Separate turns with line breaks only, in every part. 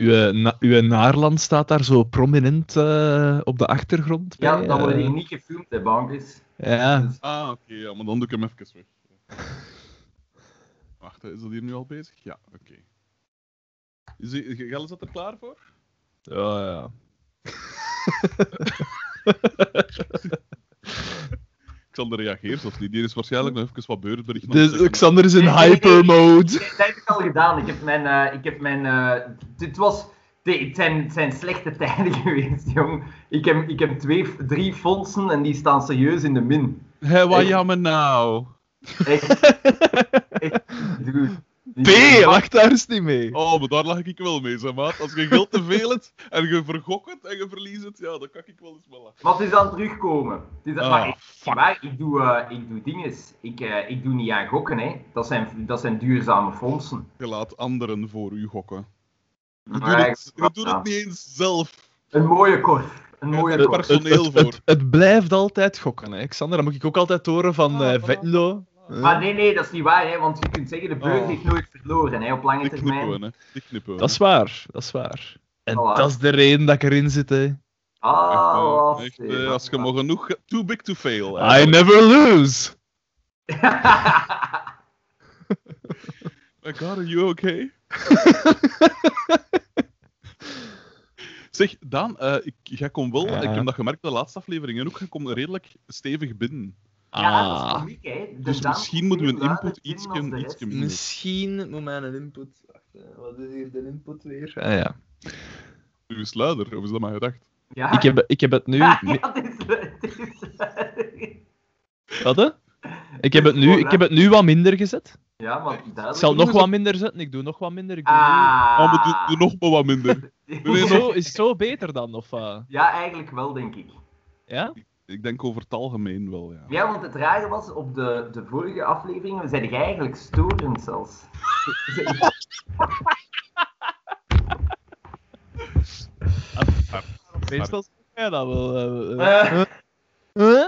Uw, na, uw naarland staat daar zo prominent eh, op de achtergrond.
Ja,
bij,
dat wordt
eh.
hier niet gefilmd, hè, bankers.
Ja,
Dus-
Ah, oké, ja, maar dan doe ik hem even weg. Wacht, is dat hier nu al bezig? Ja, oké. Is die- Gelle, is dat er klaar voor?
ja, ja.
Xander reageert of niet. Die is waarschijnlijk nog even wat het
Dus. Xander is in
Nee, nee, nee,
hyper mode.
Nee, dat heb ik al gedaan. Ik heb mijn... eh, ik heb mijn eh, dit was... Het zijn, het zijn slechte tijden geweest, jong. Ik heb, ik heb twee, drie fondsen en die staan serieus in de min.
Hé, wat
Ik-
jammer nou.
Echt. echt dude.
P, wacht daar eens niet mee.
Oh, maar daar lag ik wel mee, zeg maat. Als je geld te veel hebt en je vergokt het en je verliest het, ja, dan kan ik wel eens wel lachen.
Maar het is aan het terugkomen. Het is
Ah,
maar ik,
fuck.
maar ik doe, eh, ik doe dinges. Ik, eh, ik doe niet aan gokken, hè. Dat zijn, dat zijn duurzame fondsen.
Je laat anderen voor u gokken. Je doet
Maar
het, je doet het niet eens zelf.
Een mooie korf. Een mooie
Het personeel
het,
voor.
het, het blijft altijd gokken, hè, Xander. Dat moet ik ook altijd horen van
Ah,
eh.
Maar nee, nee, dat is niet waar, hè. Want je kunt zeggen, de beurs
Oh.
heeft nooit verloren, hè. Op lange
Die
termijn.
we, hè. Die knippen we.
Dat is waar, dat is waar. En
Voilà.
dat is de reden dat ik erin zit, hè.
Ah,
Echt, eh, als je maar genoeg... Too big to fail.
I never lose.
My god, are you okay? zeg, Daan, eh, ik, jij komt wel...
Ja.
Ik heb dat gemerkt bij de laatste aflevering en ook. Jij komt redelijk stevig binnen.
Ja, dat is
Ah.
komiek, hè. De
Dus misschien moeten we een input
rest.
minder.
Misschien moet mijn input... Wacht, hè, wat is hier de input weer? Ah, ja.
U is luider, of is dat maar gedacht?
Ja.
ik, heb, ik heb het nu...
Ja, het is... Het is
Wat, hè? Ik heb, het nu, ik heb het nu wat minder gezet.
ja, maar
Ik zal nog wat minder zetten. Ik doe nog wat minder. Ik doe
Ah.
Oh, maar doe, doe nog maar wat minder.
nu...
nee,
Is, zo, is het zo beter dan? Of, eh,
Ja, eigenlijk wel, denk ik.
ja?
Ik denk over het algemeen wel, ja.
Ja, want het rare was, op de, de vorige afleveringen zijn jij eigenlijk storend zelfs.
Meestal zeg jij dat wel. eh, eh.
Eh,
Huh?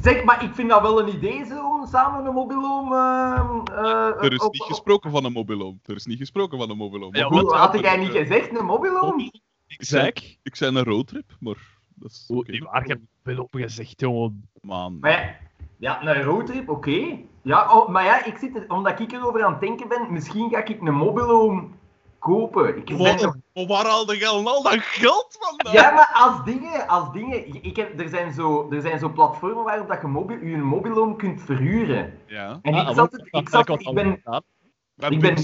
zeg, maar ik vind dat wel een idee zo, om samen een mobiloom... eh, eh,
Er is
op-
niet
op-
gesproken van een mobiloom. Er is niet gesproken van een mobiloom.
Ja,
goed,
had jij niet gezegd, een mobiloom?
Ik zeg.
Ik zei een roadtrip, maar dat is
die waar je wel op gezegd, jongen.
Man.
Maar ja, ja, een roadtrip, oké. Ja, oh, maar ja, ik zit er, omdat ik erover aan het denken ben, misschien ga ik een mobiloom kopen. Ik ben nog-
Wat, maar waar haalde je al dat geld vandaan?
Ja, maar als dingen, als dingen, ik heb, er, zijn zo, er zijn zo platformen waarop dat je, mobil, je mobiloom kunt verhuren.
Ja.
En
Ah,
ik zat, het- ik zat,
wat
ik ben, Ik ben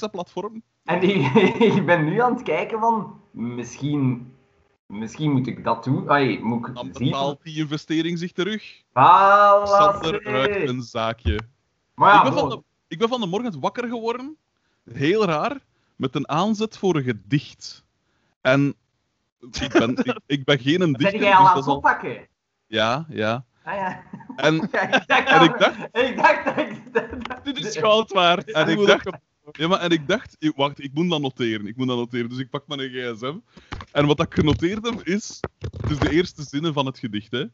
dat platform.
en ik, ik ben nu aan het kijken van, misschien, misschien moet ik dat doen. Ai, moet ik
Dan betaalt die investering zich terug.
Voilà,
Sander uit een zaakje.
Maar ja,
ik, ben van de, ik ben van de morgen wakker geworden, heel raar, met een aanzet voor een gedicht. En ik ben, ik, ik ben geen een dichter,
ben jij al
dus
aan het
al...
oppakken?
Ja, ja.
Ah ja.
En,
ja ik dacht,
En
al-
ik dacht-
ik dacht dat ik...
Dit is goud waard.
en ik dacht... Ja, maar en ik dacht... ik- Wacht, ik moet dat noteren. Ik moet dat noteren. Dus ik pak mijn gsm. En wat ik genoteerd heb, is... Dus de eerste zinnen van het gedicht, hè.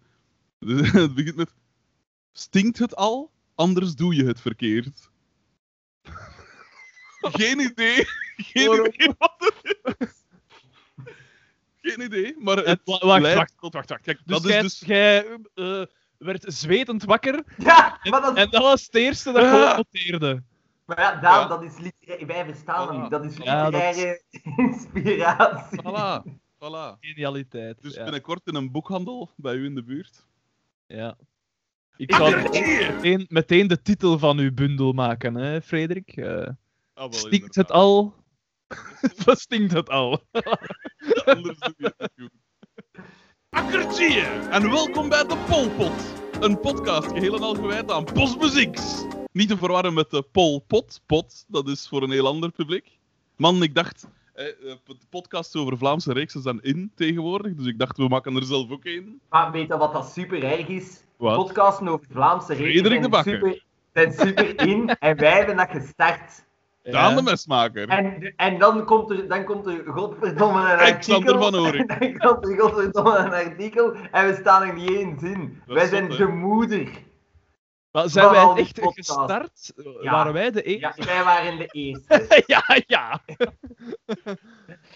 Dus het begint met... Stinkt het al? Anders doe je het verkeerd. Geen idee. Geen
Waarom?
idee wat het is. Geen idee, maar
Het-
het
wa- Wacht, wacht, wacht, wacht, wacht. Kijk, dus
Dat is
jij,
dus-
jij eh, werd zwetend wakker
Ja, maar dat,
en dat was het eerste dat je
Ah.
noteerde.
Maar ja, Daan,
Ja.
dat is literaire... Wij verstaan hem
Voilà.
niet. Dat is
Ja, dat is-
literaire inspiratie.
Voilà, voilà.
Genialiteit.
Dus
ja.
binnenkort in een boekhandel bij u in de buurt.
ja. Ik zal meteen, meteen de titel van uw bundel maken, hè, Frederik. Eh,
Ah, wel,
stinkt het al? Wat stinkt het al?
Anders doe je het niet goed. Akkertje! En welkom bij de Polpot. Een podcast geheel en al gewijd aan postmuzieks. Niet te verwarren met de Polpot. Pot, dat is voor een heel ander publiek. Man, ik dacht... Eh, eh, de podcasts over Vlaamse reeksen zijn in tegenwoordig, dus ik dacht, we maken er zelf ook een.
Maar weet je wat dat super erg is?
Wat?
Podcasten over Vlaamse
de
zijn super, zijn super in en wij hebben dat gestart.
Daan
Ja.
de mesmaker.
En, en dan, komt er, dan komt er godverdomme een
Alexander
artikel.
van Oorik.
En dan komt er godverdomme een artikel en we staan er niet eens in.
Dat
wij zijn de moeder.
Maar zijn wij echt
podcasts.
gestart?
Ja.
Waren wij de
Ja,
eerste?
wij waren de eerste.
Ja, ja.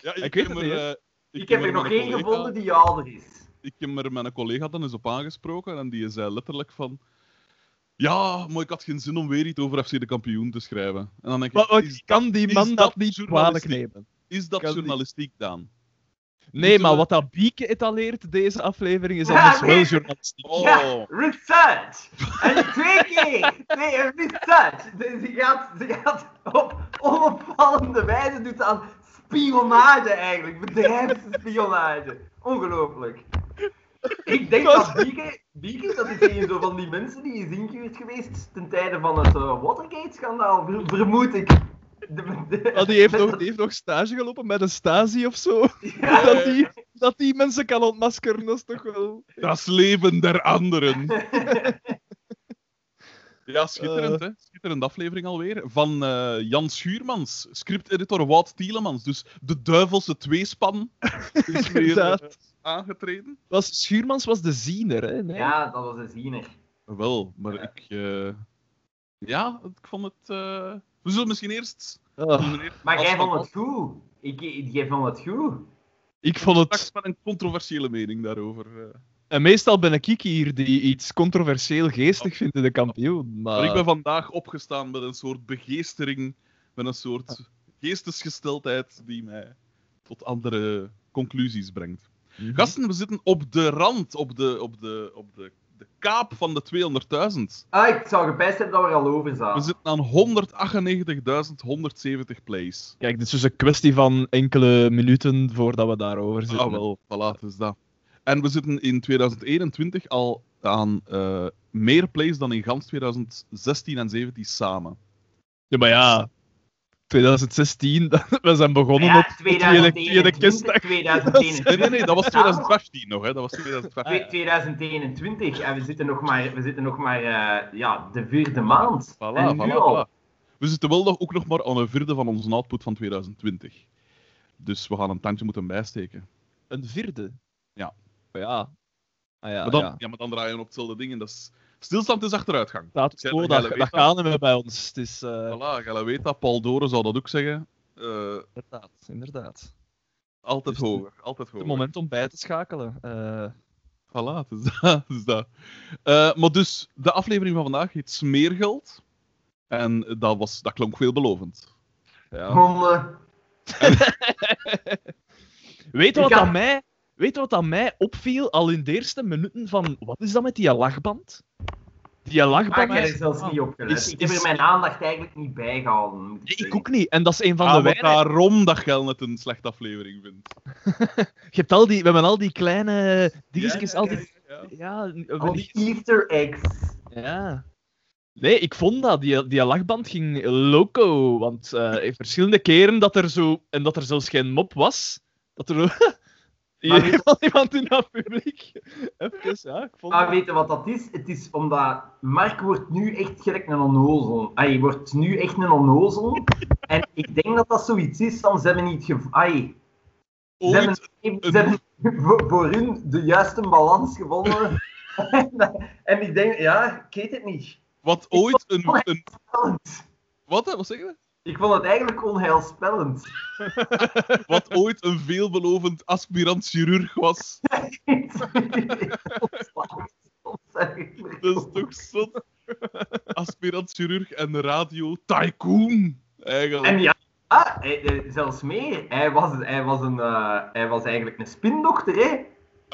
Ja,
Ik weet het
er, eh,
Ik heb er nog één
collega-
gevonden die ouder is.
Ik heb er met een collega dan eens op aangesproken en die zei letterlijk van... Ja, maar ik had geen zin om weer iets over FC de kampioen te schrijven. En dan denk ik,
Maar,
is,
kan die
is
man
dat
dat niet kwalijk
journalistiek?
nemen?
is dat
kan die-
journalistiek, Daan?
Nee, maar wat dat Bieke etaleert, deze aflevering, is
Ja,
anders
nee.
wel journalistiek.
Oh,
Ja, research! En twee keer! Nee, research! Dus ze gaat, ze gaat op onopvallende wijze doet aan spionage eigenlijk. Bedrijfsspionage. Ongelooflijk. Ik denk dat Bieke, Bieke, dat is een zo van die mensen die is ingehuurd geweest ten tijde van het eh, Watergate-schandaal, ver- vermoed ik. De, de-
Maar die heeft, nog, die heeft nog stage gelopen met een Stasi of zo.
Ja.
Dat, die, dat die mensen kan ontmaskeren, dat is toch wel...
dat is leven der anderen. Ja, schitterend, hè? Schitterende aflevering alweer. Van eh, Jan Schuurmans, scripteditor Wout Tielemans. Dus de duivelse tweespan is weer eh, aangetreden.
Was, Schuurmans was de ziener, hè? Nee?
Ja, dat was een ziener.
Wel, maar
Ja.
ik... eh, ja, ik vond het... We zullen misschien eerst...
Ah,
Maar jij
van-
vond het goed. Ik, jij vond het goed.
ik vond
Straks
het...
met een controversiële mening daarover. eh.
En meestal ben ik hier die iets controversieel geestig vindt in de kampioen. Maar...
Maar ik ben vandaag opgestaan met een soort begeestering, met een soort geestesgesteldheid die mij tot andere conclusies brengt.
Mhm.
Gasten, we zitten op de rand, op de, op de, op de, de kaap van de 200.000.
Ah, ik zou gepijst hebben dat we er al over
We
zaten.
zitten aan 198.170 plays.
Kijk, dit is dus een kwestie van enkele minuten voordat we daarover zitten.
Ah, wel, voilà, dus dat. En we zitten in 2021 al aan eh, meer plays dan in gans 2016 en 17 samen.
Ja, maar ja... 2016, we zijn begonnen
Ja,
op via de, via de
2021,
kerstdag.
2021.
Nee, nee, nee, dat was 2015 nog, hè. Dat was 2015.
Twee- 2021 en we zitten nog maar, we zitten nog maar eh, ja, de vierde maand.
Voilà,
en nu
voilà,
al.
voilà. We zitten wel nog, ook nog maar aan een vierde van onze output van 2020. Dus we gaan een tandje moeten bijsteken.
Een vierde?
Ja.
Maar ja. Ah, ja,
maar, dan,
ja.
ja. maar dan draaien we op hetzelfde ding. En dat is... Stilstand is achteruitgang. Jij-
quo,
jij
dat, dat gaan we bij ons. Het is... eh,
Voilà, jij weet dat. Paul Doren zou dat ook zeggen. Eh,
Inderdaad, inderdaad.
altijd
Dus de-
hoger, altijd hoger.
Het moment om bij te schakelen. Eh,
Voilà, het is dat. Het is dat. Eh, maar dus, de aflevering van vandaag heet Smeergeld. En dat, was, dat klonk veelbelovend.
ja.
Honden.
Weet je wat aan mij... Weet je wat aan mij opviel al in de eerste minuten van... Wat is dat met die lachband? Die
Ah,
lachband...
ik heb er zelfs niet op gelet.
Is-
Ik heb er
is-
mijn aandacht eigenlijk niet bij gehouden. moet
Nee, ik ook niet. En dat is een van
Ah,
de weinige...
daarom dat je het een slechte aflevering vindt.
Je hebt al die... We hebben al die kleine dingetjes,
Ja,
al
ja,
die...
ja.
Ja, we
Al
die-
Easter eggs.
Ja. Nee, ik vond dat. Die, die lachband ging loco. Want eh verschillende keren dat er zo... En dat er zelfs geen mop was. Dat er zo...
Maar
Iemand, iemand in dat publiek. Even, ja, ik vond
Maar
dat-
weet je wat dat is? Het is omdat Mark wordt nu echt gelijk een onnozel. Hij wordt nu echt een onnozel. en ik denk dat dat zoiets is van ze hebben niet gev... Ai, ze hebben,
Ooit,
ze hebben voor, voor hun de juiste balans gevonden. en ik denk, ja, ik weet het niet.
wat ooit een, een... Wat, wat zeg je?
Ik vond het eigenlijk onheilspellend.
Wat ooit een veelbelovend aspirant-chirurg was. Dat is toch zot? Aspirant-chirurg en radio-tycoon. Eigenlijk.
En ja, ah, hij- hij- zelfs meer. Hij was, hij, was een, eh, hij was eigenlijk een spindokter, hè?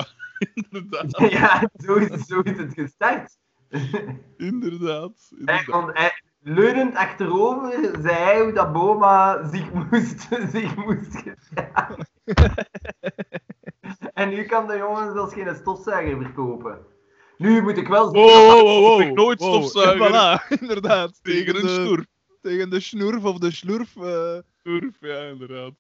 Inderdaad.
ja, zo is, zo is het gestart.
Inderdaad.
Hij,
inderdaad.
kon- hij, leunend achterover zei hij hoe dat Boma zich moest, zich moest gedragen. en nu kan de jongen zelfs geen stofzuiger verkopen. Nu moet ik wel zeggen...
Oh, oh, oh, oh.
Ik nooit
Wow.
stofzuiger.
Voilà, inderdaad.
Tegen een
de,
snoer.
Tegen de snoerf of de slurf. eh.
Ja, inderdaad.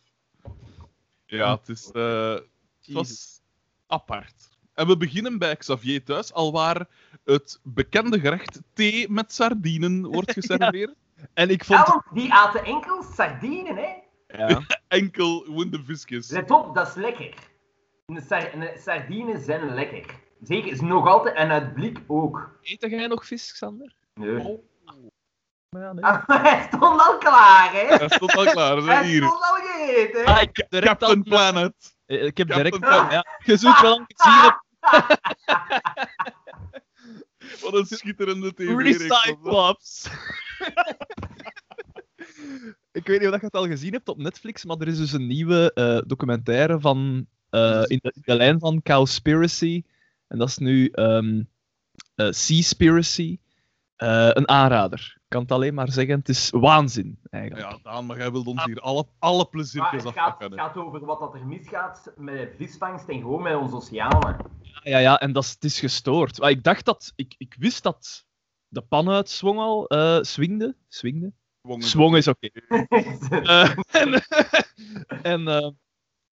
Ja, het is... eh, het was apart. En we beginnen bij Xavier thuis, alwaar het bekende gerecht thee met sardinen wordt geserveerd.
En ik
Ja,
vond...
want die aten enkel sardinen, hè?
Ja.
Enkel winde visjes.
Let op, dat is lekker. Sar- een sardines zijn lekker. Zeker, is nog altijd, en uit blik ook.
Eet jij nog vis, Xander?
Nee.
Oh.
Ja, nee.
Ah, hij stond al klaar, hè?
Dat stond al klaar, ze
Hij
hier.
stond al hè?
Ah, ik heb direct
Captain
al...
Planet.
Eh, Ik heb
Captain
direct...
Planet.
Ja, je zult wel aan gezien hebben.
Wat een schitterende tv
Recyclops. ik weet niet of je het al gezien hebt op Netflix, maar er is dus een nieuwe eh, documentaire van, eh, in, de, in de lijn van Cowspiracy. En dat is nu ehm eh, Seaspiracy. Eh, een aanrader. Ik kan het alleen maar zeggen, het is waanzin, eigenlijk.
Ja, Daan, maar jij wilt ons hier alle, alle
Maar
pleziertjes
het gaat,
afpakken.
het gaat over wat dat er misgaat met visvangst en gewoon met onze oceanen.
Ja, ja, en dat is, het is gestoord. Maar ik dacht dat... Ik, ik wist dat de pan uitzwong al. eh swingde. Swingde?
Zwongen.
Zwong is oké. Eh, en en eh,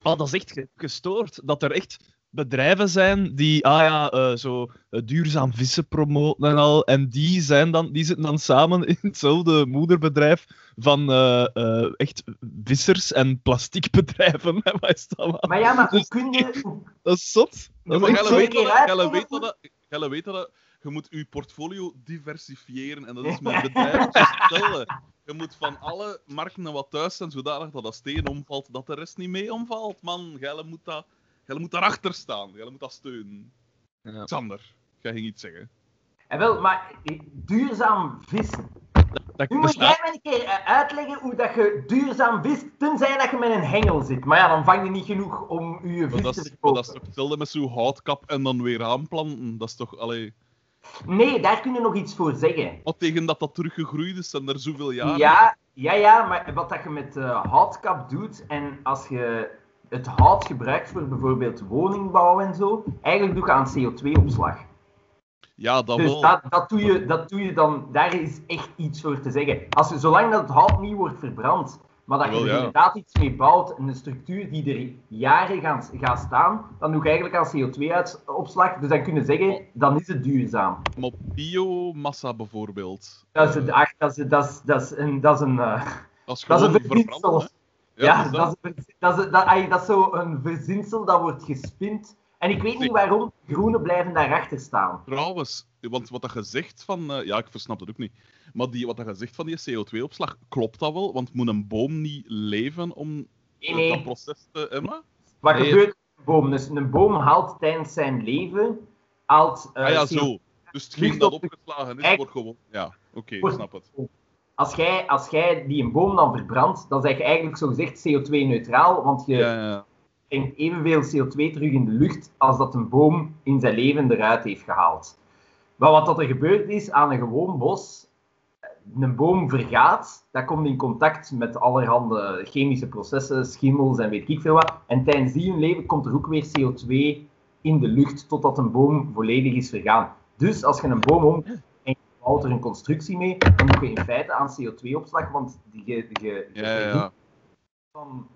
ah, dat is echt ge- gestoord. Dat er echt bedrijven zijn die ah ja, eh, zo eh, duurzaam vissen promoten en al. En die, zijn dan, die zitten dan samen in hetzelfde moederbedrijf van eh, eh, echt vissers en plastiekbedrijven. hè, Wat is dat?
Maar ja, maar hoe
Dus-
kun je...
Dat is zot. Dat is
weet
een
dat, weet dat, Gelle weet dat, je moet je portfolio diversifiëren en dat is met bedrijven stellen. Je moet van alle markten wat thuis zijn, zodanig dat als steen omvalt, dat de rest niet mee omvalt. Man, Gelle moet, dat, Gelle moet daarachter staan. Gelle moet dat steunen.
Ja.
Xander, jij ging iets zeggen.
En wel, maar eh, duurzaam vissen.
Dat,
Nu
dat
moet
staat-
jij me een keer eh, uitleggen hoe dat je duurzaam vist, tenzij dat je met een hengel zit. Maar ja, dan vang je niet genoeg om je vis
dat,
te verkopen.
dat is toch hetzelfde met zo'n houtkap en dan weer aanplanten. Dat is toch, allee...
Nee, daar kun je nog iets voor zeggen.
Wat tegen dat dat teruggegroeid is, zijn er zoveel jaren.
Ja, ja, ja, maar wat dat je met eh, houtkap doet en als je het hout gebruikt voor bijvoorbeeld woningbouw en zo, eigenlijk doe je aan CO2-opslag.
Ja, dat
Dus
wel.
dat, dat, doe je, dat doe je dan, daar is echt iets voor te zeggen. Als je, zolang dat het hout niet wordt verbrand, maar dat je er inderdaad iets mee bouwt, een structuur die er jaren gaat, staan, dan doe je eigenlijk aan CO2-opslag. Dus dan kun je zeggen, dan is het duurzaam.
Maar biomassa bijvoorbeeld.
Dat is,
Eh,
het, ach, dat is, dat is, dat is een, dat is een, eh,
dat is
dat is een verzinsel. Ja, dat, is, dat, is, dat, dat is zo een verzinsel dat wordt gespind. En ik weet niet waarom groenen blijven daarachter staan.
Trouwens, want wat dat je zegt van... eh, ja, ik versnap het ook niet. Maar die, wat dat zegt van die CO2-opslag, klopt dat wel? Want moet een boom niet leven om
Nee,
eh,
nee.
dat proces te... Emma?
Wat
Nee.
gebeurt met een boom? Dus een boom haalt tijdens zijn leven haalt, eh,
ah ja,
CO2.
zo. Dus hetgeen
ligt
dat opgeslagen is, wordt gewoon... Ja, oké, ik snap het.
Als jij, als jij die een boom dan verbrandt, dan zeg je eigenlijk zogezegd CO2-neutraal, want je
Ja, ja, ja.
brengt evenveel CO2 terug in de lucht als dat een boom in zijn leven eruit heeft gehaald. Maar wat dat er gebeurd is aan een gewoon bos, een boom vergaat, dat komt in contact met allerhande chemische processen, schimmels en weet ik veel wat. En tijdens die hun leven komt er ook weer CO2 in de lucht totdat een boom volledig is vergaan. Dus als je een boom om bouwt er een constructie mee, dan doe je in feite aan CO2-opslag, want je, je, je
Ja, ja, ja.
van,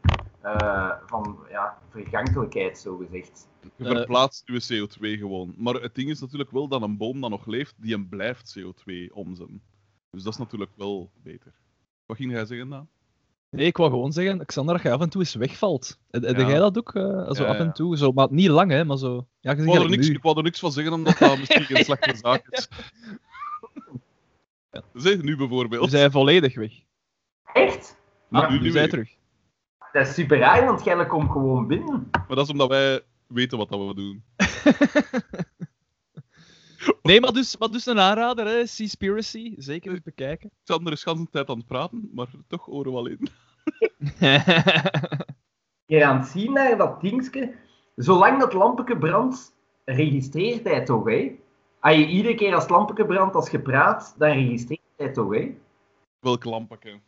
eh, van ja, vergankelijkheid, zo gezegd.
Je verplaatst je CO2 gewoon. Maar het ding is natuurlijk wel dat een boom dat nog leeft, die hem blijft CO2 omzetten. Dus dat is natuurlijk wel beter. Wat ging jij zeggen dan?
Nee, ik wou gewoon zeggen, Xander, dat je af en toe eens wegvalt. Heb
Ja.
jij dat ook? eh, zo
Ja,
af en toe, zo, maar niet lang, hè, maar zo. Ja,
Ik wou, er niks,
nu.
ik wou er niks van zeggen, omdat dat misschien een slechte zaak is. Zeg, nu bijvoorbeeld.
We zijn volledig weg.
Echt?
Ah,
Ja,
nu
zijn
meer.
terug.
Dat is super raar, want jij komt gewoon binnen.
Maar dat is omdat wij weten wat dat we doen.
Nee, maar dus, maar dus een aanrader, hè, Seaspiracy. Zeker eens bekijken.
Xander is de hele tijd aan het praten, maar toch oren wel in.
Je aan het zien naar dat dingetje. Zolang dat lampetje brandt, registreert hij toch, hè? Als je iedere keer als het lampetje brandt, als je praat, dan registreert hij toch, hè?
Welk lampje?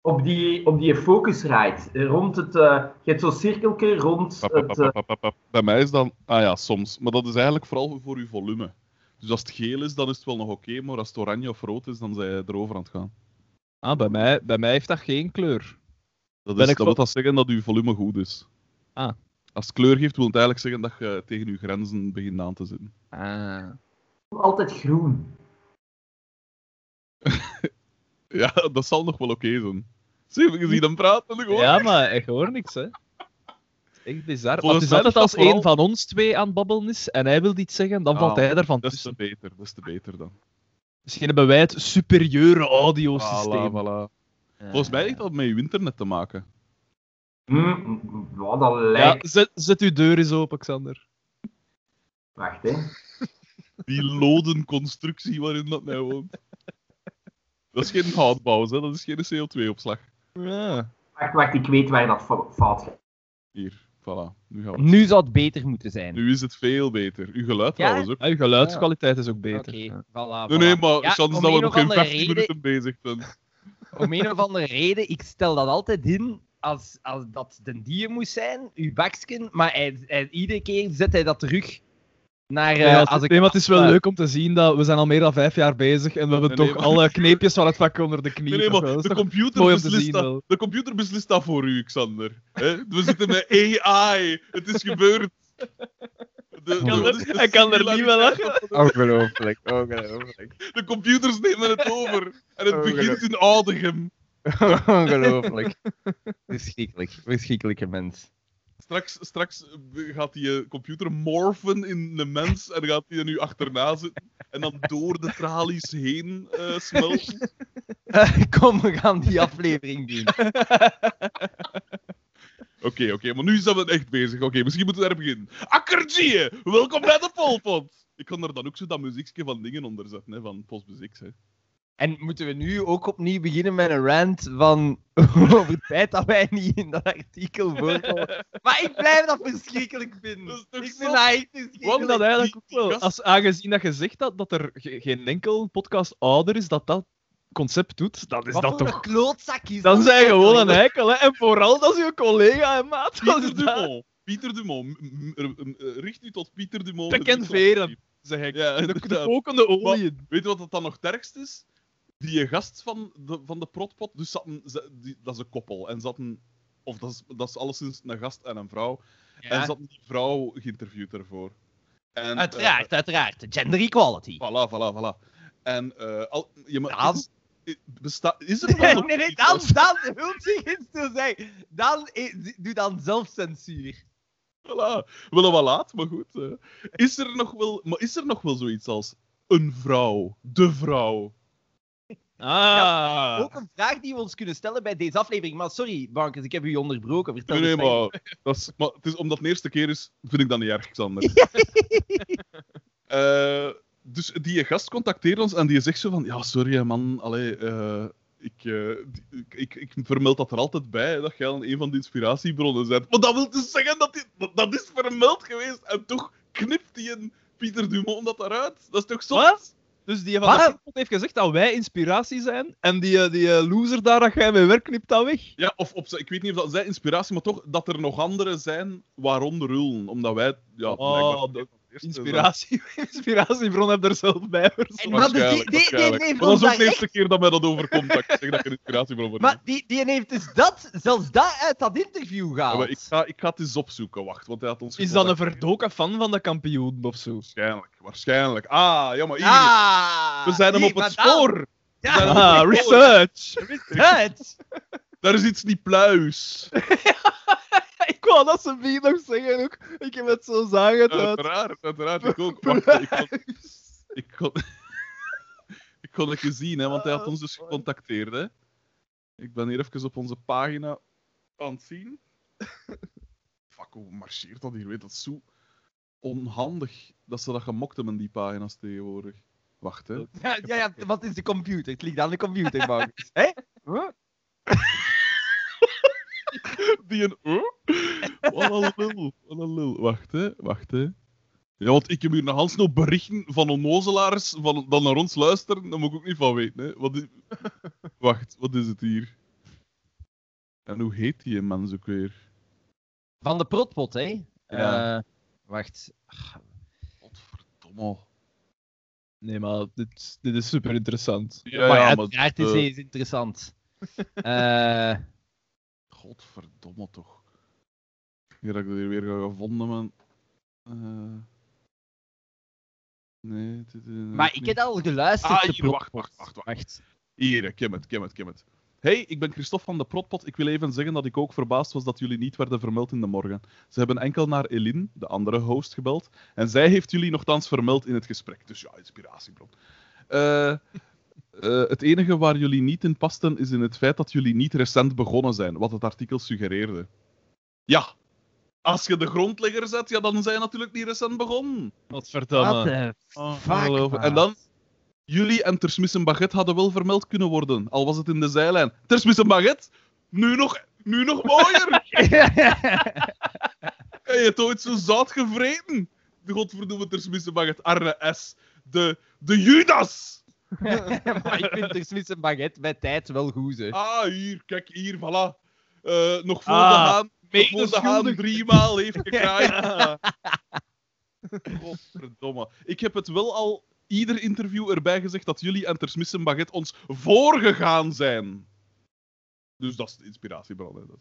Op die, op die focusrite, rond het... eh, je hebt zo'n cirkeltje rond het... eh,
Bij mij is dan... Ah ja, soms. Maar dat is eigenlijk vooral voor uw volume. Dus als het geel is, dan is het wel nog oké, maar als het oranje of rood is, dan zijn je erover aan het gaan.
ah, bij, mij, bij mij heeft dat geen kleur.
Dat, is,
ik
dat wil dat zeggen dat uw volume goed is.
Ah.
Als het kleur geeft, wil het eigenlijk zeggen dat je tegen uw grenzen begint aan te zitten.
Ah.
Altijd groen.
Ja, dat zal nog wel oké zijn. Zie je, je ziet hem praten gewoon.
Ja, maar ik hoor niks, hè. Het is Echt bizar.
Volgens
het is altijd
is
als
dat
een van ons twee aan het babbelen is en hij wil iets zeggen, dan
Ah,
valt hij ervan
Des te
tussen.
beter, des te beter dan.
Misschien hebben wij het superieure audiosysteem.
Voilà, voilà. Volgens mij heeft dat met uw internet te maken.
Hm, ja, dat
Ja,
lijkt...
zet, zet uw deur eens open, Xander.
Wacht, hè.
Die loden constructie waarin dat mij woont. Dat is geen houtbouw, hè? dat is geen CO2-opslag.
Ja.
Wacht, wacht, ik weet waar dat fo- fout gaat.
Hier, voilà. Nu, gaan we.
Nu zou het beter moeten zijn.
nu is het veel beter. Uw geluid
Ja?
trouwens ook.
Ja, uw geluidskwaliteit is ook beter.
Oké, voilà,
Nee, maar
Ja,
dat we
een
nog geen
andere
50
reden-
minuten bezig zijn.
Om een of andere reden, ik stel dat altijd in als, als dat de dier moest zijn, uw baksken, maar hij, hij- iedere keer zet hij dat terug naar... eh,
Ja, het,
als ik,
nee, maar het is wel leuk om te zien dat we zijn al meer dan vijf jaar bezig en we hebben
Nee,
toch alle kneepjes van het vak onder de knie.
Nee, maar
wel. Dat
de computer, beslist
zien
dat,
wel.
de computer beslist dat voor u, Xander. Hè? We zitten met AI. Het is gebeurd. De,
Hij kan
de-
er-
de
hij kan er niet meer
singulariteit van
Ongelooflijk, ongelooflijk.
De, computers nemen het over. En het begint in Oudegem.
ongelooflijk. Verschrikkelijk, verschrikkelijke mens.
Straks, straks gaat die eh, computer morfen in een mens en gaat hij er nu achterna zitten. En dan door de tralies heen eh, smelten.
Eh, kom, we gaan die aflevering doen.
Oké, oké, maar nu zijn we echt bezig. Oké, misschien moeten we daar beginnen. Akkertje, welkom bij de Polpot. Ik kan er dan ook zo dat muziekje van dingen onder zetten, hè, van Postbus X. Hè.
En moeten we nu ook opnieuw beginnen met een rant van over het feit dat wij niet in dat artikel voorkomen? Maar ik blijf dat verschrikkelijk vinden.
Dat is toch
ik
zot?
vind dat echt
Ik
verschrikkelijk.
vind dat eigenlijk ook wel. Als, aangezien dat je zegt dat, dat er ge- geen enkel podcast ouder is dat dat concept doet, dan is
Wat
dat toch...
een klootzak is
Dan
dat?
zijn gewoon een eikel, hè. En vooral dat is je collega en maat. Dat is
Pieter
dat.
Dumont. Pieter Dumont. Eh, Richt u tot Pieter Dumont.
Pek en veren, zeg ik.
Ja,
de, kokende olie.
Weet je wat het dan nog het ergst is? Die gast van de, van de protpot, dus zaten, die, dat is een koppel. En zaten, of dat is, dat is alleszins een gast en een vrouw. En zaten die vrouw geïnterviewd ervoor. En,
Uiteraard, uiteraard. Gender equality.
eh, voilà, voilà, voilà. En uh, al, je,
Dan-
is, is- besta, is er wel
Nee, nee, dan, dan, wil je iets te zeggen. Dan, eh, doe dan zelfcensuur.
Voilà. Wel wat laat, maar goed. eh. Is, er nog wel, maar is er nog wel zoiets als een vrouw? De vrouw?
Ah.
Ook een vraag die we ons kunnen stellen bij deze aflevering. Maar sorry, Bankers, ik heb u onderbroken. Vertel
Nee, nee, maar, dat is, maar het is, omdat het de eerste keer is, vind ik dat niet erg, Xander. Eh, dus die gast contacteert ons en die zegt zo van... Ja, sorry man, allee, eh, ik, eh, ik, ik, ik vermeld dat er altijd bij, dat jij een van de inspiratiebronnen bent. Maar dat wil dus zeggen dat, die, dat, dat is vermeld geweest en toch knipt die een Pieter Dumont dat eruit. Dat is toch zot?
Dus die van de heeft gezegd dat wij inspiratie zijn. En die, eh, die eh, loser daar dat jij mee werkt, knipt dat weg.
Ja, of op, ik weet niet of dat zij inspiratie, maar toch dat er nog anderen zijn, waaronder Ullen. Omdat wij... Ja,
Oh, de Inspiratie, inspiratiebron heb er zelf bij.
En
verzonnen.
maar die,
dat is ook de eerste
echt...
keer dat mij dat overkomt, dat ik zeg dat ik een inspiratiebron ben.
Maar die, die heeft dus dat, zelfs dat uit dat interview
Ja,
gehaald.
maar ik, ga, ik ga het eens opzoeken, wacht, want hij had ons
Is dat een verdoken fan van de kampioen of zo?
Waarschijnlijk, waarschijnlijk. Ah, ja, maar hier,
Ah,
we zijn hem op het
maar dan-
spoor.
Ja,
Ah,
het spoor.
research!
het.
Daar is iets niet pluis.
Ik wou dat ze wie nog zeggen ook. Ik heb het zo zagen uit.
Uiteraard, uiteraard. Ik ook. Wacht, ik kon, ik kon, ik kon het zien, hè, want hij had ons dus gecontacteerd. Hè. Ik ben hier even op onze pagina aan het zien. Fuck, hoe marcheert dat hier? Weet dat zo onhandig dat ze dat gemokt hebben, die pagina's tegenwoordig. Wacht, hè.
Ja, ja, ja, wat is de computer? Het ligt aan de computer, Marcus. Hé? Huh?
Die een... Wat een lul, wat een lul. Wacht, hè. Wacht, hè. Ja, want ik heb hier nog Hans nog berichten van onnozelaars van, dan naar ons luisteren. Daar moet ik ook niet van weten, hè. Wat is... Wacht, wat is het hier? En hoe heet die mens ook weer?
Van de protpot, hè?
Ja.
Eh, wacht.
Godverdomme.
Nee, maar dit, dit is super interessant.
Ja,
maar
ja, maar...
uiteraard is
eh,
is interessant. Eh,
Godverdomme toch. Hier dat ik het hier weer gevonden, man. Eh, Nee, dit is...
maar ik heb al geluisterd.
Ah, hier, wacht, wacht, wacht, wacht. Hier, heb het, heb het, heb het. Hey, ik ben Christophe van de Protpot. Ik wil even zeggen dat ik ook verbaasd was dat jullie niet werden vermeld in de morgen. Ze hebben enkel naar Eline, de andere host, gebeld. En zij heeft jullie nogthans vermeld in het gesprek. Dus ja, inspiratiebron. Eh, eh, het enige waar jullie niet in pasten is in het feit dat jullie niet recent begonnen zijn, wat het artikel suggereerde. Ja, als je de grondlegger zet, ja, dan zijn je natuurlijk niet recent begonnen.
Wat verdomme.
man.
En dan, jullie en Tersmis en Baguette hadden wel vermeld kunnen worden, al was het in de zijlijn. Tersmis en Baguette, nu nog, nu nog mooier. Heb je het ooit zo zout gevreten? De godverdomme Tersmis en Baguette, Arne S. De, de Judas!
maar ik vind er Smith een baguette bij tijd wel goed, hè.
Ah, hier, kijk, hier, voilà. Eh, nog voor
Ah,
de haan, nog voor de haan driemaal heeft gekraaid. Godverdomme. Ik heb het wel al ieder interview erbij gezegd dat jullie en Tersmis en Baguette ons voorgegaan zijn. Dus dat is de inspiratiebron. Hè. Dat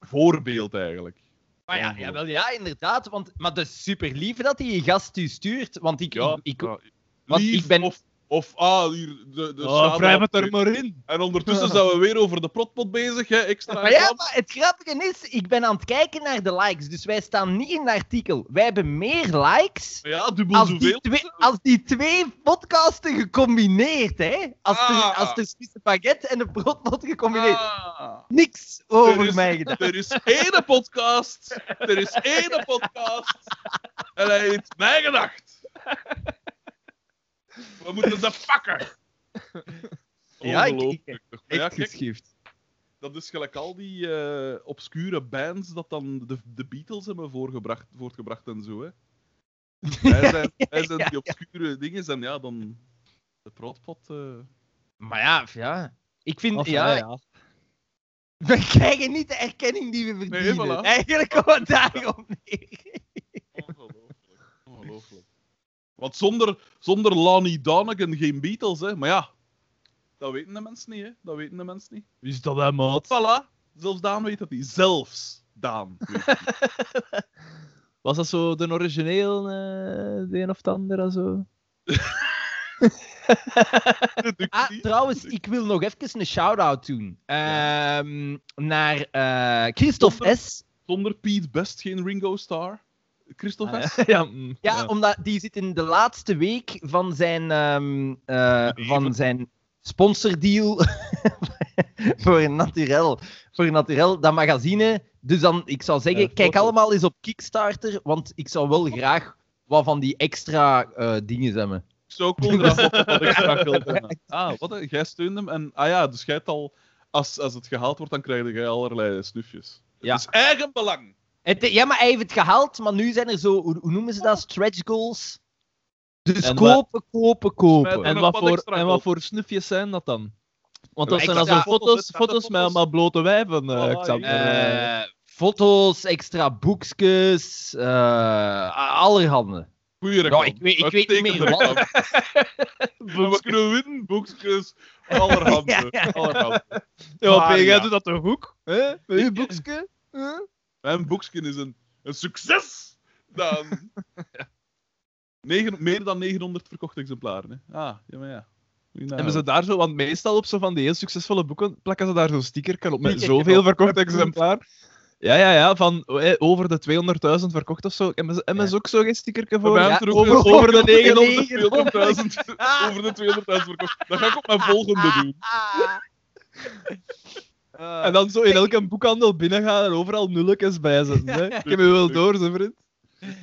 is voorbeeld eigenlijk.
Maar ja, ja, wel, ja, inderdaad. Want, maar dat is super lief dat hij je gast u stuurt. Want ik,
Ja,
ik, ik-
ja.
want
Lief,
ik ben-
Of, of ah, hier, de, de
Oh,
schade-
wrijf het er maar in.
En ondertussen zijn we weer over de protpot bezig, hè. Extra
Maar ja, maar het grappige is, ik ben aan het kijken naar de likes. Dus wij staan niet in het artikel. Wij hebben meer likes
Ja, dubbel
als die,
zoveel.
twee, als die twee podcasten gecombineerd, hè. Als, er,
Ah.
als Smisse Baguette en de Broodpot gecombineerd.
Ah.
Niks
Er
over
is-
mij gedaan.
Er is één podcast. Er is één podcast. En hij heeft mij gedacht. We moeten ze pakken.
Ja, ik-?
Maar ja, kijk, dat is gelijk al die eh, obscure bands dat dan de, de Beatles hebben voorgebracht, voortgebracht en zo. Hè. Wij zijn, wij zijn die obscure dingen en ja, dan de protpot. eh
Maar ja, ja. Ik vind,
Of,
ja,
ja, ja.
we krijgen niet de erkenning die we verdienen.
voilà.
Eigenlijk komt het daarop neer.
Ongelooflijk. Ongelooflijk. Want zonder, zonder Lonnie Donegan geen Beatles, hè. Maar ja, dat weten de mensen niet, hè. Dat weten de mensen niet.
Wie is dat, hè, maat?
Voilà. Zelfs Daan weet dat niet. Zelfs Daan
Was dat zo de origineel, eh, de een of het ander en zo?
Ah, trouwens, ik wil nog even een shout-out doen. Ehm, naar eh Christophe S.
Zonder Pete Best geen Ringo Star. Christophe
Ah,
S.
ja. ja, mm,
Ja,
ja.
omdat die zit in de laatste week van zijn, ehm, eh, van zijn sponsordeal voor Naturel. Voor Naturel, dat magazine. Dus dan, ik zou zeggen, kijk allemaal eens op Kickstarter, want ik zou wel graag wat van die extra eh, dingen hebben.
Ik zou ook wel graag wat extra geld hebben. Ah, wat? hè? Jij steunt hem en... Ah ja, dus jij al... Als, als het gehaald wordt, dan krijg je allerlei snufjes.
Ja.
Het is eigen belang.
Het, ja, maar hij heeft het gehaald, maar nu zijn er zo, hoe, hoe noemen ze dat, stretch goals? Dus
En
kopen, kopen, kopen.
En, wat
wat
voor, en wat voor snufjes zijn dat dan? Want dat
Ja,
zijn dan zo
foto's,
foto's, met allemaal blote wijven, eh
ja.
Eh, foto's, extra boekjes, eh allerhande.
Goeie
Ja, ik weet, ik weet niet meer wat.
We kunnen winnen, boekjes, allerhande. allerhande.
Ja,
Maar ja.
doet dat toch ook? Hè? Met je boekje? Hè?
Mijn boekje is een, een succes! Dan... Negen, meer dan 900 verkochte exemplaren. Hè. Ah, ja, maar ja. Nou-
Hebben ze daar zo, want meestal op zo van die heel succesvolle boeken plakken ze daar zo'n sticker op met zoveel verkocht exemplaar. Ja, ja, ja, van eh, over de 200.000 verkocht of zo. Hebben ze, hebben ze ook zo geen stickertje voor?
Ja,
er
over, over de
900,
900.
200.000 over de 200.000 verkocht. Dat ga ik op mijn volgende doen.
En dan zo in elke boekhandel binnengaan en overal nulletjes bijzetten. Hè? Ik heb je wel door, zo vriend.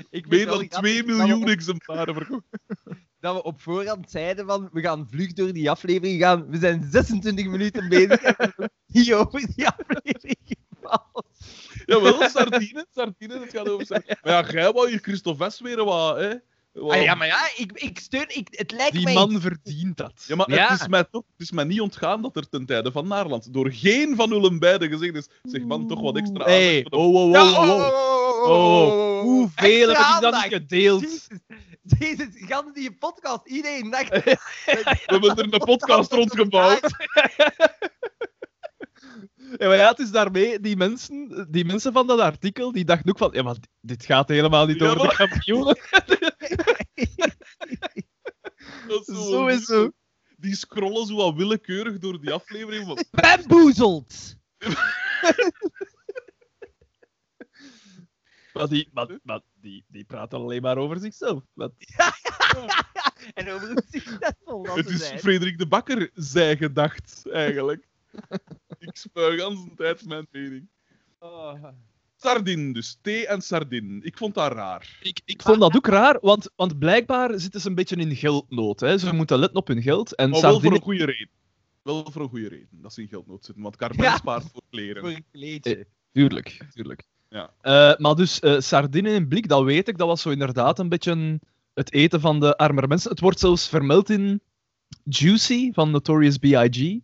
Ik
dan
grappig
2
dat we
miljoen exemplaren verkocht.
Dat we op voorhand zeiden van, we gaan vlug door die aflevering gaan. We zijn 26 minuten bezig en we hebben niet over die aflevering gevallen.
Jawel, sardine, sardine, het gaat over sardine. Maar ja, jij wou hier Christophe S weer wat, hè?
Ah, ja, maar ja, ik, ik steun... Ik, het lijkt
Die
mij...
man verdient dat.
Ja, maar
Ja.
Het, is mij toch, het is mij niet ontgaan dat er ten tijde van Naarland door geen van jullie beiden gezegd is, zeg man, toch wat extra
Hey,
aandacht de-
oh, oh,
Ja,
oh,
oh,
oh,
oh,
oh,
oh,
oh. Hoeveel heb ik
aandacht.
gedeeld?
Jezus, Jezus, gaan die podcast iedereen dacht...
We hebben er een podcast rond gebouwd.
Ja, maar ja, het is daarmee, die mensen, die mensen van dat artikel, die dachten ook van, ja, maar dit gaat helemaal niet
Ja,
over de kampioenen.
Dat is
Zo is zo.
Die scrollen zo wat willekeurig door die aflevering. Van,
Bamboezeld!
Maar, die, maar, maar die, die praten alleen maar over zichzelf.
En over hoe succesvol dat
Het
ze
is
zijn.
Frederik de Bakker zij gedacht, eigenlijk. ik spuig de tijd mijn mening.
Oh.
Sardin dus, thee en sardin. Ik vond dat raar.
Ik, ik vond dat ook raar, want, want blijkbaar zitten ze een beetje in geldnood. Hè. Ze moeten letten op hun geld. En
Maar wel voor een goede reden. Wel voor een goede reden, dat ze in geldnood zitten. Want Carmen
Ja.
spaart voor kleren.
Voor een kleedje.
Tuurlijk, tuurlijk.
Ja.
Eh, maar dus, eh sardine in blik, dat weet ik, dat was zo inderdaad een beetje het eten van de armere mensen. Het wordt zelfs vermeld in Juicy van Notorious B.I.G.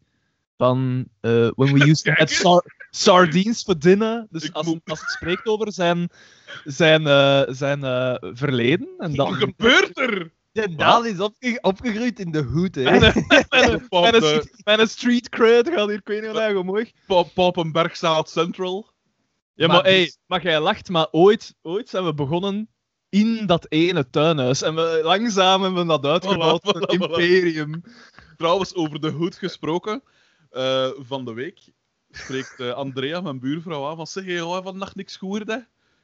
Van eh, When we used to
eens.
sar- sardines dinner. Dus
Ik
als,
moet-
als het spreekt over zijn, zijn, eh, zijn eh, verleden. En
Wat
dan,
gebeurt er?
De Daan is opge- opgegroeid in de hoed, hè.
mijn, mijn,
Pop,
mijn,
eh,
mijn street cred gaat hier, ik weet niet wat hij mooi.
Pop, Papenberg South Central.
Ja,
Maar
maar, hey,
dus-
maar jij lacht, maar ooit, ooit zijn we begonnen in dat ene tuinhuis. En we, langzaam hebben we dat uitgebouwd,
Voilà, voilà,
een
voilà.
imperium.
Trouwens, over de hoed gesproken. eh, van de week spreekt eh, Andrea, mijn buurvrouw, aan van zeg, je oh, vannacht niks gehoord, hè?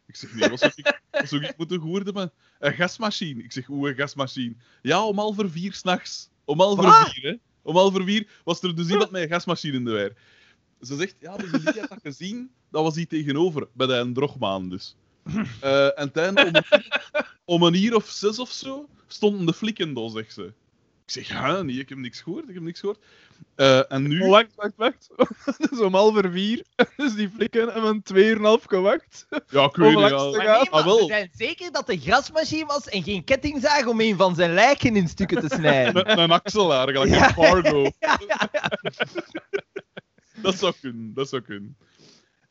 Ik zeg, nee, wat zou ik, wat zou ik moeten? Een gasmachine. Ik zeg, hoe een gasmachine? Ja, om half voor vier s'nachts. Om half voor
Wat?
vier, hè? Om half voor vier was er dus iemand met een gasmachine in de weer. Ze zegt, ja, de jullie had dat gezien, dat was hier tegenover, bij de drogmaan dus. Eh, en toen, om, een- om een uur of zes of zo, stonden de flikken daar, zegt ze. Ik zeg, ja, nee, ik heb niks gehoord, ik heb niks gehoord. Eh, en nu...
Wacht, wacht, wacht. dus om half voor vier. Dus die flikken hebben een tweeënhalf gewacht.
Ja, ik weet niet. ja.
is het
nee,
Ah, wel.
we zijn zeker dat de grasmachine was en geen kettingzaag om een van zijn lijken in stukken te snijden.
Een, een axelaar, gelijk
Ja.
een Fargo.
Ja, ja, ja.
Dat zou kunnen, dat zou kunnen.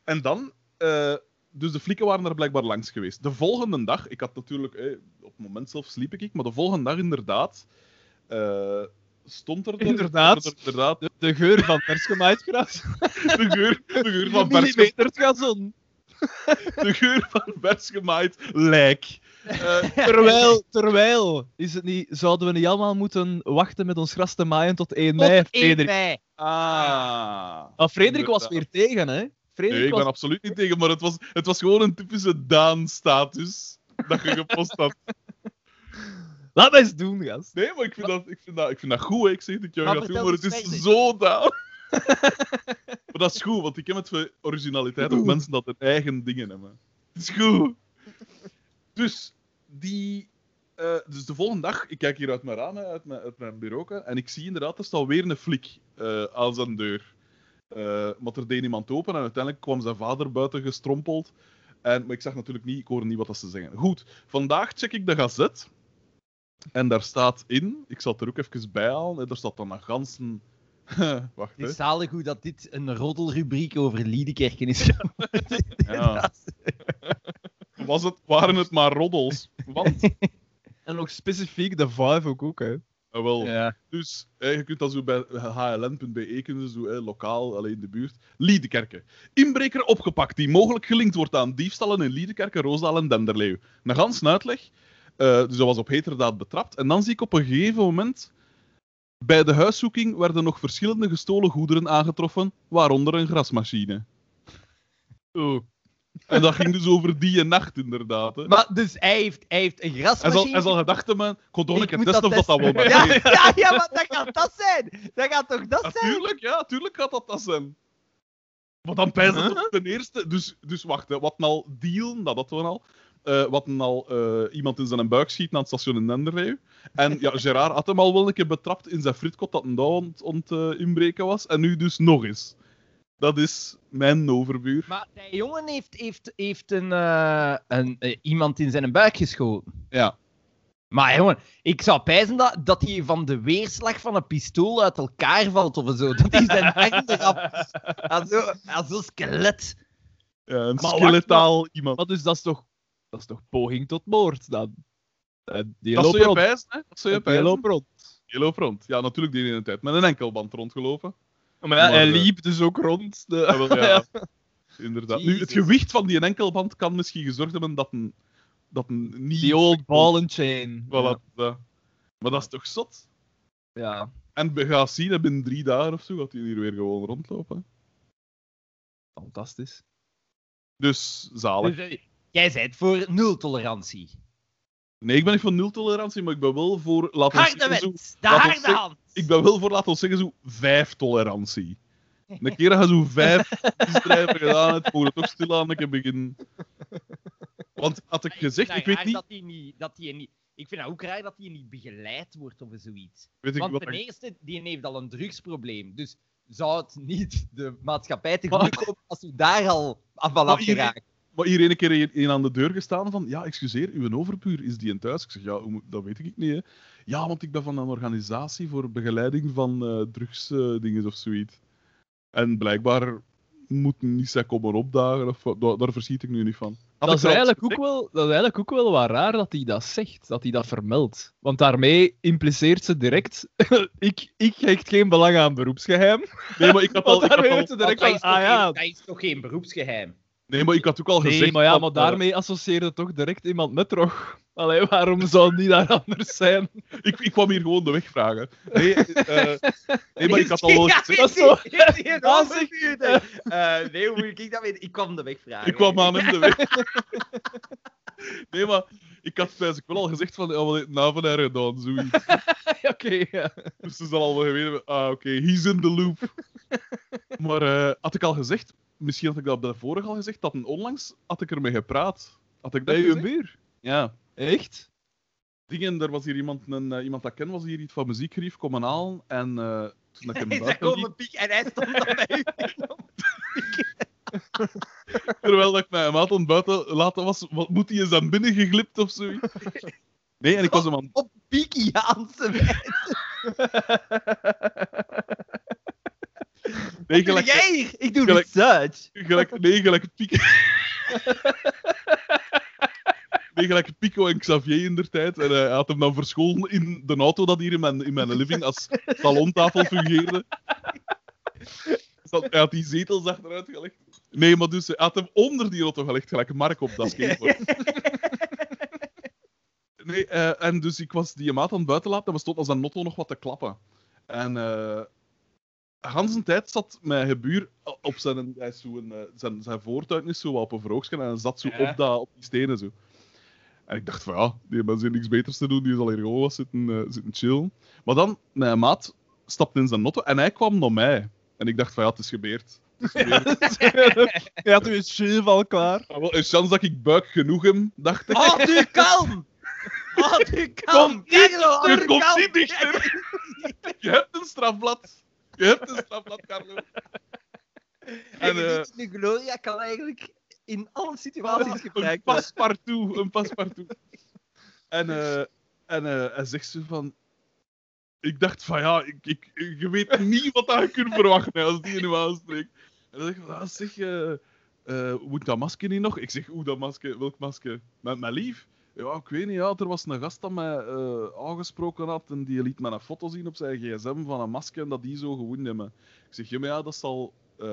En dan... eh, dus de flikken waren er blijkbaar langs geweest. De volgende dag, ik had natuurlijk... eh, op het moment zelf sliep ik, maar de volgende dag inderdaad... eh, stond er...
Inderdaad.
er inderdaad
De, de geur van vers gemaaid gras.
de, geur, de geur van vers
Millimeter gazon.
de geur van vers gemaaid lijk. Eh,
Terwijl, terwijl, is het niet, zouden we niet allemaal moeten wachten met ons gras te maaien tot 1 mei,
Tot 1
Frederik?
mei.
ah.
Frederik was weer tegen, hè? Frederik
Nee, ik
was...
ben absoluut niet tegen, maar het was, het was gewoon een typische Daan-status dat je gepost had.
Laat mij eens doen, gast.
Nee, maar ik vind dat, ik vind dat, ik vind dat goed, hè. ik zeg dat ik jou
Maar
ga doen, maar het is zo Daan. maar dat is goed, want ik heb het voor originaliteit of mensen dat hun eigen dingen hebben. Het is goed. Dus, die... eh, dus de volgende dag, ik kijk hier uit mijn raam, uit mijn, uit mijn bureau, en ik zie inderdaad, er staat weer een flik eh, aan zijn deur. Eh maar er deed iemand open en uiteindelijk kwam zijn vader buiten gestrompeld. En, maar ik zag natuurlijk niet, ik hoorde niet wat dat ze zeggen. Goed, vandaag check ik de gazet. En daar staat in, ik zal het er ook even bij halen, daar staat dan een ganzen... Wacht,
Het is zalig hoe dat dit een roddelrubriek over Liedekerken is.
Ja. Was het, waren het maar roddels? Want,
En nog specifiek de Vive ook, ook hè.
eh, wel,
Ja.
Dus eh, je kunt dat zo bij hln.be kunnen, zo, eh, lokaal, alleen in de buurt. Liedekerke. Inbreker opgepakt die mogelijk gelinkt wordt aan diefstallen in Liedekerke, Roosendaal en Denderleeuw. Een gans uitleg. Eh, dus dat was op heterdaad betrapt. En dan zie ik op een gegeven moment... Bij de huiszoeking werden nog verschillende gestolen goederen aangetroffen, waaronder een grasmachine.
Oeh.
En dat ging dus over die nacht, inderdaad. Hè.
Maar dus hij heeft, hij heeft een
zal,
grasmachine.
hij zal gedacht hebben, ik kon toch
Ik
een keer
moet
testen of dat, dat wel maar
ja, ja, ja, maar dat gaat dat zijn. Dat gaat toch dat zijn?
Natuurlijk, ja, tuurlijk gaat dat dat zijn. Maar dan toch ten eerste... Dus, dus wacht, hè, wat al dealen, dat hadden we al. Eh, wat al eh, iemand in zijn buik schiet aan het station in Nenderleeuw. En ja, Gerard had hem al wel een keer betrapt in zijn frietkot dat een daar ont, ont, eh, inbreken was. En nu dus nog eens. Dat is mijn overbuur.
Maar die jongen heeft, heeft, heeft een, eh, een, iemand in zijn buik geschoten.
Ja.
Maar jongen, ik zou pijzen dat, dat hij van de weerslag van een pistool uit elkaar valt of zo. Dat hij zijn arm eraf... Als zo'n skelet.
ja een
wacht,
skeletaal iemand.
Maar dus dat is toch, dat is toch poging tot moord dan? Eh, Die
Dat
loopt
zou je
rond.
pijzen, hè? Dat zou je
Die loopt rond.
Je loopt rond. Ja, natuurlijk die ene tijd. Met een enkelband rondgelopen.
Maar, ja,
Maar,
hij
eh,
liep dus ook rond. De...
Ja, wel, ja. Inderdaad. Nu, het gewicht van die enkelband kan misschien gezorgd hebben dat een, dat een niet...
Die old ball and chain.
Voilà, ja. Maar dat is toch zot?
Ja.
En we gaan zien, hè, binnen drie dagen of zo gaat hij hier weer gewoon rondlopen.
Fantastisch.
Dus zalig.
Dus, eh, jij bent voor nul tolerantie.
Nee, ik ben niet voor nul tolerantie, maar ik ben wel voor...
Harde
zo,
de
laat ons
harde
zeggen-
hand.
ik ben wel voor, laten we zeggen, zo vijf tolerantie. Een keer dat je zo vijf misdrijven gedaan hebt, moet je toch stilaan een keer beginnen. Want had ik gezegd, ik weet niet...
Dat die niet, dat die niet... Ik vind het ook raar dat die niet begeleid wordt of zoiets.
Weet ik
Want
wat
ten
ik-
eerste, die heeft al een drugsprobleem. Dus zou het niet de maatschappij te goede komen als u daar al van
Maar
had geraakt?
Maar hier een keer een- een aan de deur gestaan van, ja, excuseer, uw overbuur, is die in thuis? Ik zeg, ja, dat weet ik niet, hè. Ja, want ik ben van een organisatie voor begeleiding van eh drugsdingen of zoiets. En blijkbaar moet niet zij komen opdagen, of, wat, daar, daar verschiet ik nu niet van. Had
Dat is, eigenlijk ook wel, dat is eigenlijk ook wel wat raar dat hij dat zegt, dat hij dat vermeldt. Want daarmee impliceert ze direct, ik, ik hecht geen belang aan beroepsgeheim.
Nee, maar ik had al,
Want
ik had
daarmee
al-
ze direct van, ah ja.
dat is toch geen beroepsgeheim?
Nee, maar ik had ook al gezegd...
Nee, maar ja,
van,
maar
eh,
daarmee associeerde toch direct iemand met Rog. Allee, waarom zou die daar anders zijn?
ik, ik kwam hier gewoon de weg vragen. Nee, eh, nee maar ik had al
Ja,
gezegd...
Dat is
overbuurder? Eh, nee, hoe ik dat weten? Ik kwam de weg vragen.
Ik kwam aan hem de weg. Nee, maar ik had eigenlijk wel al gezegd van, ja, wat heeft Naven er gedaan, zoiets.
Oké, ja.
Dus ze zal al wel geweten hebben, ah, oké, he's in the loop. Maar eh, had ik al gezegd, misschien had ik dat daarvoor al gezegd, dat een onlangs had ik ermee gepraat. Had ik dat
Bij buur?
Ja.
Echt?
Dingen, er was hier iemand, een, eh, iemand dat ik ken, was hier iets van muziekgerief komen halen. En eh, toen ik hem liet,
komen piek en hij stond dan bij u.
terwijl dat ik mij hem aan buiten laten was, wat, moet hij eens aan binnen geglipt of zoiets? Nee, en ik was hem aan...
Op Piekiaanse wijze.
Nee, gelijk,
jij? Ik doe
gelijk-
research.
gelijk, nee, gelijk Pico. nee, gelijk Pico en Xavier in der tijd. En hij had hem dan verscholen in de auto dat hier in mijn, in mijn living als salontafel fungeerde. Dat- Hij had die zetels achteruit gelegd. Nee, maar dus hij had hem onder die auto gelegd, gelijk Mark op dat skateboard. Nee, eh, en dus ik was die maat aan het buiten laten en we stonden als een notto nog wat te klappen. En eh Hans een tijd zat mijn gebuur op zijn, hij is zo een, eh, zijn, zijn voortuin is zo op een verhoogsken en hij zat zo
Ja.
op, dat, op die stenen zo. En ik dacht van ja, die mensen heeft niks beters te doen, die zal hier gewoon wat zitten, eh, zitten chillen. Maar dan, mijn maat stapte in zijn notto en hij kwam naar mij. En ik dacht van ja, het is gebeurd. Het is gebeurd.
Je had uw chef al klaar.
Ah, wel, een chance dat ik buik genoeg hem, dacht ik.
Houd u kalm! U kalm!
Kom Je komt niet dichter. Je hebt een strafblad. Je hebt een strafblad, Carlo.
En
En, eh,
de Gloria kan eigenlijk in alle situaties
Een
gebruikt worden.
paspartout, een paspartout. En, eh, en eh, hij zegt zo van... Ik dacht van ja, ik, ik, je weet niet wat je kunt verwachten als die nu aanspreekt. En dan zeg ik van, ah, zeg, eh eh, moet dat masker niet nog? Ik zeg, hoe dat masker? Welk masker? Met mijn lief? Ja, ik weet niet, ja, er was een gast dat mij eh, aangesproken had en die liet me een foto zien op zijn gsm van een masker en dat die zo gewoond hebben. Ik zeg, ja, maar ja, dat zal eh,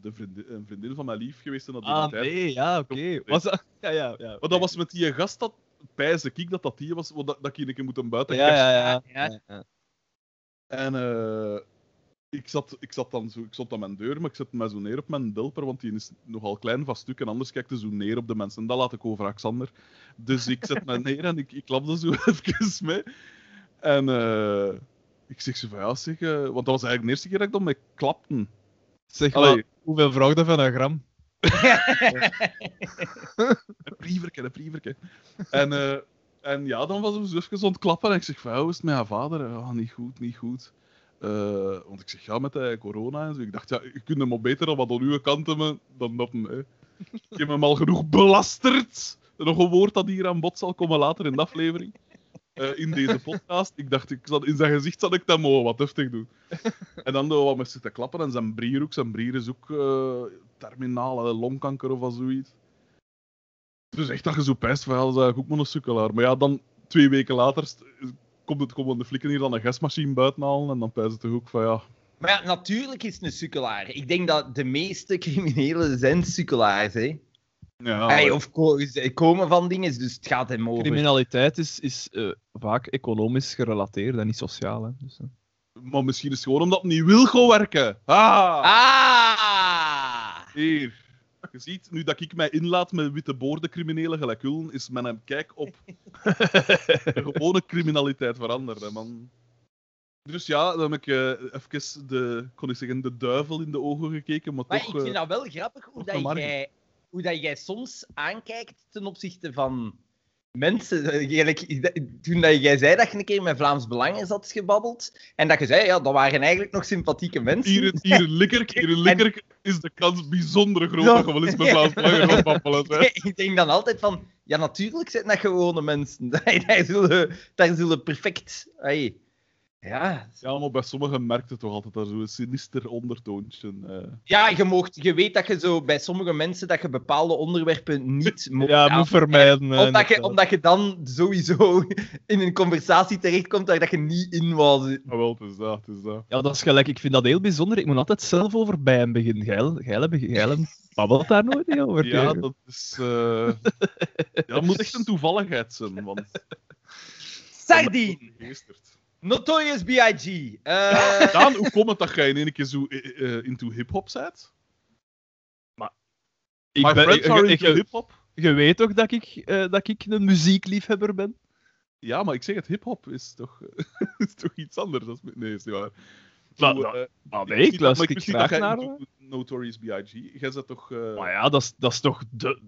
de vriendin, een vriendin van mijn lief geweest zijn op die
Ah,
tijd.
nee, ja, oké. Was dat... Ja, ja, ja.
Maar dat was met die gast dat pijze ik dat dat die was, wat dat, dat ik een keer moet buiten
Ja, ja, ja.
Ja.
ja. ja.
En eh, ik, zat, ik, zat dan zo, ik stond aan mijn deur, maar ik zette mij zo neer op mijn delper, want die is nogal klein van stuk en anders kijkte zo neer op de mensen. Dat laat ik over Alexander. Dus ik zet mij neer en ik, ik klapte zo even mee. En eh, ik zeg zo van ja, zeg, eh, want dat was eigenlijk de eerste keer dat ik dan mee klapte.
Zeg
Allee.
maar, hoeveel vraagt dat van een gram?
Een prieverke, een prieverke. En, eh, en ja, dan was we zo even ontklappen en ik zeg van, ja, hoe is het met haar vader? Ja, niet goed, niet goed. Eh, want ik zeg, ja, met de corona en zo. Ik dacht, ja, je kunt hem maar beter dan wat aan uw kant dan dat. Ik heb hem al genoeg belasterd. Nog een woord dat hier aan bod zal komen later in de aflevering. Eh, in deze podcast. Ik dacht, ik zat, in zijn gezicht zat ik dat maar wat heftig doen. En dan doen we wat met zitten klappen. En zijn brier. Zijn brier is ook eh, terminale longkanker of zoiets. Dus echt dat je zo pijst van, ja, dat is eigenlijk ook maar een. Maar ja, dan twee weken later komt het komen de flikken hier dan een gasmachine buiten halen. En dan pijst het toch ook van, ja...
Maar ja, natuurlijk is het een sukkelaar. Ik denk dat de meeste criminelen zijn sukkelaars, hè.
ja
Hey, of ko- ze komen van dingen, dus het gaat hem over.
Criminaliteit is, is eh, vaak economisch gerelateerd en niet sociaal. Hè. Dus, eh.
Maar misschien is het gewoon omdat het niet wil gaan werken. Ah!
Ah!
Hier. Je ziet, nu dat ik mij inlaat met witte boordencriminelen gelijk Ullen, is mijn kijk op de gewone criminaliteit veranderd, hè, man. Dus ja, dan heb ik eh, even de, kon ik zeggen, de duivel in de ogen gekeken, maar,
Maar
toch...
ik vind
eh,
dat wel grappig hoe, dat jij, hoe dat jij soms aankijkt ten opzichte van mensen. Toen dat jij zei dat je een keer met Vlaams Belang had gebabbeld, en dat je zei, ja, dat waren eigenlijk nog sympathieke mensen.
Hier, in- hier in Likkerk, hier in
En-
is de kans bijzonder groot dat je wel eens met Vlaams Belang gaat babbelen. hè.
ik denk dan altijd van, ja, natuurlijk zijn dat gewone mensen. daar, zullen, daar zullen perfect... ai, ja,
Ja, maar bij sommigen merkt het toch altijd dat zo'n sinister ondertoontje. eh.
ja je, moogt, je weet dat je zo bij sommige mensen dat je bepaalde onderwerpen niet moet
Ja, moet vermijden.
Omdat je, omdat je dan sowieso in een conversatie terechtkomt waar dat je niet in wou zitten.
Maar wel, het is dat, het is dat.
Ja, dat is gelijk. Ik vind dat heel bijzonder. Ik moet altijd zelf over bij hem beginnen. Geil, geil, geil, babbelt daar nooit niet over.
Ja, dat is... eh, ja, dat moet echt een toevalligheid zijn, want...
Sardine! Notorious B.I.G. Eh,
Daan, hoe komt het dat jij in één keer zo eh, eh, into hip-hop bent?
ik
My
ben,
friends
ik-
are
ik-
into
ik-
hip-hop.
je weet toch dat ik, eh, dat ik een muziekliefhebber ben?
Ja, maar ik zeg het, hip-hop is toch, is toch iets anders? Dan... Nee, is niet waar.
Maar-
Hoe,
maar- Maar nee, ik luister
maar
ik graag
jij
naar.
into Notorious B.I.G. Jij zit toch... eh,
Maar ja, dat is, dat is toch de...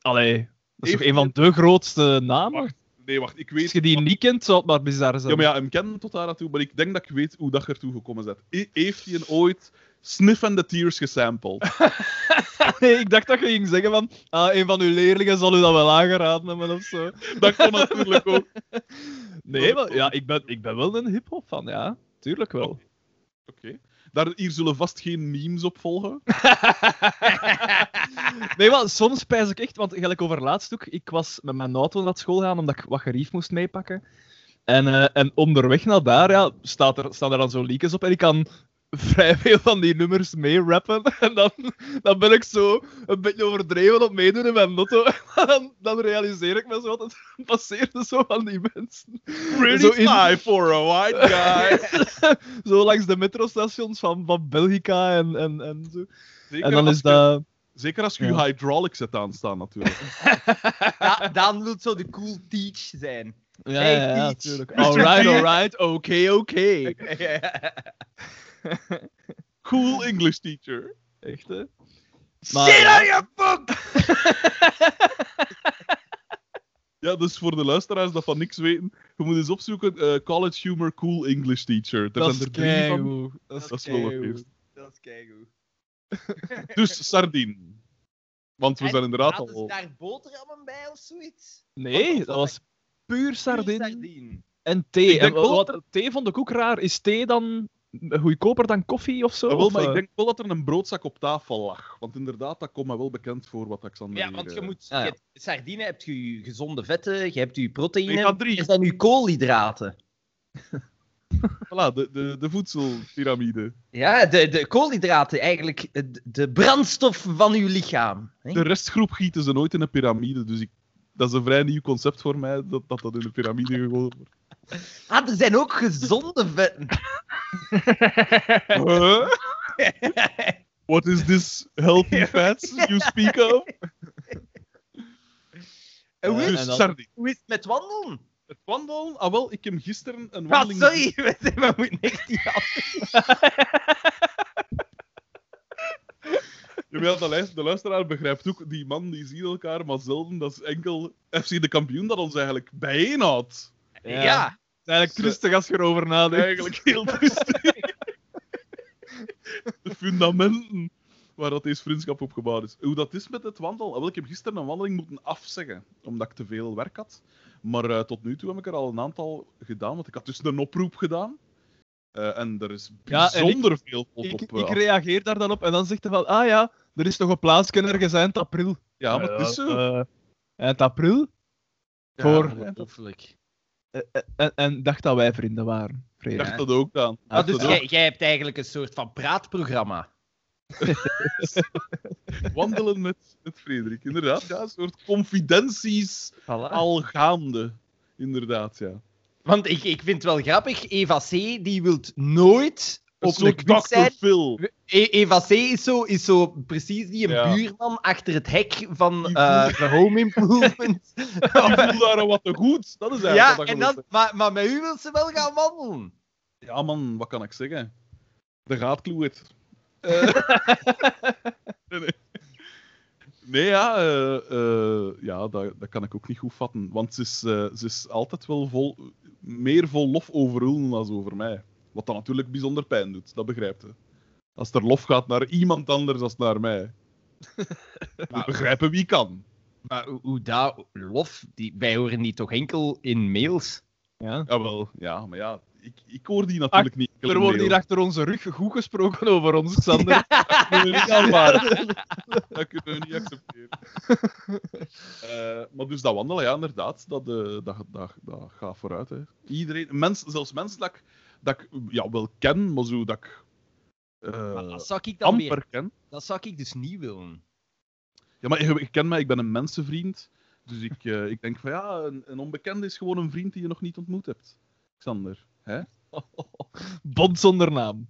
Allee, dat is toch een van de grootste namen?
Wacht, Nee, wacht, ik weet...
Als je die niet kent, zou het maar bizar zijn.
Ja, maar ja, hem kennen tot daar naartoe, maar ik denk dat ik weet hoe dat ertoe gekomen bent. I- Heeft hij ooit Sniff and the Tears gesampled?
Nee, ik dacht dat je ging zeggen van... Ah, een van uw leerlingen zal u dat wel aangeraden hebben of zo.
dat kon natuurlijk ook.
Nee, maar ja, ik ben, ik ben wel een hip-hop van, ja. Tuurlijk wel.
Oké. Daar, hier zullen vast geen memes op volgen.
Nee, maar soms spijs ik echt, want gelijk over laatst ook, ik was met mijn auto naar school gaan omdat ik wat gerief moest meepakken. En, eh, en onderweg naar daar ja, staat er, staan er dan zo leakjes op en ik kan vrij veel van die nummers mee rappen. En dan, dan ben ik zo een beetje overdreven op meedoen in mijn. En dan, dan realiseer ik me zo dat het passeerde zo van die mensen.
Really
Zo in-
fly for a white guy.
Zo langs de metrostations van, van Belgica en, en, en zo.
Zeker,
En dan
als
is
je,
dat...
zeker als je
Ja.
je hydraulics hebt aanstaan, natuurlijk.
Da- Daan wil zo de cool teach zijn.
Ja,
Hey,
ja, ja, natuurlijk. Alright, alright, oké, oké.
Cool English teacher.
Echt, hè?
Shit
Maar-
on your book!
Ja, dus voor de luisteraars dat van niks weten, je moet eens opzoeken eh, College Humor Cool English Teacher. Er
Dat
zijn
is
er drie van.
keigoed. Dat is,
Dat is wel een.
Dat is keigoed.
Dus sardine. Want we
En
zijn inderdaad
Hadden ze
al...
daar boterhammen bij of zoiets?
Nee,
Wat
dat
was
puur sardine
Sardine.
en thee. En wat, thee vond ik ook raar. Is thee dan goedkoper dan koffie of zo?
Ja, wel,
Of,
maar ik
eh?
denk wel dat er een broodzak op tafel lag. Want inderdaad, dat komt me wel bekend voor wat Alexander
Ja,
hier,
want je
eh,
moet...
Ah, ja.
je hebt- sardine heb je je gezonde vetten, je hebt je proteïne.
Omega-3.
Er zijn je koolhydraten.
Voilà, de, de, de voedselpyramide.
Ja, de, de koolhydraten, eigenlijk de, de brandstof van uw lichaam. hè?
De restgroep gieten ze nooit in een piramide, dus ik, dat is een vrij nieuw concept voor mij, dat dat, dat in een piramide gegooid wordt.
Ah, er zijn ook gezonde vetten.
Huh? What is this healthy fats you speak of?
En hoe, is,
Dus
en dan-
sardine.
hoe is het met wandelen?
Het wandelen, ah wel, ik heb gisteren een
Ah,
wandeling...
sorry, we, zijn- we moeten echt niet af.
Ja, maar ja, de, luister- de luisteraar begrijpt ook, die man die zien elkaar maar zelden, dat is enkel FC de kampioen dat ons eigenlijk bijeenhoudt.
Ja.
Ja.
Het is eigenlijk trustig als je erover nadenkt.
Eigenlijk heel rustig. de fundamenten waar dat deze vriendschap op gebouwd is. Hoe dat is met het wandelen? Wel, ik heb gisteren een wandeling moeten afzeggen, omdat ik te veel werk had. Maar eh, tot nu toe heb ik er al een aantal gedaan, want ik had dus een oproep gedaan. Eh, en er is
Ja, en ik-
bijzonder veel volk
Ik,
op.
ik
eh,
reageer daar dan op en dan zegt hij van, ah ja, er is toch een plaatsje ergens eind april.
ja, maar het is zo.
Eind april?
Ja,
voor-
Ongelooflijk.
En, en dacht dat wij vrienden waren.
Ik dacht dat ook aan.
Ah,
Dacht
dus jij, jij hebt eigenlijk een soort van praatprogramma.
Wandelen met, met Frederik, inderdaad. Ja, een soort confidenties al gaande. Inderdaad, ja.
Want ik, ik vind het wel grappig, Eva C. die wil nooit op een quiz zijn.
Phil.
E- Eva C. is zo, is zo precies die een
Ja.
buurman achter het hek van eh
voelt-
de Home Improvement.
Die voelt daar al wat te goed. Dat is eigenlijk
ja,
wat
en
dat
dan, maar, maar met u wil ze wel gaan wandelen.
Ja, man, wat kan ik zeggen? De gaat kloeit. Eh, nee, nee. Nee, ja, eh, eh, ja dat, dat kan ik ook niet goed vatten. Want ze is, eh, ze is altijd wel vol, meer vol lof over dan over mij. Wat dan natuurlijk bijzonder pijn doet, dat begrijpt je. Als er lof gaat naar iemand anders dan naar mij. Maar begrijpen wie kan.
Maar hoe, hoe dat, lof, die, wij horen die toch enkel in mails?
Ja.
Jawel, ja, maar ja, ik, ik hoor die natuurlijk niet.
Er wordt hier achter onze rug goed gesproken over ons, Xander.
Dat kunnen we niet aanvaarden. dat kunnen we niet accepteren. Eh, maar dus dat wandelen, ja, inderdaad, dat, eh, dat, dat, dat gaat vooruit. Hè. Iedereen, mens, zelfs mensen dat ik, dat ik ja, wel ken, maar zo dat ik eh,
Maar dat zou ik dan weer...
amper ken.
Dat zou ik dus niet willen.
Ja, maar je, je kent mij, ik ben een mensenvriend. Dus ik, eh, ik denk van ja, een, een onbekende is gewoon een vriend die je nog niet ontmoet hebt. Xander. Hè?
Bond zonder naam.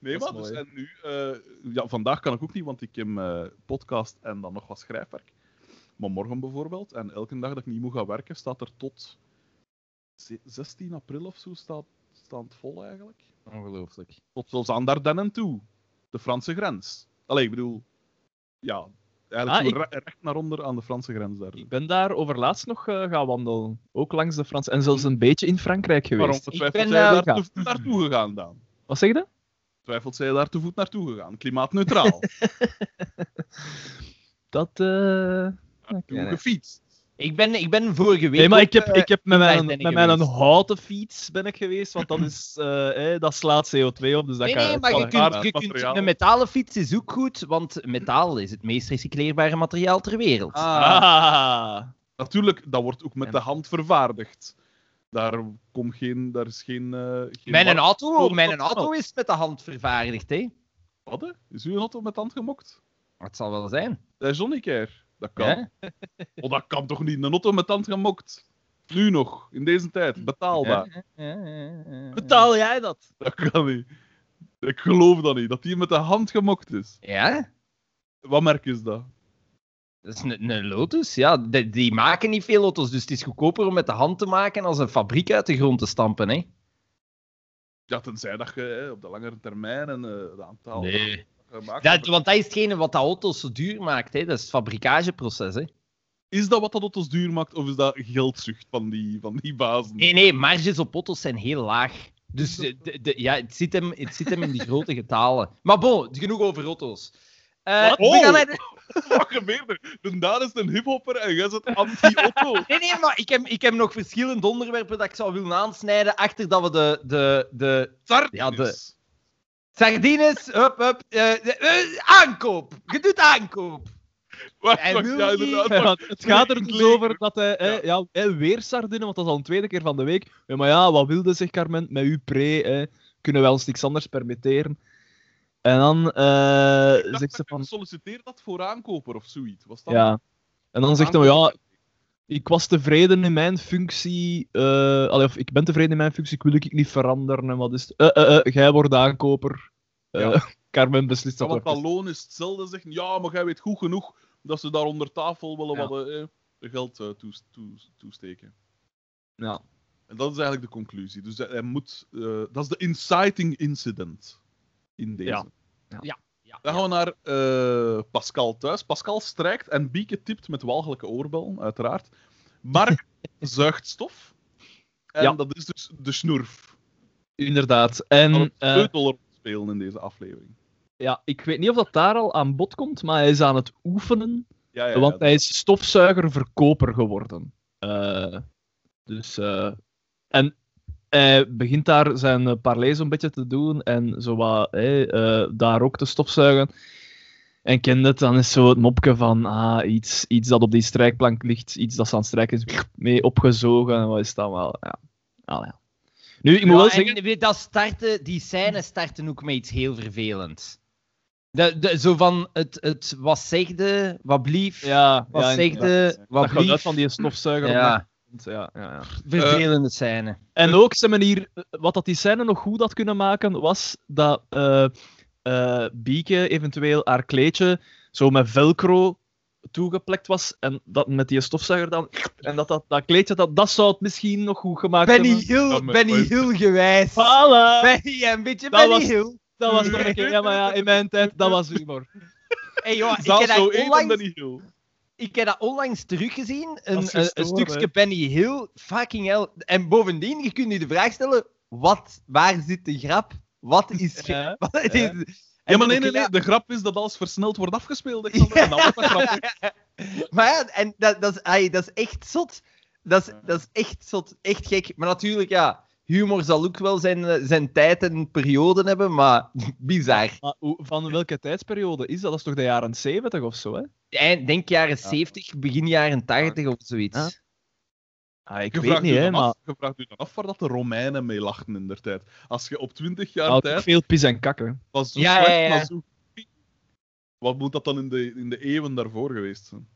Nee, maar dus, en nu, eh, ja, vandaag kan ik ook niet, want ik heb eh, podcast en dan nog wat schrijfwerk. Maar morgen bijvoorbeeld, en elke dag dat ik niet moet gaan werken, staat er tot ze- 16 april of zo staat, het vol eigenlijk.
Ongelooflijk.
Tot zelfs aan Dardenne toe, de Franse grens. Allee, ik bedoel, ja, eigenlijk
Ah,
recht naar onder aan de Franse grens daar.
Ik ben daar overlaatst nog eh, gaan wandelen. Ook langs de Frans. En zelfs een beetje in Frankrijk geweest.
Waarom
ben,
zij
eh,
daar te voet naartoe gegaan, Daan?
Wat zeg je?
Twijfelt zij daar te voet naartoe gegaan? Klimaatneutraal.
Dat. eh,
Toen
nee.
gefietst.
Ik ben, ik ben vorige week
Nee, maar
ook,
ik heb,
eh,
ik heb met, mijn, met mijn
geweest.
houten fiets ben ik geweest, want dat, is, eh, eh, dat slaat CO2 op. Dus dat
Nee,
kan,
nee,
dat
maar je kunt,
aan.
je kunt, een metalen fiets is ook goed, want metaal is het meest recycleerbare materiaal ter wereld.
Ah.
Natuurlijk, dat wordt ook met de hand vervaardigd. Daar, komt geen, daar is geen. eh geen
Mijn auto, mijn
dat
auto is met de hand vervaardigd, hè?
Wat, hè? Is uw auto met hand gemokt?
Het zal wel zijn.
Dat is Johnny Care. Dat kan.
Ja?
Oh, dat kan toch niet? Een auto met hand gemokt? Nu nog, in deze tijd. Betaalbaar.
Betaal jij dat?
Dat kan niet. Ik geloof dat niet, dat die met de hand gemokt is.
Ja?
Wat merk is dat?
Dat is een, een Lotus, ja. Die, die maken niet veel auto's, dus het is goedkoper om met de hand te maken als een fabriek uit de grond te stampen, hè?
Ja, tenzij dat je hè, op de langere termijn en eh, het aantal
Nee.
Gemaakt
Dat, want dat is hetgene wat de auto's zo duur maakt, hè? Dat is het fabrikageproces, hè?
Is dat wat dat auto's duur maakt, of is dat geldzucht van die, van die bazen?
Nee, nee, marges op auto's zijn heel laag. Dus de, ja, het, zit hem, het zit hem in die grote getalen. Maar bon, genoeg over auto's. Eh,
Wat?
we
Oh!
de-
Wat gebeurt er? De is een hiphopper en jij zit anti-auto.
Nee, nee, maar ik heb, ik heb nog verschillende onderwerpen dat ik zou willen aansnijden achter dat we de, de, de Ja, de- sardines, hup, hup, eh, de- eh, aankoop. Je doet aankoop.
Wacht,
Hij
wacht, ja, inderdaad.
Ja, het gaat er dus over dat hij, hè, ja. hè, weer sardine, want dat is al een tweede keer van de week. Ja, maar ja, wat wilde zich Carmen met uw pre? Hè? Kunnen wij ons niks anders permitteren? En dan eh
dacht
zegt ze van,
je Solliciteer dat voor aankoper of zoiets. Was dat
ja. En dan zegt hij, ja, ik was tevreden in mijn functie. eh allee, of ik ben tevreden in mijn functie, ik wil ik niet veranderen. En wat is het? Eh, eh, jij wordt aankoper.
Ja.
Carmen beslist dat
want dat loon is hetzelfde. Zeggen, ja, maar jij weet goed genoeg dat ze daar onder tafel willen
Ja.
wat eh, geld eh, toes- toes- toesteken.
Ja.
En dat is eigenlijk de conclusie. Dus hij moet, eh, dat is de inciting incident in deze.
Ja.
Ja,
Dan gaan we naar eh, Pascal thuis. Pascal strijkt en Bieke tipt met walgelijke oorbellen, uiteraard. Mark zuigt stof. En
Ja.
dat is dus de snurf.
Inderdaad. En
een
eh,
sleutelrol spelen in deze aflevering.
ja, ik weet niet of dat daar al aan bod komt, maar hij is aan het oefenen.
Ja, ja,
want hij is stofzuigerverkoper geworden. Eh, dus, en hij begint daar zijn uh, parley zo'n beetje te doen en zo wat, eh, eh, daar ook te stofzuigen. En kent het, dan is zo het mopje van ah, iets, iets dat op die strijkplank ligt, iets dat ze aan het strijken is, mee opgezogen. En wat is dat wel? Ja. Ah, ja. Nu, ik moet
Ja,
wel
en
zeggen...
dat starten, die scènes starten ook met iets heel vervelends. De, de, zo van, het, het, wat zegde, wat blief,
Ja,
wat
ja,
zegde, wat
dat gaat uit van die stofzuiger.
Ja.
Ja, ja, ja.
Vervelende scène.
En ook, ze manier, wat dat die scène nog goed had kunnen maken, was dat eh eh, Bieke eventueel haar kleedje zo met velcro toegeplekt was en dat met die stofzuiger dan en dat, dat, dat kleedje, dat, dat zou het misschien nog goed gemaakt
Benny
hebben.
Hill,
Ja, maar-
Benny Hill gewijs.
Voilà!
Benny, een beetje
Dat
Benny
was-
Hill.
Dat was nog een keer, ja, maar ja, in mijn tijd, dat was humor.
Hey, joh, ik, heb
zo
onlangs,
Benny Hill.
Ik heb dat onlangs teruggezien. Een, een, stukje
hè.
Benny Hill. Fucking hell. En bovendien, je kunt je de vraag stellen: wat, waar zit de grap? Wat is.
Ja,
wat is
ja.
Ja, maar nee, nee, nee. De grap is dat alles versneld wordt afgespeeld. Alexander, En dan wordt dat grappig.
Maar ja, en dat, dat, is, ai, dat is echt zot. Dat is, dat is echt zot. Echt gek. Maar natuurlijk, ja. Humor zal ook wel zijn, eh, zijn tijd en perioden hebben, maar bizar.
Maar van welke tijdsperiode is dat? Dat is toch de jaren 70 of zo, hè?
Eind, denk jaren 70, begin jaren 80 of zoiets.
Ja. Ah, ik
Je
weet niet, hè, maar...
af, je vraagt u dan af waar dat de Romeinen mee lachten in der tijd. Als je op 20 jaar
ook
tijd
veel pis en kakken.
was zo
Ja,
slecht,
ja, ja.
maar zo... Wat moet dat dan in de, in de eeuwen daarvoor geweest zijn?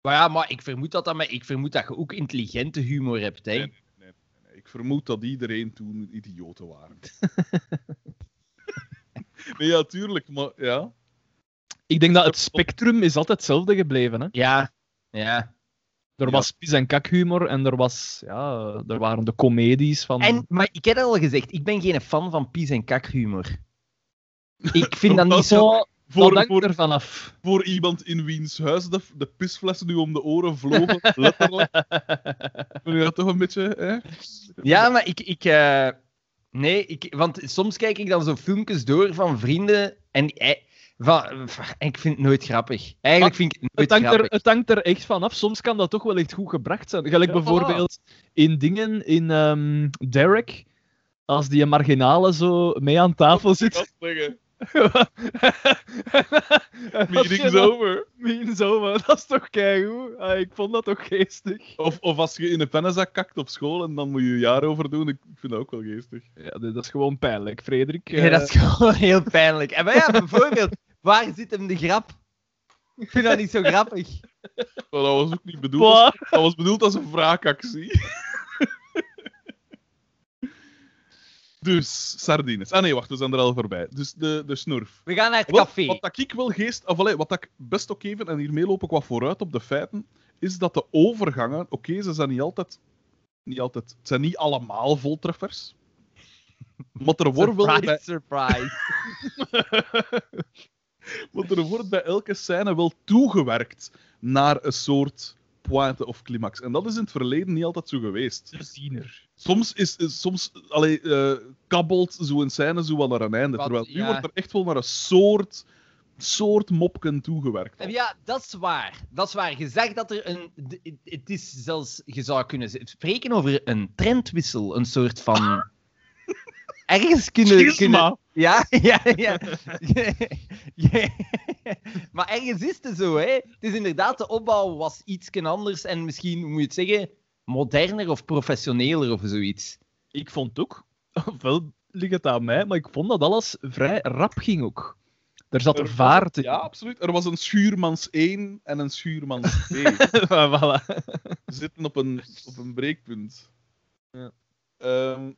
Maar ja, maar ik vermoed dat, dat, maar ik vermoed dat je ook intelligente humor hebt. Hè?
Nee, nee, nee, nee, nee. Ik vermoed dat iedereen toen idioten waren. nee, ja, tuurlijk, maar ja.
Ik denk dat het spectrum is altijd hetzelfde gebleven, hè?
Ja, ja.
Er
Ja.
was pis en kakhumor en er, was, ja, er waren de comedies van...
En, maar ik heb al gezegd, ik ben geen fan van pies en kakhumor. Ik vind dat niet
Dat-
zo...
dat
Voor,
hangt
voor,
er vanaf.
voor iemand in wiens huis de, de pisflessen nu om de oren vlogen, letterlijk. Vind je dat toch een beetje... Hè?
Ja, maar ik... ik eh, Nee, ik, want soms kijk ik dan zo filmpjes door van vrienden en, eh, en ik vind het nooit grappig. Eigenlijk vind ik het nooit
Het hangt, er,
grappig.
het hangt er echt vanaf. Soms kan dat toch wel echt goed gebracht zijn. Gelijk
Ja,
bijvoorbeeld in dingen, in ehm, Derek, als die marginale zo mee aan tafel zit.
Meeting's over.
Meetings over, dat is toch keigoed? Ah, ik vond dat toch geestig.
Of, of als je in een pennenzak kakt op school en dan moet je je jaar over doen. Ik vind dat ook wel geestig.
Ja, dat is gewoon pijnlijk, Frederik.
Ja,
Eh,
dat is gewoon heel pijnlijk. En maar ja, bijvoorbeeld, waar zit hem de grap? Ik vind dat niet zo grappig.
Maar dat was ook niet bedoeld. Als, dat was bedoeld als een wraakactie. dus, sardines. Ah nee, wacht, we zijn er al voorbij. Dus de, de snurf.
We gaan naar het
Wat,
café.
wat dat ik wel geest, of allee, wat dat ik best ook even, en hiermee loop ik wat vooruit op de feiten, is dat de overgangen, oké, ze zijn niet altijd, niet altijd, het zijn niet allemaal voltreffers. Maar er wordt wel bij,
Surprise, surprise.
maar er wordt bij elke scène wel toegewerkt naar een soort pointe of climax. En dat is in het verleden niet altijd zo geweest.
Ziener.
Soms is, is soms, allee, eh, kabbelt zo'n scène zo wat naar een einde.
Wat,
terwijl nu
ja.
wordt er echt wel naar een soort, soort mopken toegewerkt.
Ja, dat is waar. Dat is waar. Je zegt dat er een... Het is zelfs... Je zou kunnen spreken over een trendwissel. Een soort van... Ergens kunnen... Ja, ja, ja. Ja. maar ergens is het zo, hè. Het is inderdaad, de opbouw was iets anders en misschien, hoe moet je het zeggen, moderner of professioneler of zoiets.
Ik vond ook, ofwel ligt het aan mij, maar ik vond dat alles vrij rap ging ook. Er zat er
Er
vaart in.
Ja, absoluut. Er was een schuurmans 1 en een schuurmans 2.
voilà.
zitten op een, op een breekpunt.
Ja.
Ehm,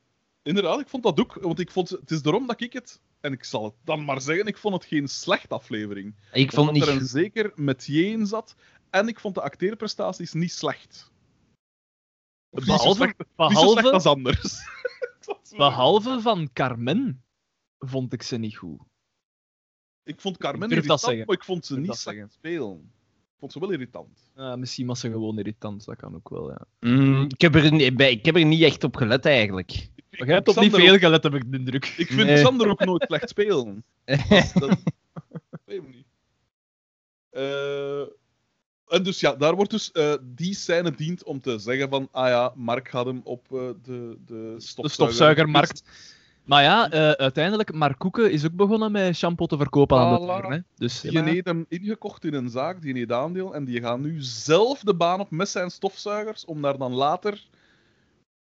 inderdaad, ik vond dat ook. Want ik vond, het is daarom dat ik het, en ik zal het dan maar zeggen, ik vond het geen slechte aflevering.
Ik vond niet...
er een zeker metier in zat. En ik vond de acteerprestaties niet slecht. Niet zo
Behalve,
slecht, niet zo slecht
behalve,
als anders.
behalve van Carmen vond ik ze niet goed.
Ik vond Carmen
Ik
irritant, maar ik vond ze
Ik
niet slecht spelen. Ik vond ze wel irritant.
Misschien was ze gewoon irritant, dat kan ook wel, ja.
Mm, ik, heb er, niet- bij- ik heb er niet echt op gelet, eigenlijk.
Ik,
Maar jij hebt op niet veel gelet, heb ik de indruk.
Ik vind
Nee.
Sander ook nooit slecht spelen. dat weet ik niet. Eh, en dus ja, daar wordt dus eh, die scène dient om te zeggen van, ah ja, Mark had hem op eh, de, de
De
stofzuiger.
stofzuigermarkt. Maar ja, eh, uiteindelijk, Mark Koeken is ook begonnen met shampoo te verkopen aan de deur. Hè? Dus,
Die
ja,
heeft hem ingekocht in een zaak, die heeft aandeel, en die gaat nu zelf de baan op met zijn stofzuigers, om daar dan later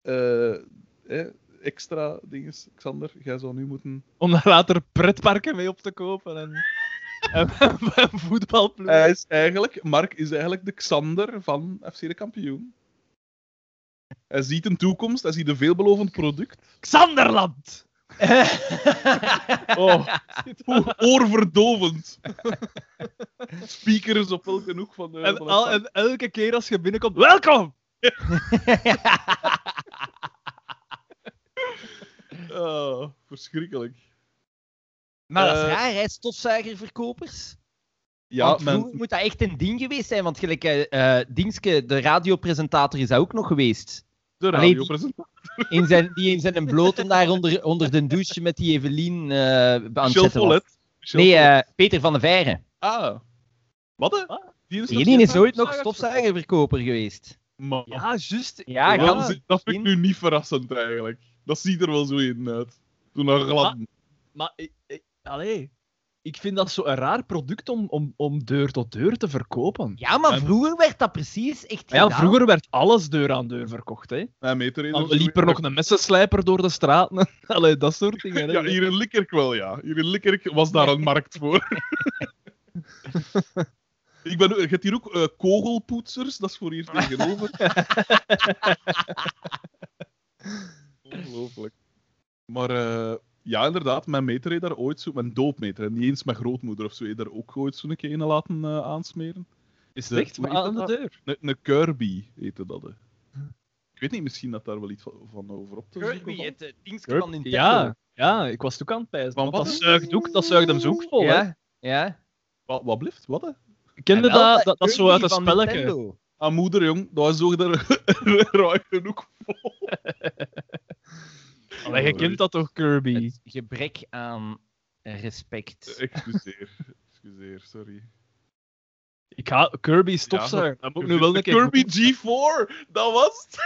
eh, eh, extra dingen, Xander, jij zou nu moeten...
om daar later pretparken mee op te kopen en, en, en voetbalploeg.
Hij is eigenlijk, Mark is eigenlijk de Xander van FC de kampioen. Hij ziet een toekomst, hij ziet een veelbelovend product.
Xanderland!
Oh, o- oorverdovend. Speakers op elke hoek van de.
En,
van de
al-
stad.
en elke keer als je binnenkomt, welkom!
Ah, verschrikkelijk.
Maar dat is
Eh,
raar, hè, stofzuigerverkopers.
Ja,
want
men-
moet dat echt een ding geweest zijn, want gelijk eh eh, Dingske, de radiopresentator, is dat ook nog geweest.
de
Allee, die-
radiopresentator.
In zijn, die in zijn blote daar onder, onder de douche met die Evelien eh aan het zetten Nee, eh, Peter van de Veire.
Ah. Wat? hè? Die is nog
Die is
steeds
nooit nog
stofzuiger-
stofzuigerverkoper geweest.
Maar-
Ja, juist.
Ja, misschien.
dat vind ik nu niet verrassend eigenlijk. Dat ziet er wel zo in uit. Toen naar glad.
Maar, ik, ik- allee, ik vind dat zo'n raar product om, om, om deur tot deur te verkopen.
Ja, maar
En-
vroeger werd dat precies echt
Ja,
gedaan.
vroeger werd alles deur aan deur verkocht. Hè.
Mijn meter
Dan liep er nog een messenslijper door de straten. Allee, dat soort dingen. hè.
Ja, hier in Likkerk wel, ja. Hier in Likkerk was daar een markt voor. Ik ben, je hebt hier ook eh, kogelpoetsers, dat is voor hier tegenover. Ongelooflijk. Maar eh, ja, inderdaad, mijn meter heeft daar ooit zo, mijn doopmeter, en niet eens mijn grootmoeder of zo, heeft daar ook ooit zo'n keer een laten eh, aansmeren.
Is
de-
het echt aan de deur?
Een, een Kirby heette dat. hè. Ik weet niet, misschien dat daar wel iets van, van over op te zoeken
Kirby, het eh, dingske van Nintendo.
Ja, ja, ik was ook aan het pijzen. Want
wat
dat zuigt, ook, dat zuigt hem zo ook vol. hè.
Ja, ja.
Wat, wat blieft? Wat? Hè?
Kende dat, dat, zo
Kirby
uit een spelletje?
Nintendo.
Ah, moeder, jong, dat is ook er raar genoeg vol.
Allee, je kent dat toch, Kirby?
Het gebrek aan respect.
Excuseer, excuseer, sorry.
Ik ga Kirby stofzuiger. dat moet ik nu wel een keer
Kirby G4, dat was het.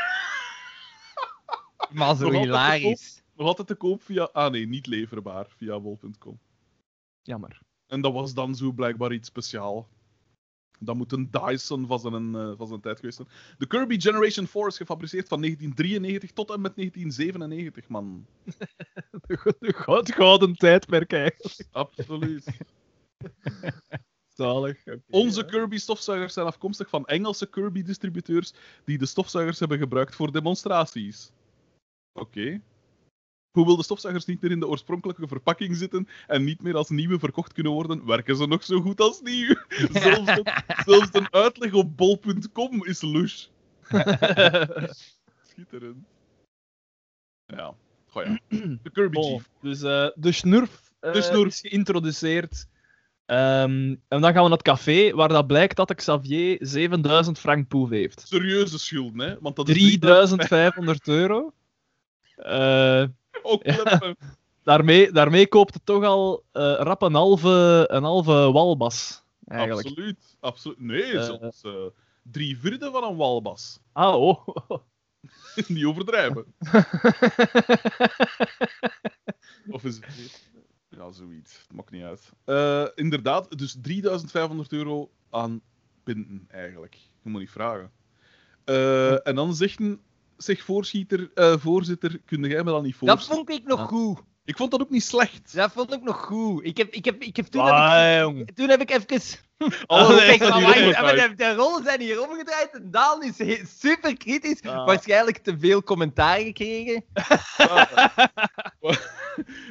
Maar zo
Nog
hilarisch.
Nog altijd te koop via... Ah nee, niet leverbaar via wol.com.
Jammer.
En dat was dan zo blijkbaar iets speciaal. Dat moet een Dyson van zijn, eh, van zijn tijd geweest zijn. De Kirby Generation 4 is gefabriceerd van 1993 tot en met 1997, man.
De, de goud- gouden tijdperk eigenlijk.
Absoluut.
Zalig.
Onze Kirby-stofzuigers zijn afkomstig van Engelse Kirby-distributeurs die de stofzuigers hebben gebruikt voor demonstraties. Oké. Hoewel de stofzuigers niet meer in de oorspronkelijke verpakking zitten en niet meer als nieuwe verkocht kunnen worden, werken ze nog zo goed als nieuw. zelfs, een, zelfs een uitleg op bol.com is lush. Schitterend. Ja. Goh ja. De Kirby
Oh,
Chief.
dus eh, de snurf, eh,
De snurf.
is geïntroduceerd. Ehm, en dan gaan we naar het café, waar dat blijkt dat Xavier 7000 frank poef heeft.
Serieuze schulden, hè? Want dat is
3500 euro. Eh, Daarmee, daarmee koopt het toch al eh, rap een halve, een halve walbas. Eigenlijk.
Absoluut. absoluut. Nee,
Eh.
zelfs eh, drie vierde van een walbas.
Ah, oh.
Niet overdrijven. of is het... Ja, zoiets. Het maakt niet uit. Inderdaad, dus 3500 euro aan pinten, eigenlijk. Je moet niet vragen. En dan zeggen... Zeg, voorschieter, eh, voorzitter, kun jij me dan niet
Dat
voorstellen?
vond ik nog
Ja.
goed.
Ik vond dat ook niet slecht.
Dat vond ik nog goed. Ik heb, ik heb, ik heb toen,
Ah,
heb ik, toen heb ik even...
Alle
Oh,
omgedraaid.
maar de, de rollen zijn hier omgedraaid en Daan is super kritisch.
Ah.
Waarschijnlijk te veel commentaar gekregen.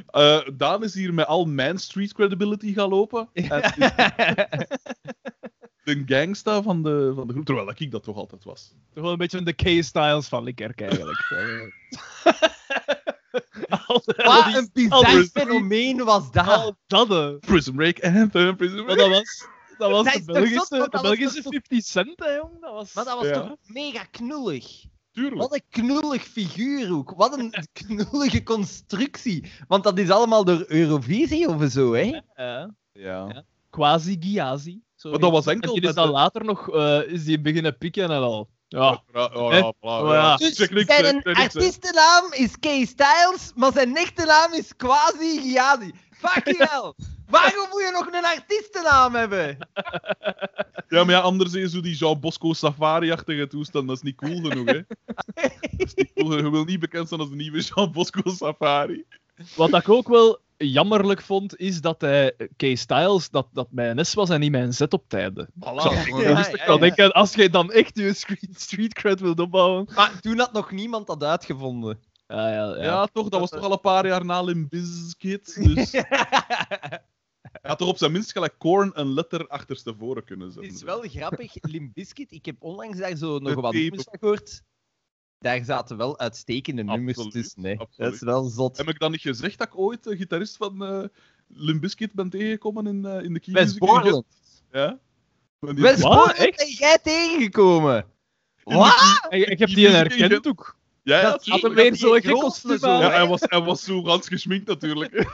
Eh, Daan is hier met al mijn street credibility gaan lopen. De gangsta van de, van de groep, terwijl ik dat toch altijd was.
Toch wel een beetje de K-styles van Likkerk eigenlijk.
Wat een bizar fenomeen was dat.
al dat.
Prison Break Anthem, Prison
Maar
Break.
dat was, dat was
Dat
de Belgische, de
dat was
Belgische
toch-
50 cent, hè, jong. Dat was...
Maar dat was
Ja.
toch mega knullig.
Tuurlijk.
Wat een knullig figuur ook. Wat een knullige constructie. Want dat is allemaal door Eurovisie of zo, hè?
Ja.
Ja.
Quasi Giazi. Zo
Maar dat was enkel
En die is dan
de-
later nog eh, is die beginnen pikken en al. Ja.
Ja, oh, ja,
Oh,
ja.
ja.
Dus zijn artiestennaam is Kay Styles, maar zijn echte naam is Quasi Giazi. Fucking hell! Waarom moet je nog een artiestennaam hebben?
Ja, maar ja, anders is zo die Jean Bosco Safari-achtige toestand. Dat is niet cool genoeg, hè. Dat is niet cool genoeg. Je wil niet bekend zijn als de nieuwe Jean Bosco Safari.
Wat ik ook wel jammerlijk vond, is dat hij K-Styles, dat, dat mijn S was en niet mijn Z op tijden.
Voilà. Ja,
ik
ja,
wel
ja.
denken, als je dan echt je street, street cred wilt opbouwen.
Maar toen had nog niemand dat uitgevonden.
Ja, ja, ja.
Ja, toch, dat was toch al een paar jaar na Limp Bizkit. Dus hij had toch op zijn minst gelijk Korn een letter achterstevoren kunnen
Het
zetten.
is wel grappig, Limp Bizkit, ik heb onlangs daar zo nog
De
wat nummers gehoord. Daar zaten wel uitstekende nummers
Absoluut,
tussen. Nee. Dat is wel zot.
Heb ik dan niet gezegd dat ik ooit de gitarist van eh Limp Bizkit ben tegengekomen in, eh, in de Key
West Borland.
Ja.
West
Wat?
Borland
Echt?
ben jij tegengekomen. Wat?
Ik, ik heb
Die
herkend ook.
Ja, ja,
Dat
Had hem weer zo'n gek kostuum
zo.
Ja,
hè?
hij was, hij was zo gans geschminkt natuurlijk.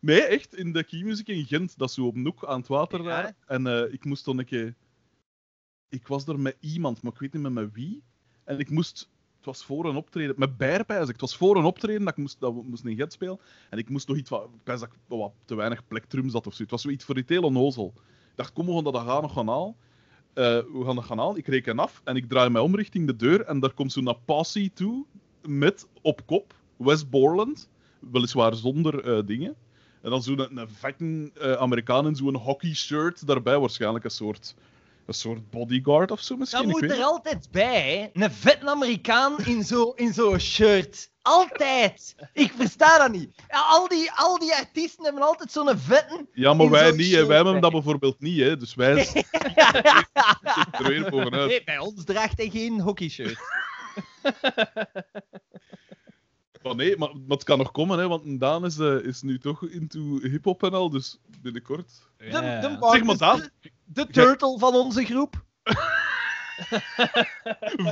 nee, echt, in de Key Music in Gent, dat is zo op Noek aan het water
Ja.
daar. En eh, ik moest dan een keer... Ik was er met iemand, maar ik weet niet meer met wie. En ik moest... Het was voor een optreden, met Bijrpijs. Het was voor een optreden dat ik moest, dat we moesten in spelen. En ik moest nog iets van... Dat wat te weinig plektrum zat of zo. Het was zoiets voor die heel onnozel. Ik dacht, kom, we gaan dat gaan nog gaan halen. Eh, we gaan dat gaan halen. Ik reken af en ik draai mij om richting de deur. En daar komt zo'n passie toe met op kop West Borland. Weliswaar zonder eh, dingen. En dan zo'n een, een eh, Amerikaan in zo'n hockey shirt daarbij. Waarschijnlijk een soort, een soort bodyguard of zo misschien.
Dat
ik
moet er altijd bij, hè. Een vette Amerikaan in zo'n in zo'n shirt. Altijd. Ik versta dat niet. Ja, al, die, al die artiesten hebben altijd zo'n vetten.
Ja, maar wij niet. hè. Wij hebben dat bijvoorbeeld niet. Hè. Dus wij zitten er weer bovenuit.
Nee, bij ons draagt hij geen hockeyshirt.
Maar nee, maar, maar het kan nog komen, hè, want Daan is, eh, is nu toch into hip-hop en al, dus binnenkort.
De, de
Zeg maar Daan,
De, turtle van onze groep.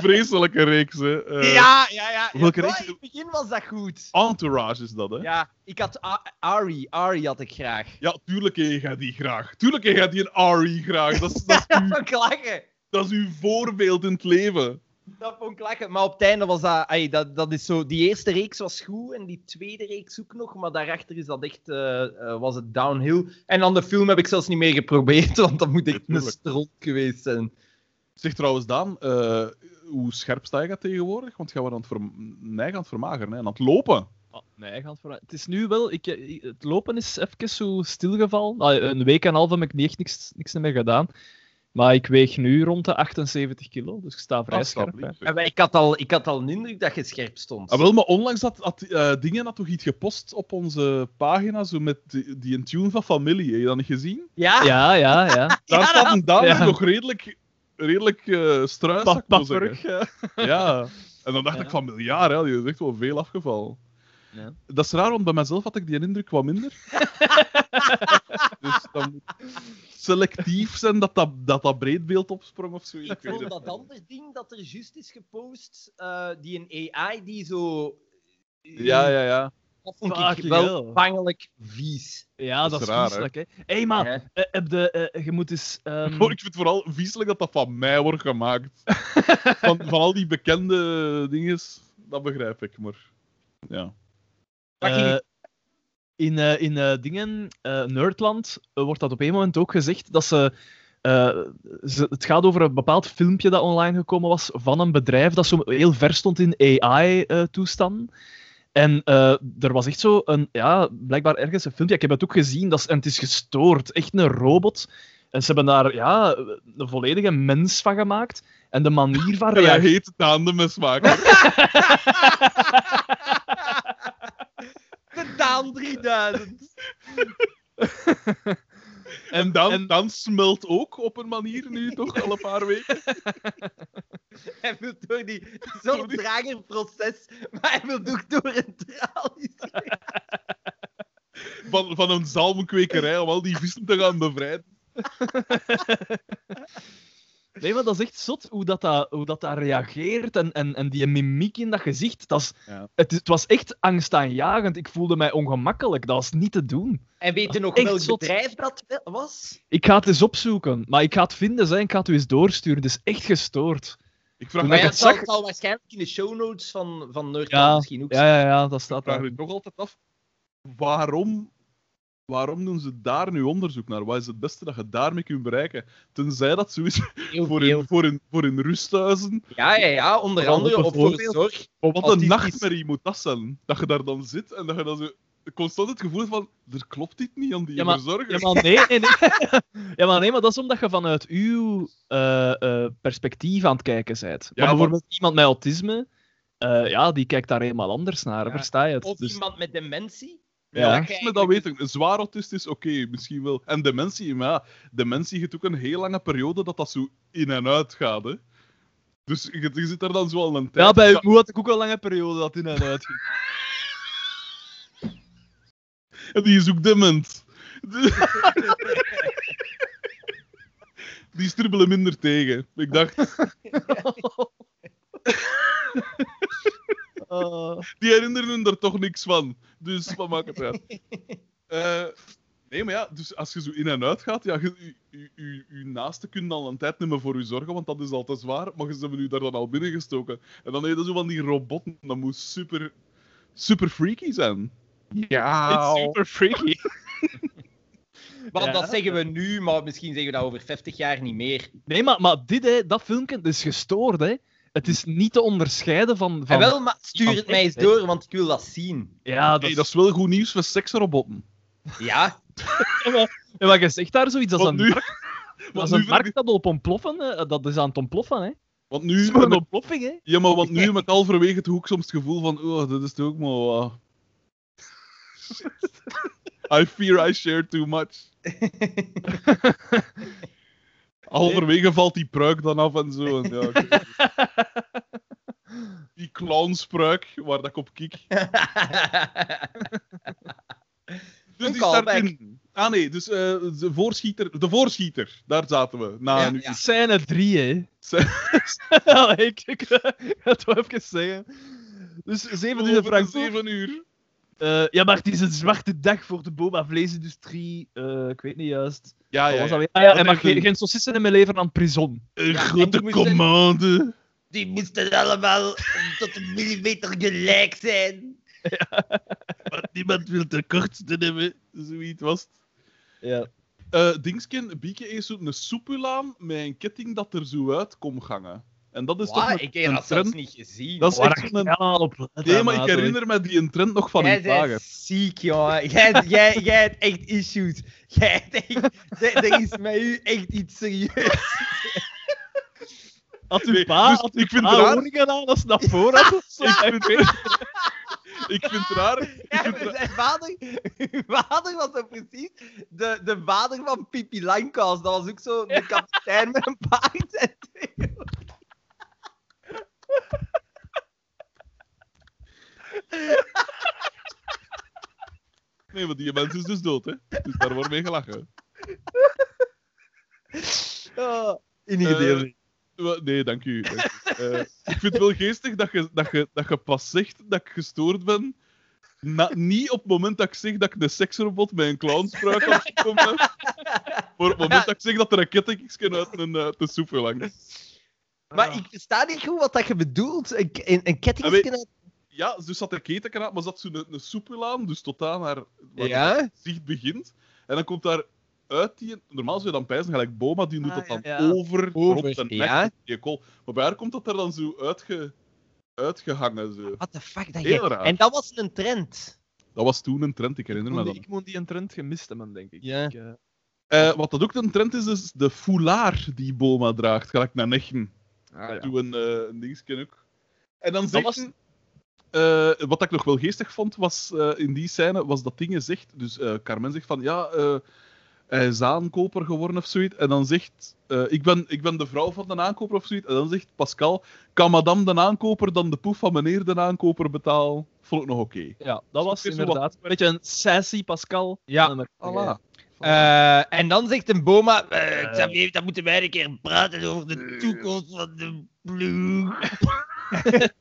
vreselijke reeks, hè. Eh,
ja, ja, ja.
welke
Ja,
reeks-
In het begin was dat goed.
Entourage is dat, hè. Ja,
Ja, ik had Ari. Ari had ik graag.
tuurlijk heb je die graag. Tuurlijk heb je die een Ari graag. Dat is, dat, is uw, dat is uw voorbeeld in het leven.
Dat vond ik lachen. Maar op het einde was dat... ai, dat, dat is zo... Die eerste reeks was goed en die tweede reeks ook nog. Maar daarachter is dat echt... eh, eh, was het downhill. En dan de film heb ik zelfs niet meer geprobeerd. Want dat moet echt een stront geweest zijn.
Zeg trouwens, Daan, eh, hoe scherp sta je dat tegenwoordig? Want gaan we aan het, verm- aan het vermageren hè? en aan het lopen.
Ah, nee, gaat. Het is nu wel... Ik, ik- het lopen is even zo stilgevallen. Ah, een week en een half heb ik niet echt niks, niks meer gedaan. Maar ik weeg nu rond de 78 kilo, dus ik sta vrij scherp.
En ik, had al, ik had al een indruk dat je scherp stond.
Ah, wel, maar onlangs had, had eh, dingen had toch iets gepost op onze pagina, zo met die, die een tune van familie. Heb je dat niet gezien?
Ja?
Ja, ja, ja.
Daar
Ja,
staat een
ja.
nog redelijk, redelijk eh struis, zou
Pa ja.
Ja. En dan dacht
Ja.
ik van miljard, hè. die is echt wel veel afgevallen.
Ja.
Dat is raar, want bij mezelf had ik die indruk wat minder. dus dan moet selectief zijn dat dat, dat, dat breedbeeld opsprong of zo.
Ik vond dat ander ding dat er juist is gepost, eh, die een AI die zo...
Ja, ja, ja.
Dat vond ik wel
hell.
bangelijk vies.
Ja,
Dat
dat
is
is
raar,
vieselijk, hè. Hé, maar
Ja.
eh, heb de, eh, je moet eens... ehm,
Oh, ik vind het vooral vieselijk dat dat van mij wordt gemaakt. van, van al die bekende dingen, dat begrijp ik, maar... Ja.
Eh, in eh, in eh, dingen, eh, Nerdland, wordt dat op een moment ook gezegd dat ze, eh, ze. Het gaat over een bepaald filmpje dat online gekomen was van een bedrijf dat zo heel ver stond in AI-toestanden. en eh, er was echt zo een, ja, blijkbaar ergens een filmpje, ik heb het ook gezien, dat is, en het is gestoord, echt een robot. En ze hebben daar ja, een volledige mens van gemaakt. En de manier van
hij
reageren.
heet Daan de mesmaker.
Daan 3000.
En dan,
en-
dan smelt ook op een manier nu toch al een paar weken.
Hij wil door die zo'n trager proces, maar hij wil ook door een tralies.
Van, van een zalmkwekerij om al die vissen te gaan bevrijden.
Nee, maar dat is echt zot hoe dat, dat, hoe dat, dat reageert en, en, en die mimiek in dat gezicht. Dat is,
Ja.
het, het was echt angstaanjagend. Ik voelde mij ongemakkelijk. Dat was niet te doen.
En weet je nog welk
zot.
bedrijf dat was?
Ik ga het eens opzoeken, maar ik ga het vinden. Hè. Ik ga het u eens doorsturen. Het is echt gestoord.
Ik vraag
ik
Maar zal,
zag-
het zal waarschijnlijk in de show notes van, van Nerdland
Ja,
misschien ook
Ja, ja, ja, dat staat
vraag
daar.
nog altijd af, waarom waarom doen ze daar nu onderzoek naar? Wat is het beste dat je daarmee kunt bereiken? Tenzij dat zo is
Heel
voor in, voor voor rusthuizen.
Ja, ja, ja, onder andere of voor zorg.
Wat een nachtmerrie moet dat zijn? Dat je daar dan zit en dat je dan zo constant het gevoel hebt van er klopt iets niet aan die
Ja, maar-
verzorger.
Ja, maar nee, nee, nee. ja, maar nee, maar dat is omdat je vanuit uw eh, eh, perspectief aan het kijken bent.
Ja,
maar bijvoorbeeld iemand met autisme, eh, ja, die kijkt daar helemaal anders naar,
Ja.
versta je het?
Of
Dus,
iemand met dementie.
Ja.
Autisme, dat weet ik. Zwaar autistisch, oké, misschien wel. En dementie, maar ja, dementie heeft ook een heel lange periode dat dat zo in en uit gaat. Hè. Dus je, je zit daar dan zo al een tijd.
ja, bij uw moe had ik ook een lange periode dat in en uit ging.
En die is ook dement. Die strubbelen minder tegen. Ik dacht, die herinneren er toch niks van. Dus wat maakt het uit? Eh, nee, maar ja, dus als je zo in en uit gaat, ja, je, je, je, je- je naaste kunnen al een tijd niet meer voor je zorgen, want dat is al te zwaar. Maar ze hebben u daar dan al binnengestoken. En dan heb je zo van die robotten. Dat moet super, super freaky zijn.
It's super freaky.
Want
Ja.
dat zeggen we nu, maar misschien zeggen we dat over 50 jaar niet meer.
Nee, maar, maar dit, hè, dat filmpje, is gestoord, hè. Het is niet te onderscheiden van... van...
En wel, maar stuur het mij eens door, want ik wil dat zien.
Ja, dat,
Hey,
is...
dat is wel goed nieuws voor seksrobotten.
Ja,
maar, ja, maar je zegt daar zoiets als
Want
een
nu-
markt, dat is een markt dat op ontploffen, hè. dat is aan het ontploffen. Hè.
Want
Het
nu,
is maar een ontploffing, hè.
ja, maar want nu heb ik halverwege toch ook soms het gevoel van, oh, dat is toch ook maar wat. I fear I share too much. Halverwege valt die pruik dan af en zo. En ja, die clownspruik, waar dat ik op kik. Dus
Een
die start
callback.
in. Ah nee, dus eh, de, voorschieter, de voorschieter, daar zaten we. Na
Ja,
een
ja.
Scène 3, hè.
Scène-
ik, ik ga het wel even zeggen. Dus 7 uur
Over
Frank.
de zeven uur.
Eh, ja, maar het is een zwarte dag voor de boba-vleesindustrie. Eh, ik weet niet juist.
Ja, ja,
was
ja.
Ah, ja,
een-
geen, geen saucissen meer leveren aan prison.
Een
en
grote
die moesten-
commande.
Die moesten allemaal tot een millimeter gelijk zijn.
Want niemand wil de kortste hebben. Zoiets was het.
Ja.
Eh Dingsken, Bieke heeft zo'n soepulaan met een ketting dat er zo uit komt gangen. En dat is toch een,
ik heb
een
dat zelfs
trend?
niet gezien.
Dat is
Waar
echt een...
helemaal op
Nee, maar ik herinner me die een trend nog van
Jij
die dagen.
bent ziek, jongen. Jij, jij, jij hebt echt issues. Jij hebt echt... Er is met u echt iets serieus.
Had uw pa,
dus
had uw
ik vind
pa
het raar-
oorringen aan als naar voren had? of zo?
Ik vind, ik vind het raar. Ik
Ja,
vind raar.
zijn vader, uw vader was zo precies de, de vader van Pippi Langkous. Dat was ook zo de kapitein met een paard.
Nee, want die mens is dus dood, hè. Dus daar wordt mee gelachen.
Oh,
Eh, Wel, Nee, dank u. dank u. Eh, ik vind het wel geestig dat je, dat, je, dat je pas zegt dat ik gestoord ben. Na- niet op het moment dat ik zeg dat ik een seksrobot met een clownspruik aan het komen heb. Maar op het moment dat ik zeg dat er een kettingje uit een, uh, de soep langs.
Maar ik versta niet goed wat dat je bedoelt. Een, een, een
Ah,
kettingje...
Ja, dus zat de keten aan, maar zat zo'n een, een soepel aan, dus tot aan haar waar
Ja?
zicht begint. En dan komt daar uit die... Normaal zou je dan pijzen, gelijk Boma, die doet
Ah,
dat dan
ja, ja.
over,
Over,
rond en
ja.
nek, die kool. Maar bij haar komt dat er dan zo uitge, uitgehangen. Zo.
What the fuck? Dat
Heel
je...
raar.
En dat was een trend.
Dat was toen een trend, ik herinner me
Ik
dat.
moet, ik moet die een trend gemist hebben, denk ik.
Ja.
Ik, eh,
Eh, wat dat ook een trend is, is de foulard die Boma draagt, gelijk naar Nechen.
Ah, ja.
Doe een, uh, een dingetje ook. En dan zegt
was-
eh, wat ik nog wel geestig vond, was eh, in die scène, was dat dingen zegt. Dus eh, Carmen zegt van, ja, eh, hij is aankoper geworden of zoiets. En dan zegt, eh, ik, ben, ik ben de vrouw van de aankoper of zoiets. En dan zegt Pascal, kan madame de aankoper dan de poef van meneer de aankoper betalen? Vond ik nog oké.
Ja, dat was
Zo wat-
inderdaad een beetje een sassy Pascal.
Ja.
Voilà.
Eh, en dan zegt een Boma... eh Xavier, dan moeten wij een keer praten over de toekomst van de ploeg.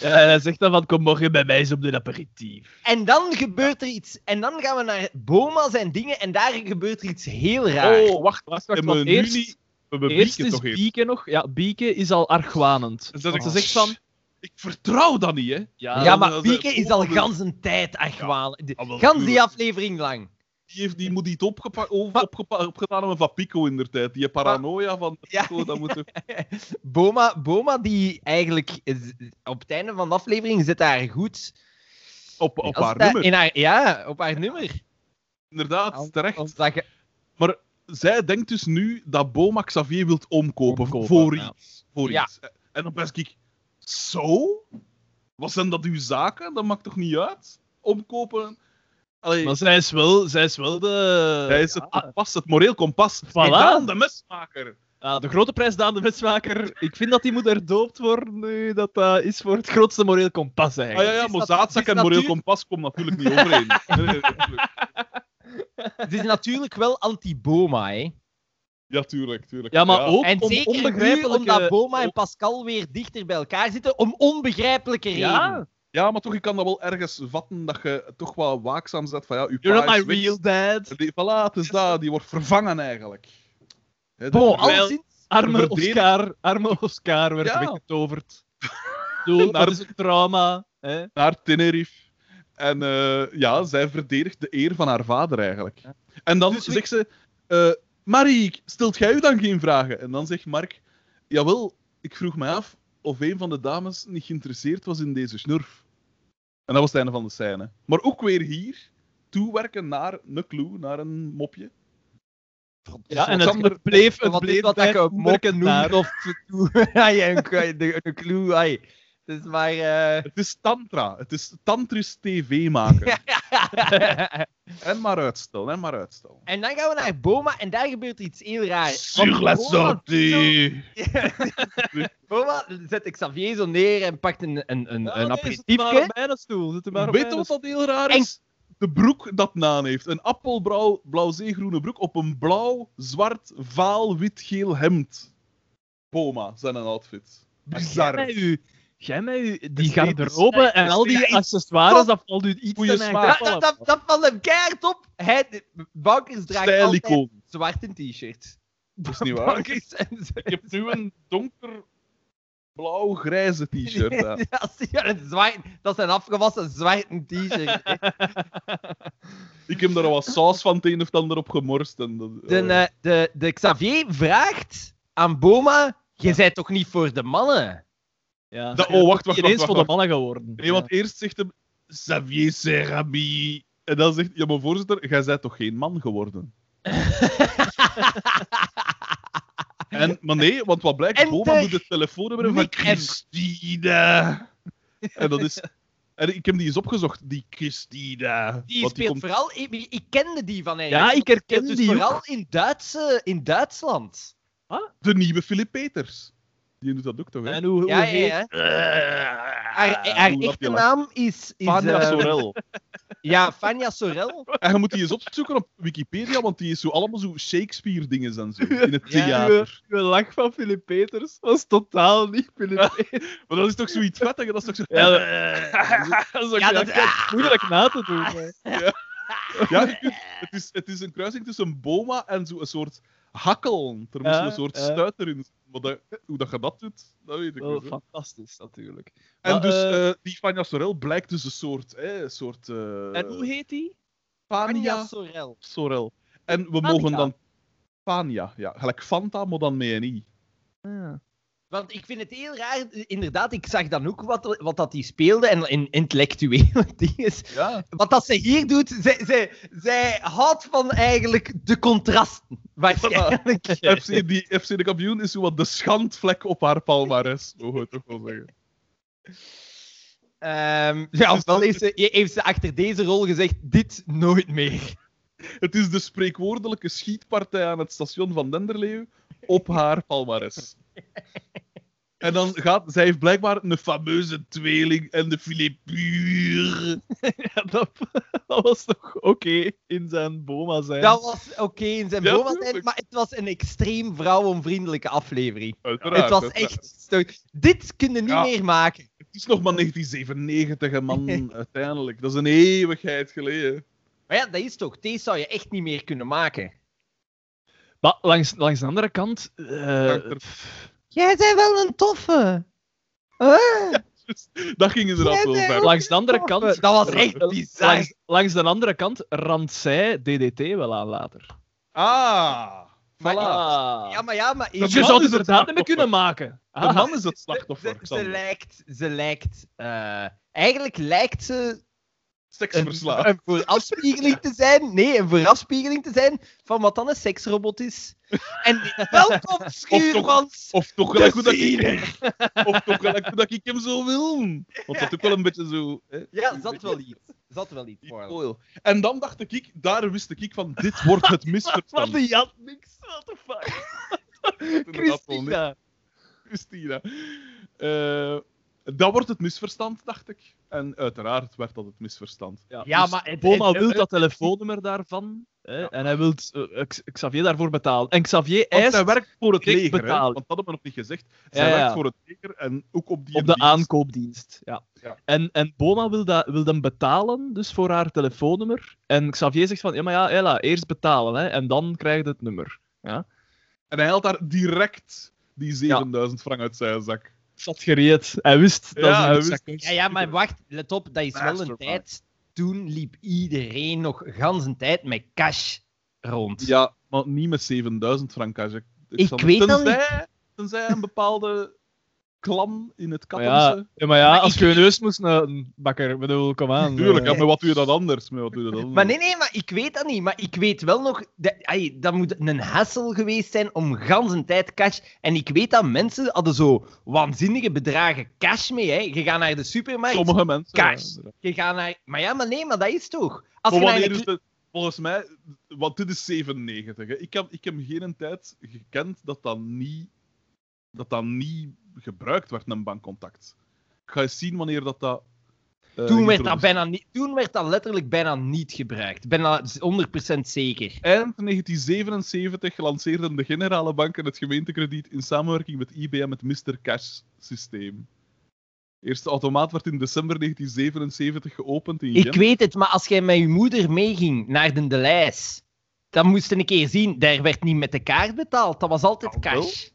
Ja, en hij zegt dan van, kom morgen bij mij eens op de aperitief.
En dan gebeurt er iets. En dan gaan we naar Boma zijn dingen en daar gebeurt er iets heel raar.
Oh, wacht,
Wacht, wacht, want
nu
eerst, eerst is
toch.
Bieke nog... Ja, Bieke is al argwanend.
Is dat
Want ze zegt van...
Ik vertrouw dat niet, hè.
Ja,
Ja, maar Pieke is al gans een tijd achwalen.
Ah, wel,
Gans die aflevering lang.
Die, heeft, die moet iets opgepa op, opgepa opgedaan hebben van Pico in der tijd. Die paranoia van
Ja.
Pico, dat moet er...
Boma, Boma die eigenlijk is- op het einde van de aflevering zit daar goed.
op, op haar nummer.
In haar, ja, op haar nummer.
Inderdaad, terecht.
je-
Zij denkt dus nu dat Boma Xavier wilt omkopen,
Omkopen,
voor
ja.
iets. Voor
Ja.
iets. En dan best ik, zo? Wat zijn dat uw zaken? Dat maakt toch niet uit? Omkopen? Allee,
Maar zij is wel, zij is wel de...
hij is het kompas, het moreel kompas.
Voilà.
Daan, de mesmaker.
Ja, de grote prijs Daan de Wetsmaker. Ik vind dat die moet herdoopt worden nu. Dat dat is voor het grootste moreel kompas
Ah
eigenlijk.
ja, ja,
is
maar zaadzak en moreel
natuur-
kompas komen natuurlijk niet overeen. Nee.
Het is natuurlijk wel anti-Boma, hè.
Ja, tuurlijk, tuurlijk.
Ja, maar ook
En
om
zeker nu,
onbegrijpelijke...
omdat Boma en Pascal weer dichter bij elkaar zitten, om onbegrijpelijke redenen.
Ja,
Ja, maar toch, ik kan dat wel ergens vatten dat je toch wel waakzaam zet van ja, uw
you're not my
weg.
real dad.
Die, voilà, het is dat, die wordt vervangen eigenlijk.
Bon,
dat-
Wel-
al sinds...
Arme Oscar, arme Oscar werd
Ja.
weggetoverd. Doe,
Naar-
dat is een trauma. Hè?
naar Tenerife. En eh, ja, zij verdedigt de eer van haar vader eigenlijk. En dan
Dus
zegt ze: eh Marie, stelt jij u dan geen vragen? En dan zegt Mark: Jawel, ik vroeg mij af of een van de dames niet geïnteresseerd was in deze snurf. En dat was het einde van de scène. Maar ook weer hier toewerken naar een clue, naar een mopje.
Ja, en het bleef, het bleef
wat dat
bij
je een mop
toewerken
noemt
naar-
of toe. ja, een, een clue. ai. Het is maar... eh,
Het is Tantra. Het is Tantrisch TV maken. en maar uitstellen, en maar uitstellen.
en dan gaan we naar Boma en daar gebeurt iets heel raars.
Sur la
Boma-
sortie!
Boma zet Xavier zo neer en pakt een, een, een,
Ja,
een
nee, zit maar
aperitiefje.
op mijn stoel. Zit maar op
Weet je wat dat heel raar
En-
is? De broek dat Naan heeft. Een appelblauw, blauw-zeegroene broek op een blauw, zwart, vaal, wit-geel hemd. Poma, zijn een outfit. Bizar.
Jij met u, die garderobe en al die accessoires,
top.
dat valt u iets te.
Ja, dat, dat, dat valt hem keihard op. Hij, Bankers draagt altijd zwart t-shirt.
Dat is niet waar.
En
Ik heb nu een donker blauw-grijze t-shirt aan.
Ja, zie je, een zwart, dat afgewassen zwarte t-shirt.
Ik heb daar wat saus van het een of het ander op gemorst. En dat,
De,
oh.
eh, de, de Xavier vraagt aan Boma: Je bent toch niet voor de mannen?
Ja.
Dat- oh, wacht, wacht,
Ineens
wacht,
voor
wacht.
de mannen geworden.
Nee, want eerst zegt hem Xavier Serabi. En dan zegt ja, maar voorzitter, jij bent toch geen man geworden? en, maar nee, want wat blijkt, Boma
de-
doet het telefoonnummer van
Nick en-
dat is... En ik heb die eens opgezocht, die Christina.
Die speelt
komt-
vooral. Ik, ik kende die van
Ja,
ergens.
ik herken
Dus
die
vooral
ook.
in, Duitse, in Duitsland.
De nieuwe Philip Peters. Die doet dat ook toch, hè?
En hoe, hoe
Ja, ja,
heet-
ja.
Eh,
Haar, haar
hoe dat
echte naam is. is
Fania
eh,
Sorel.
Ja, Fania Sorel.
En je moet die eens opzoeken op Wikipedia, want die is zo allemaal zo Shakespeare-dingen en zo. In het
Ja.
theater.
Uw lach van Philip Peters was totaal niet Philip Peters.
Maar dat is toch zoiets vettig? Dat is toch zo...
Ja, dat is ook
Ja,
ja,
dat-
moeilijk na te doen. hè.
Ja, kunt- het, is, het is een kruising tussen Boma en zo'n soort hakkel. Er moet
Ja,
een soort
ja.
stuit erin. Maar dat, hoe dat je dat doet, dat weet ik
Wel
niet. hè.
fantastisch, natuurlijk.
En
Maar,
dus
eh,
eh, die Fania Sorel blijkt dus een soort... hè, een soort eh,
en hoe heet die?
Fania Sorel.
Sorel. En we mogen dan... Fania, ja. Gelijk Fanta, maar dan met een i.
Want ik vind het heel raar, inderdaad, ik zag dan ook wat, wat dat die speelde en in intellectuele dingen.
Ja.
Wat dat ze hier doet, zij, zij, zij houdt van eigenlijk de contrasten. Waarschijnlijk.
FC, die, FC de kampioen is zo wat de schandvlek op haar palmares, mogen we toch wel zeggen.
Ehm, ja, ofwel heeft ze, heeft ze achter deze rol gezegd, dit nooit meer.
Het is de spreekwoordelijke schietpartij aan het station van Denderleeuw op haar palmares. En dan gaat... Zij heeft blijkbaar een fameuze tweeling en de filet puur.
Ja, dat, dat was toch oké in zijn boma zijn.
Dat was oké in zijn
Ja,
boma zijn, maar het was een extreem vrouwonvriendelijke aflevering.
Uiteraard,
het was
uiteraard.
echt... Dit kun je niet
Ja.
meer maken.
Het is nog maar 1997, hè, man, uiteindelijk. Dat is een eeuwigheid geleden.
Maar ja, dat is toch... Deze zou je echt niet meer kunnen maken.
Maar langs, langs de andere kant... eh,
Jij bent wel een toffe.
Dat ging inderdaad wel ver.
Langs de andere kant...
Dat was echt bizar.
Langs, langs de andere kant randt zij DDT wel aan later.
Ah,
Maar-. Ja, maar ja, maar...
Dus je zou het inderdaad niet meer
slachtoffer.
kunnen maken.
de
Ah.
man is het
Ze,
slachtoffer.
ze
Xander.
lijkt... Ze lijkt... eh, eigenlijk lijkt ze een,
Seksverslaafd.
een voorafspiegeling te zijn. Nee, een voorafspiegeling te zijn van wat dan een seksrobot is. En welkom, Schuurmans!
Of toch gelijk hoe dat ik... Of toch gelijk hoe dat ik hem zo wil. Want dat is ook wel een beetje zo... Hè?
Ja, zat wel iets. Zat wel iets voor.
En dan dacht ik, daar wist ik van, dit wordt het
Wat
misverstand.
die had niks. What the fuck. Christina.
Christina. Eh, dat wordt het misverstand, dacht ik. En uiteraard werd dat het misverstand.
Ja,
dus
maar het-
Boma wil dat telefoonnummer daarvan. Hè, En hij wil Xavier daarvoor betalen. En Xavier
Want
eist
hij werkt voor het leger, hè?
betalen.
want dat hebben we nog niet gezegd.
Ja,
Zij
ja.
werkt voor het leger en ook op die
op de
dienst.
aankoopdienst. Ja.
Ja.
En, en Boma wil, dat, wil hem betalen, dus voor haar telefoonnummer. En Xavier zegt van, ja, maar ja, Ella, eerst betalen, hè, en dan krijg je het nummer.
En hij haalt daar direct die 7000 frank uit zijn zak.
Zat gereed. Hij wist dat
Ja,
ze
hij wist-.
Ja, ja, maar wacht, let op, dat is wel een tijd. Toen liep iedereen nog gans een tijd met cash rond.
Ja, maar niet met 7000 frank. Als ik,
Ik weet dat
tenzij, Tenzij een bepaalde klan in het Kattense...
ja, ja, maar ja,
Maar
als
ik-
je een neus moest naar een bakker, bedoel, kom aan.
Tuurlijk,
eh.
ja, maar wat doe je dat anders? Maar, wat doe je dat anders?
Maar nee, nee, maar ik weet dat niet. Maar ik weet wel nog, dat, dat moet een hassel geweest zijn om gans een tijd cash. En ik weet dat mensen hadden zo waanzinnige bedragen cash mee. Hè. Je gaat naar de supermarkt,
Sommige mensen...
Cash. je gaat naar... Maar ja, maar nee, maar dat is toch... Als
Maar
je naar
wanneer
een
is het... Volgens mij... Want dit is 97. Hè. Ik, heb, ik heb geen tijd gekend dat dat niet... Dat dat niet gebruikt werd, een bankcontact. Ik ga eens zien wanneer dat... dat eh,
Toen werd dat, bijna niet, toen werd dat letterlijk bijna niet gebruikt. Bijna 100% zeker.
Eind 1977 lanceerden de generale banken het gemeentekrediet in samenwerking met IBM het Mr. Cash systeem. Eerste automaat werd in december 1977 geopend in
Ik
Gent.
weet het, maar als jij met je moeder meeging naar de Delijs, dan moest je een keer zien, daar werd niet met de kaart betaald. Dat was altijd cash.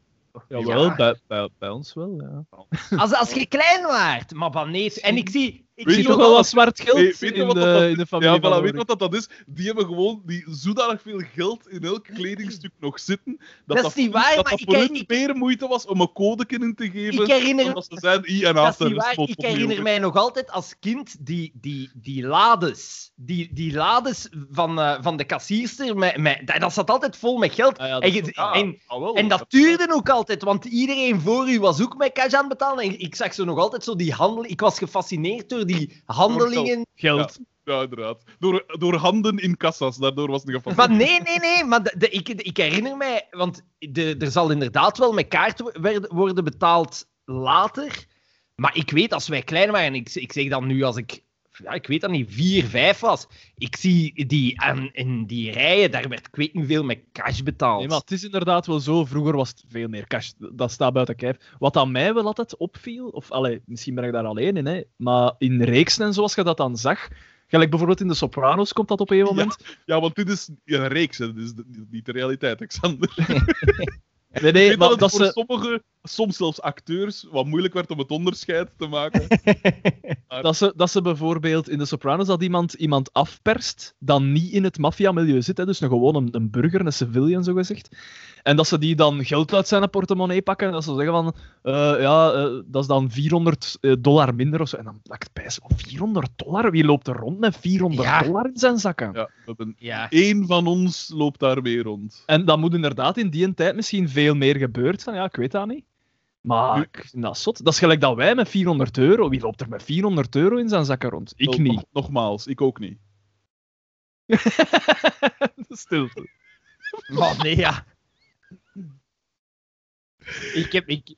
Jawel,
Ja.
bij, bij, bij ons wel, ja.
Als, als je klein waart, maar van nee. En ik zie... Ik
Weet
zie
Toch
nog
wel wat zwart geld in,
wat
de,
dat-
in de familie
Ja, voilà, weet
Ulrich.
wat dat, dat is? Die hebben gewoon die zodanig veel geld in elk kledingstuk nog zitten. Dat
Dat is niet waar,
dat
maar
dat
ik-
voor
ik-
meer moeite was om een code in te geven.
Ik herinner
dat ze zijn I en
Dat is niet waar. Ik herinner mij nog altijd als kind die, die, die lades. Die, die lades van, eh, van de kassierster. Met, met, dat, dat zat altijd vol met geld.
Ah ja, dat
en, je-
Ah,
en,
ah, wel.
en dat duurde ook altijd, want iedereen voor u was ook met cash aan het betalen. En ik zag zo nog altijd zo die handel. Ik was gefascineerd door die handelingen.
Geld.
Ja, inderdaad. Door, door handen in kassa's, daardoor was het geval.
Maar nee, nee, nee. Maar de, de- ik, ik herinner mij, want de, er zal inderdaad wel met kaart worden betaald later. Maar ik weet, als wij klein waren, ik, ik zeg dan nu als ik, ja, ik weet dat niet, vier, vijf was. Ik zie die aan, in die rijen, daar werd ik weet niet veel met cash betaald.
Nee, maar het is inderdaad wel zo. Vroeger was het veel meer cash. Dat staat buiten kijf. Wat aan mij wel altijd opviel, of allee, misschien ben ik daar alleen in, hè, maar in reeksen en zoals je dat dan zag, gelijk bijvoorbeeld in de Sopranos komt dat op een moment.
Ja, want dit is een reeks, hè. dit is de- niet de realiteit, Alexander.
Nee,
Ik
nee,
weet
maar
dat
dat
het voor
ze,
sommige, soms zelfs acteurs, wat moeilijk werd om het onderscheid te maken.
dat, ze, dat ze bijvoorbeeld in de Sopranos dat iemand iemand afperst, dan niet in het maffiamilieu zit, hè, dus een, gewoon een, een burger, een civilian zogezegd. En dat ze die dan geld uit zijn portemonnee pakken en dat ze zeggen van, eh, ja, eh, dat is dan 400 eh, dollar minder of zo. En dan ik bij, 400 dollar? Wie loopt er rond met 400
Ja.
dollar in zijn zakken?
Ja, we hebben...
Ja.
Eén van ons loopt daarmee rond.
En dan moet inderdaad in die tijd misschien veel meer gebeurd zijn. Ja, ik weet dat niet. Maar vind dat zot. Dat is gelijk dat wij met 400 euro... Wie loopt er met 400 euro in zijn zakken rond? Ik niet.
nog- nogmaals, ik ook niet.
Stilte.
Maar nee, ja. Ik heb... Ik,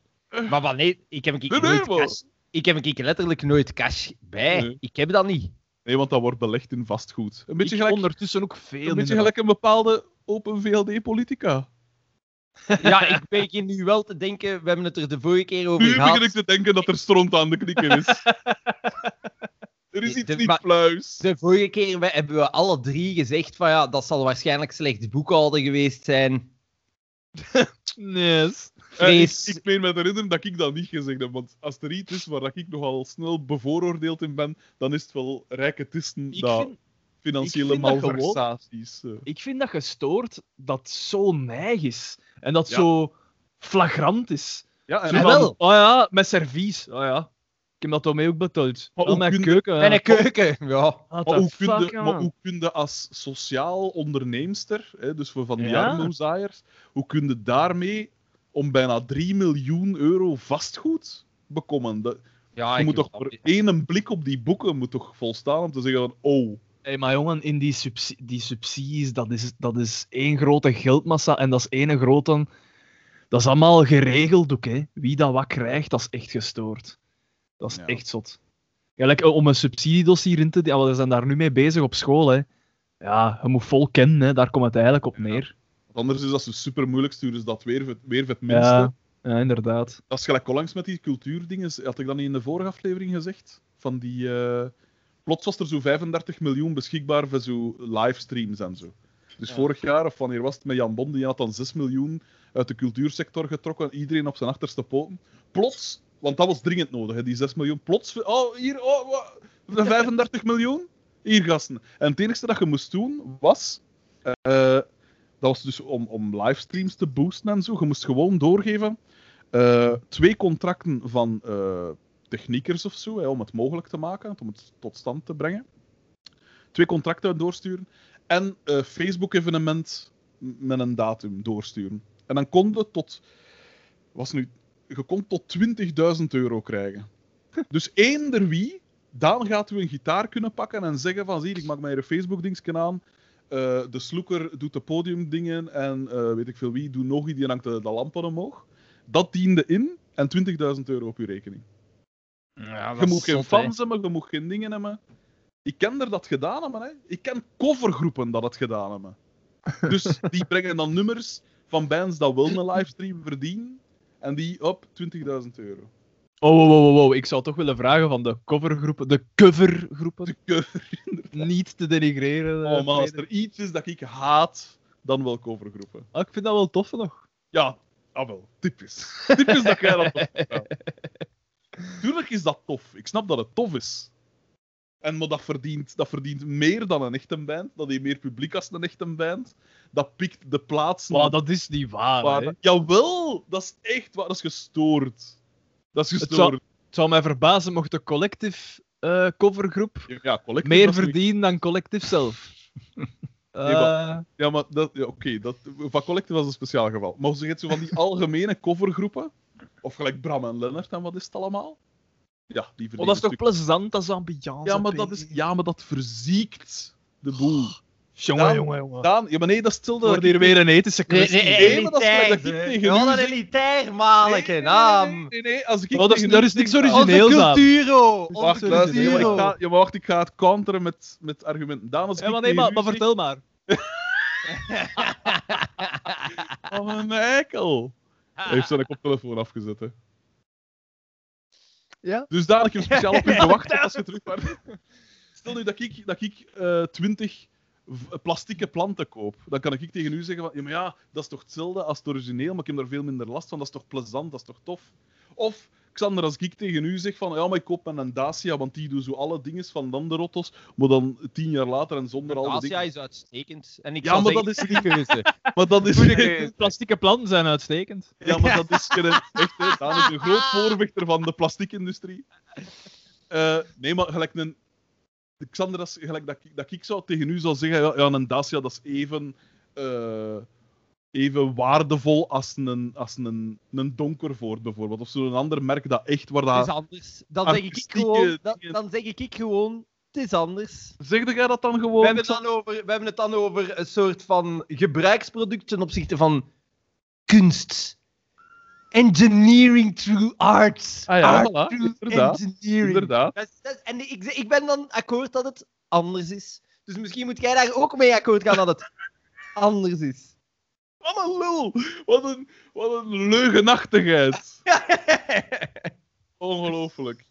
maar wanneer... Ik heb, ik,
Nee, nee,
nooit cash, ik heb ik letterlijk nooit cash bij.
Nee.
Ik heb dat niet.
Nee, want dat wordt belegd in vastgoed. Een beetje,
Ik
gelijk,
ondertussen ook veel
een beetje gelijk een bepaalde Open VLD-politica.
Ja, ik begin nu wel te denken... We hebben het er de vorige keer over
Nu
gehad.
begin ik te denken dat er stront aan de knikker is. er is
De-
iets niet
maar-
pluis.
De vorige keer we- hebben we alle drie gezegd van ja, dat zal waarschijnlijk slechts boekhouden geweest zijn.
Nee.
vrees.
ik, ik meen me te herinneren dat ik dat niet gezegd heb. Want als er iets is waar dat ik nogal snel bevooroordeeld in ben, dan is het wel rijke tisten
Ik
dat
vind,
financiële
ik vind dat gewoon-
malversaties. eh.
ik vind dat gestoord dat zo neig is. En dat
Ja.
zo flagrant is.
Ja, en
van,
wel.
Oh ja, met servies. Oh ja. Ik heb dat daarmee ook betaald.
Maar
Oh,
hoe
mijn keuken.
En
ja.
een keuken. Ja.
Maar hoe, kun
fuck,
je,
ja.
maar hoe kun je als sociaal onderneemster, hè, dus voor van die
Ja.
armoezaaiers, hoe kun je daarmee om bijna 3 miljoen euro vastgoed bekomen? Dat,
ja
je moet toch voor één blik op die boeken moet toch volstaan om te zeggen van, oh,
Hey, maar jongen, in die, die subsidies, dat is, dat is één grote geldmassa en dat is één grote... Dat is allemaal geregeld ook, hè. Wie dat wat krijgt, dat is echt gestoord. Dat is
Ja.
echt zot. Ja, like, om een subsidiedossier in te... Ja, we zijn daar nu mee bezig op school, hè. Ja, je moet vol kennen, hè. Daar komt het eigenlijk op neer.
want anders is dat super moeilijk, sturen ze dat weer, weer het minste.
Ja, ja, inderdaad.
Dat is gelijk onlangs met die cultuurdingen, had ik dat niet in de vorige aflevering gezegd? Van die... eh, Plots was er zo 35 miljoen beschikbaar voor zo livestreams en zo. Dus
Ja.
vorig jaar, of wanneer was het met Jan Bon, die had dan 6 miljoen uit de cultuursector getrokken, iedereen op zijn achterste poten. Plots, want dat was dringend nodig, hè, die 6 miljoen. Plots, oh, hier, oh, wat, de 35 miljoen? Hier, gasten. En het enige dat je moest doen, was... eh, dat was dus om, om livestreams te boosten en zo. Je moest gewoon doorgeven eh, twee contracten van eh, techniekers of zo, hè, om het mogelijk te maken, om het tot stand te brengen. Twee contracten doorsturen. En een Facebook-evenement m- met een datum doorsturen. En dan kon je tot... Was nu, je kon tot 20.000 euro krijgen. Dus eender wie, dan gaat u een gitaar kunnen pakken en zeggen van, zie, ik maak mij een Facebook-dingetje aan. Eh, de sloeker doet de podiumdingen en eh, weet ik veel wie, doet nog iets, die hangt de, de lampen omhoog. Dat diende in en 20.000 euro op uw rekening.
Ja,
Je moet geen fans hebben, je moet geen dingen hebben. Ik ken er dat gedaan hebben. Hè. Ik ken covergroepen dat het gedaan hebben. Dus die brengen dan nummers van bands dat wel een livestream verdienen. En die op 20.000 euro.
Oh, wow, wow, wow. Ik zou toch willen vragen van de covergroepen, de covergroepen,
De cover.
niet te denigreren. eh,
Oh man, als er iets is dat ik haat, dan wel covergroepen.
Ah, ik vind dat wel tof nog.
Ja, ah wel, typisch. Typisch dat jij dat tof. Tuurlijk is dat tof. Ik snap dat het tof is. En maar dat verdient, dat verdient meer dan een echte band. Dat heeft meer publiek als een echte band. Dat pikt de plaatsen.
Maar dat is niet waar,
waar-
hè.
Jawel, dat is echt waar. Dat is gestoord. Dat is
Het
gestoord.
Het zou mij verbazen mocht de collective eh, covergroep
Ja, collectief.
meer verdienen dan collective zelf.
Nee, maar-
Eh,
Ja, maar dat, ja, oké, dat van collectief was een speciaal geval. Maar het zo van die algemene covergroepen, of gelijk Bram en Lennart en wat is het allemaal? Ja, die
oh, dat is toch plezant, dat is ambiance.
Ja, maar dat, is, ja, maar dat verziekt de boel.
Jongen,
Daan-
jongen, jongen.
Daan, ja, maar nee, dat is hetzelfde.
wordt hier weer een ethische
Nee,
kwestie.
nee,
Nee, maar dat is gelijk dat ik
elitair. Ja,
Nee, nee,
naam.
Nee, nee, nee, als ik
Oh, dat is- daar is niks origineels.
Onze
aan.
culturo.
Wacht, ja, maar ik
culturo.
ga, ja, wacht, ik ga het counteren met, met argumenten. Daan, als
Ja,
ik
maar nee, maar, maar vertel maar.
Oh, een eikel. Hij heeft zijn koptelefoon afgezet, hè.
Ja?
Dus Daan, ik heb speciaal op u gewacht tot als je terug bent. Stel nu dat ik, dat ik eh 20 v- plastieke planten koop. Dan kan ik tegen u zeggen van, ja, maar ja, dat is toch hetzelfde als het origineel, maar ik heb daar veel minder last van. Dat is toch plezant, dat is toch tof? Of, Xander, als ik tegen u zeg van, ja, maar ik koop een Dacia, want die doet zo alle dingen van dan de rottos, maar dan tien jaar later en zonder al die dingen.
is uitstekend. En ik
Ja, maar
zeggen,
dat is
die keuze.
Maar dat is...
Plastieke planten zijn uitstekend.
Ja, maar dat is. Echt, hè. Daan is een groot voorvechter van de plastiekindustrie. Eh nee, maar gelijk een... Xander, dat is gelijk dat, ik, dat ik zou tegen u zou zeggen, ja, ja een Dacia dat is even, eh, even waardevol als een, als een, een Donkervoort bijvoorbeeld. Of zo'n ander merk dat echt, waar
Het is
dat...
anders. Dan zeg ik gewoon, dan,
dingen-
dan zeg ik gewoon, het is anders.
Zeg jij dat dan
We
gewoon?
hebben, het dan over, we hebben het dan over een soort van gebruiksproduct ten opzichte van kunst. Engineering through arts.
Ah ja,
Art
voilà,
through
inderdaad,
engineering.
Inderdaad.
Dat is- dat is- en ik, ik ben dan akkoord dat het anders is. Dus misschien moet jij daar ook mee akkoord gaan dat het anders is.
Wat een lul! Wat een, wat een leugenachtigheid. Ongelooflijk.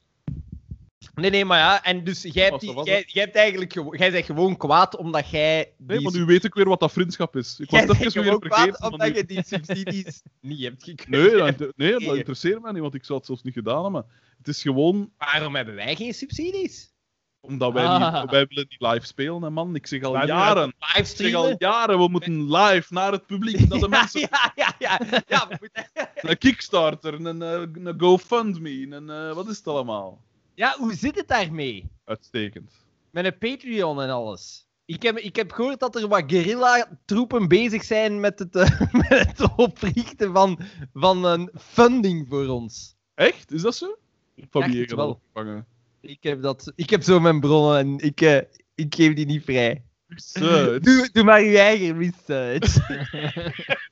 Nee, nee, maar ja, en dus jij hebt, die, jij, jij hebt eigenlijk jij bent gewoon kwaad omdat jij.
Nee,
die
maar nu weet ik weer wat dat vriendschap is. Ik was
gewoon
weer
kwaad
vergeten. maar
omdat
nu-
je die subsidies niet hebt gekregen.
Nee, dat, nee, dat
Nee.
interesseert mij niet, want ik zou het zelfs niet gedaan hebben. Het is gewoon
Waarom hebben wij geen subsidies?
Omdat wij,
Ah.
niet, wij willen niet live spelen, hè, man. Ik zeg al
Wij
jaren. Ik zeg al jaren, we moeten live naar het publiek, naar de mensen.
Ja, ja, ja. ja. ja we moeten-
Een Kickstarter, een, eh, een GoFundMe, een, eh, wat is het allemaal?
ja, hoe zit het daarmee?
Uitstekend.
Met een Patreon en alles. Ik heb, ik heb gehoord dat er wat guerrilla-troepen bezig zijn met het, eh, met het oprichten van, van een funding voor ons.
Echt? Is dat zo? Van
dacht
wie
wel.
opgevangen?
Ik heb, dat, ik heb zo mijn bronnen en ik, eh, ik geef die niet vrij.
Research.
Doe, doe maar je eigen research.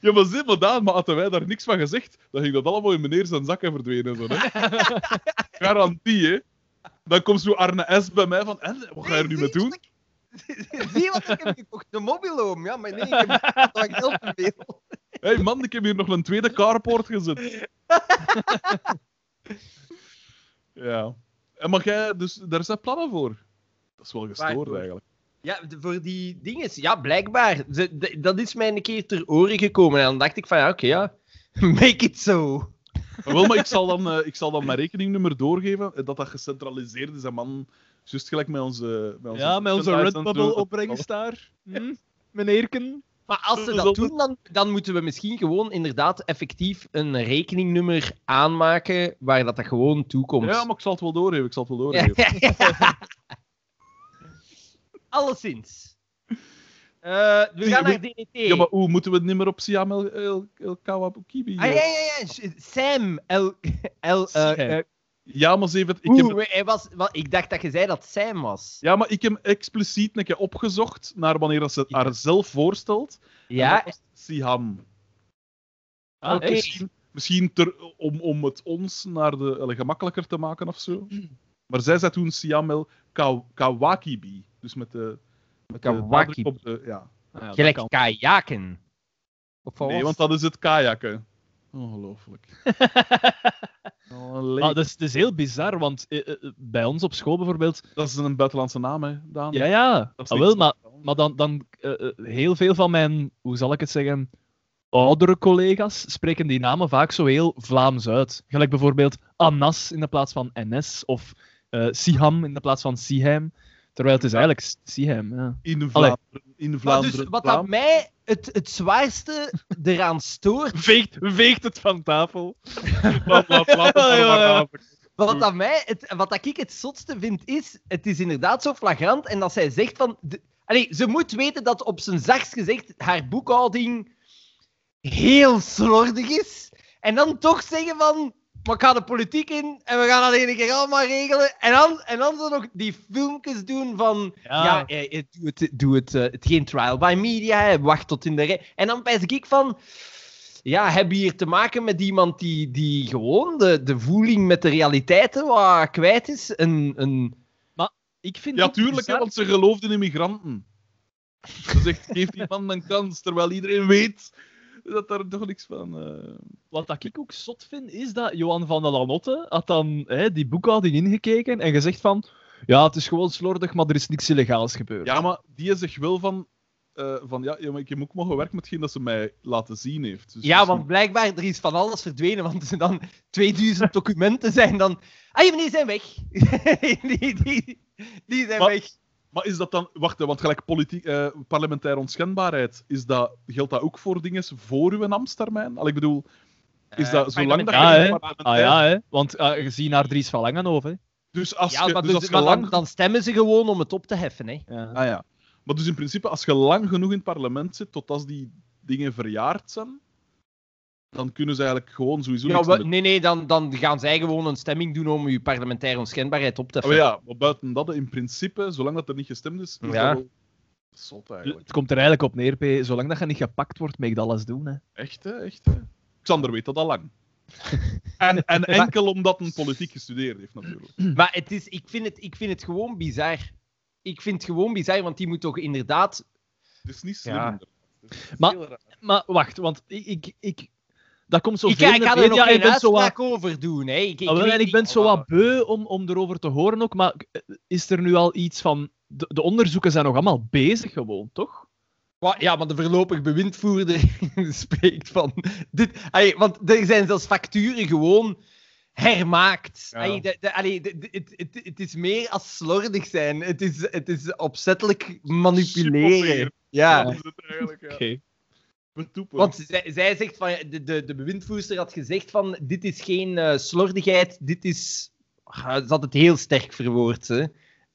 Ja, maar zie maar Daan, maar hadden wij daar niks van gezegd, dan ging dat allemaal in meneer zijn zakken verdwenen. Zo, hè? Garantie, hè? Dan komt zo Arne S. bij mij van, en, wat ga je er nu mee doen?
Zie wat ik heb gekocht? De mobiloom. Ja, maar nee, ik heb te veel.
Hé hey, man, ik heb hier nog een tweede carport gezet. Ja. En mag jij, dus daar zijn plannen voor? Dat is wel gestoord eigenlijk.
Ja, voor die dingen. Ja, blijkbaar. Dat is mij een keer ter oren gekomen. En dan dacht ik van, ja, oké, ja. Make it so.
Maar wel, maar ik zal dan, eh, ik zal dan mijn rekeningnummer doorgeven, eh, dat dat gecentraliseerd is. En man, juist gelijk met onze... Met onze
Ja, met. Redbubble opbrengst daar. Hm? Meneerken.
Maar als ze dat doen, dan, dan moeten we misschien gewoon inderdaad effectief een rekeningnummer aanmaken waar dat, dat gewoon toekomt.
Ja, maar ik zal het wel doorgeven, ik zal het wel doorgeven.
Alleszins. Eh, we gaan naar DDT.
Ja, maar hoe moeten we het niet meer op Siam El, El, El Kawakibi?
Ah, ja, ja, ja. Sam. L, L, eh,
Sam.
Ja, maar ze heeft het- ik
oeh,
heb,
hij was, wel, ik dacht dat je zei dat Sam was.
ja, maar ik heb expliciet een keer opgezocht naar wanneer dat ze
Ja.
haar zelf voorstelt.
Ja,
Siham.
Ah?
Misschien, misschien ter, om, om het ons naar de, allee, gemakkelijker te maken of zo. Maar zij zei toen Siam El Ka- Kawakibi. Dus met de. Met
Kawakibi.
op de, ja.
Ah, ja,
gelijk
kan.
kajaken. Of wat
Nee, want dat is het kajakken. Ongelooflijk. Oh.
Maar dat is, dat is heel bizar, want eh, eh, bij ons op school bijvoorbeeld...
Dat is een buitenlandse naam, hè, Daan.
Ja, ja. Ah, wel, maar, maar dan, dan eh, eh, heel veel van mijn, hoe zal ik het zeggen, oudere collega's spreken die namen vaak zo heel Vlaams uit. Gelijk bijvoorbeeld Anas in de plaats van NS, of eh Siham in de plaats van Siheim. Terwijl het is eigenlijk Siheim, ja.
In. Vlaanderen. In
Maar
Vlaanderen.
dus wat dat mij het, het zwaarste eraan stoort,
Veegt, veegt het van tafel. Ja,
wat, dat mij, het, wat dat ik het zotste vind, is, het is inderdaad zo flagrant en dat zij zegt van... De, allee, ze moet weten dat op zijn zachtst gezegd haar boekhouding heel slordig is. En dan toch zeggen van... Maar ik ga de politiek in en we gaan dat ene keer allemaal regelen. En dan, en dan zo nog die filmpjes doen van...
Ja.
Ja, eh, eh, doe het, doe het, eh, het geen trial by media, hè, wacht tot in de rij. En dan pijs ik van... Ja, heb je hier te maken met iemand die, die gewoon de, de voeling met de realiteiten wat kwijt is? Een, een...
Ik vind
Ja, tuurlijk, hè, want ze geloofden in immigranten. Ze zegt, geef die man een kans, terwijl iedereen weet dat daar toch niks van... eh,
Wat dat ik ook zot vind, is dat Johan van der Lanotte had dan hè, die boekhouding ingekeken en gezegd van ja, het is gewoon slordig, maar er is niks illegaals gebeurd.
Ja, maar die zegt wel van... eh, van ja, ja, maar ik heb ook mogen werken met hetgeen dat ze mij laten zien heeft. Dus
Ja,
misschien-
want blijkbaar er is van alles verdwenen, want er dan 2000 documenten zijn dan... Ah, die zijn weg. die, die, die zijn
Maar-
weg.
Maar is dat dan... Wacht, hè, want gelijk politiek, eh, parlementaire onschendbaarheid, is dat, geldt dat ook voor dingen voor uw ambtstermijn? Al ik bedoel, is dat zolang dat
Ja,
je
hè.
geen
Ah ja, hè? want uh, gezien naar Dries van Langenhoven. hè.
Dus als
Ja,
je,
maar,
dus
dus-
als je lang...
dan, dan stemmen ze gewoon om het op te heffen, hè.
Ja.
Ah ja. Maar dus in principe, als je lang genoeg in het parlement zit, tot als die dingen verjaard zijn, dan kunnen ze eigenlijk gewoon sowieso
Ja, we- nee, nee, dan, dan gaan zij gewoon een stemming doen om uw parlementaire onschendbaarheid op te
Oh
heffen.
ja, maar buiten dat, in principe, zolang dat er niet gestemd is, is
Ja.
dat wel zot eigenlijk.
Het komt er eigenlijk op neer, P. Zolang dat je niet gepakt wordt, mag je dat alles doen. Hè.
Echt, hè? Echt, hè? Xander weet dat al lang. en, en enkel omdat een politiek gestudeerd heeft, natuurlijk.
Maar het is, ik, vind het, ik vind het gewoon bizar. Ik vind het gewoon bizar, want die moet toch inderdaad...
Het is niet slim.
Ja.
Maar-. Maar wacht, want ik, ik, ik, dat komt zo
Ik,
veel
ik ga er geen
Ik ben zo wat,
uitspraak over doen. Hè. Ik, ik,
Ah, wel,
weet
en ik ben zo wat beu om, om erover te horen ook, maar eh, is er nu al iets van... De, de onderzoeken zijn nog allemaal bezig gewoon, toch?
Ja, maar de voorlopig bewindvoerder spreekt van... Dit, allee, want er zijn zelfs facturen gewoon hermaakt.
Ja.
Allee, de, de, allee, de- de- het, is meer als slordig zijn. Het is, het is opzettelijk manipuleren.
Chipoteer.
Ja.
Dat is het eigenlijk, ja.
Oké.
Betoepen.
Want zij, zij zegt van... De, de, de bewindvoerster had gezegd van... Dit is geen eh, slordigheid, dit is... Ah, Ze had het heel sterk verwoord, hè.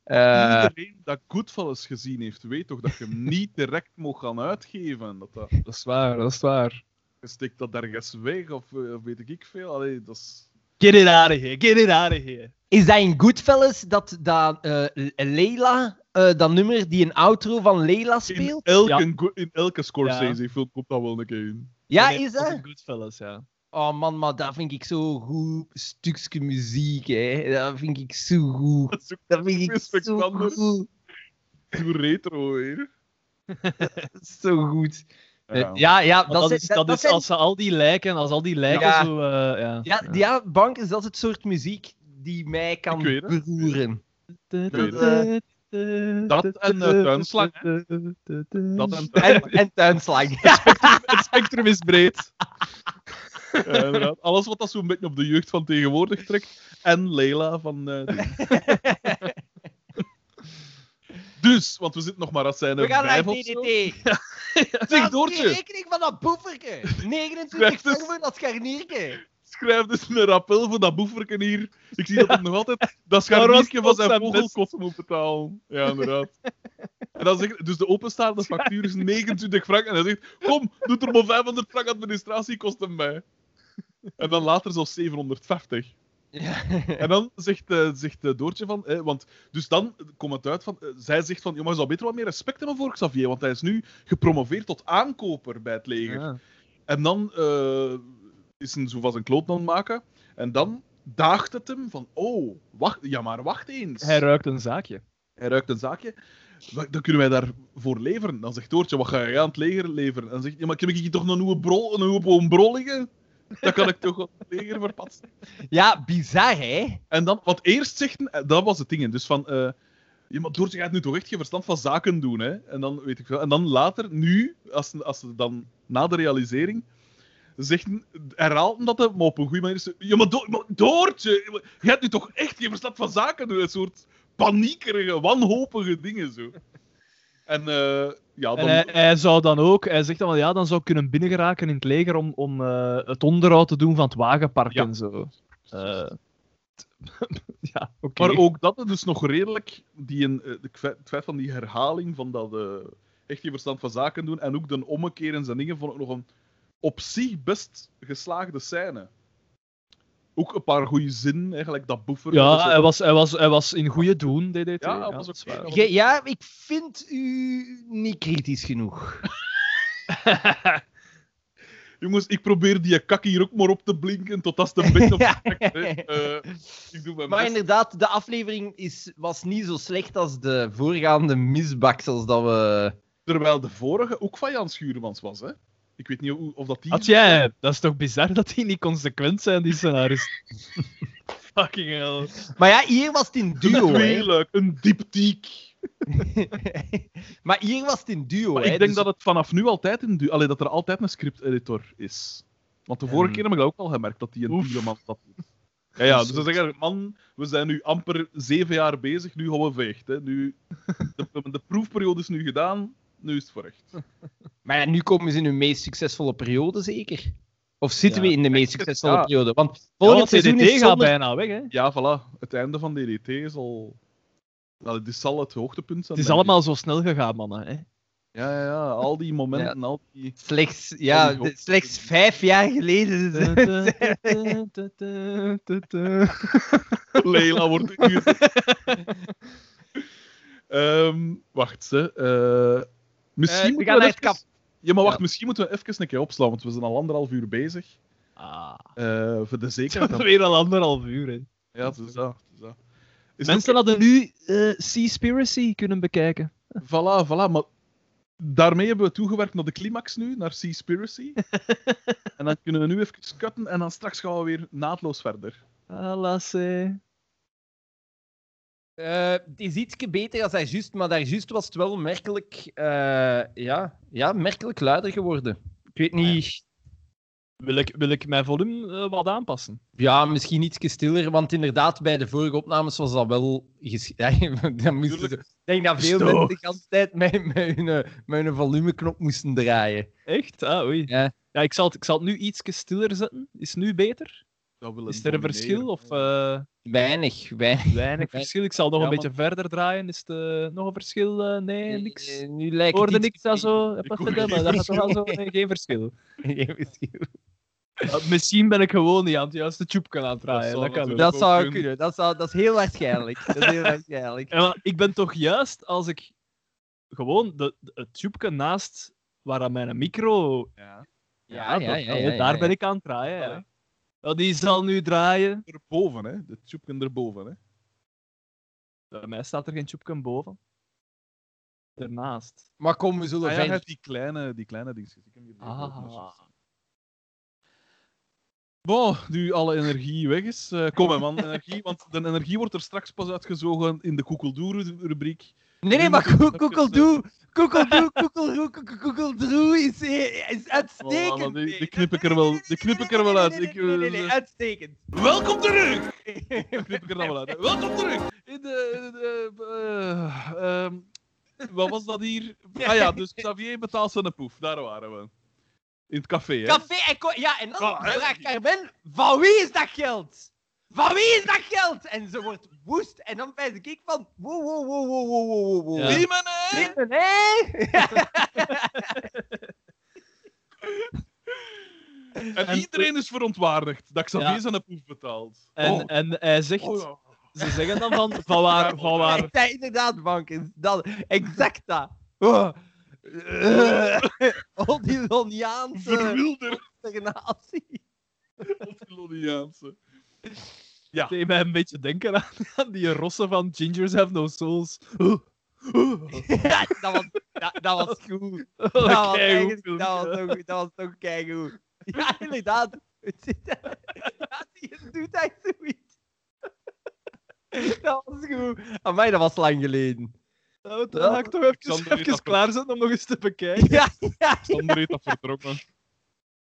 Eh,
Iedereen dat Goodfellas gezien heeft, weet toch dat je hem niet direct mag gaan uitgeven. Dat dat,
Dat is waar, dat is waar.
je steekt dat ergens weg, of, eh, of weet ik veel. Allee, dat is...
Get it out of here, get it out of here.
Is dat in Goodfellas dat, dat eh, Leila, eh, dat nummer, die een outro van Leila
In
speelt?
elke, go- in elke Scorsese-film komt dat wel een keer in.
Ja,
Nee,
is dat?
Goodfellas, ja.
Oh man, maar dat vind ik zo goed stukje muziek, hè. Dat vind ik zo goed.
Dat
Dat vind ik zo
anders.
goed.
zo retro weer.
Zo goed.
Ja.
Eh, Ja, ja,
Dat, is, dat is
zijn-
als ze al die lijken, als al die lijken
Ja.
zo... eh, ja.
Ja, ja, dat is het soort muziek die mij kan
Ik weet het. Dat en, eh, tuinslang, Dat en
En, en tuinslang.
Het spectrum is breed.
Alles wat dat zo'n beetje op de jeugd van tegenwoordig trekt. En Leila van. eh, dus, want we zitten nog maar als zijn
We gaan naar. DDT.
Zeg,
Dat
Doortje,
rekening van dat boeferke. 29
Schrijf dus-
euro voor dat scharnierke.
Schrijf dus een rappel voor dat boeferken hier. Ik zie dat hij nog altijd dat scharniertje van zijn
zijn
vogelkost moet betalen. Ja, inderdaad. En dan zegt, dus de openstaande factuur is 29 frank. En hij zegt, kom, doe er maar 500 frank administratiekosten bij. En dan later zelfs 750.
Ja.
En dan zegt, eh, zegt eh, Doortje van... eh, want, dus dan komt het uit van... zij zegt van... Je zou beter wat meer respect hebben voor Xavier. Want hij is nu gepromoveerd tot aankoper bij het leger.
Ja.
En dan is hij zo van zijn kloot aan het maken. En dan daagt het hem van... Oh, wacht, ja maar wacht eens.
Hij ruikt een zaakje.
Hij ruikt een zaakje. Dan kunnen wij daarvoor leveren. Dan zegt Doortje, wat ga je aan het leger leveren? En dan zegt ja, maar heb ik hier toch een nieuwe brol, een nieuwe boom brol liggen? Dat kan ik toch wel het leger verpatsen.
ja, bizar, hè?
En dan, wat eerst zegt, hij- dat was het ding. Dus van, eh ja, maar Doortje gaat nu toch echt geen verstand van zaken doen, hè? En dan weet ik veel. En dan later, nu, als, als ze dan na de realisering, zegt, herhaalt dat, hè, maar op een goede manier. Ja, maar, Do- maar Doortje, je hebt nu toch echt geen verstand van zaken doen? Een soort paniekerige, wanhopige dingen zo. En eh, ja, dan.
En hij, hij zou dan ook, hij zegt dan van ja, dan zou ik kunnen binnengeraken in het leger om, om eh, het onderhoud te doen van het wagenpark
Ja.
en zo. Eh, ja, oké.
Maar ook dat is dus nog redelijk, die een, de het feit van die herhaling van dat echt je verstand van zaken doen en ook de ommekeer en zijn dingen vond ik nog een op zich best geslaagde scène. Ook een paar goede zinnen, eigenlijk dat boefer. dat
Ja, hij was, hij, was, hij was in goede doen, DDT.
Ja, was.
Dat
Ge- ja, ik vind u niet kritisch genoeg.
Jongens, ik probeer die kak hier ook maar op te blinken tot als het een beetje op
Ja.
Eh, ik doe mijn
Maar
best.
inderdaad, de aflevering is, was niet zo slecht als de voorgaande misbaksels dat we...
Terwijl de vorige ook van Jan Schuurmans was, hè. Ik weet niet of dat die...
Had jij, dat is toch bizar dat die niet consequent zijn, die scenario's. Fucking hell.
Maar ja, hier was het in
Een
duo, hè.
tweeluik, een diptyek.
maar hier was het in duo,
Maar
hè.
ik denk
dus-
dat het vanaf nu altijd in du- Allee, dat er altijd een script-editor is. Want de vorige keer heb ik dat ook al gemerkt, dat die een tiende man dat doet. Ja, ja, dus ze zeggen, man, we zijn nu amper zeven jaar bezig, nu gaan we vecht. Hè. Nu, de, de proefperiode is nu gedaan, nu is het voor echt.
Maar ja, nu komen ze in hun meest succesvolle periode, zeker? Of zitten
Ja.
we in de meest succesvolle
Ja.
periode? Want
Ja,
volgend
want
seizoen
DDT
is
gaat
zonder...
bijna weg, hè.
Ja, voilà. Het einde van DDT is al... Nou, dit zal het hoogtepunt zijn.
Het is allemaal zo snel gegaan, mannen. Hè.
Ja, ja, ja. Al die momenten, al die...
Slechts, ja,
Al die
de- slechts vijf jaar geleden.
Leila wordt ingezet. Ehm, wacht, ze. Eh, misschien
Eh, we naar het.
Ja, maar wacht, misschien moeten we even een keer opslaan, want we zijn al anderhalf uur bezig.
Ah.
Eh, voor de zekerheid.
Weer al anderhalf uur, hè.
Ja, het is dat. Het is dat. Is
Mensen hadden nu eh Seaspiracy kunnen bekijken.
Voilà, voilà, maar daarmee hebben we toegewerkt naar de climax nu, naar Seaspiracy. en dan kunnen we nu even cutten en dan straks gaan we weer naadloos verder.
Alasse.
Eh, het is ietsje beter als hij juist, maar daar juist was het wel merkelijk, eh, ja, ja, merkelijk luider geworden. Ik weet niet,
Wil ik, wil ik mijn volume eh, wat aanpassen?
ja, misschien ietsje stiller, want inderdaad, bij de vorige opnames was dat wel... ges- Ja, dan moesten ze-
Tuurlijk.
ik denk dat veel mensen de hele tijd met, met, hun, met hun volumeknop moesten draaien.
Echt? Ah, oei.
Ja.
Ja, ik zal het, ik zal het nu iets stiller zetten. Is het nu beter?
Dat wil
Is er een verschil? Of eh,
Weinig, weinig.
weinig verschil? Ik zal nog
Ja,
een beetje verder draaien. Is het eh, nog een verschil? Eh, nee, niks.
Nu lijkt
Ik hoorde
het
niks dat zo.
Ik hoor
verder, maar dat gaat toch wel zo. Nee, geen verschil.
Geen verschil.
Uh, misschien ben ik gewoon niet aan het juiste tube aan het draaien.
zou
Dat, kan
Dat zou
kunnen.
kunnen, dat, zou, dat is heel waarschijnlijk. Dat is heel waarschijnlijk.
Ja, maar ik ben toch juist als ik gewoon de, de, het tube naast waar aan mijn micro.
Ja.
Ja,
ja,
dat-
ja, ja,
daar
ja.
ben ik aan het draaien. Ja. Die zal nu draaien.
Erboven, hè. De tjoepken erboven, hè.
Bij mij staat er geen tube boven. Ernaast.
Maar kom, we zullen
Ah, ja, die kleine, die kleine dingetjes. Ik heb hier
Ah.
Bon, nu alle energie weg is. eh, kom hè, man, energie. Want de energie wordt er straks pas uitgezogen in de Koekeldoe-rubriek.
Nee, nee, maar
even,
Doe, Koekel Doe, Doe, Koekel Doe is, eh, is
Oh,
uitstekend.
die- knip ik er wel- die knip ik er wel uit.
Nee, nee, nee, uitstekend.
Welkom terug! knip ik er dan wel uit. Welkom terug! In de, eh, ehm, wat was dat hier? Ah ja, dus Xavier betaalt zijn poef. Daar waren we. In het café, hè?
Café en Ja, en dan
Ah,
vraagt Carmen, van wie is dat geld? Van wie is dat geld? En ze wordt woest. En dan wijs ik van, wow, wow, wow, wow, wow, wow, wow.
Ja.
Riemen, hè?
Nee, nee.
En,
En-
iedereen is verontwaardigd dat Xavier
Ja.
zijn poef betaalt.
En,
Oh.
en hij zegt.
Oh, ja.
Ze zeggen dan van, van waar. Van waar
Ja, inderdaad, bankers. Dat, exact dat. Oh. Loniaanse
Verwilder.
stagnatie.
Antiloniaanse. Ja.
Het deed mij een beetje denken aan, aan die rossen van Gingers Have No Souls. Oh,
Ja, dat was, dat, dat was goed. Dat was, eigenlijk-
filmpje.
dat was toch, dat was toch keigoed. Ja, inderdaad. Ja, die doet echt zoiets. Dat was goed. Amai, dat was lang geleden.
Nou, dan ga ik toch even, even
dat
klaarzetten om nog eens te bekijken.
Ja, ja,
Sander heeft dat vertrokken.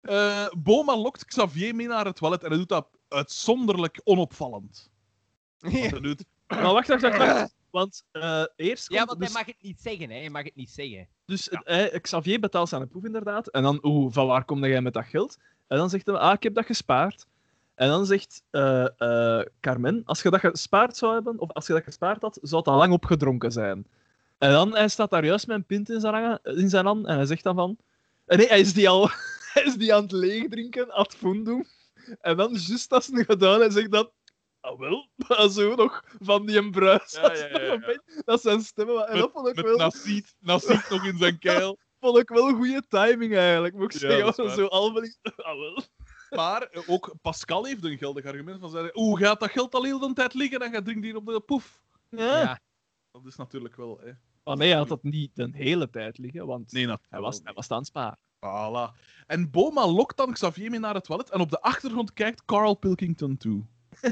Eh, Boma lokt Xavier mee naar het toilet en hij doet dat uitzonderlijk onopvallend.
Ja.
hij doet...
Maar wacht, wacht, wacht. wacht. Want eh, eerst komt...
Ja, want hij
dus,
mag het niet zeggen, hè. Hij mag het niet zeggen.
dus eh, Xavier betaalt zijn proef inderdaad. En dan, oeh, van waar kom jij met dat geld? En dan zegt hij, ah, ik heb dat gespaard. En dan zegt eh, eh, Carmen, als je dat gespaard zou hebben, of als je dat gespaard had, zou het al lang opgedronken zijn. En dan, hij staat daar juist met een pint in zijn, hangen- in zijn hand en hij zegt dan van... eh, Nee, hij is die al hij is die aan het leegdrinken, ad fundum. En dan, juist als hij gedaan hij zegt dat... Ah, wel, maar zo nog van die een bruis.
Ja, ja, ja, ja.
Dat zijn stemmen. En dat vond ik
Met
wel,
Nassit, Nassit nog in zijn keil.
vond ik wel goede timing eigenlijk, moet ik
Ja,
zeggen. zo allemaal... Ah, wel.
Maar ook Pascal heeft een geldig argument van zeggen, oeh, gaat dat geld al heel de tijd liggen en gaat drinkt hier op de poef.
Ja.
Ja.
Dat is natuurlijk wel, hè.
Maar nee, hij had dat niet de hele tijd liggen, want
Nee,
hij, was, hij was aan het sparen.
Voilà. En Boma lokt dan Xavier mee naar het toilet en op de achtergrond kijkt Carl Pilkington toe.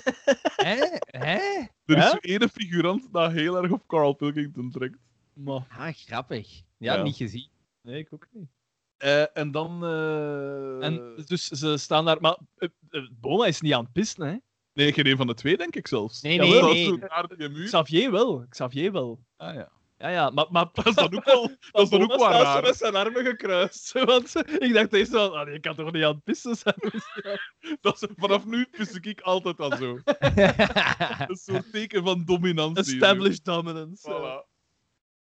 Hè? Hè?
Er is
Ja?
zo ene figurant dat heel erg op Carl Pilkington trekt.
Maar
Ah, grappig. Ja,
Ja.
niet gezien.
nee, ik ook niet.
Eh, en dan... eh,
En dus ze staan daar... Maar eh, Boma is niet aan het pissen, hè.
Nee, geen een van de twee, denk ik zelfs.
Nee,
nee. Xavier wel. Xavier wel.
Ah, ja.
Ja, ja, maar... maar
Dat is dan ook wel, dat is dan ook wel raar.
met zijn armen gekruist. Want ik dacht eerst van, ah, je kan toch niet aan het pissen zijn?
Dat is, vanaf nu pis ik altijd al zo. Een soort teken van dominantie.
Established dominance.
Voilà.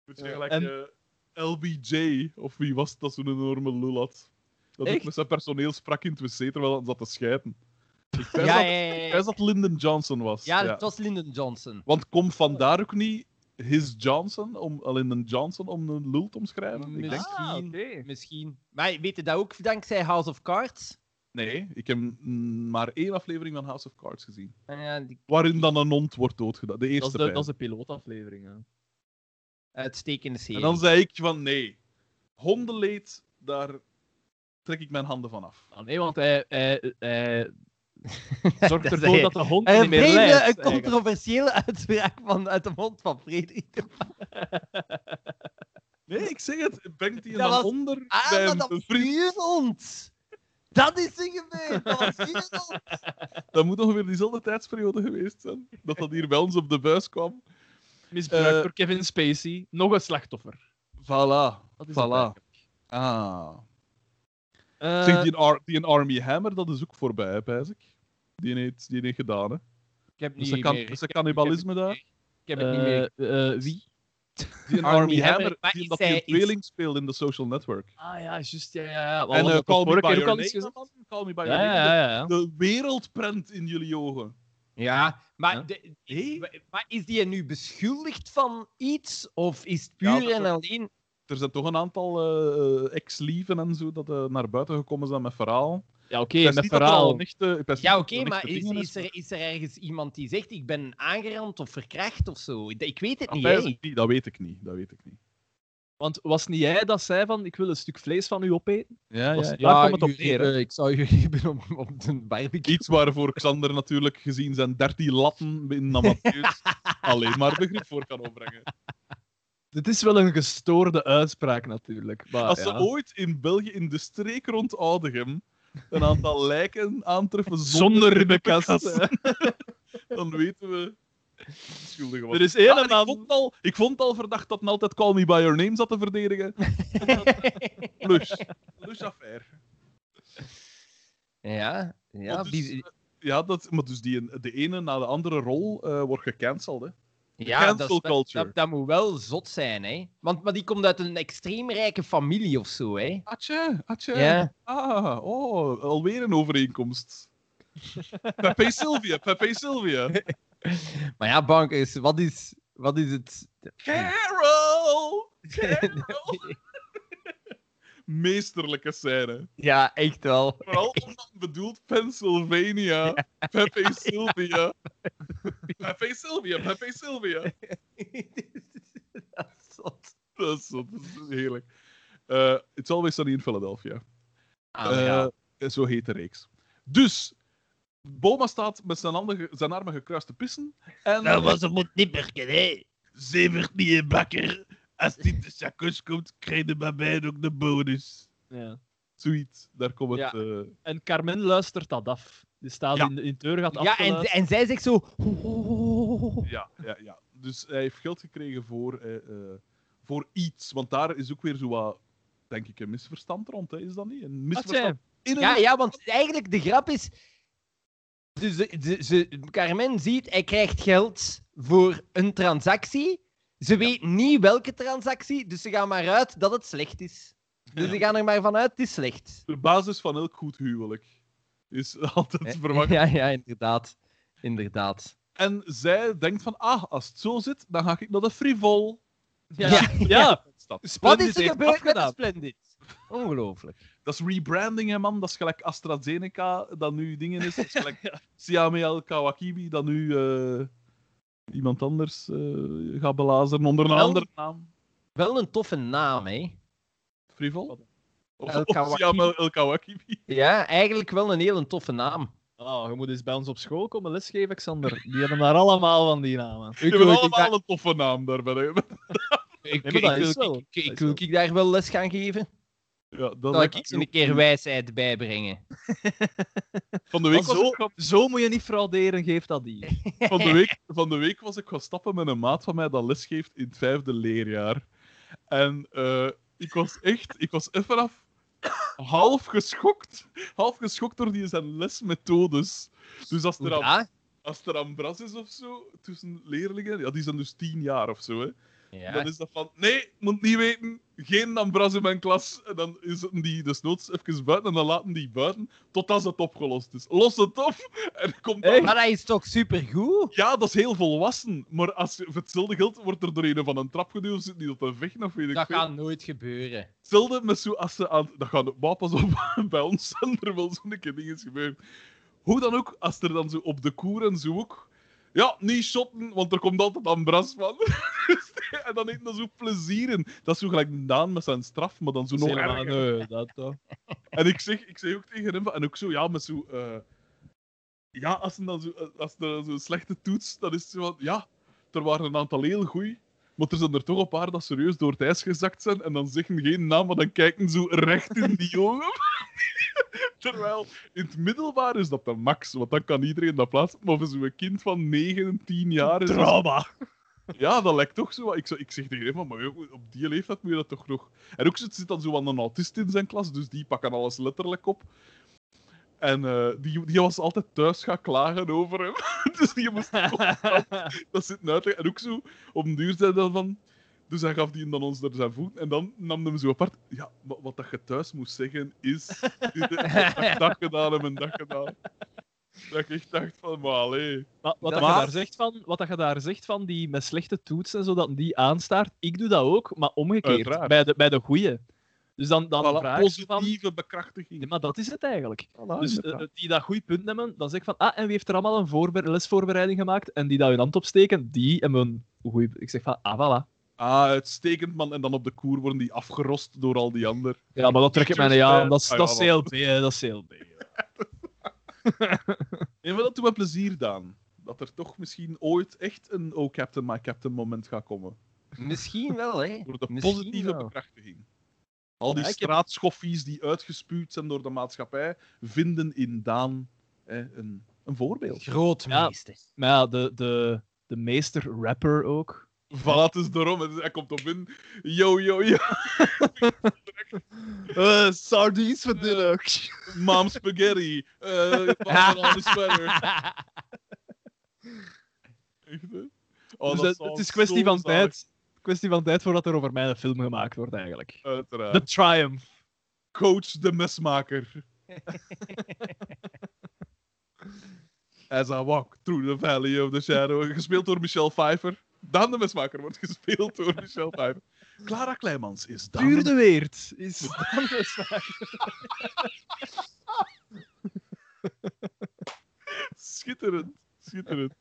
Beetje
Ja.
gelijk
En-
eh, LBJ, of wie was het dat zo'n enorme lul had. Dat ook
Echt?
met zijn personeel sprak in het wc terwijl hij zat te schijten. Ik wist
ja,
dat,
ja, ja,
ik
ja.
wist dat Lyndon Johnson was.
Ja, het was Lyndon Johnson.
Want komt vandaar ook niet His Johnson, om Lyndon Johnson om een lul te omschrijven? Ik denk...
Misschien.
Ah, oké.
Misschien. Maar weet je dat ook dankzij House of Cards?
Nee, ik heb maar één aflevering van House of Cards gezien.
En ja, die
Waarin dan een hond wordt doodgedaan. De
Dat is
eerste
de, dat is de pilootaflevering. Hè.
uitstekende serie.
En dan zei ik van nee. hondenleed, daar trek ik mijn handen van af.
Ah, nee, want hij, hij, hij
is
ervoor dat de hond
Een
niet meer
vreemde, een
eigenlijk.
controversiële uitspraak van, uit de mond van Frederik.
Nee, ik zeg het. Brengt hij
was-
onder
Ah,
bij
maar
een
dat
vriend?
Dat is er gebeurd! Dat was hond!
Dat moet ongeveer diezelfde tijdsperiode geweest zijn. Dat dat hier bij ons op de buis kwam.
Misbruikt
Eh,
door Kevin Spacey. Nog een slachtoffer.
Voilà.
Dat is
Voilà. Ah. Zeg, die, Ar- die Army Hammer, dat is ook voorbij, hè, ik. Die heeft, die heeft gedaan, hè.
Ik heb niet
kan,
meer.
dus dat cannibalisme daar.
Ik heb het niet meer.
eh, eh, wie?
Die
Army
Army
Hammer,
die
is
dat
hij
tweeling speelt in de social network.
Ah ja, juist. Ja, ja,
En eh
dat
Call Me By Your
ook al eens
Name. Call Me By
Ja,
Your
ja,
Name. De wereldprent in jullie ogen.
Ja, maar, de- maar is die nu beschuldigd van iets? Of is het puur en alleen...
Er zijn toch een aantal eh, eh, ex-lieven en zo dat eh, naar buiten gekomen zijn met verhaal.
Ja, oké, met
al
verhaal.
een echte-
Ja, oké,
een
maar is, is, er, is er ergens iemand die zegt ik ben aangerand of verkracht of zo? Ik weet het
Dat
niet, hè?
dat weet ik niet. Dat weet ik niet.
Want was niet jij dat zei van ik wil een stuk vlees van u opeten?
Ja,
Was-
ja.
Daar kwam het op neer,
hebben- ik zou je hebben om op de barbecue.
Iets waarvoor Xander natuurlijk gezien zijn 13 latten in amateurs alleen maar begrip voor kan opbrengen.
Dit is wel een gestoorde uitspraak natuurlijk. Maar,
Als ze
ja.
ooit in België in de streek rond Oudegem een aantal lijken aantreffen
Zonder
zonder
ribbenkast,
ribbenkast, dan weten we schuldig was.
Er is één
Ah, en
man-
ik, vond al, ik vond al verdacht dat men altijd Call Me By Your Name zat te verdedigen. Lush. Lush affaire.
ja, ja.
Dus, eh, ja, dat, maar dus die, de ene na de andere rol eh, wordt gecanceld. Hè.
Ja, dat, is
culture.
Dat, dat moet wel zot zijn, hè? Want maar die komt uit een extreem rijke familie of zo, hè?
Atje, atje.
Ja.
Ah, oh, alweer een overeenkomst. Pepe Sylvia, Pepe Sylvia.
Maar ja, bankers, wat is, wat is het?
Carol! Carol! Meesterlijke scène.
Ja, echt wel.
Vooral omdat bedoelt Pennsylvania. Pepe Sylvia. Pepe Sylvia, Pepe Sylvia.
dat is zot.
Dat is, zo- dat is heerlijk. Eh It's Always Sunny in Philadelphia.
Ah,
Eh,
ja.
Zo heet de reeks. Dus, Boma staat met zijn, handen, ge- zijn armen gekruist te pissen. En
het moet niet meer hè?
Zevert niet in bakker. Als dit de komt, krijg je bij mij ook de bonus.
Ja.
Zoiets, daar komt het.
Ja.
eh,
En Carmen luistert dat af. Die staat
Ja.
in, de- in deur, gaat
Ja, en, en zij zegt zo...
ja, ja, ja. Dus hij heeft geld gekregen voor, eh, eh, voor iets. Want daar is ook weer zo wat, denk ik, een misverstand rond. Hè? Is dat niet? Een misverstand. In een
Ja, ja, want eigenlijk de grap is... Dus ze, ze, ze- Carmen ziet, hij krijgt geld voor een transactie. Ze weet niet welke transactie, dus ze gaan maar uit dat het slecht is. Dus ze gaan er maar vanuit, het is slecht.
De basis van elk goed huwelijk is altijd verwacht.
Ja, ja, inderdaad. Inderdaad.
En zij denkt van, ah, als het zo zit, dan ga ik naar de frivol.
Ja.
Ja.
Ja.
Wat
Splendid
is er gebeurd met. Splendid? Ongelooflijk.
Dat is rebranding, hè, man. Dat is gelijk AstraZeneca, dat nu dingen is. Dat is gelijk Siame El Kawakibi, dat nu eh, iemand anders eh, gaat belazeren onder een
Wel-
andere naam.
Wel een toffe naam, hè?
Frivol? Of,
El Kawakibi.
El Kawakibi.
Ja, eigenlijk wel een hele toffe naam.
Oh, je moet eens bij ons op school komen lesgeven, Xander. Die hebben daar allemaal van die namen.
Die hebben allemaal een toffe naam daarbij.
Ik,
Nee,
ik, wil- ik, ik wil ik daar wel les gaan geven.
Ja, dat
Dan
lijkt
ik ze een keer wijsheid bijbrengen.
Van de, week
zo,
ik gaan-
zo moet je niet frauderen, geef dat die.
van, de week, van de week was ik gaan stappen met een maat van mij dat lesgeeft in het vijfde leerjaar. En eh, ik was echt, ik was even af half geschokt. Half geschokt door die zijn lesmethodes. Dus als er, aan, als er aan bras is of zo, tussen leerlingen, ja, die zijn dus tien jaar of zo, hè.
Ja.
Dan is dat van, nee, moet niet weten, geen ambras in mijn klas. En dan is die desnoods even buiten en dan laten die buiten totdat het opgelost is. Los het op en komt dan...
Maar dat is toch supergoed?
Ja, dat is heel volwassen. Maar als je, hetzelfde geld wordt er door een van een trap geduwd, zit niet op een vechten of weet ik
Dat
veel.
gaat nooit gebeuren.
Hetzelfde met zo, als ze aan... Dat gaat... Maar pas op, bij ons zijn er wel zo'n keer dingen gebeurd. Hoe dan ook, als er dan zo op de koer en zo ook... Ja, niet shotten, want er komt altijd ambras van. En dan heeft dat zo plezier in. Dat is zo gelijk Daan met zijn straf, maar dan zo nog
Helemaal,
erger.
nee, dat, dat.
En ik zeg, ik zeg ook tegen hem, en ook zo, ja, met zo... eh, ja, als er dan zo, als er zo'n slechte toets, dan is het zo van, ja, er waren een aantal heel goeie, maar er zijn er toch een paar dat serieus door het ijs gezakt zijn, en dan zeggen geen naam, maar dan kijken ze zo recht in die ogen. Terwijl, in het middelbaar is dat de max, want dan kan iedereen dat plaatsen, maar voor zo'n kind van 9, 10 jaar is dat
Drama.
Ja, dat lijkt toch zo. Ik, ik zeg tegen hem, maar op die leeftijd moet je dat toch nog. En ook zit, zit dan zo aan een autist in zijn klas, dus die pakken alles letterlijk op. En eh, die, die was altijd thuis gaan klagen over hem. dus die moest dat zitten uitleggen. En ook zo, op een duur zei dat van. Dus hij gaf die dan ons naar zijn voet. En dan nam hem zo apart. Ja, wat dat je thuis moest zeggen is. dat gedaan en dat gedaan. Dat ik echt dacht van, maar allee.
Maar wat,
Dat
je
maar-
daar zegt van, wat dat je daar zegt van die met slechte toetsen en zo, dat die aanstaart, ik doe dat ook, maar omgekeerd.
Uiteraard.
Bij de, bij de goeie. Dus dan, dan
Voilà,
vraag van...
positieve bekrachtiging.
Nee, maar dat is het eigenlijk.
Voilà,
Dus eh, die dat goed punt nemen, dan zeg ik van, ah, en wie heeft er allemaal een voorbe- lesvoorbereiding gemaakt? En die dat hun hand opsteken, die hebben een goeie... Ik zeg van, ah, voilà.
Ah, uitstekend, man. En dan op de koer worden die afgerost door al die anderen.
Ja, maar dat trek ik mij niet aan. Dat is,
Ah,
dat is CLB, hè, dat is CLB.
Nee, maar dat doet me plezier, Daan. Dat er toch misschien ooit echt een Oh Captain, My Captain moment gaat komen.
Misschien wel, hè.
Door de
Misschien
positieve
wel.
bekrachtiging. Al die
Ja, ik heb-
straatschoffies die uitgespuwd zijn door de maatschappij, vinden in Daan hè, een, een voorbeeld.
Grootmeester.
Maar ja, de, de, de meester rapper ook.
Voilà, het is daarom. Hij komt op in. Yo, yo, yo.
Uh, sardines voor dinner.
Mom spaghetti. Uh, on the sweater. Echt, hè? Oh,
Dus
dat
het, is kwestie
zo
van tijd. Kwestie van tijd voordat er over mij een film gemaakt wordt, eigenlijk.
Uiteraard.
The Triumph.
Coach de mesmaker. As I walk through the valley of the shadow. Gespeeld door Michelle Pfeiffer. Daan de mesmaker wordt gespeeld door Michelle Pfeiffer. Clara Kleimans is Daan
Puur
de
Weert is dan de smaak.
Schitterend. Schitterend.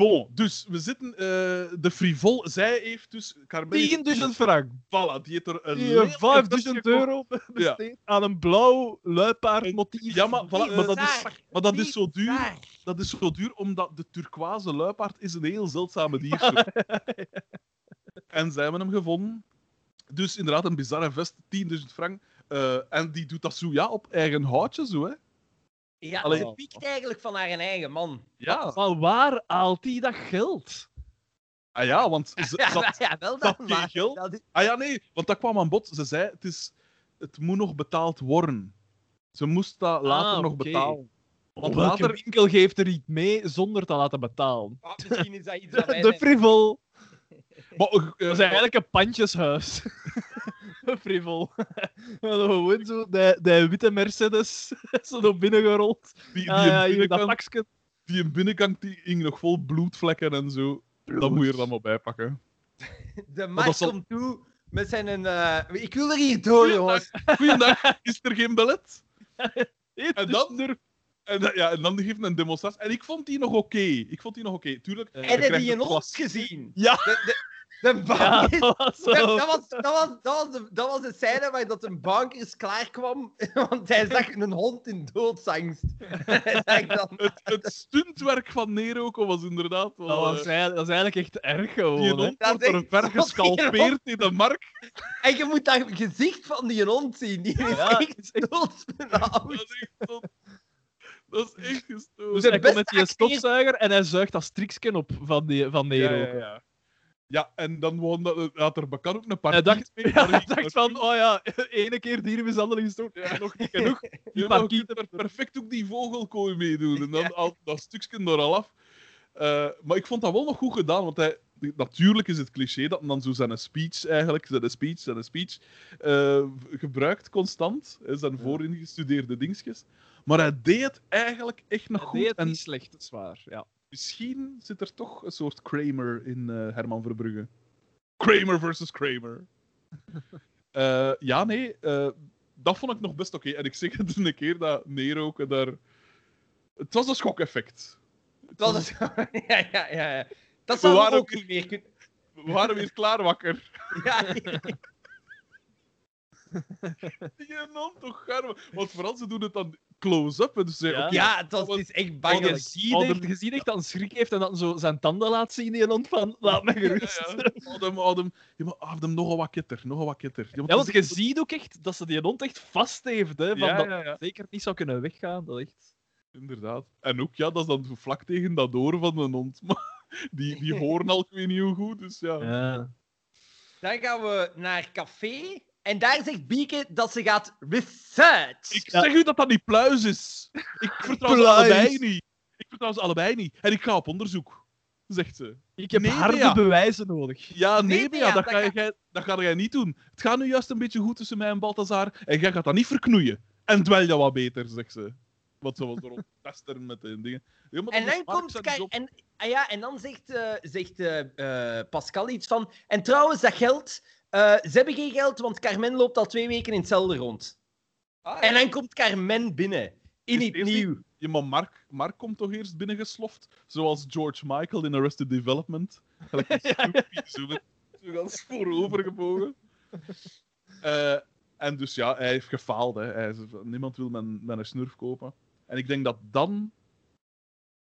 Bon, dus we zitten... eh, de frivol, zij heeft dus... Carmen,
10.000 frank.
Voilà, die heeft er een
Die
lelijk
5.000
vestje
euro besteed aan een blauw luipaardmotief.
Ja, maar, voilà, maar, dat is, maar dat is zo duur. Dat is zo duur omdat de turquoise luipaard is een heel zeldzame diersoort. en zij hebben hem gevonden. Dus inderdaad, een bizarre vest, 10.000 frank. Eh, en die doet dat zo ja, op eigen houtje, zo, hè.
Ja,
Allee.
ze piekt eigenlijk van haar eigen man.
Ja.
Maar waar haalt hij dat geld?
Ah ja, want ze,
Ja,
zat-
ja wel
dat
dan, maar
geld?
dat is-
Ah ja, nee, want dat kwam aan bod. Ze zei, het, is, het moet nog betaald worden. Ze moest dat later
Ah,
nog
oké.
betalen. Want
Welke
later...
winkel geeft er iets mee zonder te laten betalen?
Ah, misschien is dat iets
De
zijn.
frivol.
Maar,
Dat is eigenlijk een pandjeshuis. Een frivol. We hadden gewoon zo de, de witte Mercedes zo naar binnen gerold.
die, die,
Ah, ja,
een
hier dat pakje.
die een binnenkant die hing nog vol bloedvlekken en zo. Dat moet je er dan maar bij pakken.
De Max
zal-
komt toe met zijn... eh, ik wil er hier door, jongens.
Goeiedag, is er geen ballet? En dan-
er-
En, dan- ja, en dan geeft een demonstratie. En ik vond die nog oké. Ik vond die nog oké. Tuurlijk. Je
Heb je die
glas.
gezien?
Ja.
De, de, de bank
Ja,
is-
dat was
Dat,
zo.
dat was, dat, was, dat, was de, dat was de scène waar dat een bankers klaarkwam, want hij zag een hond in doodsangst. Dan,
Het, het stuntwerk van Nero was inderdaad wel...
Dat, was
eh,
dat is eigenlijk echt erg
die
gewoon. hè.
hond wordt
is
er ver
die
gescalpeerd in de markt.
en je moet dat gezicht van die hond zien, die is
Ja,
echt
is
doodsbenauwd.
Dat is echt, zo- dat is echt gestoord.
Dus hij komt met die
acteur-
stofzuiger en hij zuigt dat striksken op van, die, van Nero.
Ja, ja, ja. Ja, en dan won dat, had er bekend ook een paar
Hij dacht,
mee,
ja, hij
ik
dacht van, oh ja, ene keer dierenmishandeling is toch
Ja.
nog niet genoeg.
Ja, je er perfect ook die vogelkooi meedoen. En dan al dat stukje er al af. Eh, maar ik vond dat wel nog goed gedaan, want hij, natuurlijk is het cliché dat dan zo zijn speech eigenlijk, zijn speech, zijn speech, eh, gebruikt constant, zijn vooringestudeerde dingetjes. Maar hij deed het eigenlijk echt nog
Hij
goed.
deed het
en
niet slecht, dat is waar. Ja.
Misschien zit er toch een soort Kramer in eh, Herman Verbrugge. Kramer versus Kramer. Eh, ja, nee, eh, dat vond ik nog best oké. En ik zeg het een keer dat Nero daar... Het was een schokeffect. Het was-
is, ja, ja, ja. ja. Dat
We
zou
waren
ook
ook-
niet meer kunnen.
we waren weer klaar wakker.
Ja,
Die non toch garmen. Want vooral ze doen het dan close-up. Dus
Ja.
ja het, was,
was-
het is echt
En je ziet, echt,
de-
je ziet echt dat een schrik heeft en dat zo zijn tanden laat zien in hond van laat me gerust.
Ja, ja. Houd hem, houd hem. Ja, maar houd hem nog een wat kitter, nog een wat kitter. Ja,
Ja, want je ziet ook echt dat ze die hond echt vast heeft. Hè, van
Ja,
dat
ja, ja.
zeker niet zou kunnen weggaan. Dat echt...
Inderdaad. En ook, ja, dat is dan vlak tegen dat oor van de hond. Maar die, die horen al, ik weet niet hoe goed, dus ja.
Ja.
Dan gaan we naar café. En daar zegt Bieke dat ze gaat research.
Ik
Ja.
zeg u dat dat niet pluis is. Ik vertrouw ze allebei niet. Ik vertrouw ze allebei niet. En ik ga op onderzoek, zegt ze.
Ik heb
Nee,
harde bewijzen nodig.
Ja, nee, Bea, dat,
dat
ga
ga-
jij, dat ga jij niet doen. Het gaat nu juist een beetje goed tussen mij en Balthazar. En jij gaat dat niet verknoeien. En dwel je wat beter, zegt ze. Wat ze was erop testen met de dingen. Ja,
En dan komt
job.
en, ah ja, en dan zegt, eh, zegt eh, eh, Pascal iets van. En trouwens, dat geld. Eh, ze hebben geen geld, want Carmen loopt al twee weken in hetzelfde rond.
Ah,
En dan komt Carmen binnen. In het nieuw.
Ja, maar Mark, Mark komt toch eerst binnengesloft? Zoals George Michael in Arrested Development. Zo ganz voorovergebogen. Eh en dus ja, hij heeft gefaald. Hè. Hij niemand wil mijn, mijn snurf kopen. En ik denk dat dan...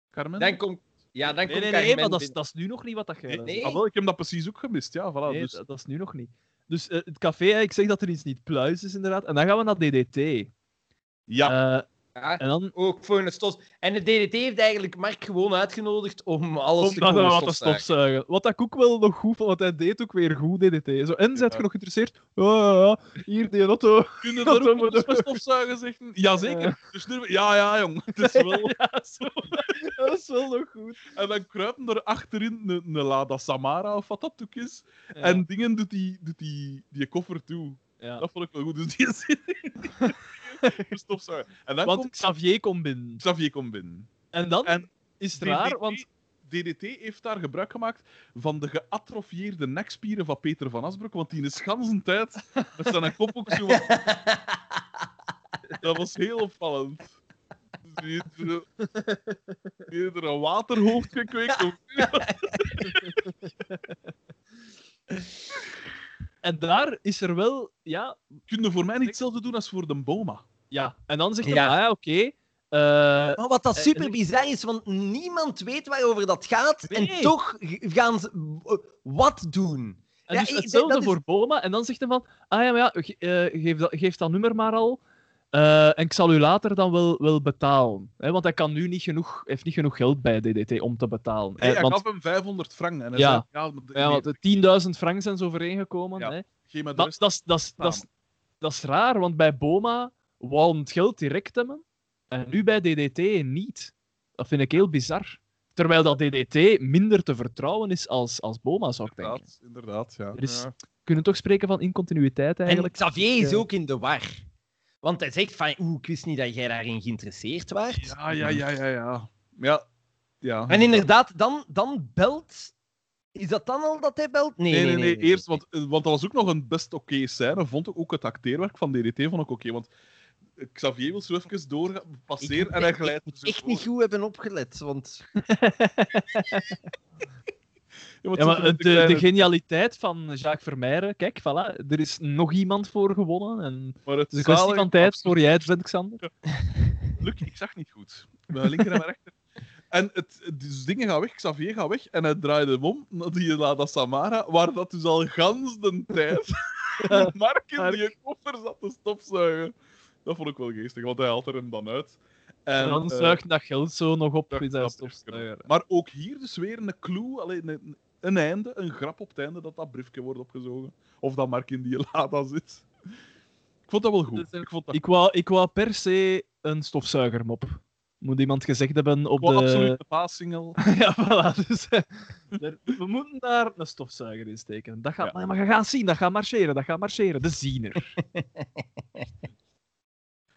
Carmen?
Dan komt. Ja, dan
Nee, nee, nee, maar dat is, dat is nu nog niet wat dat jij
Nee. Ah, wel, ik heb dat precies ook gemist. Ja, voilà.
Nee,
dus,
dat, dat is nu nog niet. Dus eh, het café, ik zeg dat er iets niet pluis is, inderdaad. En dan gaan we naar DDT.
ja,
Eh,
Ja,
en dan
ook voor een stos. En de DDT heeft eigenlijk Mark gewoon uitgenodigd om alles te
Om
komen
te
stofzuigen.
Wat ik ook wel nog goed vond, want hij deed ook weer goed DDT. Zo, en zijt je
Ja.
nog geïnteresseerd? Ja, ja, ja. Hier, die auto.
kunnen
dat
nog
ook.
eens stofzuigen zeggen? Jazeker. De snurf... Ja, ja, jong. Het is wel...
Ja, zo. Dat is wel nog goed.
En dan kruipen er achterin een, een Lada Samara of wat dat ook is.
Ja.
En dingen doet die, doet die, die koffer toe.
Ja.
Dat vond ik wel goed. Dus die zit En dan
Want
komt
Xavier komt binnen.
Xavier komt binnen.
En dan
En
is het raar, want
DDT heeft daar gebruik gemaakt van de geatrofieerde nekspieren van Peter van Asbroek, want die is gans een tijd met zijn kop ook zo wat... Dat was heel opvallend. Die heeft er een waterhoofd gekweekt.
En daar is er wel, ja,
Kun je voor mij niet hetzelfde doen als voor de Boma?
ja. En dan zegt hij,
Ja.
ah ja, oké. eh,
Maar wat dat
Eh,
super bizar is, want niemand weet waarover dat gaat.
Nee.
En toch gaan ze wat doen.
en
Ja,
dus hetzelfde
dat is-
voor Boma. En dan zegt hij van, ah ja, maar ja, ge- eh, geef, dat, geef dat nummer maar al. Eh, en ik zal u later dan wel, wel betalen. Hè, want hij kan nu niet genoeg, heeft niet genoeg geld bij DDT om te betalen.
Hey,
Eh,
hij
want,
gaf hem 500 frank. En hij
Ja.
zei, ja, maar de-
ja, want
nee,
de 10.000 frank zijn zo overeengekomen.
Ja.
Hè. Dat, dat, is- dat, is- dat, is- dat is raar, want bij Boma wou hem het geld direct hebben. En nu bij DDT niet. Dat vind ik heel bizar. Terwijl dat DDT minder te vertrouwen is als, als Boma, zou ik denken.
Inderdaad, inderdaad, ja.
Er. We kunnen toch spreken van incontinuïteit
En
eigenlijk.
Xavier is ook in de war. Want hij zegt van, oeh, ik wist niet dat jij daarin geïnteresseerd waart.
Ja, ja, ja, ja, ja. Ja, ja.
En inderdaad, dan, dan belt... Is dat dan al dat hij belt? Nee,
Nee, nee, nee, eerst, want, eh, want dat was ook nog een best oké scène, vond ik. Ook het acteerwerk van DDT vond ik oké, want eh, Xavier wil zo even door
Ik
passeren
moet-
en hij
ik
glijdt
moet
er zo
echt
voor.
niet goed hebben opgelet, want...
Ja, maar
de,
kleine-
de genialiteit van Jacques Vermeijren, kijk, voilà, er is nog iemand voor gewonnen. En
maar
het is een kwestie van tijd
absoluut.
voor jij het bent, Xander.
Ik zag niet goed. Mijn linker en mijn rechter. En het, dus dingen gaan weg, Xavier gaat weg en hij draaide hem om naar die Lada Samara, waar dat dus al gans de tijd Mark in die koffer zat te stopzuigen. Dat vond ik wel geestig, want hij haalt er hem dan uit.
En dan
eh,
zuigt dat geld zo nog op
dat. Maar ook hier dus weer een clue, alleen een, een einde, een grap op het einde dat dat briefje wordt opgezogen. Of dat Mark in die Lada zit. Ik vond dat wel goed.
Dus, eh,
Ik vond dat
Ik wou, ik wou per se een stofzuigermop. Moet iemand gezegd hebben op de...
absoluut de paassingle.
ja, voilà. Dus, eh, er- we moeten daar een stofzuiger in steken. Dat gaat,
Ja.
maar, maar je gaat zien, dat gaat marcheren, dat gaat marcheren. De ziener.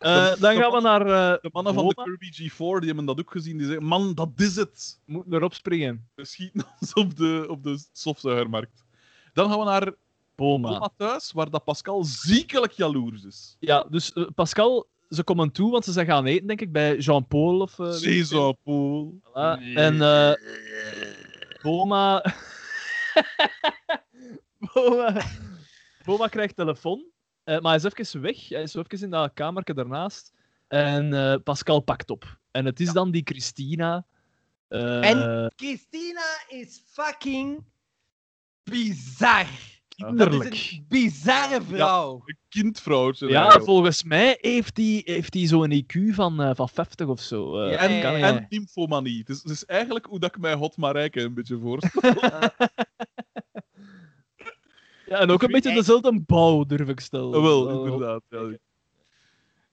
Eh, dan gaan we naar... eh,
De mannen van de. Kirby G4 die hebben dat ook gezien. Die zeggen: Man, dat is het.
Moeten erop springen.
We schieten ons op de, op de stofzuigermarkt. Dan gaan we naar
Boma.
Boma thuis, waar dat Pascal ziekelijk jaloers is.
Ja, dus eh, Pascal, ze komen toe, want ze zijn gaan eten, denk ik, bij Jean-Paul of... eh, weet ik veel.
Paul.
Voilà. En eh, Boma... Boma, Boma krijgt telefoon, maar hij is even weg. Hij is zo even in dat kamertje daarnaast. En eh, Pascal pakt op. En het is dan die Christina. eh,
En- Christina is fucking bizar. Dat
kinderlijk.
is een bizarre vrouw.
Een kindvrouwtje.
Ja,
eigenlijk.
volgens mij heeft hij heeft die zo'n IQ van, eh, van 50 of zo. eh,
Ja,
En,
kan
ja.
en nymphomanie. Het is, het is eigenlijk hoe dat ik mij Hot Marijke een beetje voorstel.
ja, en ook een beetje dezelfde bouw, durf ik stellen.
Ah, wel, inderdaad. Ja.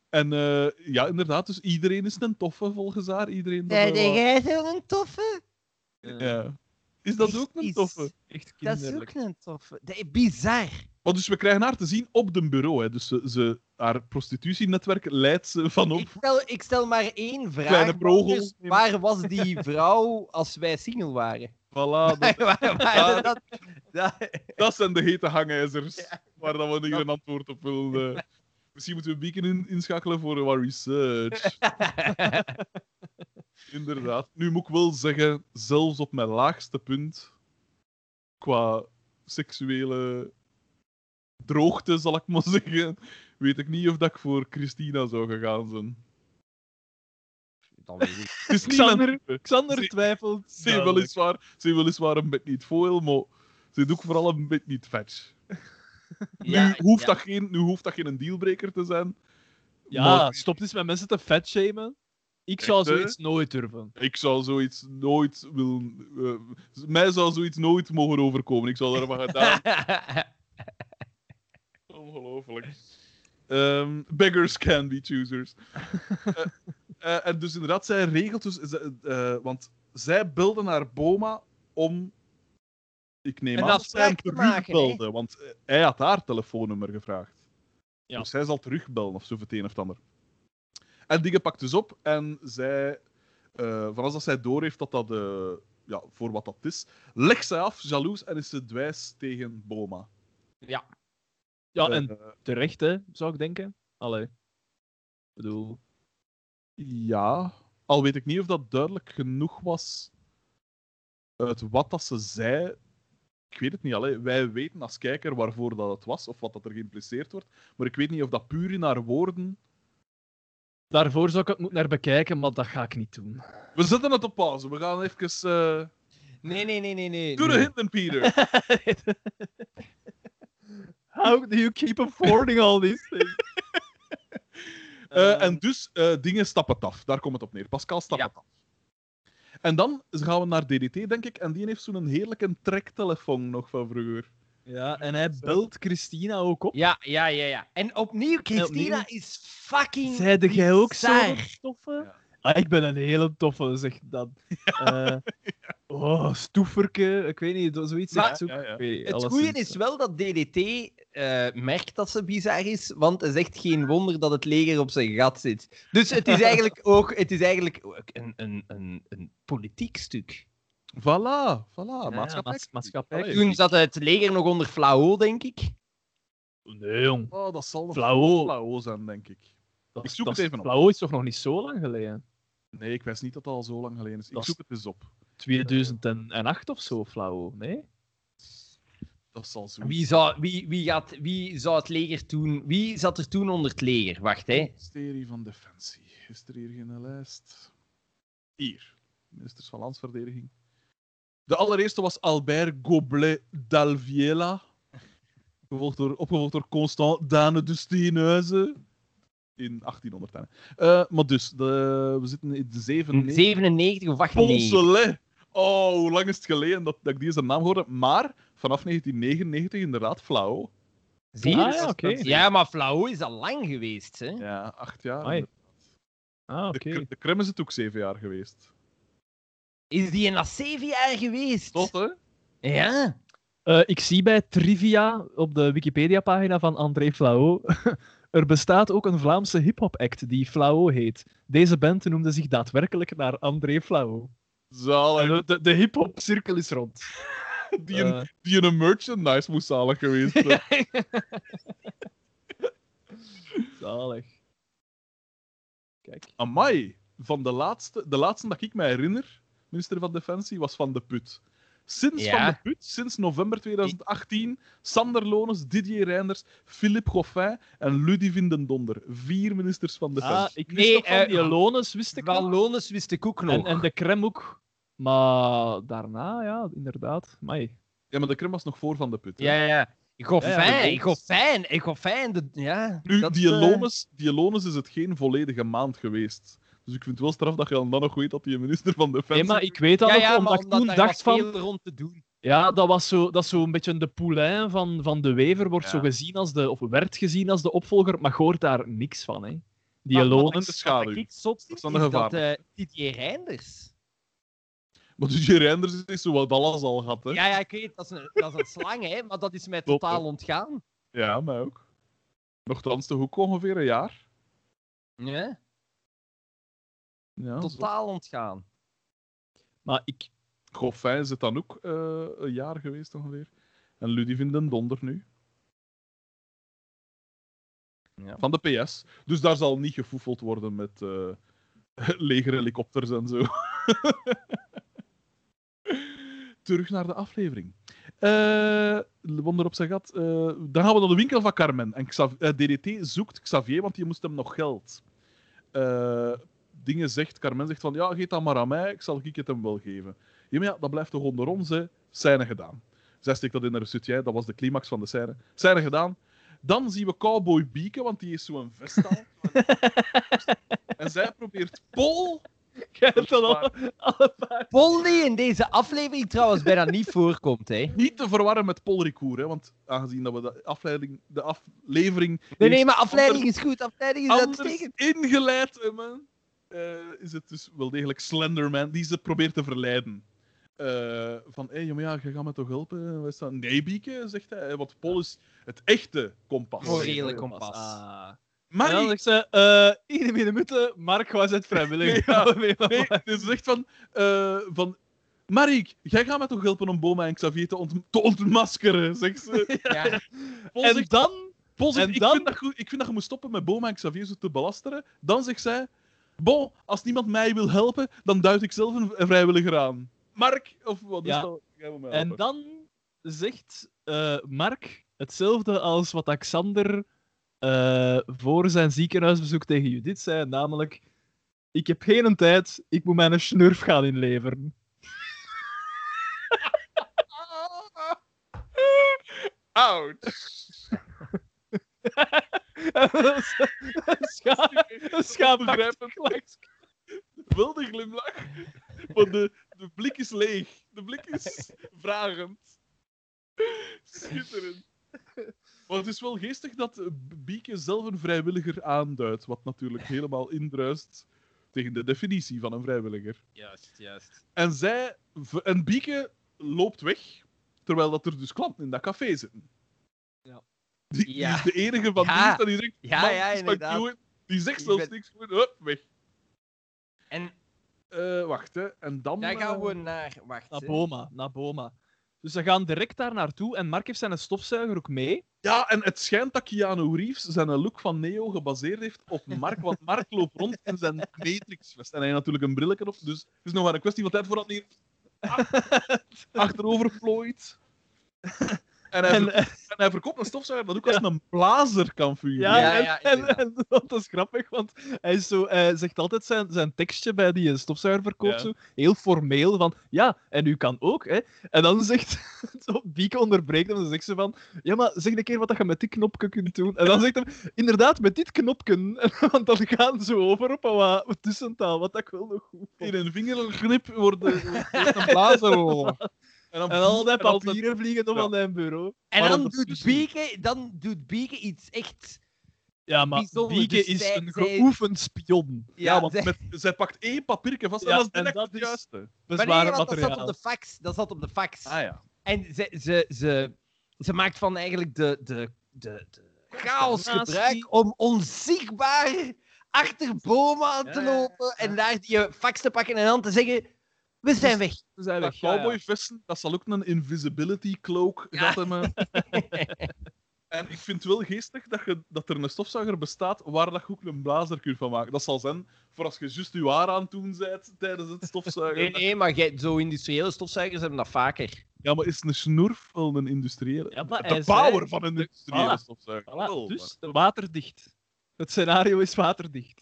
En eh, ja, inderdaad, dus iedereen is een toffe volgens haar. Iedereen dat,
Nee, jij zo'n toffe?
ja.
Is dat ook een
Is-
toffe?
Echt
Dat is ook een toffe. Dat is bizar.
Maar dus we krijgen haar te zien op de bureau. Hè. Dus ze, ze, haar prostitutienetwerk leidt ze van op.
Ik stel, ik stel maar één vraag.
Kleine.
Waar was die vrouw als wij single waren?
Voilà, dat, zijn de hete hangijzers. Waar dat we niet een antwoord op willen. Misschien moeten we een beetje in, inschakelen voor wat research. Inderdaad. Nu moet ik wel zeggen, zelfs op mijn laagste punt, qua seksuele droogte, zal ik maar zeggen, weet ik niet of dat ik voor Christina zou gegaan zijn.
Dat weet ik.
Mijn
Xander. Xander
Ze-
twijfelt.
Ze weliswaar, weliswaar een beetje niet foil, maar ze doet ook vooral een beetje niet fetch.
Ja,
nu, hoeft
ja.
dat geen, nu hoeft dat geen dealbreaker te zijn.
Ja,
maar
stop eens met mensen te fatshamen. Ik zou
Echt, hè?
zoiets nooit durven.
ik zou zoiets nooit willen... eh, mij zou zoiets nooit mogen overkomen. Ik zou daar maar gedaan Ongelooflijk. Ehm, beggars can be choosers. Eh, eh, en dus inderdaad, zij regelt dus... eh, want zij belde naar Boma om... Ik neem aan dat zij hem want eh, hij had haar telefoonnummer gevraagd.
Ja.
Dus zij zal terugbellen, of zo het een of het ander. En dingen pakt dus op en zij... van als dat zij doorheeft dat dat... ja, voor wat dat is, legt zij af, jaloers, en is ze dwijs tegen Boma.
Ja,
Eh,
en terecht, hè, zou ik denken. Allee. Ik bedoel...
Ja, al weet ik niet of dat duidelijk genoeg was uit wat dat ze zei. Ik weet het niet. Allee. Wij weten als kijker waarvoor dat het was, of wat dat er geïmpliceerd wordt. Maar ik weet niet of dat puur in haar woorden...
Daarvoor zou ik het moeten naar bekijken, maar dat ga ik niet doen.
We zetten het op pauze. We gaan even... eh
Nee, nee, nee, nee, nee.
Doe de
nee.
hinten, Peter.
How do you keep affording all these things?
Eh,
Ehm,
en dus, eh, dingen stappen het af. Daar komt het op neer. Pascal stapt
Ja.
het af. En dan gaan we naar DDT, denk ik. En die heeft zo'n heerlijke trektelefoon nog van vroeger.
Ja, en hij belt Christina ook op.
Ja, ja, ja, ja. En opnieuw, Christina
opnieuw?
is fucking.
Zeide jij ook toffe?
Ja.
Ah, ik ben een hele toffe, zegt dat. Eh, Oh, stoeferke, ik weet niet, zoiets
Maar-
zegt ze ook.
Ja, ja.
Ik weet niet,
Het goede is wel dat DDT eh, merkt dat ze bizar is, want het is echt geen wonder dat het leger op zijn gat zit. Dus het is eigenlijk ook, het is eigenlijk ook een, een, een, een politiek stuk.
Voilà, voilà.
ja,
maatschappij.
Toen zat het leger nog onder Flao, denk ik.
Nee, jong.
Oh, dat zal nog
Flauw.
flauw zijn, denk ik.
Dat,
Ik zoek
dat
het even op.
Flauw is toch nog niet zo lang geleden?
Nee, ik wist niet dat dat al zo lang geleden is. Ik
Dat is-
zoek het eens op.
2008 of zo, Flauw, nee?
Dat zal zo.
Wie zou, wie, wie, gaat, wie zou het leger toen... Wie zat er toen onder het leger? Wacht, hè.
Ministerie van Defensie. Is er hier geen lijst? Hier. Ministers van Landsverdediging. De allereerste was Albert Goblet d'Alviela. Gevolgd door, opgevolgd door Constant Dane de Steenhuizen. In 1800. hè. Eh, maar dus, de, we zitten in de 97.
97 of 98.
Poncelet. Oh, hoe lang is het geleden dat, dat ik deze naam hoorde? Maar vanaf 1999 inderdaad flauw.
Zie je?
Ah, ja, oké.
Ja, maar Flao is al lang geweest, hè.
Ja, acht jaar.
Ah,
De,
oké.
Kr- de Krem is het ook zeven jaar geweest.
Is die na zeven jaar geweest?
Tot, hè?
Ja.
Eh, ik zie bij Trivia op de Wikipedia-pagina van André Flao. Er bestaat ook een Vlaamse hip-hop-act die Flao heet. Deze band noemde zich daadwerkelijk naar André Flao.
Zalig.
De, de, de hip-hop-cirkel is rond.
Die een,
Eh,
die een merchandise moest zalig geweest zijn.
zalig. Kijk.
Amai. Van de laatste, de laatste dat ik me herinner, minister van Defensie, was Van de Put. Sinds
Ja.
Van de Put, sinds november 2018, Sander Lones, Didier Reinders, Philippe Goffin en Ludivine den Donder. Vier ministers van Defensie.
Ah, ik wist
Nee,
nog van
eh,
die Lones, wist ik
Van
nog.
Lones wist ik ook nog.
En, en de crème ook. Maar daarna, ja, inderdaad. Amai.
Ja, maar de crème was nog voor Van de Put. hè.
Ja, ja. Goffin,
Ja, ja,
Goffin, Goffin, de, ja.
Nu,
dat,
die
eh,
Lones, die Lones is het geen volledige maand geweest. Dus ik vind het wel straf dat je dan nog weet dat die minister van Defensie...
Nee, maar ik weet dat
Ja,
nog,
ja,
omdat ik
omdat
toen dacht
was
van...
veel rond te doen.
Ja, dat was zo, dat is zo een beetje de poulain van, van de Wever, wordt
Ja.
zo gezien als de, of werd gezien als de opvolger, maar je hoort daar niks van, hè. Die
maar in de schaduw.
Wat ik zot vind,
is de
dat eh, Didier Reinders...
Maar die Reinders is zo wat alles al gehad, hè?
Ja, ja, ik weet, dat is een, dat is een slang, hè, maar dat is mij totaal ontgaan.
Ja, mij ook. Nochtans toch ook ongeveer een jaar.
Ja,
Ja, zo.
totaal ontgaan.
Maar ik...
Goffin is het dan ook eh, een jaar geweest ongeveer. En Ludivine den Donder nu.
Ja.
Van de PS. Dus daar zal niet gefoefeld worden met eh legerhelikopters en zo. Terug naar de aflevering. Eh wonder op zijn gat. Dan gaan we naar de winkel van Carmen. En Xav- DDT zoekt Xavier, want die moest hem nog geld. Dingen zegt, Carmen zegt van, ja, geef dat maar aan mij, ik zal ik het hem wel geven. Ja, maar ja, dat blijft toch onder ons, hè. Scène gedaan. Zij steekt dat in haar sutje, dat was de climax van de scène. Scène gedaan. Dan zien we Cowboy Bieke, want die is zo'n vest aan. en zij probeert Paul...
Jij hebt dat al, allebei.
Paul die in deze aflevering trouwens bijna niet voorkomt, hè.
Niet te verwarren met Paul Ricoeur, hè, want aangezien dat we de afleiding, de aflevering...
Nee, nee, maar afleiding is goed, afleiding is uitstekend.
ingeleid hebben, eh, is het dus wel degelijk Slenderman die ze probeert te verleiden. Eh, van, hé, maar ja, je gaat me toch helpen? Wat is dat? Nee, Bieke, zegt hij, want Paul is het echte kompas.
Morele kompas.
Ah.
Maar
en dan zegt ze, eh iedereen minuten, Mark was het vrijwillig.
Ja, Nee, ze zegt van, eh van... Marik, jij gaat me toch helpen om Boma en Xavier te, ont te ontmaskeren, zegt ze.
Ja.
En
zegt,
dan...
Paul zegt,
en
ik,
dan-
vind dat goed, ik vind dat je moet stoppen met Boma en Xavier zo te belasteren. Dan zegt zij, bon, als niemand mij wil helpen, dan duid ik zelf een, vrijwilliger aan. Mark, of wat is
Ja.
dat?
En dan zegt eh, Mark hetzelfde als wat Alexander eh, voor zijn ziekenhuisbezoek tegen Judith zei, namelijk ik heb geen tijd, ik moet mijn snurf gaan inleveren.
Ouch.
Een schaap
Begrijpend. Wel de glimlach, maar de, de blik is leeg. De blik is vragend. Schitterend. Maar het is wel geestig dat eh, Bieke zelf een vrijwilliger aanduidt, wat natuurlijk helemaal indruist tegen de definitie van een vrijwilliger.
Juist, juist.
En, zij, en Bieke loopt weg, terwijl dat er dus klanten in dat café zitten.
Ja.
Die, die
Ja.
is de enige van
Ja.
en die zegt,
Ja,
"Man,
ja, inderdaad.
Hewitt." Die zegt zelfs
ben-
niks, gewoon, hup, weg.
En
Eh, wacht, hè. En dan...
dan gaan we naar... Wacht,
Naar. Boma, naar Boma. Dus ze gaan direct daar naartoe en Mark heeft zijn stofzuiger ook mee.
Ja, en het schijnt dat Keanu Reeves zijn look van Neo gebaseerd heeft op Mark, want Mark loopt rond in zijn Matrix-vest. En hij heeft natuurlijk een brilletje op, dus het is nog maar een kwestie van tijd voordat hij hier achterover plooit. En hij,
En,
verkoopt, en hij verkoopt een stofzuiger dat ook als een blazer kan vuren.
Ja,
Ja,
en,
ja,
en, en dat is grappig, want hij, is zo, hij zegt altijd zijn, zijn tekstje bij die een stofzuigerverkoop,
Ja.
zo, heel formeel, van ja, en u kan ook. Hè. En dan zegt, zo, Bieke onderbreekt hem, dan zegt ze van, ja, maar zeg een keer wat je met dit knopje kunt doen. En dan zegt hij, inderdaad, met dit knopje, want dan gaan ze over op een wat tussentaal, wat ik wel nog goed vond.
In een vingergrip wordt een blazer. En, dan
En al die
dan-
papieren vliegen nog
Ja.
aan zijn bureau.
En
Maar
dan doet, Bieke, dan doet Bieke iets echt...
Ja, maar
Bijzonder,
Bieke
dus
is
zij-
een
zij-
geoefend spion.
Ja, want
zij-
met, zij pakt één papiertje vast
Ja,
en dat is
en
direct
dat
het
is-
juiste.
Maar
Bezwaar
nee, dat zat op de fax. Dat zat op de fax.
Ah ja.
En ze, ze, ze, ze maakt van eigenlijk de, de, de, de chaos gebruik om onzichtbaar achter bomen aan te
Ja, ja, ja,
lopen en daar die fax te pakken en dan te zeggen: We zijn weg.
We zijn
Dat
weg. ja,
cowboyvesten, dat zal ook een invisibility cloak
Ja.
hebben. En ik vind het wel geestig dat, je, dat er een stofzuiger bestaat waar dat je ook een blazer kunt van maken. Dat zal zijn voor als je juist je haar aan het doen bent tijdens het stofzuigen.
Nee, nee, maar jij, zo industriële stofzuigers hebben dat vaker.
Ja, maar is een snurf wel een industriële?
Ja, maar
de power
zei-
van een industriële
Voilà.
stofzuiger.
Voilà,
Wel,
dus waterdicht. Het scenario is waterdicht.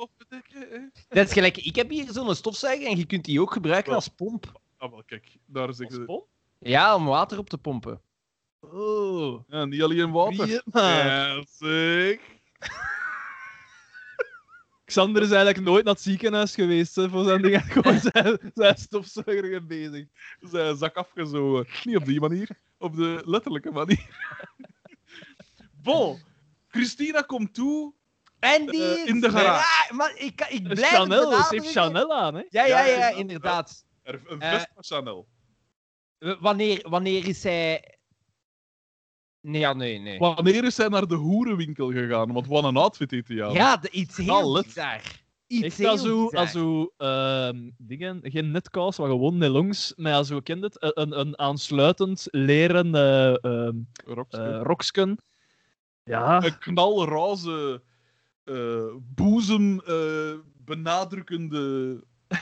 Dat is gelijk, ik heb hier zo'n stofzuiger en je kunt die ook gebruiken
Wel.
als pomp.
Ah, wel, kijk, daar zeg
Als
je...
pomp?
Ja, om water op te pompen.
Oh.
Ja, niet alleen water.
Wie.
Ja, zeg.
Xander is eigenlijk nooit naar het ziekenhuis geweest hè, voor zijn dingen. Gewoon zijn, zijn stofzuiger bezig.
Zijn zak afgezogen. Niet op die manier, op de letterlijke manier. Bon, Christina komt toe.
En die
Eh,
is-
in de garage.
Ja, maar ik, ik blijf
Chanel,
het
ze heeft. Chanel aan, hè?
Ja, ja,
Ja,
inderdaad.
Er, een
Eh,
vest van Chanel.
Wanneer, wanneer is hij... Nee, ja, nee, nee.
Wanneer is hij naar de hoerenwinkel gegaan? Want wat een outfit heeft hij aan.
Ja, de, iets heel bizar. Iets
Echt
heel
als zo,
bizar.
als zo ehm, dingen, geen netkous, maar gewoon nelongs, maar ja, zo kent het, een, een aansluitend leren eh ehm,
Rokske.
eh, roksken. Ja,
Een knalroze eh, boezem eh, benadrukkende... eh,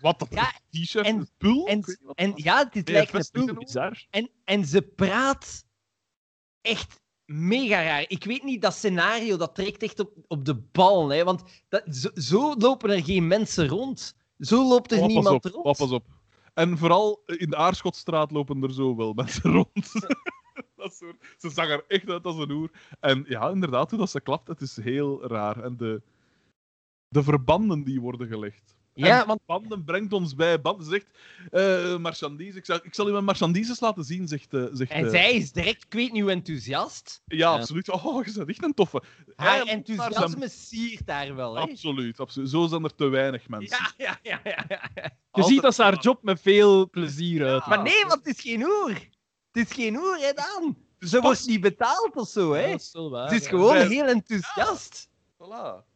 wat dat
Ja?
T-shirt?
en-
pul?
En, en ja, dit
Nee,
lijkt een pul.
bizar.
En, en ze praat echt mega raar. Ik weet niet, dat scenario dat trekt echt op, op de bal. Hè, want dat, zo, zo lopen er geen mensen rond. Zo loopt er
Oh, pas
niemand
op,
rond.
oh, pas op. En vooral in de Aarschotstraat lopen er zo wel mensen rond. dat soort, ze zag er echt uit als een oer. En ja, inderdaad, hoe dat ze klapt, het is heel raar. En de, de verbanden die worden gelegd.
Ja,
En
want
banden brengt ons bij. Banden zegt, eh marchandise. Ik, zal, ik zal u mijn marchandises laten zien, zegt... eh zegt
en
eh,
zij is direct, ik weet niet hoe enthousiast.
Ja,
Ja.
absoluut. Oh, je bent echt een toffe.
Haar
Hij loopt naar zijn-
enthousiasme siert daar wel. Hè?
Absoluut, absoluut. Zo zijn er te weinig mensen.
Ja, ja, ja, ja, ja.
Je
Altijd-
ziet dat ze haar job met veel plezier uit.
Maar nee, want het is geen hoer. Het is geen hoer, hè, Daan.
Dus
Ze wordt niet betaald of zo, hè.
dat is wel waar.
Het is
ja.
gewoon
Zij-
heel enthousiast.
Voilà.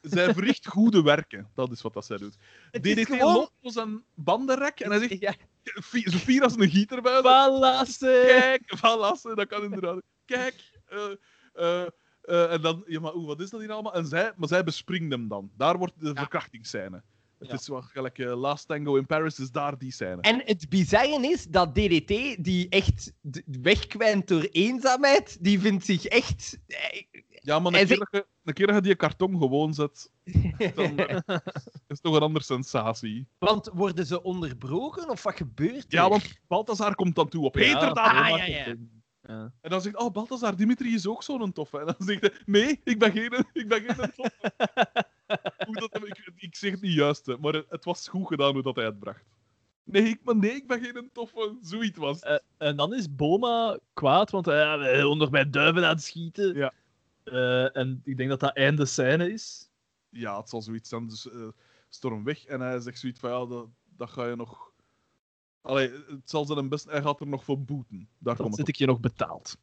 Zij verricht goede werken. Dat is wat dat zij doet.
Het is
DDT
gewoon...
loopt op zijn bandenrek en hij zegt,
Ja,
"Fi- zo fier als een gieter bij. Kijk, valassen, dat kan inderdaad. Kijk. eh, eh, eh, en dan, ja, maar oeh, wat is dat hier allemaal? En zij, maar zij bespringt hem dan. Daar wordt de verkrachtingsscène. Het
Ja.
is wat gelijk eh, Last Tango in Paris, is daar die scène.
En het bizarre is dat DDT, die echt wegkwijnt door eenzaamheid, die vindt zich echt... eh,
Ja, maar een keer, dat je, een keer dat je die karton gewoon zet, dan eh, is het toch een andere sensatie.
Want worden ze onderbroken of wat gebeurt er?
Ja, want Balthazar komt dan toe op
Ja,
heterdaad.
Ah,
Boma
ja, ja.
Ja.
En dan zegt oh, Balthazar, Dimitri is ook zo'n toffe. En dan zegt hij, nee, ik ben geen, ik ben geen toffe. Hoe dat, ik, ik zeg het niet juist, hè, maar het was goed gedaan hoe dat hij het bracht. Nee, ik, maar nee, ik ben geen toffe. Zoiets was.
Eh, en dan is Boma kwaad, want hij uh, onder mijn duiven aan het schieten.
Ja.
Eh, en ik denk dat dat einde scène is.
Ja, het zal zoiets zijn. Dus eh, storm weg. En hij zegt zoiets van, ja, dat, dat ga je nog... Allee, het zal zijn best... Hij gaat er nog voor boeten. Daar
Dat
komt het
zit ik je nog betaald.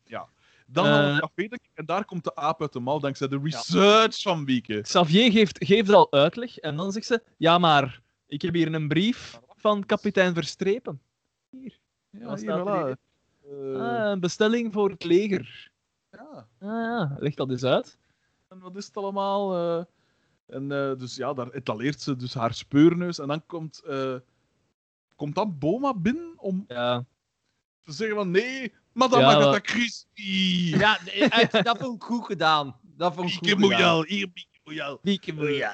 Dan gaan we
Eh,
het café, ik, en daar komt de aap uit de mouw, dankzij de research van Wieke.
Xavier geeft, geeft al uitleg en dan zegt ze: Ja, maar ik heb hier een brief van kapitein Verstrepen.
Ja, hier,
staat er
voilà.
Ah, een bestelling voor het leger.
ja.
Ah ja, leg dat eens uit.
En wat is het allemaal? eh? en dus ja, daar etaleert ze dus haar speurneus. En dan komt, komt dan Boma binnen om
Ja.
te zeggen van nee, madame
Ja,
Agatha
maar-
Christie.
Ja, uit- dat vond ik goed gedaan. Dat vond ik.
Moejal, hier Bieke Moejal.
Moejal.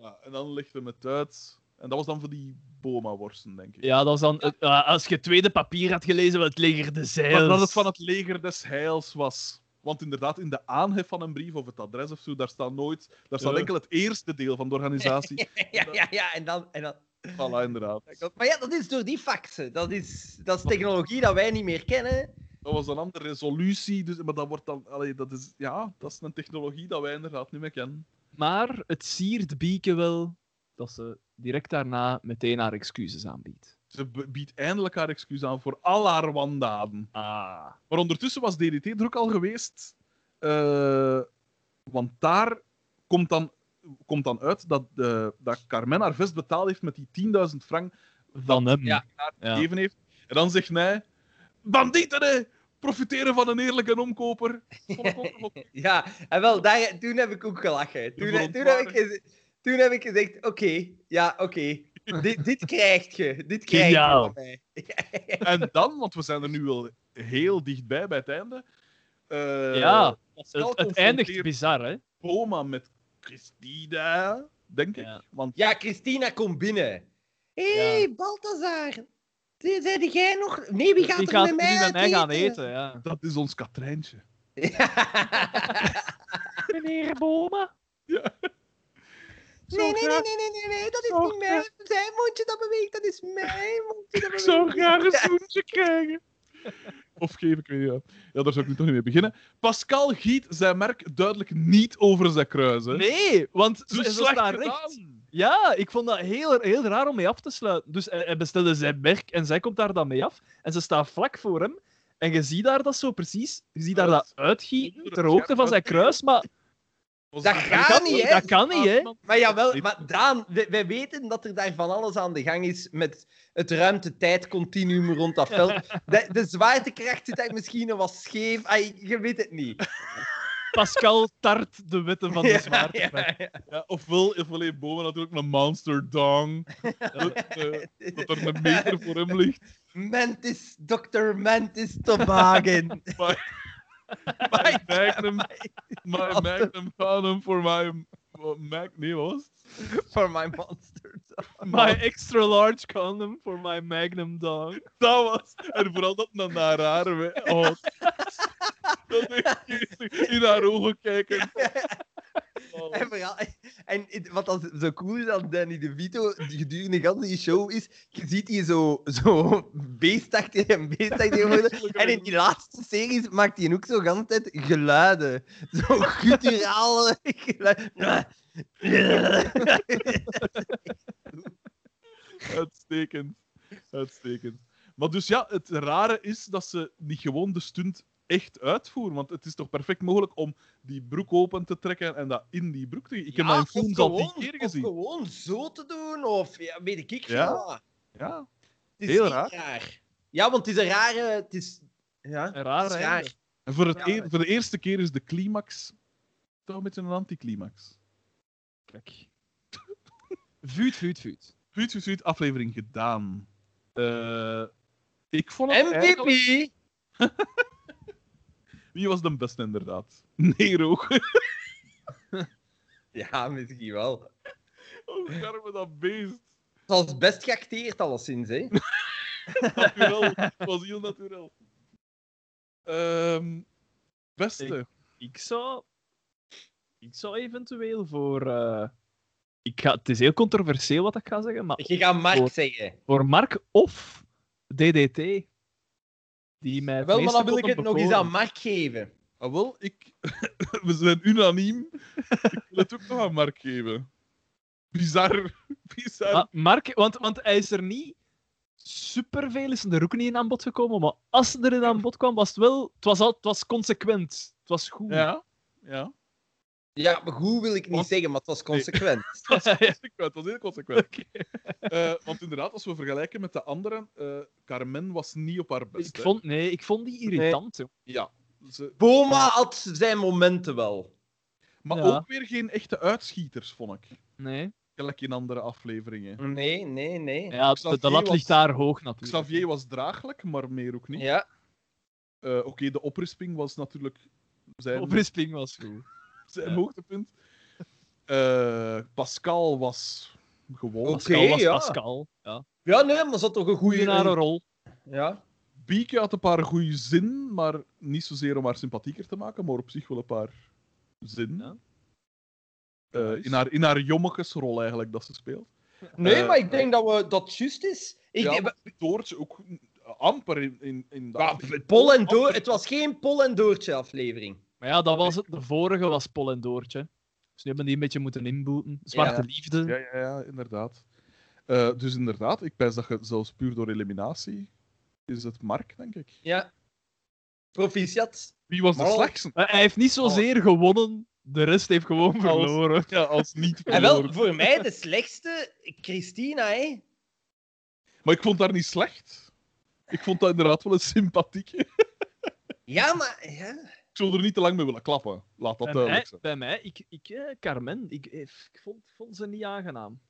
Ja, en dan legt hem het uit. En dat was dan voor die Boma-worsten, denk ik.
ja, dat was dan. eh, als je het tweede papier had gelezen, wat het leger de
Maar
zeils.
dat het van het leger des heils was. Want inderdaad, in de aanhef van een brief of het adres of zo, daar staat nooit. Daar staat
Ja.
enkel het eerste deel van de organisatie.
Ja, ja, ja, en dan... En dan...
voilà, inderdaad.
Maar ja, dat is door die faxen. Dat is, dat is technologie dat wij niet meer kennen.
Dat was een andere resolutie, dus, maar dat wordt dan. Allee, dat is, ja, dat is een technologie dat wij inderdaad niet meer kennen.
Maar het siert Bieke wel dat ze direct daarna meteen haar excuses aanbiedt.
Ze biedt eindelijk haar excuus aan voor al haar wandaden.
Ah.
Maar ondertussen was DDT er ook al geweest. eh, want daar komt dan, komt dan uit dat, eh, dat Carmen haar vest betaald heeft met die 10.000 frank
Van hem.
Ja.
Ja.
gegeven heeft. En dan zegt hij: Bandieten, profiteren van een eerlijke omkoper. Ik
Ja, en wel, daar, toen heb ik ook gelachen. Toen, toen, heb, ik toen heb ik gezegd, oké, ja, oké. Dit, dit krijg je. Dit krijg je van mij.
En dan, want we zijn er nu wel heel dichtbij bij het einde. eh,
Ja, Het, het eindigt bizar, hè?
Boma met Christina, denk ik.
Ja.
Want
Ja, Christina komt binnen. Hé, hey,
Ja.
Balthazar. Zei jij nog... Nee, wie gaat
Die
er
gaat
met mij
met mij gaan eten, ja.
dat is ons Katrijntje.
Meneer Boma?
Nee, nee, nee, nee, nee, nee, nee, dat is
Zo
niet mijn zijn mondje dat beweegt, dat is mijn mondje dat
Ik zou graag een zoentje krijgen. Of geef ik weer, ja. Ja, daar zou ik nu toch niet mee beginnen. Pascal giet zijn merk duidelijk niet over zijn kruis. Hè.
Nee, want
Zo slecht
staan recht. Ja, ik vond dat heel, heel raar om mee af te sluiten. Dus hij, hij bestelde zijn merk en zij komt daar dan mee af. En ze staat vlak voor hem. En je ziet daar dat zo precies. Je ziet daar dat uitgieten ter hoogte van zijn kruis. Maar
Dat gaat niet, hè?
dat kan niet, hè?
Maar jawel, maar Daan, wij, wij weten dat er daar van alles aan de gang is met het ruimte-tijd-continuum rond dat veld. De, de zwaartekracht zit daar misschien wat scheef. Ai, je weet het niet.
Pascal tart de wetten van de
Ja,
zwaartekracht.
ja,
Ja, ofwel, Boma natuurlijk een monster dong. Dat, eh, dat er een meter voor hem ligt.
Mantis, Dr. Mantis Toboggan.
My magnum, my magnum condom for my... Mag, nee, wat was het?
For my monster.
My extra large condom for my magnum dog.
Dat was... En vooral dat naar naar haar... we- Oh, dat geestig. In haar ogen kijken. Oh.
En, vooral, en wat dan zo cool is aan Danny DeVito gedurende de hele show is, je ziet die zo, zo beestachtig en beestachtig worden. En in die laatste series maakt hij ook zo de hele tijd geluiden. Zo gutturale geluiden.
Uitstekend. Uitstekend. Maar dus ja, het rare is dat ze niet gewoon de stunt echt uitvoeren. Want het is toch perfect mogelijk om die broek open te trekken en dat in die broek te... Ik heb dat in
of
films al
gewoon-
tien keer
Of
gezien.
gewoon zo te doen, of ja, weet ik
Ja.
veel.
Ja.
Het is
Heel
niet
raar.
Ja, want het is een rare... Het is... Ja,
Een raar
het is
einde.
raar.
En voor, het
Ja.
eer- voor de eerste keer is de climax toch een beetje een anticlimax.
Kijk. Vuut, vuut, vuut.
Vuut, vuut, vuut, aflevering gedaan. Eh, ik vond het eigenlijk-
MVP!
Wie was de beste, inderdaad? Nero.
Ja, misschien wel.
Oh, schermen dat beest.
Het was best geacteerd, alleszins, hè.
Naturel. Het was heel natuurlijk. Ehm beste.
Ik zou... Ik zou eventueel voor... eh, Ik ga... Het is heel controversieel wat ik ga zeggen, maar
Je gaat Mark
Voor-
zeggen.
voor Mark of DDT. Die mij
Wel, maar dan wil ik het nog eens aan Mark geven.
Ah, wel, ik... we zijn unaniem. ik wil het ook nog aan Mark geven. Bizar. Bizar.
Ah, Mark, want, want hij is er niet superveel, is er ook niet in aan bod gekomen, maar als er in aan bod kwam, was het wel... Het was, al, het was consequent. Het was goed.
Ja. Ja.
Ja, maar goed wil ik niet
Want-
zeggen, maar het was consequent.
Het was consequent. Het was heel consequent. Eh, want inderdaad, als we vergelijken met de anderen, eh, Carmen was niet op haar best.
ik,
hè.
vond, nee, ik vond die irritant.
Ja. Ze...
Boma had zijn momenten wel.
Maar
Ja.
ook weer geen echte uitschieters, vond ik.
Nee.
Gelijk in andere afleveringen.
Nee, nee, nee.
Ja, de,
Xavier
de lat
was-
ligt daar hoog natuurlijk.
Xavier was draaglijk, maar meer ook niet.
Ja.
Eh, Oké, de oprisping was natuurlijk zijn,
Oprisping was goed.
zijn
Ja.
hoogtepunt. Eh, Pascal was gewoon.
Pascal was
ja.
Pascal. Ja.
Ja, nee, maar ze had toch een
Goeie
goede
naar een rol.
Ja.
Bieke had een paar goede zin, maar niet zozeer om haar sympathieker te maken, maar op zich wel een paar zin.
Ja.
Eh, in, haar, in haar jommekesrol eigenlijk dat ze speelt.
Nee,
Eh,
maar ik denk dat we, dat juist is. Ik
ja,
denk-
maar Doortje ook amper in, in, in dat-
Ja, Pol en Door,
amper-
het was geen Pol en Doortje aflevering.
Maar ja, dat was het. De vorige was Pol en Doortje. Dus nu hebben die een beetje moeten inboeten. Zwarte
Ja.
liefde.
Ja, ja, ja, inderdaad. Eh, dus inderdaad, ik pijs dat je zelfs puur door eliminatie is het Mark, denk ik.
Ja. Proficiat.
Wie was de slechtste?
Hij heeft niet zozeer gewonnen, de rest heeft gewoon verloren.
Ja, als niet
En wel,
verloren.
voor mij de slechtste, Christina, hè.
Maar ik vond haar niet slecht. Ik vond dat inderdaad wel een sympathieke.
Ja, maar... Ja.
Ik zou er niet te lang mee willen klappen. Laat dat
Bij mij,
duidelijk zijn.
bij mij ik, ik eh, Carmen, ik, eh, ik vond, vond ze niet aangenaam.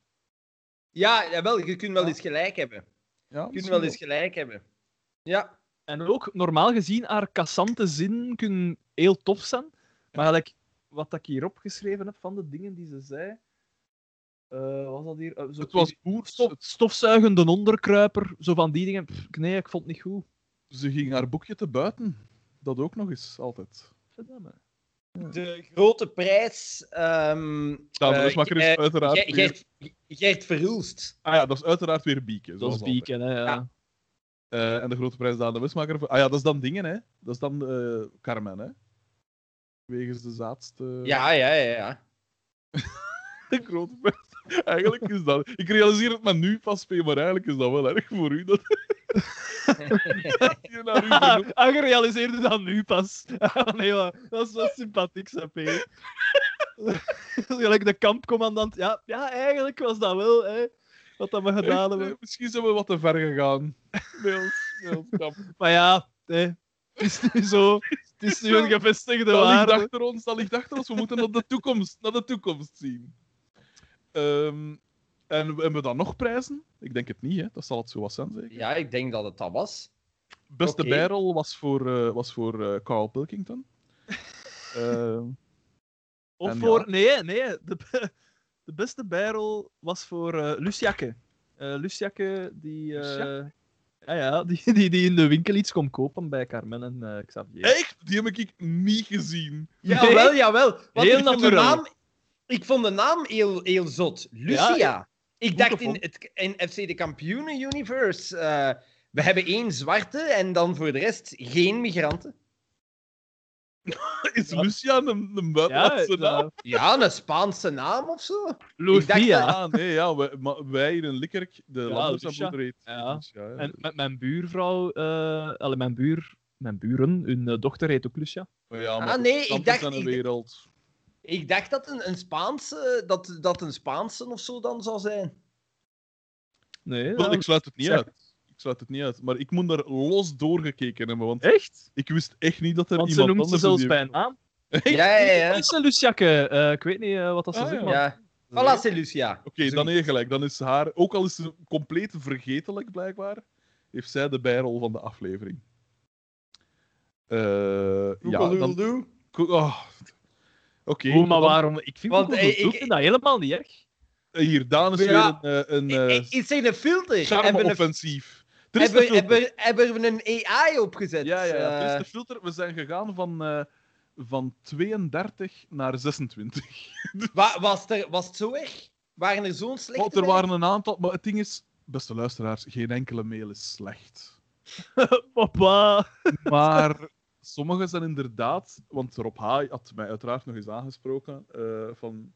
Ja, jawel, je kunt wel eens gelijk hebben.
Ja,
Je kunt wel eens gelijk hebben. Ja.
En ook, normaal gezien, haar cassante zinnen kunnen heel tof zijn. Maar gelijk, wat ik hier opgeschreven heb van de dingen die ze zei... eh, wat was dat hier? Eh, zo-
Het was boers.
stof, stofzuigende onderkruiper, zo van die dingen. Pff, nee, ik vond het niet goed.
Ze ging haar boekje te buiten. Dat ook nog eens, altijd.
Verdamme.
De grote prijs... ehm eh,
dus makker is
eh,
uiteraard
Ge-
weer...
Gert, Gert Verhulst.
Ah ja, dat is uiteraard weer Bieke.
Dat is. Bieken, hè. Ja.
Ja.
Eh, en de grote prijs Daan de Wismaker. Ah ja, dat is dan dingen, hè. Dat is dan eh, Carmen, hè. Wegens de zaadste...
Ja, ja, ja. ja.
De grote. Eigenlijk is dat... Ik realiseer het me nu pas, P, maar eigenlijk is dat wel erg voor u. Dat je naar u benoemt.
Ah, je realiseerde dat nu pas. Ah, nee, maar dat is wel sympathiek, Sap. Gelijk de kampcommandant. Ja, ja, eigenlijk was dat wel, hè. Wat dat we gedaan hebben.
Misschien zijn we wat te ver gegaan. Bij ons, bij ons kamp.
Maar ja, hè, het is nu zo. Het is nu een gevestigde
Dat ligt
waarde.
achter ons, dat ligt achter ons. We moeten naar de toekomst, naar de toekomst zien. Ehm, en hebben we dan nog prijzen? Ik denk het niet, hè. Dat zal het zo wat zijn, zeker.
Ja, ik denk dat het dat was.
Beste
Oké.
bijrol was voor, eh, was voor eh, Carl Pilkington. Ehm,
Of voor.
ja.
Nee, nee. De, de beste bijrol was voor eh Luciakke. Eh Luciakke, die. eh,
Luciakke?
ja, ja, die, die, die in de winkel iets kon kopen bij Carmen en eh, Xavier.
echt? Die heb ik niet gezien.
Jawel, jawel. Want
Heel
ik, vond de
natuurlijk.
naam, ik vond de naam heel, heel zot. Lucia.
Ja,
ik dacht in, het, in FC de Kampioenen Universe. eh, we hebben één zwarte en dan voor de rest geen migranten.
Is
Ja.
Lucia een, een
ja,
buitenlandse naam?
uh,
Ja, een Spaanse naam of zo.
Lucia.
Ah, nee, ja. Wij, maar wij hier in Likkerk, de
Ja,
landers heet
Ja.
Lucia, ja.
En met mijn buurvrouw, eh allee, mijn, buur, mijn buren, hun eh, dochter heet ook Lucia.
Maar ja,
Ah, nee,
de
ik dacht-
van de
ik-
wereld.
Ik dacht dat een, een Spaanse, dat, dat een Spaanse of zo dan zou zijn.
Nee,
Wel,
ja,
ik sluit het niet
zeg-
uit. Ik sluit het niet uit. Maar ik moet er los doorgekeken hebben, want
echt?
ik wist echt niet dat er
Want ze
iemand
noemt ze
anders
zelfs bij naam.
Ja, ja, ja.
Is ze Luciakke? Eh, ik weet niet eh, wat dat ze
Ah,
zegt,
ja.
Voilà, c'est Lucia.
Oké, dan heb gelijk. Dan is haar, ook al is ze compleet vergetelijk blijkbaar, heeft zij de bijrol van de aflevering. Eh ja, dan... Ko- oh. Oké,
maar waarom? Ik vind,
Want, eh,
ik,
ik-
dat helemaal niet erg.
Hier, Daan is
Ja.
weer een, eh, een
I-
eh,
i- Is er een filter?
Charme-offensief. Er is
hebben,
een
hebben, hebben we een AI opgezet?
Ja, ja, ja. Er is
Eh,
de filter. We zijn gegaan van, eh, van 32 naar 26.
wa- was, er, was het zo erg? Waren er zo'n slechte
Want er
bij?
waren een aantal... Maar het ding is, beste luisteraars, geen enkele mail is slecht.
Papa.
Maar sommige zijn inderdaad... Want Rob H. had mij uiteraard nog eens aangesproken eh, van...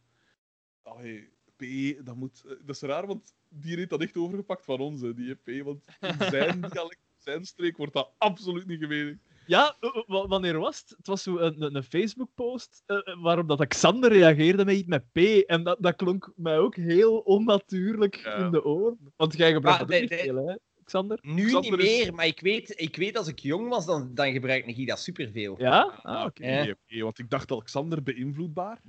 Allee, P, dat moet... eh, Dat is raar, want die heeft dat echt overgepakt van ons, hè, die P. Want in zijn dialect, zijn streek, wordt dat absoluut niet gemeen.
Ja, wa- wanneer was het? Het was zo een, een, Facebook-post eh, eh, waarop dat Xander reageerde met iets met P. En dat, dat klonk mij ook heel onnatuurlijk
Ja.
in de oren. Want jij gebruikt
Maar
dat ook
de-
niet
de-
veel, hè, Xander?
Nu
Xander
niet
is-
meer, maar ik weet, ik weet als ik jong was, dan, dan gebruikte ik dat superveel.
Ja? Ah,
Ah,
oké.
Ja.
Nee, oké, want ik dacht Alexander beïnvloedbaar.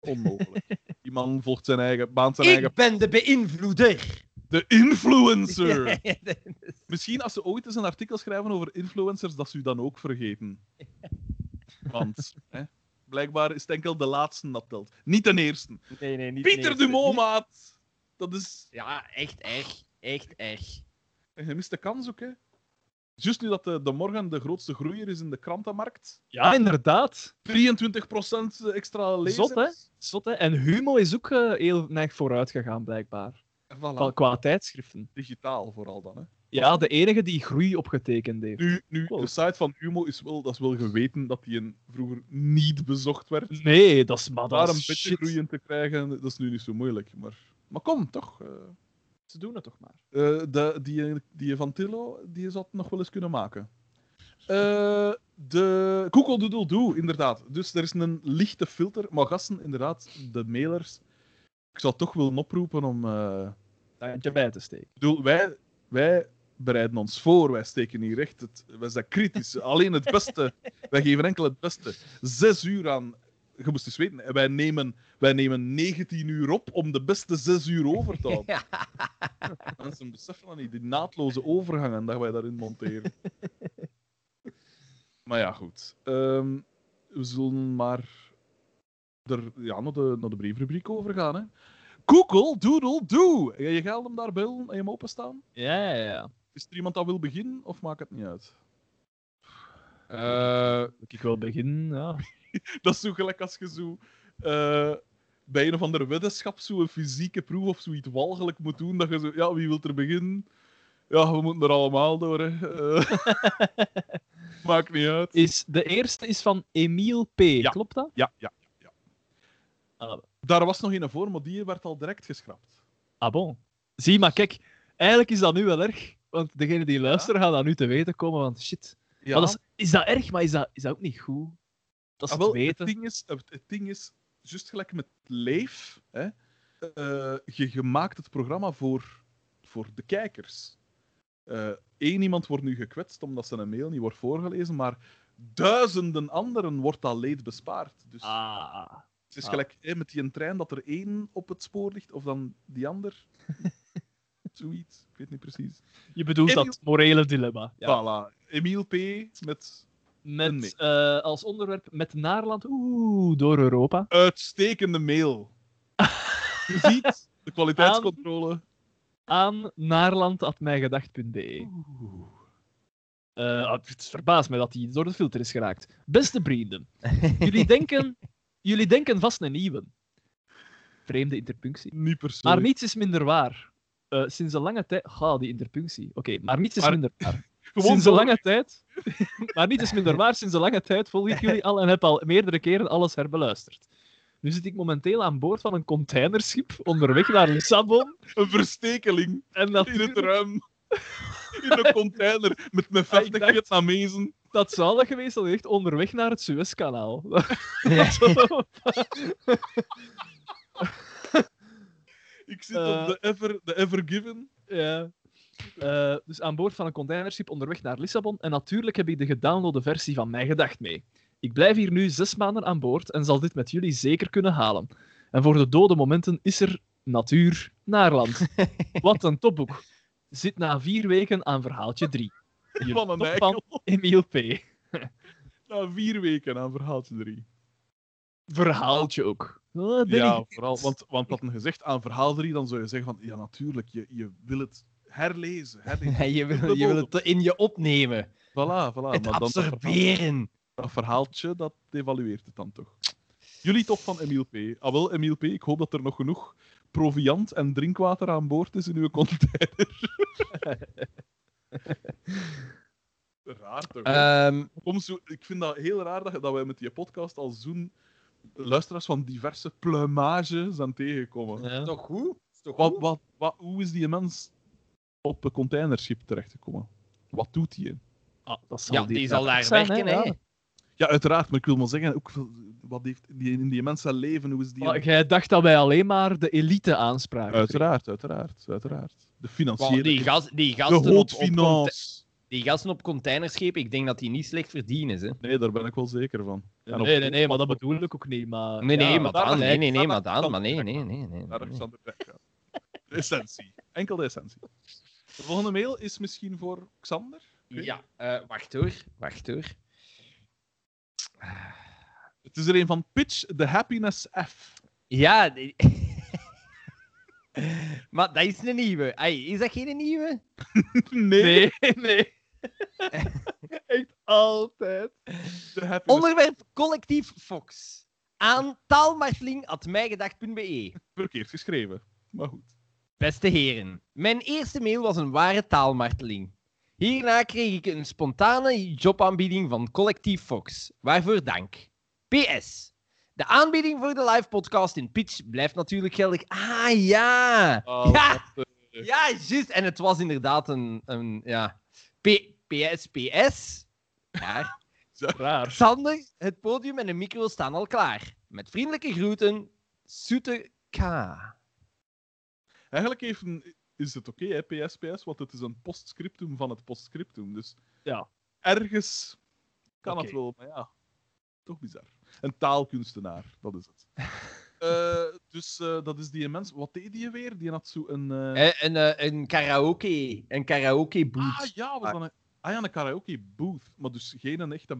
Onmogelijk. Die man volgt zijn eigen, baant zijn eigen...
Ik ben de beïnvloeder!
De influencer!
Ja, ja, dat is-
Misschien als ze ooit eens een artikel schrijven over influencers, dat ze u dan ook vergeten. Want, hè, blijkbaar is het enkel de laatste dat telt. Niet de eerste.
Nee, nee, niet
Pieter Dumont, maat! Dat is...
ja, echt erg. Echt erg.
En je mist de kans ook, hè. Juist nu dat de, de morgen de grootste groeier is in de krantenmarkt.
Ja, inderdaad.
23% extra lezers.
Zot, hè? Zot, hè? En Humo is ook eh, heel neig vooruit gegaan, blijkbaar.
Voilà.
Qua, tijdschriften.
Digitaal vooral dan, hè.
Ja, de enige die groei opgetekend heeft.
Nu, nu de site van Humo is wel, dat is wel geweten dat die een vroeger niet bezocht werd.
Nee, dat is maar
Daar
dat
een
is
beetje
shit.
groeien te krijgen, dat is nu niet zo moeilijk. Maar, maar kom, toch. eh.
Ze doen het toch maar.
Eh, de, die, die van Tillo, die zou het nog wel eens kunnen maken. Eh de Koekeldoedeldoe, inderdaad. Dus er is een lichte filter. Maar gasten, inderdaad, de mailers. Ik zou toch willen oproepen om... eh,
Daar eentje bij te steken.
ik bedoel, wij, wij bereiden ons voor, wij steken hier echt het, wij zijn kritisch. Alleen het beste, wij geven enkel het beste. Zes uur aan, je moest eens weten, wij nemen, wij nemen 19 uur op om de beste zes uur over te houden.
Ja.
Mensen beseffen dat niet, die naadloze overgangen dat wij daarin monteren. maar ja, goed. Ehm, we zullen maar er, ja, naar, de, naar de briefrubriek overgaan. Hè. Google, doodle, do. Ga je geld hem daar bellen en je hem openstaan?
Ja, ja, ja.
Is er iemand dat wil beginnen of maakt het niet uit?
Eh, ik wil beginnen, ja.
Dat is zo gelijk als je zo eh, bij een of andere weddenschap zo een fysieke proef of zoiets walgelijk moet doen. Dat je zo, ja, wie wil er beginnen? Ja, we moeten er allemaal door. Hè. Eh, maakt niet uit.
Is, de eerste is van Emile P.
Ja.
Klopt dat?
Ja, ja. ja.
Ah.
Daar was nog een voor, maar die werd al direct geschrapt.
Ah, bon. Zie, maar kijk, eigenlijk is dat nu wel erg. Want degenen die luisteren gaan dat nu te weten komen. Want shit.
Ja,
dat is, is dat erg, maar is dat, is dat ook niet goed? Dat is
Ah,
het
wel,
weten.
Het ding is, het, ding is, juist gelijk met Leef, hè, eh, je, je maakt het programma voor, voor de kijkers. Eén iemand wordt nu gekwetst omdat zijn mail niet wordt voorgelezen, maar duizenden anderen wordt dat leed bespaard. Dus
Ah.
het is
ah.
gelijk hè, met die trein dat er één op het spoor ligt, of dan die ander. Zoiets, ik weet niet precies.
Je bedoelt dat morele dilemma. Ja.
Voilà. Emiel P. met.
Met eh, als onderwerp met Naarland, oeh, door Europa.
uitstekende mail. Je ziet de kwaliteitscontrole.
Aan naarland.mijgedacht.be. Eh, het verbaast mij dat hij door de filter is geraakt. Beste vrienden, jullie denken, jullie denken vast een nieuwe. Vreemde interpunctie.
Niet persoonlijk.
Maar niets is minder waar. Eh, sinds een lange tijd. Ga, die interpunctie. Oké, maar niets is
Maar-
minder waar.
Gewoon
sinds een lange tijd. maar niets is minder waar. Sinds een lange tijd volg ik jullie al en heb al meerdere keren alles herbeluisterd. Nu zit ik momenteel aan boord van een containerschip onderweg naar Lissabon.
Een verstekeling
En dat,
in het ruim. In een container met een 50
dacht-
Vietnamezen.
dat zou dat geweest zijn, echt onderweg naar het Suezkanaal.
Ja.
Ik zit
Eh.
op de Ever, de Ever Given.
Ja. Eh, dus aan boord van een containerschip onderweg naar Lissabon. En natuurlijk heb ik de gedownloade versie van Mijn Gedacht mee. Ik blijf hier nu zes maanden aan boord en zal dit met jullie zeker kunnen halen. En voor de dode momenten is er natuur Naarland. Wat een topboek. Zit na vier weken aan verhaaltje 3.
Van een.
Emiel P.
Na vier weken aan verhaaltje 3.
Verhaaltje ook. Oh, ben
Ja,
ik-
vooral. Want, want dat een gezegd aan verhaal 3, dan zou je zeggen van, ja natuurlijk, je, je wil het herlezen.
je, wil, je wil het in je opnemen.
Voilà, voilà.
het
maar dan dat verhaal-
absorberen.
dat verhaaltje, dat evalueert het dan toch. Jullie toch van Emiel P. Ah wel, Emiel P., ik hoop dat er nog genoeg proviant en drinkwater aan boord is in uw container. raar toch? hè?
Ehm,
Kom zo, ik vind dat heel raar dat, dat wij met die podcast al zo'n luisteraars van diverse plumage zijn tegengekomen.
Ja.
is toch goed? Is toch
Wat,
goed?
wat, wat, hoe is die mens op een containerschip terechtgekomen? Wat doet hij?
Ah, dat zal
Ja, die zal daar
zijn,
werken,
hè, ja.
Ja, uiteraard, maar ik wil maar zeggen, ook, wat heeft die, in die mensen leven, hoe is die...
Maar jij dacht dat wij alleen maar de elite aanspraken.
Uiteraard, uiteraard, uiteraard. De financiële...
die, gas, die,
de
gasten op, op
hoofdfinance.
die gasten op containerschepen, ik denk dat die niet slecht verdienen. Hè.
Nee, daar ben ik wel zeker van. Op-
Nee, nee, nee, maar dat bedoel ik ook niet. Maar,
Nee, nee,
ja,
maar dan. Nee, nee, nee, maar dan.
dan
Maar nee,
de
nee, nee. nee,
Daar
nee.
is aan de weg gaan. De essentie. Enkel de essentie. De volgende mail is misschien voor Xander.
Ja, eh, wacht hoor. Wacht hoor.
Het is er een van Pitch the Happiness F.
Ja, die- maar dat is een nieuwe. Is dat geen nieuwe?
Nee,
Nee, nee. Echt altijd.
Onderwerp collectief Fox. Aan taalmarteling.mijgedacht.be.
verkeerd geschreven. Maar goed.
Beste heren, mijn eerste mail was een ware taalmarteling. Hierna kreeg ik een spontane jobaanbieding van Collectief Fox. Waarvoor dank. PS. De aanbieding voor de live podcast in Pitch blijft natuurlijk geldig. Ah ja!
Oh,
ja! Ja, juist. En het was inderdaad een. een ja. P PS, PS. Ja.
Raar.
Sander, het podium en de micro staan al klaar. Met vriendelijke groeten, Soete K.
Eigenlijk heeft, een- is het oké, hè, PS, PS, want het is een postscriptum van het postscriptum. Dus
Ja.
ergens kan het wel, maar ja, toch bizar. Een taalkunstenaar, dat is het. Eh, dus eh, dat is die mens. Wat deed die weer? Die had zo een. eh,
een, eh, een karaoke, een karaoke booth.
Ah ja, was dan een, ah, ja, een karaoke booth, maar dus geen een echte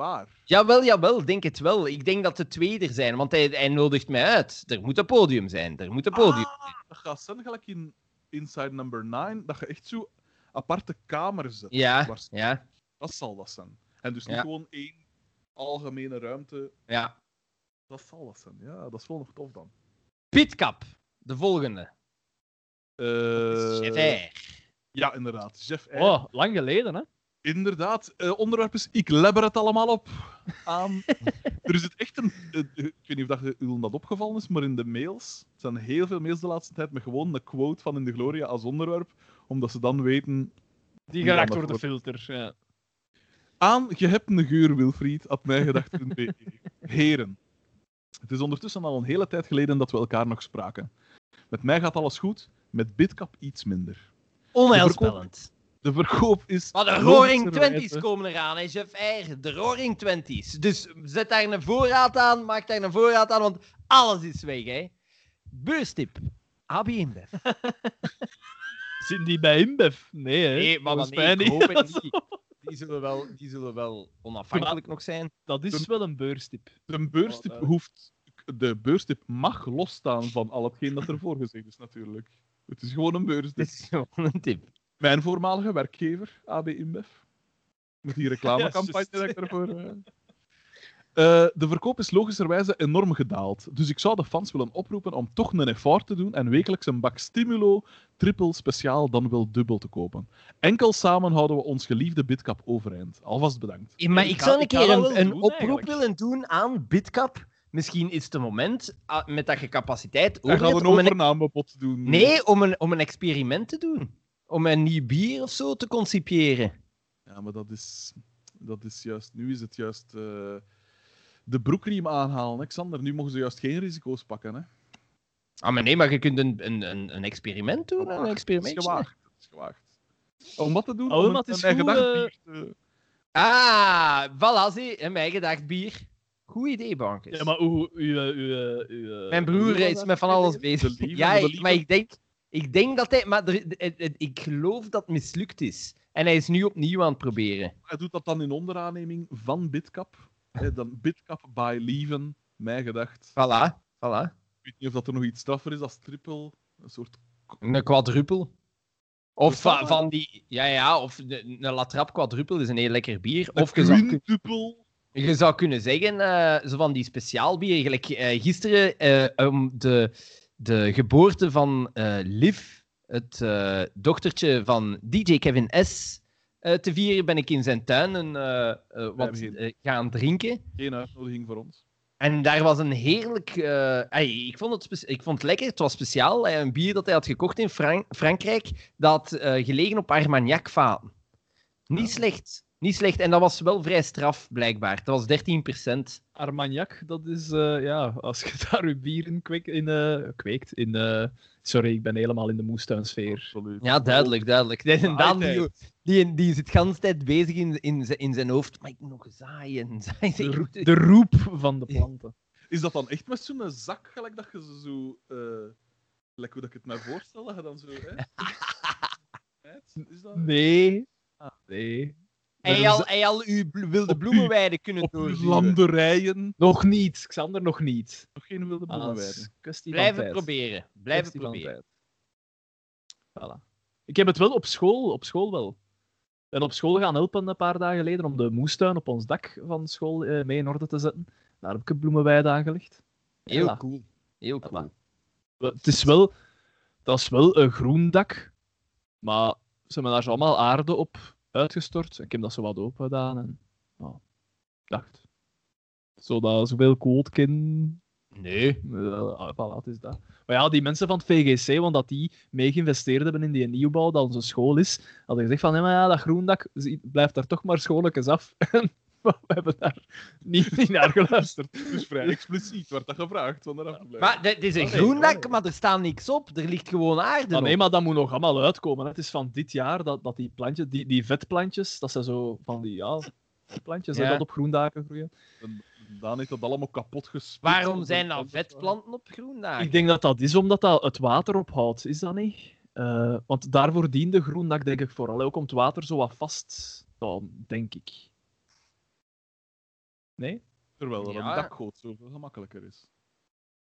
bar.
Jawel, jawel, denk het wel. Ik denk dat de twee er zijn, want hij, hij nodigt mij uit. Er moet een podium zijn, er moet een podium.
Ah, dat gaat zijn gelijk in Inside Number 9, dat je echt zo aparte kamers zet.
ja, ja,
Dat zal dat zijn. En dus niet
Ja.
gewoon één algemene ruimte.
ja.
Dat zal dat zijn. Ja, dat is wel nog tof dan.
Pitkap, de volgende.
Eh,
Chef
ja, inderdaad. Chef R.
Oh, lang geleden, hè?
Inderdaad. Eh, onderwerp is, ik lebber het allemaal op. Aan... er is het echt een... eh, ik weet niet of dat, u dat opgevallen is, maar in de mails, er zijn heel veel mails de laatste tijd met gewoon een quote van In de Gloria als onderwerp, omdat ze dan weten...
Die geraakt door de filter. Ja.
Aan, je hebt een geur, Wilfried, at mijgedacht.be. Heren, het is ondertussen al een hele tijd geleden dat we elkaar nog spraken. Met mij gaat alles goed, met Bitcap iets minder.
Onheilspellend.
De verkoop is...
Maar de Roaring Twenties komen eraan, hè, chef R. De Roaring Twenties. Dus zet daar een voorraad aan, maak daar een voorraad aan, want alles is weg, hè. Beurstip. AB InBev.
Zitten die bij InBev? Nee, hè?
Nee, maar, nee, ik
niet.
hoop het niet. Die zullen wel, die zullen wel onafhankelijk nog zijn.
Dat is wel een beurstip.
De beurstip
Oh, eh.
hoeft... De beurstip mag losstaan van al hetgeen dat ervoor gezegd is, natuurlijk. Het is gewoon een beurstip.
Dit is gewoon een tip.
Mijn voormalige werkgever, AB InBev. Met die reclamecampagne
Ja,
dat ik daarvoor... eh. Eh, de verkoop is logischerwijze enorm gedaald. Dus ik zou de fans willen oproepen om toch een effort te doen en wekelijks een bak Stimulo triple speciaal dan wel dubbel te kopen. Enkel samen houden we ons geliefde Bitcap overeind. Alvast bedankt.
Ja, maar
Ik
zou een keer een, een
doen,
oproep
eigenlijk.
willen doen aan Bitcap. Misschien is het een moment, ah, met dat je capaciteit over
een
om een,
overnamebod doen.
nee, om een, om een experiment te doen. Om een nieuw bier of zo te concipiëren.
Ja, maar dat is, dat is juist... Nu is het juist eh, de broekriem aanhalen, hè, Xander. Nu mogen ze juist geen risico's pakken, hè.
Ah, maar nee, maar je kunt een, een, een, een experiment doen. Een
Het is
experiment.
gewaagd. Het is gewaagd. Om wat te doen?
Oh,
om een,
het is
een
goed, eh,
bier te-
Ah, voilà, zie. En mij gedacht bier. Goed idee, bankers.
Ja, maar hoe... U, eh, u, eh, u, eh,
Mijn
hoe
broer is met van alles bezig. Ja, ik- maar ik denk, ik denk dat hij... Maar er- ik geloof dat het mislukt is. En hij is nu opnieuw aan het proberen.
Hij doet dat dan in onderaanneming van Bitcap. Dan Bitcap by Leven, mij gedacht.
Voilà, voilà.
Ik weet niet of dat er nog iets straffer is als triple. Een soort...
Een quadruppel. Of van die... Ja, ja, of een Latrap quadruppel is een heel lekker bier. Of je zou, kun-
quintuple.
je zou kunnen zeggen, eh, zo van die speciaalbier. Gelijk eh, gisteren, eh, om de, de geboorte van eh, Liv, het eh, dochtertje van DJ Kevin S., eh, te vieren, ben ik in zijn tuin een, wat
geen-
gaan drinken.
Geen uitnodiging voor ons.
En daar was een heerlijk. ik, vond het ik vond het lekker. Het was speciaal. Een bier dat hij had gekocht in Fran- Frankrijk. Dat gelegen op Armagnac-vaten. Niet
Ja.
slecht. Niet slecht. En dat was wel vrij straf, blijkbaar. Dat was 13%.
Armagnac, dat is... eh, ja, als je daar je bier in, kweek, in eh, kweekt... In, eh, sorry, ik ben helemaal in de moestuinsfeer.
Absoluut.
Ja, duidelijk, duidelijk. En Daan, die, die, die zit de hele tijd bezig in, in, zijn- in zijn hoofd. Maar ik moet nog zaaien. zaaien.
De, roep van de planten.
Is dat dan echt met zo'n zak, gelijk dat je ze zo... eh gelijk hoe dat ik het mij voorstel, dat je dan zo... Hè? Is dat...
Nee.
Ah.
Nee.
Hij al, hij al uw wilde
Op
bloemenweide kunnen doorzuren.
landerijen.
Nog niet, Xander, nog niet.
Nog geen wilde bloemenweiden.
Blijven proberen. Blijven proberen.
Voilà. Ik heb het wel op school, op school wel. Ik ben op school gaan helpen een paar dagen geleden om de moestuin op ons dak van school eh, mee in orde te zetten. Daar heb ik een bloemenweide aangelegd.
Heel
Voilà.
cool. Heel cool.
Het is wel, dat is wel een groen dak, maar ze hebben daar zo allemaal aarde op uitgestort. Ik heb dat zo wat open gedaan en nou, dacht, zodat zoveel kooltkin
Nee.
uh, voilà, is dat. Maar ja, die mensen van het VGC, want dat die mee geïnvesteerd hebben in die nieuwbouw dat onze school is, hadden gezegd van, ja, maar ja, dat groendak blijft daar toch maar schoonlijkjes af. Maar we hebben daar niet, niet naar geluisterd.
Dus vrij expliciet werd dat gevraagd van eraf te blijven.
Maar dit is een
Oh, nee,
groen
oh,
dak,
nee.
maar er staat niks op. Er ligt gewoon aarde
Maar
op.
nee, maar dat moet nog allemaal uitkomen. hè. Het is van dit jaar dat, dat die plantjes, die, die vetplantjes, dat zijn zo van die ja, plantjes
Ja.
dat op groendaken groeien.
En Daan heeft dat allemaal kapot gespit.
Waarom zijn dan
planten.
vetplanten op groen daken?
Ik denk dat dat is omdat dat het water ophoudt, is dat niet? Eh, want daarvoor diende groendak, denk ik, vooral ook om het water zo wat vast te houden, denk ik. Nee?
Terwijl er
Ja.
een dakgoot zoveel gemakkelijker is.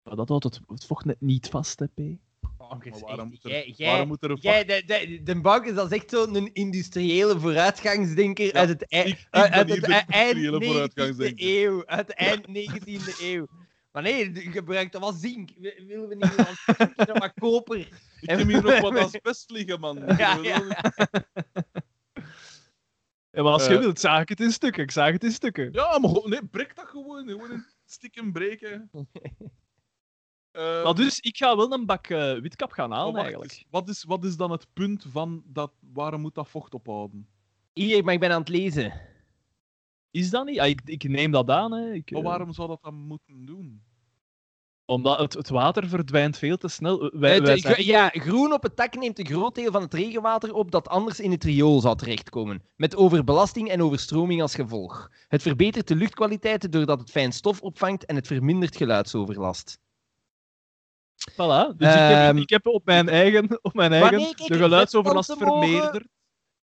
Maar dat houdt het, het vocht net niet vast, hè, P.
Oh,
Maar waarom moet er,
jij-
waarom
jij-
moet er een
Jij, de, de, de bank is dat is echt zo'n industriële vooruitgangsdenker uit het,
ik- ik
uit, uit het eind
industriële
19e
vooruitgangsdenker.
eeuw. Uit eind 19e eeuw. Maar nee, je gebruikt dat wat zink. Willen we niet meer wat, wat koper?
Ik heb hier nog wat asbest liggen, man.
Ja, ja.
Ja, maar als je
Eh.
wilt, zaag ik het in stukken. Ik zaag het in stukken.
Ja, maar gewoon- nee, breek dat gewoon. Gewoon in stikken breken. Eh,
Maar dus, ik ga wel een bak eh, witkap gaan halen, eigenlijk.
eens. Wat is, wat is dan het punt van dat, waarom moet dat vocht ophouden?
Hier, maar ik ben aan het lezen.
Is dat niet? Ja, ik, ik neem dat aan. Hè. Ik,
Maar waarom zou dat dan moeten doen?
Omdat het, het water verdwijnt veel te snel. Eh, Wij,
Het-
wij
gro-
zijn-
ja, groen op het dak neemt een groot deel van het regenwater op dat anders in het riool zou terechtkomen. Met overbelasting en overstroming als gevolg. Het verbetert de luchtkwaliteit doordat het fijn stof opvangt en het vermindert geluidsoverlast.
Voilà. Dus ik, heb,
Ehm,
ik heb op mijn eigen, op mijn eigen de geluidsoverlast vermeerderd.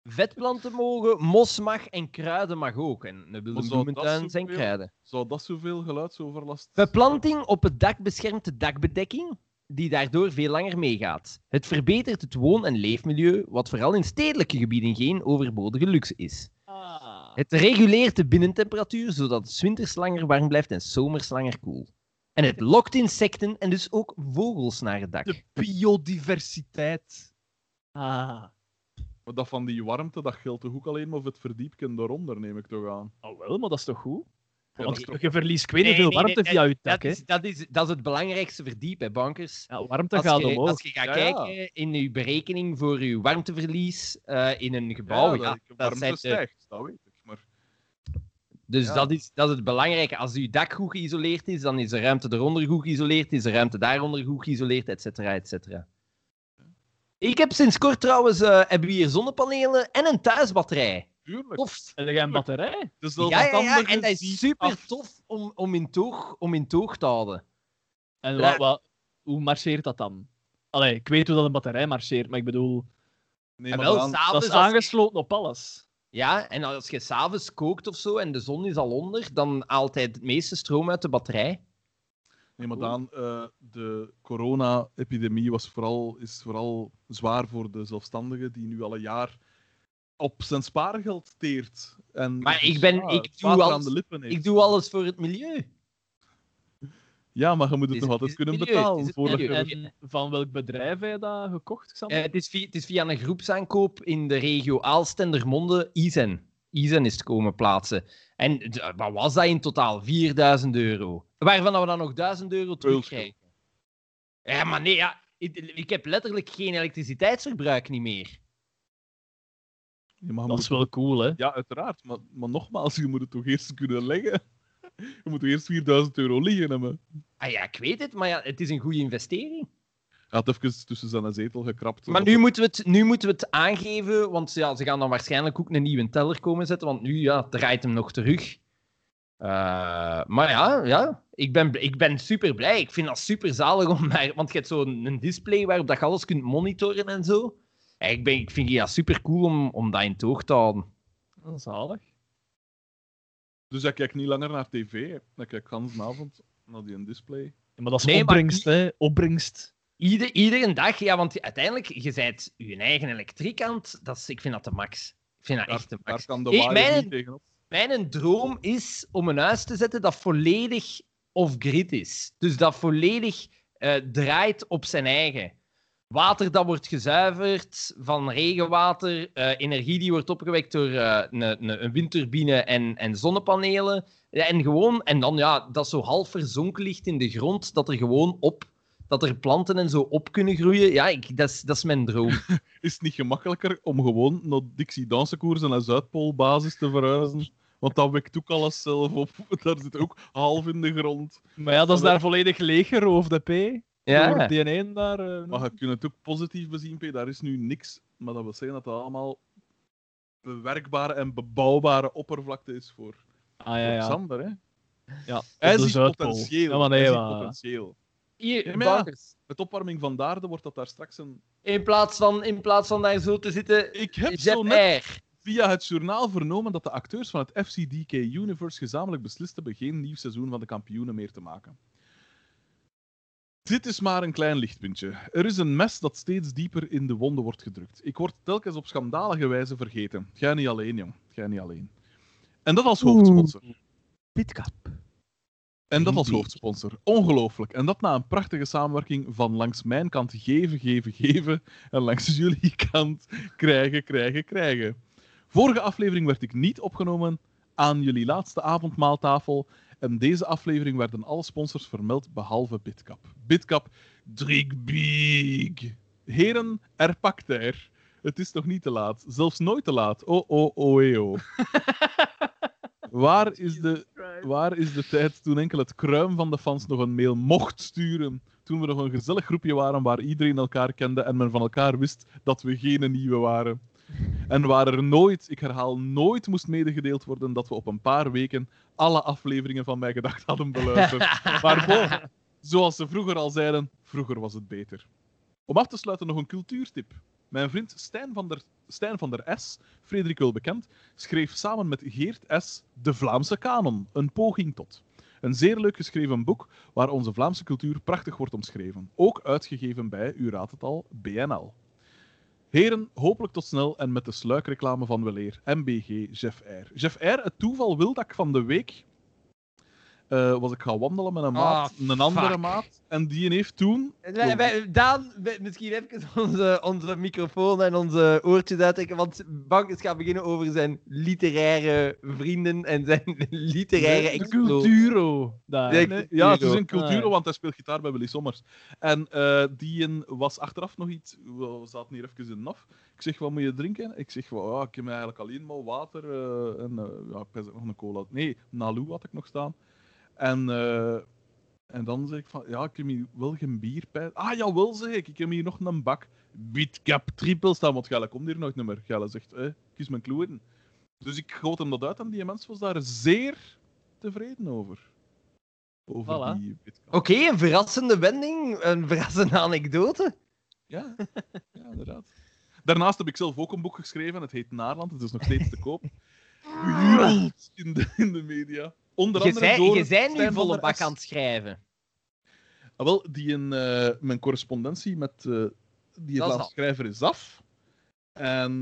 Vetplanten mogen, mos mag en kruiden mag ook. En de wilde bloementuin zijn kruiden.
Zou dat zoveel geluidsoverlast...
Beplanting op het dak beschermt de dakbedekking, die daardoor veel langer meegaat. Het verbetert het woon- en leefmilieu, wat vooral in stedelijke gebieden geen overbodige luxe is. Het reguleert de binnentemperatuur, zodat het 's winters langer warm blijft en zomers langer koel. En het lokt insecten en dus ook vogels naar het dak.
De biodiversiteit. Ah.
Maar dat van die warmte, dat geldt toch ook alleen maar voor het verdiepken daaronder, neem ik toch aan.
Oh, wel, maar dat is toch goed?
Ja,
Want
is
je,
toch-
je verliest ik weet niet
Nee,
veel
nee,
warmte
nee,
via je dak.
Dat is, dat, is, dat is het belangrijkste verdiep, hè, bankers.
Ja, warmte
Als
gaat
je,
omhoog.
als je gaat
Ja, ja.
kijken in je berekening voor je warmteverlies eh, in een gebouw, ja,
dat,
dat zijn de-
stijgt, dat weet ik. Maar
Dus
Ja.
dat, is, dat is het belangrijke. Als je dak goed geïsoleerd is, dan is de ruimte eronder goed geïsoleerd, is de ruimte daaronder goed geïsoleerd, et cetera, et cetera. Ik heb sinds kort trouwens eh, hebben we hier zonnepanelen en een thuisbatterij.
tuurlijk.
Tof.
En je een batterij.
Dus
Ja,
dat
ja, ja,
andere
en dat is super
af.
tof om, om, in toog, om in toog te houden.
En
Ja.
wat, wat, hoe marcheert dat dan? Allee, ik weet hoe dat een batterij marcheert, maar ik bedoel,
Nee,
En
maar
wel,
dan-
dat is
als
aangesloten op alles.
Ja, en als je s'avonds kookt of zo en de zon is al onder, dan haalt hij het meeste stroom uit de batterij.
Nee, maar dan, eh, de corona-epidemie was vooral, is vooral zwaar voor de zelfstandige die nu al een jaar op zijn spaargeld teert. En
Maar ik ben- ik doe alles-
aan de lippen heeft.
Ik doe alles voor het milieu.
Ja, maar je moet het
is-
nog altijd kunnen
milieu,
betalen. je...
En van welk bedrijf heb je dat gekocht?
Eh, het, is via, het is via een groepsaankoop in de regio Aalstendermonde, Izen. Izen is het komen plaatsen. En wat was dat in totaal? 4000 euro. Waarvan we dan nog 1000 euro terugkrijgen. Ja, maar nee, ja, ik, ik heb letterlijk geen elektriciteitsverbruik niet meer.
Ja,
dat is wel cool, hè?
Ja, uiteraard. Maar, maar nogmaals, je moet het toch eerst kunnen leggen. Je moet toch eerst 4000 euro liggen hebben.
Ah ja, ik weet het, maar ja, het is een goede investering.
Hij had even tussen zijn zetel gekrapt.
Maar nu moeten, we het, nu moeten we het aangeven, want ja, ze gaan dan waarschijnlijk ook een nieuwe teller komen zetten, want nu ja, draait hem nog terug. Eh, maar ja, ja ik, ben, ik ben super blij. Ik vind dat super zalig om naar, want je hebt zo'n een display waarop dat je alles kunt monitoren en zo. En ik, ben, ik vind ja, super cool om, om dat in toog te houden.
Dat is zalig.
Dus hij kijkt niet langer naar tv. Hij kijkt gans avond naar die display.
Ja, maar dat is
Nee, maar
opbrengst, hè? Opbrengst.
Ieder, iedere dag, ja, want uiteindelijk, je bent je eigen elektriek aan het- dat is, Ik vind dat de max. Ik vind dat
Daar,
echt de
daar
max.
kan de
Hey,
waaier
mijn-. Mijn droom is om een huis te zetten dat volledig off-grid is. Dus dat volledig eh, draait op zijn eigen. Water dat wordt gezuiverd van regenwater, eh, energie die wordt opgewekt door eh, een, een, een windturbine en, en zonnepanelen. Ja, En, gewoon, en dan ja, dat zo half verzonken ligt in de grond, dat er gewoon op, dat er planten en zo op kunnen groeien. Ja, ik, dat, is, dat is mijn droom.
Is het niet gemakkelijker om gewoon naar Dixie Dansenkoers en naar Zuidpoolbasis te verhuizen? Want dat wekt ook alles zelf op. Daar zit ook half in de grond.
Maar ja, dat is daar volledig leeggeroofd, P.
Ja.
die daar... eh,
Maar je kunt het ook positief bezien, P. Daar is nu niks. Maar dat wil zeggen dat dat allemaal bewerkbare en bebouwbare oppervlakte is voor,
Ah, ja,
voor
ja.
Xander. Hè?
ja.
Hij ziet potentieel.
Ja, maar nee, maar-
potentieel.
Hier,
Ja. Met opwarming van de aarde wordt dat daar straks een...
In plaats, van, in plaats van daar zo te zitten,
Ik heb zo net via het journaal vernomen dat de acteurs van het FCDK Universe gezamenlijk beslist hebben geen nieuw seizoen van de kampioenen meer te maken. Dit is maar een klein lichtpuntje. Er is een mes dat steeds dieper in de wonden wordt gedrukt. Ik word telkens op schandalige wijze vergeten. Jij niet alleen, jong. Jij niet alleen. En dat als hoofdsponsor.
Pitcap.
En dat als hoofdsponsor. Ongelooflijk. En dat na een prachtige samenwerking van langs mijn kant geven, geven, geven. En langs jullie kant krijgen, krijgen, krijgen. Vorige aflevering werd ik niet opgenomen aan jullie laatste avondmaaltafel. En deze aflevering werden alle sponsors vermeld behalve Bitcap. Bitcap, drink big. Heren, er pakt er. Het is nog niet te laat. Zelfs nooit te laat. Oh, oh, oh, eh, oh. Waar is de Waar is de tijd toen enkel het kruim van de fans nog een mail mocht sturen? Toen we nog een gezellig groepje waren waar iedereen elkaar kende en men van elkaar wist dat we geen nieuwe waren. En waar er nooit, ik herhaal nooit, moest medegedeeld worden dat we op een paar weken alle afleveringen van Mij Gedacht hadden beluisterd. Maar bon, zoals ze vroeger al zeiden, vroeger was het beter. Om af te sluiten nog een cultuurtip. Mijn vriend Stijn van der, Stijn van der S, Frederik wel bekend, schreef samen met Geert S. De Vlaamse Kanon, een poging tot. Een zeer leuk geschreven boek waar onze Vlaamse cultuur prachtig wordt omschreven. Ook uitgegeven bij, u raadt het al, BNL. Heren, hopelijk tot snel en met de sluikreclame van Weleer, MBG Jeff R. Jeff R, het toeval wil dat ik van de week eh, was ik gaan wandelen met een maat,
Ah,
een andere
fuck.
maat, en die heeft toen...
Wij- wij- Daan, wij- misschien even onze, onze microfoon en onze oortjes uittrekken, want Bankers gaat beginnen over zijn literaire vrienden en zijn literaire
de.
Culturo. Daar.
Nee,
ja, het is
Culturo.
een cultuur,
Ah.
want hij speelt gitaar bij Willy Sommers. En eh, die een was achteraf nog iets... We zaten hier even in NAF. Ik zeg, wat moet je drinken? Ik zeg, well, ja, ik heb eigenlijk alleen maar water eh, en eh, ja, ik heb nog een cola. Nee, Nalu had ik nog staan. En, eh, en dan zeg ik van, ja, ik heb hier wel geen bier bij. Ah, jawel, zeg ik. Ik heb hier nog een bak Bitcap triple staan, want Gelle komt hier nooit meer. Gelle zegt, eh, kies mijn kloeren. Dus ik goot hem dat uit en die mens was daar zeer tevreden over. Over
Voilà.
die Bitcap.
Oké, een verrassende wending, een verrassende anekdote.
Ja, ja, inderdaad. Daarnaast heb ik zelf ook een boek geschreven. Het heet Naarland. Het is nog steeds te koop. In de, in de media. Onder
Je
andere
zei-
door
je bent nu volle bak aan het schrijven.
Ah, wel, die in eh, mijn correspondentie met eh, die Vlaamse schrijver is af. En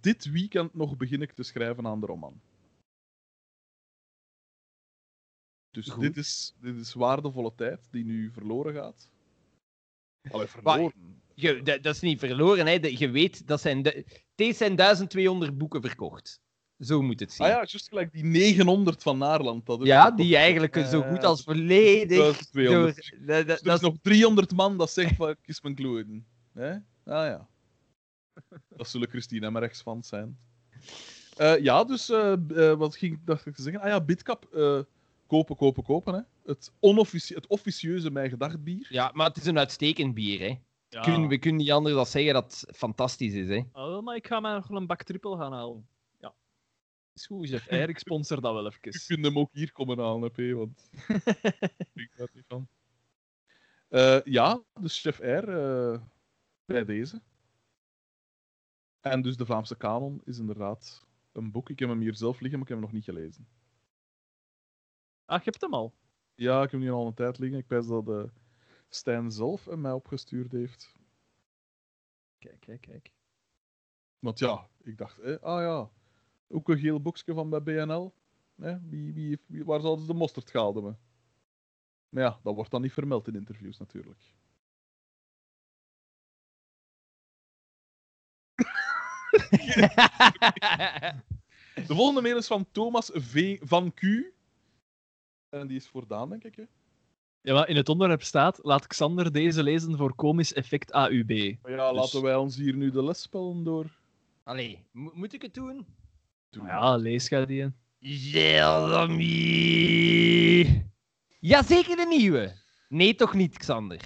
dit weekend nog begin ik te schrijven aan de roman. Dus
Goed.
dit is, dit is waardevolle tijd die nu verloren gaat. Allee, verloren.
Je, dat, dat is niet verloren, hè. De- je weet, dat zijn de, deze zijn 1200 boeken verkocht. Zo moet het zien.
Ah ja, juist gelijk die 900 van Naarland. Dat is
Ja, die eigenlijk zo goed als volledig
1200.
door...
Dus er
dat
is
is-
nog 300 man dat zegt van kies mijn kloeden. Hè? Ah ja. Dat zullen Christine en rechts van zijn. Eh, ja, dus eh, eh, wat ging ik dacht ik te zeggen? Ah ja, Bitcap. eh, kopen, kopen, kopen. Hè. Het, onofficie het officieuze Mijn Gedacht bier.
Ja, maar het is een uitstekend bier, hè.
Ja.
Kun, we kunnen niet anders dan zeggen dat het fantastisch is, hè.
Oh, maar ik ga mij nog wel een bak triple gaan halen. Is goed, Jeff R. Ik sponsor dat wel
Je
even.
kunt hem ook hier komen halen, hè, want ik daar niet van. Eh, ja, dus Chef R eh, bij deze. En dus de Vlaamse Kanon is inderdaad een boek. Ik heb hem hier zelf liggen, maar ik heb hem nog niet gelezen.
Ah, je hebt hem al.
Ja, ik heb hem hier al een tijd liggen. Ik wijs dat uh, Stijn zelf hem mij opgestuurd heeft.
Kijk, kijk, kijk.
Want ja, ik dacht, eh, ah ja, ook een geel boekje van bij BNL. Eh, wie, wie, wie, waar zouden ze de mosterd gehaald hebben? Maar ja, dat wordt dan niet vermeld in interviews natuurlijk. De volgende mail is van Thomas V. van Q. En die is voor Daan, denk ik. Hè?
Ja, maar in het onderwerp staat, laat Xander deze lezen voor komisch effect AUB.
Maar ja,
Dus-
laten wij ons hier nu de les spellen door.
Allee, mo- moet ik het doen?
Ja, lees jij die.
Gelami. Jazeker de nieuwe. Nee, toch niet, Xander.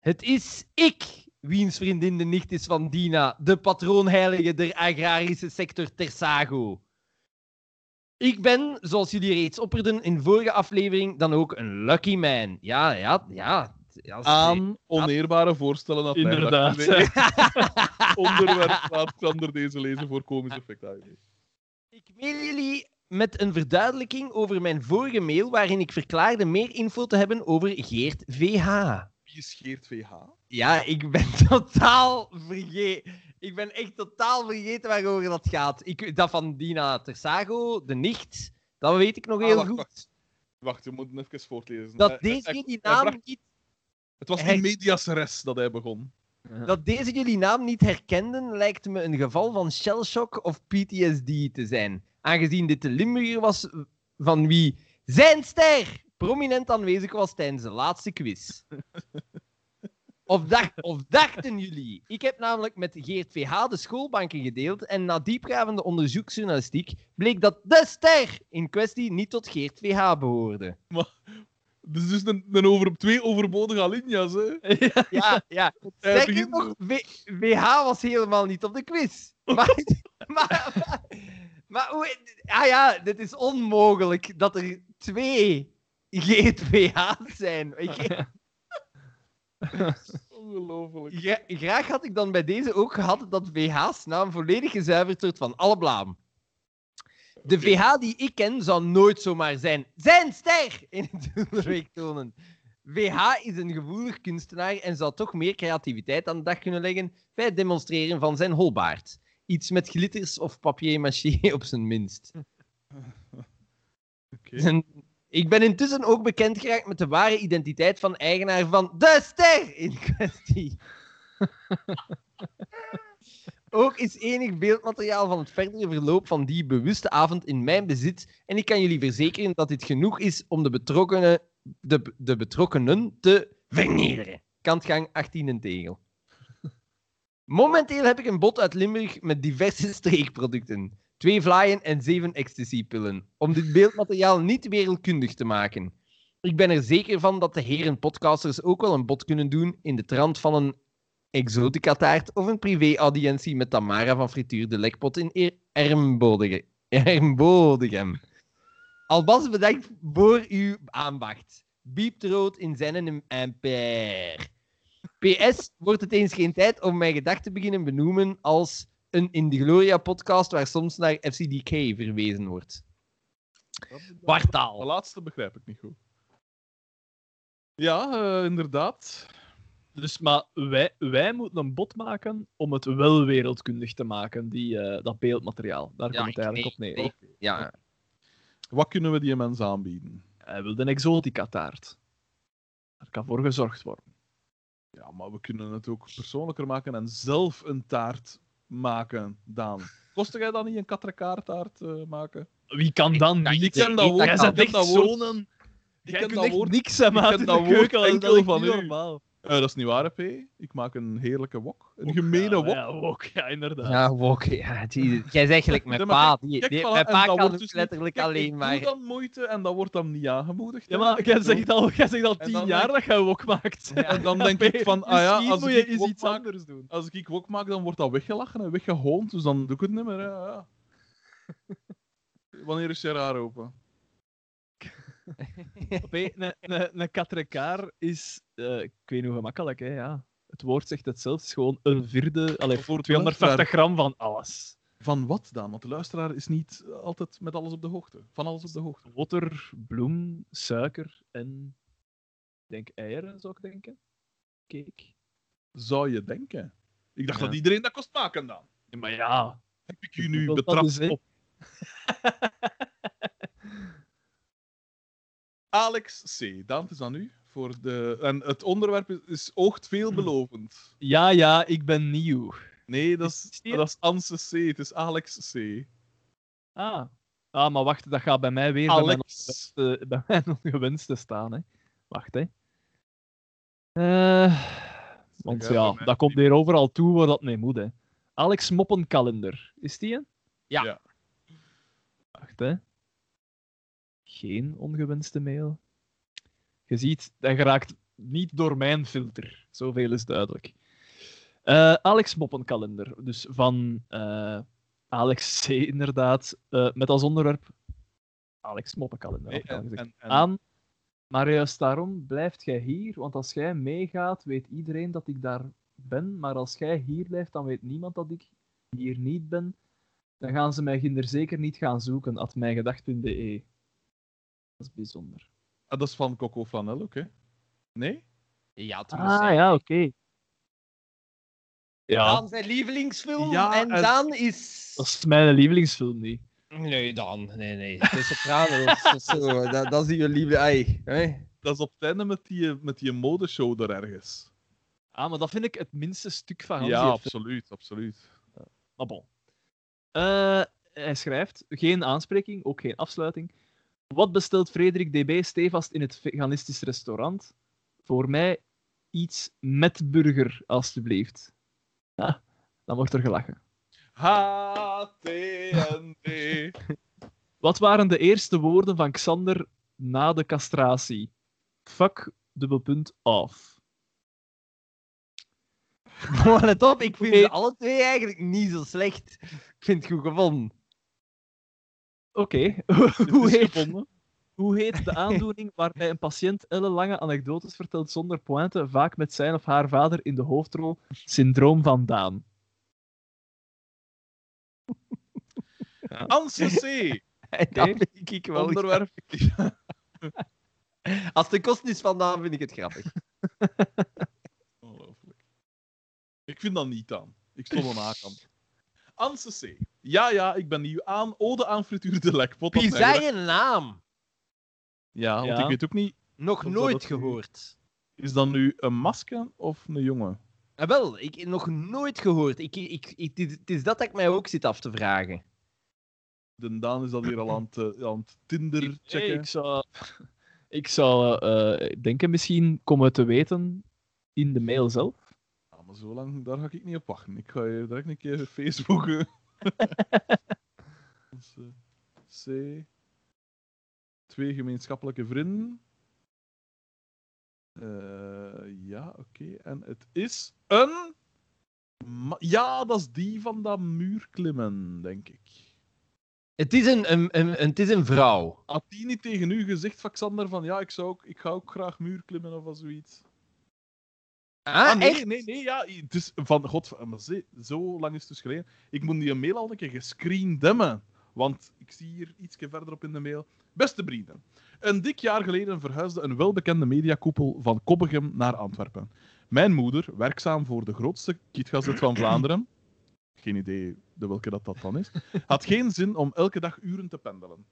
Het is ik, wiens vriendin de nicht is van Dina, de patroonheilige der agrarische sector Tersago. Ik ben, zoals jullie reeds opperden in vorige aflevering, dan ook een lucky man. Ja, ja, ja. ja
Aan oneerbare voorstellen dat
Inderdaad.
in onderwerp laat Xander deze lezen voor komisch effect uit.
Ik mail jullie met een verduidelijking over mijn vorige mail, waarin ik verklaarde meer info te hebben over Geert VH.
Wie is Geert VH?
Ja, ik ben totaal vergeten. Ik ben echt totaal vergeten waarover dat gaat. Ik, dat van Dina Tersago, de nicht, dat weet ik nog
Ah,
heel
wacht,
goed.
wacht. Wacht, we moeten even voortlezen.
Dat
Hij-
deze
hij- hij
naam
bracht-
niet
Het was
hij-
in medias res dat hij begon.
Dat deze jullie naam niet herkenden, lijkt me een geval van shellshock of PTSD te zijn. Aangezien dit de Limburger was van wie zijn ster prominent aanwezig was tijdens de laatste quiz. Of, dacht, of dachten jullie? Ik heb namelijk met Geert VH de schoolbanken gedeeld en na diepgravende onderzoeksjournalistiek bleek dat de ster in kwestie niet tot Geert VH behoorde.
Dus dus een, een over, twee overbodige alinea's, hè?
Ja, ja. Sterker
begint
nog, VH was helemaal niet op de quiz. Maar, maar, maar, maar hoe... Ah ja, dit is onmogelijk dat er twee GTVH's zijn. Ik,
Ongelooflijk.
gra- graag had ik dan bij deze ook gehad dat VH's naam volledig gezuiverd wordt van alle blaam. De VH die ik ken zou nooit zomaar zijn. Zijn ster in het doelweek tonen. VH is een gevoelig kunstenaar en zou toch meer creativiteit aan de dag kunnen leggen bij het demonstreren van zijn holbaard. Iets met glitters of papier-maché op zijn minst. Ik ben intussen ook bekend geraakt met de ware identiteit van eigenaar van de ster in kwestie. ook is enig beeldmateriaal van het verdere verloop van die bewuste avond in mijn bezit en ik kan jullie verzekeren dat dit genoeg is om de betrokkenen, de, de betrokkenen te vernederen. Kantgang 18 en tegel. Momenteel heb ik een bod uit Limburg met diverse streekproducten. Twee vlaaien en zeven ecstasy-pillen. Om dit beeldmateriaal niet wereldkundig te maken. Ik ben er zeker van dat de heren podcasters ook wel een bod kunnen doen in de trant van een exotica-taart of een privé-audiëntie met Tamara van Frituur de Lekpot in Er-. Ermbodegem. Albas bedankt voor uw aandacht. Biept rood in zijn impair. PS, wordt het eens geen tijd om mijn gedachten te beginnen benoemen als een In de Gloria-podcast waar soms naar FCDK verwezen wordt. Kwartaal.
De laatste begrijp ik niet goed. Ja, eh, inderdaad.
Dus, maar wij, wij moeten een bot maken om het wel wereldkundig te maken, die, eh, dat beeldmateriaal. Daar
Ja,
komt het eigenlijk
nee,
op neer.
nee. Ja,
Wat kunnen we die mensen aanbieden?
Hij wil een exotica-taart. Daar kan voor gezorgd worden.
Ja, maar we kunnen het ook persoonlijker maken en zelf een taart maken, Daan. Kostte jij dan niet een katrekaartaart eh maken?
Wie kan dan
Ja,
niet?
ik ken dat woord,
Jij
ik
bent echt zo'n...
Ik
Jij kunt echt niks aan maken in
dat
de
woord
keuken, dat is
van
normaal.
Eh, dat is niet waar, P. Ik maak een heerlijke wok. Een gemene
ja,
wok.
Ja, wok, ja, inderdaad.
ja wok. Ja, die- jij zegt gelijk mijn pa. mijn pa kan
wordt
het
dus niet-
letterlijk
Kijk,
alleen
ik
maar.
doe dan moeite en dat wordt dan niet aangemoedigd.
Ja, maar jij zegt al, jij zegt al
En
tien
dan
jaar
denk-
dat jij wok maakt.
En dan denk ik van, ah ja, als
moet
ik
je
wok
eens iets
maak-
anders doen.
Als ik wok maak, dan wordt dat weggelachen en weggehoond, dus dan doe ik het niet meer. hè, Ja, Wanneer is je raar open?
Een, katrekaar is, eh, ik weet niet hoe gemakkelijk, hè, ja. Het woord zegt het zelf, het is gewoon een vierde, allee,
Voor de
250
luisteraar.
gram van alles.
Van wat dan? Want de luisteraar is niet altijd met alles op de hoogte. Van alles op de hoogte.
Boter, bloem, suiker en, ik denk eieren, zou ik denken. Cake.
Zou je denken. Ik dacht
Ja.
dat iedereen dat kost maken dan.
Ja, maar ja,
Heb ik u nu betrapt op... Alex C. Daan, het is aan u. Voor de... En het onderwerp is, is oogt veelbelovend.
ja, ja, ik ben nieuw.
Nee, dat is, dat is Anse C. Het is Alex C.
Ah. ah, maar wacht, dat gaat bij mij weer bij mijn,
Alex.
ongewenste, bij mijn ongewenste staan. Hè. Wacht, hè. Eh, want ja,
mij
dat komt hier overal toe waar dat mee moet. Hè. Alex Moppenkalender, is die een?
Ja.
Ja.
Wacht, hè. Geen ongewenste mail. Je ziet, dat geraakt niet door mijn filter. Zoveel is duidelijk. Eh, Alex Moppenkalender. Dus van eh, Alex C, inderdaad. eh, met als onderwerp Alex Moppenkalender.
en-
Aan. Maar juist daarom blijft jij hier, want als jij meegaat, weet iedereen dat ik daar ben. Maar als jij hier blijft, dan weet niemand dat ik hier niet ben. Dan gaan ze mij ginder zeker niet gaan zoeken, at mijgedacht.be. Dat is bijzonder.
ah, dat is van Coco Flanel ook, hè? Nee?
Ja,
Ah ja, oké. Ja,
Dan zijn lievelingsfilm
Ja,
en
en-
dan is...
dat is mijn lievelingsfilm niet.
Nee, dan. Nee, nee. De Sopranos of zo. Dat, dat is je lieve... Ai, hè?
Dat is op het einde met die, met die modeshow daar ergens.
Ah, maar dat vind ik het minste stuk van
Ja, absoluut, absoluut.
Maar bon. Eh, hij schrijft, geen aanspreking, ook geen afsluiting. Wat bestelt Frederik DB stevast in het veganistisch restaurant? Voor mij iets met burger, alstublieft. Ja, dan wordt er gelachen.
HTND.
Wat waren de eerste woorden van Xander na de castratie? Fuck, dubbelpunt, off.
Maar let op, ik vind ze alle twee eigenlijk niet zo slecht. Ik vind het goed gevonden.
Oké,
Het
hoe, heet,
gevonden.
hoe heet de aandoening waarbij een patiënt ellenlange anekdotes vertelt zonder pointe, vaak met zijn of haar vader in de hoofdrol? Syndroom van Daan.
Anse C.
Dat vind ik wel
Onderwerp.
Als de kost is vandaan, vind ik het grappig.
Ongelooflijk. Ik vind dat niet aan. Ik stond aan aan. Anse C. Ja, ja, ik ben nieuw aan. Ode aan frituur de lekpot. Dat mij gedacht-
Bizarre naam.
Ja, want
Ja.
ik weet ook niet.
Nog nooit gehoord.
Is dat nu een masker of een jongen?
Ah, wel, ik nog nooit gehoord. Ik, ik, ik, het, is, dat ik mij ook zit af te vragen.
De Daan is dat hier al aan het, eh, aan het Tinder
Ik,
checken.
ik zou, ik zou eh, denken, misschien komen te weten in de mail zelf.
Maar zo lang, daar ga ik niet op wachten. Ik ga je direct een keer Facebooken. Dus, eh, C. Twee gemeenschappelijke vrienden. Eh, ja, oké. En het is een... ma- Ja, dat is die van dat muurklimmen, denk ik.
Het is een, een, een, een- het is een vrouw.
Had die niet tegen u gezegd, Vaxander, van ja, ik, zou ook, ik ga ook graag muurklimmen of zoiets?
Ah,
nee,
echt?
nee, nee, ja. Is van, god, maar ze- zo lang is het dus geleden. Ik moet die mail al een keer gescreendemmen. Want ik zie hier iets verderop in de mail. Beste vrienden. Een dik jaar geleden verhuisde een welbekende mediakoepel van Kobbegem naar Antwerpen. Mijn moeder, werkzaam voor de grootste kietgazet van Vlaanderen, geen idee de welke dat, dat dan is, had geen zin om elke dag uren te pendelen.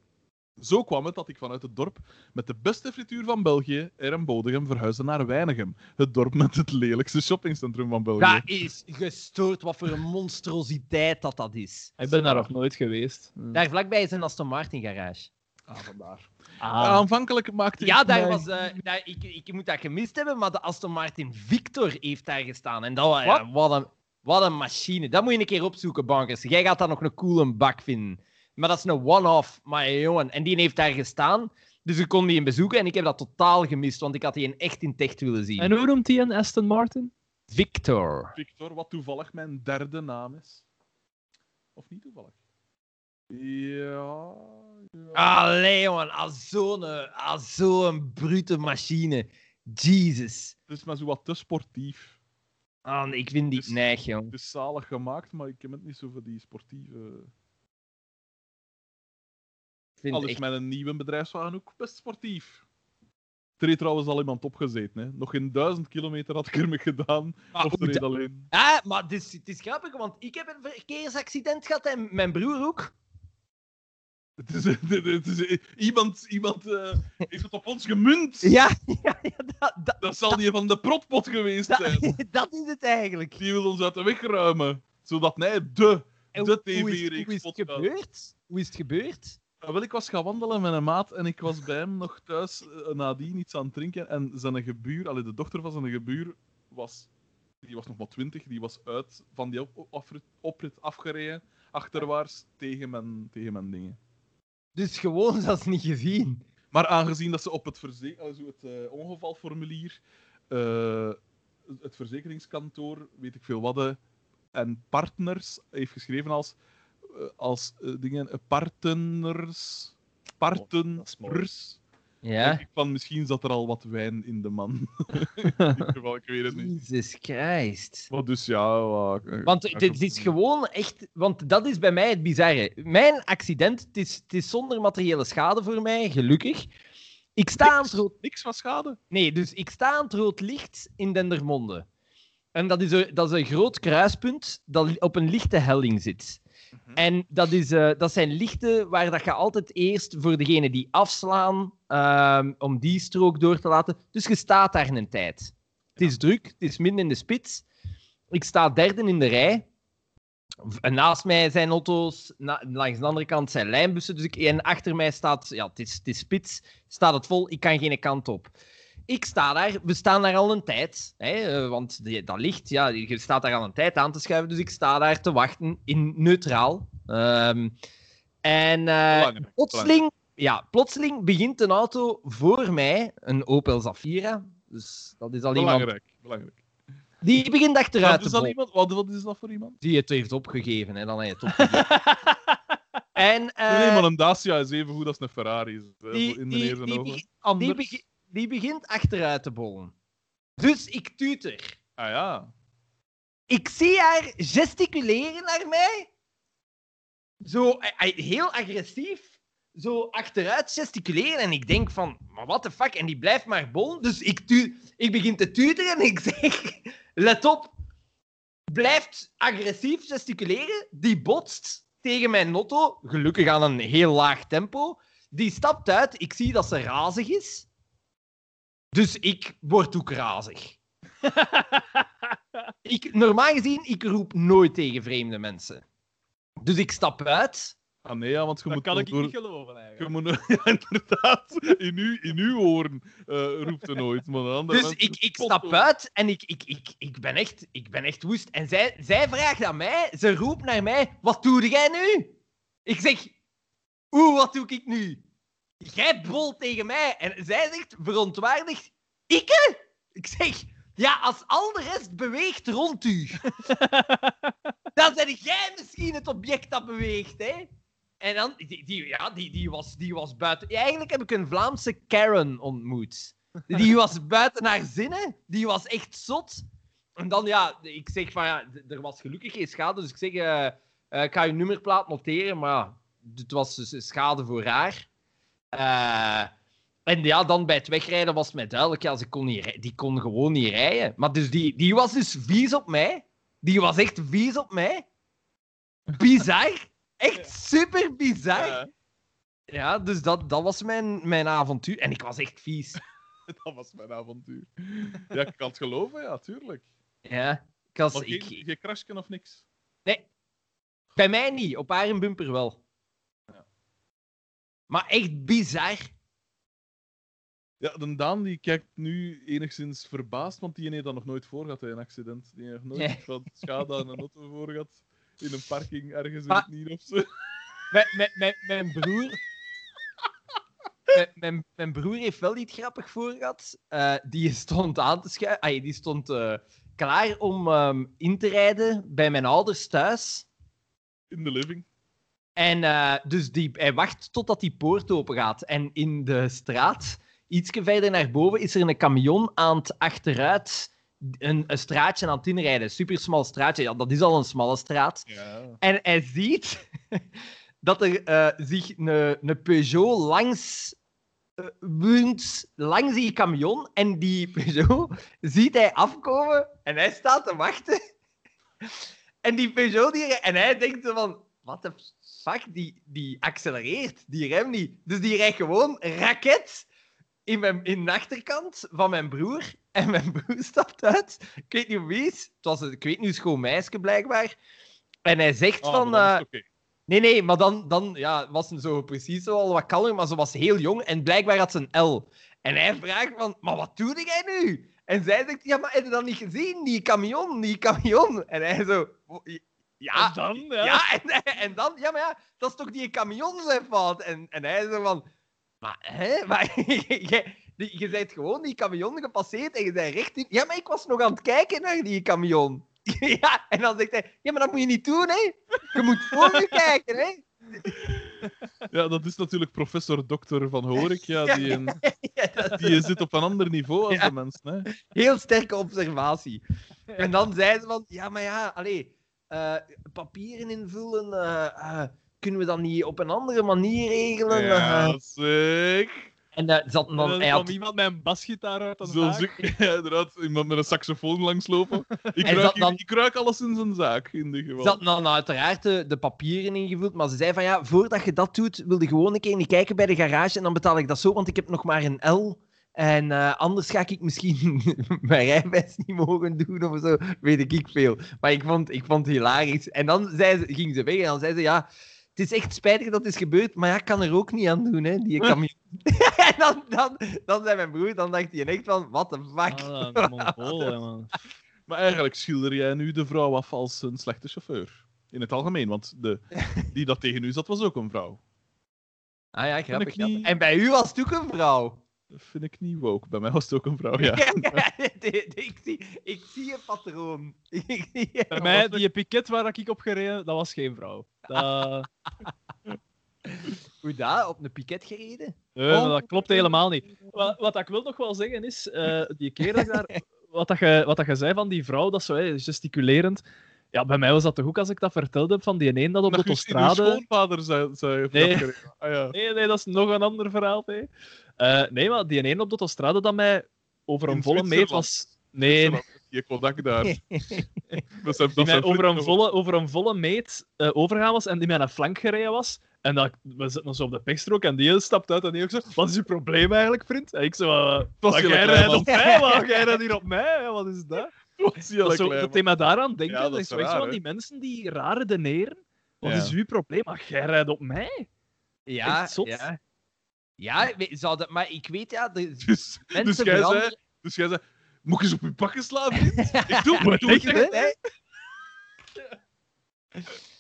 Zo kwam het dat ik vanuit het dorp met de beste frituur van België, R.M. Bodegem, verhuisde naar Weinigem. Het dorp met het lelijkste shoppingcentrum van België.
Dat is gestoord wat voor een monstrositeit dat dat is.
Ik ben daar nog nooit geweest. Hm.
Daar vlakbij is een Aston Martin garage.
Ah, vandaar.
Ah,
Aanvankelijk maakte
Ja,
ik
daar
mij-
was, eh, daar, ik, ik moet dat gemist hebben, maar de Aston Martin Victor heeft daar gestaan. En dat, wa-
Wat?
ja, wat, een, wat een machine. Dat moet je een keer opzoeken, bankers. Jij gaat dat nog een coole bak vinden. Maar dat is een one-off, maar jongen. En die heeft daar gestaan. Dus ik kon die in bezoeken en ik heb dat totaal gemist, want ik had die in echt in echt willen zien.
En hoe noemt hij een Aston Martin?
Victor.
Victor, wat toevallig mijn derde naam is. Of niet toevallig? Ja. ja.
Allee, jongen. Als zo'n als zo'n brute machine. Jesus.
Het is maar zo wat te sportief.
Ah, ik vind die
Dus-
neig, jong.
Het is zalig gemaakt, maar ik heb het niet zo voor die sportieve.
Vind
Alles
echt...
met een nieuwe bedrijfswagen ook best sportief. Er heeft trouwens al iemand opgezeten. Hè. Nog geen duizend kilometer had ik ermee gedaan.
Maar
of er alleen.
Ah, maar het is, het is grappig, want ik heb een verkeersaccident gehad en mijn broer ook.
Het is, het is, iemand iemand eh, heeft het op ons gemunt.
Ja, ja, ja dat, dat,
Dat zal die van de protpot geweest zijn.
dat, is het eigenlijk.
Die wil ons uit de weg ruimen. Zodat hij de, de tv-reeks
Hoe is het gebeurd? Hoe is het gebeurd?
Ah, Wel, ik was gaan wandelen met een maat en ik was bij hem nog thuis eh, nadien iets aan het drinken. En zijn gebuur, allee, de dochter van zijn gebuur, was, die was nog maar twintig, die was uit van die op- oprit, oprit afgereden, achterwaarts, tegen mijn, tegen mijn dingen.
Dus gewoon zelfs niet gezien.
Maar aangezien dat ze op het, verze- also het eh, ongevalformulier, eh, het verzekeringskantoor, weet ik veel wat, eh, en partners heeft geschreven als, eh, als eh, dingen, eh, partners,
Oh,
partners.
Ja.
Denk ik van misschien zat er al wat wijn in de man. in ieder geval, ik weet het niet.
Jesus Christ.
Maar dus ja. wa- eh,
Want
ja,
dit
ik-
is gewoon echt... Want dat is bij mij het bizarre. Mijn accident, het is, het is zonder materiële schade voor mij, gelukkig. Ik sta aan het rood...
Niks van schade.
Nee, dus ik sta aan het rood licht in Dendermonde. En dat is een, dat is een groot kruispunt dat op een lichte helling zit. En dat, is, eh, dat zijn lichten waar dat je altijd eerst voor degene die afslaan, ehm, om die strook door te laten. Dus je staat daar een tijd. Het is druk, het is midden in de spits. Ik sta derde in de rij. En naast mij zijn auto's, na- langs de andere kant zijn lijnbussen. Dus ik, en achter mij staat, ja, het is, het is spits, staat het vol, ik kan geen kant op. Ik sta daar, we staan daar al een tijd, hè, eh, want die, dat licht, ja, je staat daar al een tijd aan te schuiven, dus ik sta daar te wachten in neutraal. Ehm, en eh,
Belangrijk,
plotseling, ja, plotseling begint een auto voor mij, een Opel Zafira, dus dat is al iemand,
Belangrijk. belangrijk.
die begint achteruit
Wat
te
is, dat
bollen.
iemand? Wat, wat is dat voor iemand?
Die het heeft opgegeven, hè, dan hij het opgegeven. en, eh,
nee, maar een Dacia is even goed als een Ferrari. Is,
die,
in
die, die, die,
Anders.
Die begint achteruit te bollen. Dus ik tuter.
Ah ja.
Ik zie haar gesticuleren naar mij. Zo eh, eh, heel agressief. Zo achteruit gesticuleren. En ik denk van, maar what the fuck? En die blijft maar bollen. Dus ik, tu ik begin te tuteren en ik zeg, let op. Blijft agressief gesticuleren. Die botst tegen mijn notto. Gelukkig aan een heel laag tempo. Die stapt uit. Ik zie dat ze razig is. Dus ik word ook razig. ik, normaal gezien, ik roep nooit tegen vreemde mensen. Dus ik stap uit.
Ah nee, ja, want je
Dat
moet
kan ik
door...
niet geloven, eigenlijk.
Je moet, ja, inderdaad. In uw, in uw oren eh, roept er nooit. Maar
Dus ik, ik stap uit en ik, ik, ik, ik, ben echt, ik ben echt woest. En zij, zij vraagt aan mij, ze roept naar mij, wat doe jij nu? Ik zeg, oeh, wat doe ik nu? Jij bolt tegen mij. En zij zegt, verontwaardigd, ikke? Ik zeg, ja, als al de rest beweegt rond u, dan ben jij misschien het object dat beweegt, hè? En dan, die, die, ja, die, die, was, die was buiten. Ja, eigenlijk heb ik een Vlaamse Karen ontmoet. Die was buiten haar zinnen. Die was echt zot. En dan, ja, ik zeg van ja, er was gelukkig geen schade. Dus ik zeg, eh, ik ga je nummerplaat noteren. Maar ja, het was dus schade voor haar. Eh, en ja, dan bij het wegrijden was mij duidelijk, ja, ze kon niet die kon gewoon niet rijden. Maar dus die, die was dus vies op mij. Die was echt vies op mij. Bizar. Echt super bizar.
Ja,
Ja, dus dat, dat was mijn, mijn avontuur. En ik was echt vies.
dat was mijn avontuur. Ja, ik kan het geloven, ja, tuurlijk.
Ja. Ik was, ik,
geen, crashken of niks.
nee. Bij mij niet. Op haar bumper wel. Maar echt bizar.
Ja, de Daan die kijkt nu enigszins verbaasd, want die heeft dat nog nooit voor gehad, hè, een accident. Die heeft nooit
Nee.
van schade aan een auto voor gehad. In een parking ergens in het niet of zo.
Mijn, broer... Mijn, mijn, mijn broer heeft wel iets grappig voor gehad. Eh, die stond aan te schuiven. Ah, die stond eh, klaar om ehm, in te rijden bij mijn ouders thuis.
In de living.
En eh, dus die, hij wacht totdat die poort open gaat. En in de straat, ietsje verder naar boven, is er een camion aan het achteruit een, een straatje aan het inrijden. Een supersmal straatje. Ja, dat is al een smalle straat.
Ja.
En hij ziet dat er eh, zich een, een Peugeot langs woont, langs die camion. En die Peugeot ziet hij afkomen en hij staat te wachten. En die Peugeot, die, en hij denkt van, wat de fuck, die, die accelereert, die remt niet. Dus die rijdt gewoon raket in, mijn, in de achterkant van mijn broer. En mijn broer stapt uit. Ik weet niet wie is. Het was een, ik weet niet, een schoon meisje blijkbaar. En hij zegt
Ah,
van... eh. Nee, nee, maar dan, dan ja, was ze zo precies al wat kalmer, maar ze was heel jong en blijkbaar had ze een L. En hij vraagt van, maar wat doe jij nu? En zij zegt, ja, maar heb je dat niet gezien? Die camion, die camion. En hij zo, Ja,
En dan, ja.
ja, en, en dan, ja, maar ja, dat is toch die camion zijn fout. En, en hij zo van, maar, hè, maar je, je, je bent gewoon die camion gepasseerd en je bent recht in. Ja, maar ik was nog aan het kijken naar die camion. Ja, en dan zegt hij, ja, maar dat moet je niet doen, hè. Je moet voor je kijken, hè.
Ja, dat is natuurlijk professor dokter van Horik, ja, die, een,
Ja, dat is
die zit op een ander niveau als
Ja.
de mensen. Hè.
heel sterke observatie. En dan zei ze van, ja, maar ja, allee, papieren invullen, eh, eh, kunnen we dat niet op een andere manier regelen? Eh,
Ja, zeg.
en uh, zat dan,
kwam
had
iemand met een basgitaar uit een
Zoals
vaak.
ik, ja, inderdaad, iemand met een saxofoon langslopen. Ik ruik,
zat
hier-
dan-
ik ruik alles in zijn zaak, in de geval.
Ze had dan uiteraard de, de papieren ingevuld, maar ze zei van ja, voordat je dat doet, wil je gewoon een keer niet kijken bij de garage en dan betaal ik dat zo, want ik heb nog maar een L. En eh, anders ga ik misschien mijn rijbewijs niet mogen doen of zo, weet ik veel. Maar ik vond, ik vond het hilarisch. En dan zei ze, ging ze weg en dan zei ze ja, het is echt spijtig dat het is gebeurd, maar ja, ik kan er ook niet aan doen, hè, die camion. en dan, dan, dan zei mijn broer, dan dacht hij echt van, what the fuck.
Ah, mongool, man.
Maar eigenlijk schilder jij nu de vrouw af als een slechte chauffeur. In het algemeen, want de, die dat tegen u zat was ook een vrouw.
Ah ja, grappig.
ik
grappig.
niet-
En bij u was het ook een vrouw.
Dat vind ik niet woke. Bij mij was het ook een vrouw, ja.
ik, zie, ik zie een patroon.
Bij mij, die piket waar ik op gereden, dat was geen vrouw. Dat,
Hoe dat? Op een piket gereden?
nee, maar dat klopt helemaal niet. Wat, wat ik wil nog wel zeggen is, eh, die keer dat ik daar... Wat, dat je, wat dat je zei van die vrouw, dat zo hè, gesticulerend... Ja, bij mij was dat toch ook als ik dat vertelde heb van die ene dat op de
Dat uw- uw
autostrade...
schoonvader zei, zei
Nee.
Ah, ja.
Nee, nee, dat is nog een ander verhaal. Nee, Eh, nee maar die ene op de autostrade dat mij over een
In
volle meet was... Nee,
Je Kodak daar. Dat zijn,
die
dat
mij
zijn
over een, volle, over een volle meet eh, overgaan was en die mij naar flank gereden was. En dat, we zitten zo op de pechstrook en die stapt uit en die ook zo... Wat is uw probleem eigenlijk, vriend? En ik zo... eh,
was
"Maar
heel
jij rijdt
man."
op mij, jij rijdt hier op mij. Wat is dat?
Dat
is zo,
klein,
dat deed mij daaraan denken.
Ja, dat
dat
is raar,
van die mensen die raar redeneren. Wat
Ja.
is uw probleem? Maar jij rijdt op mij.
Ja,
Echt zot.
ja. Ja, zou dat, maar ik weet ja, de,
Dus,
mensen
dus, jij
veranderen.
zei, dus jij zei, moet ik eens op je pakken slaan, vriend? Ik doe, ik doe het
hè?
echt.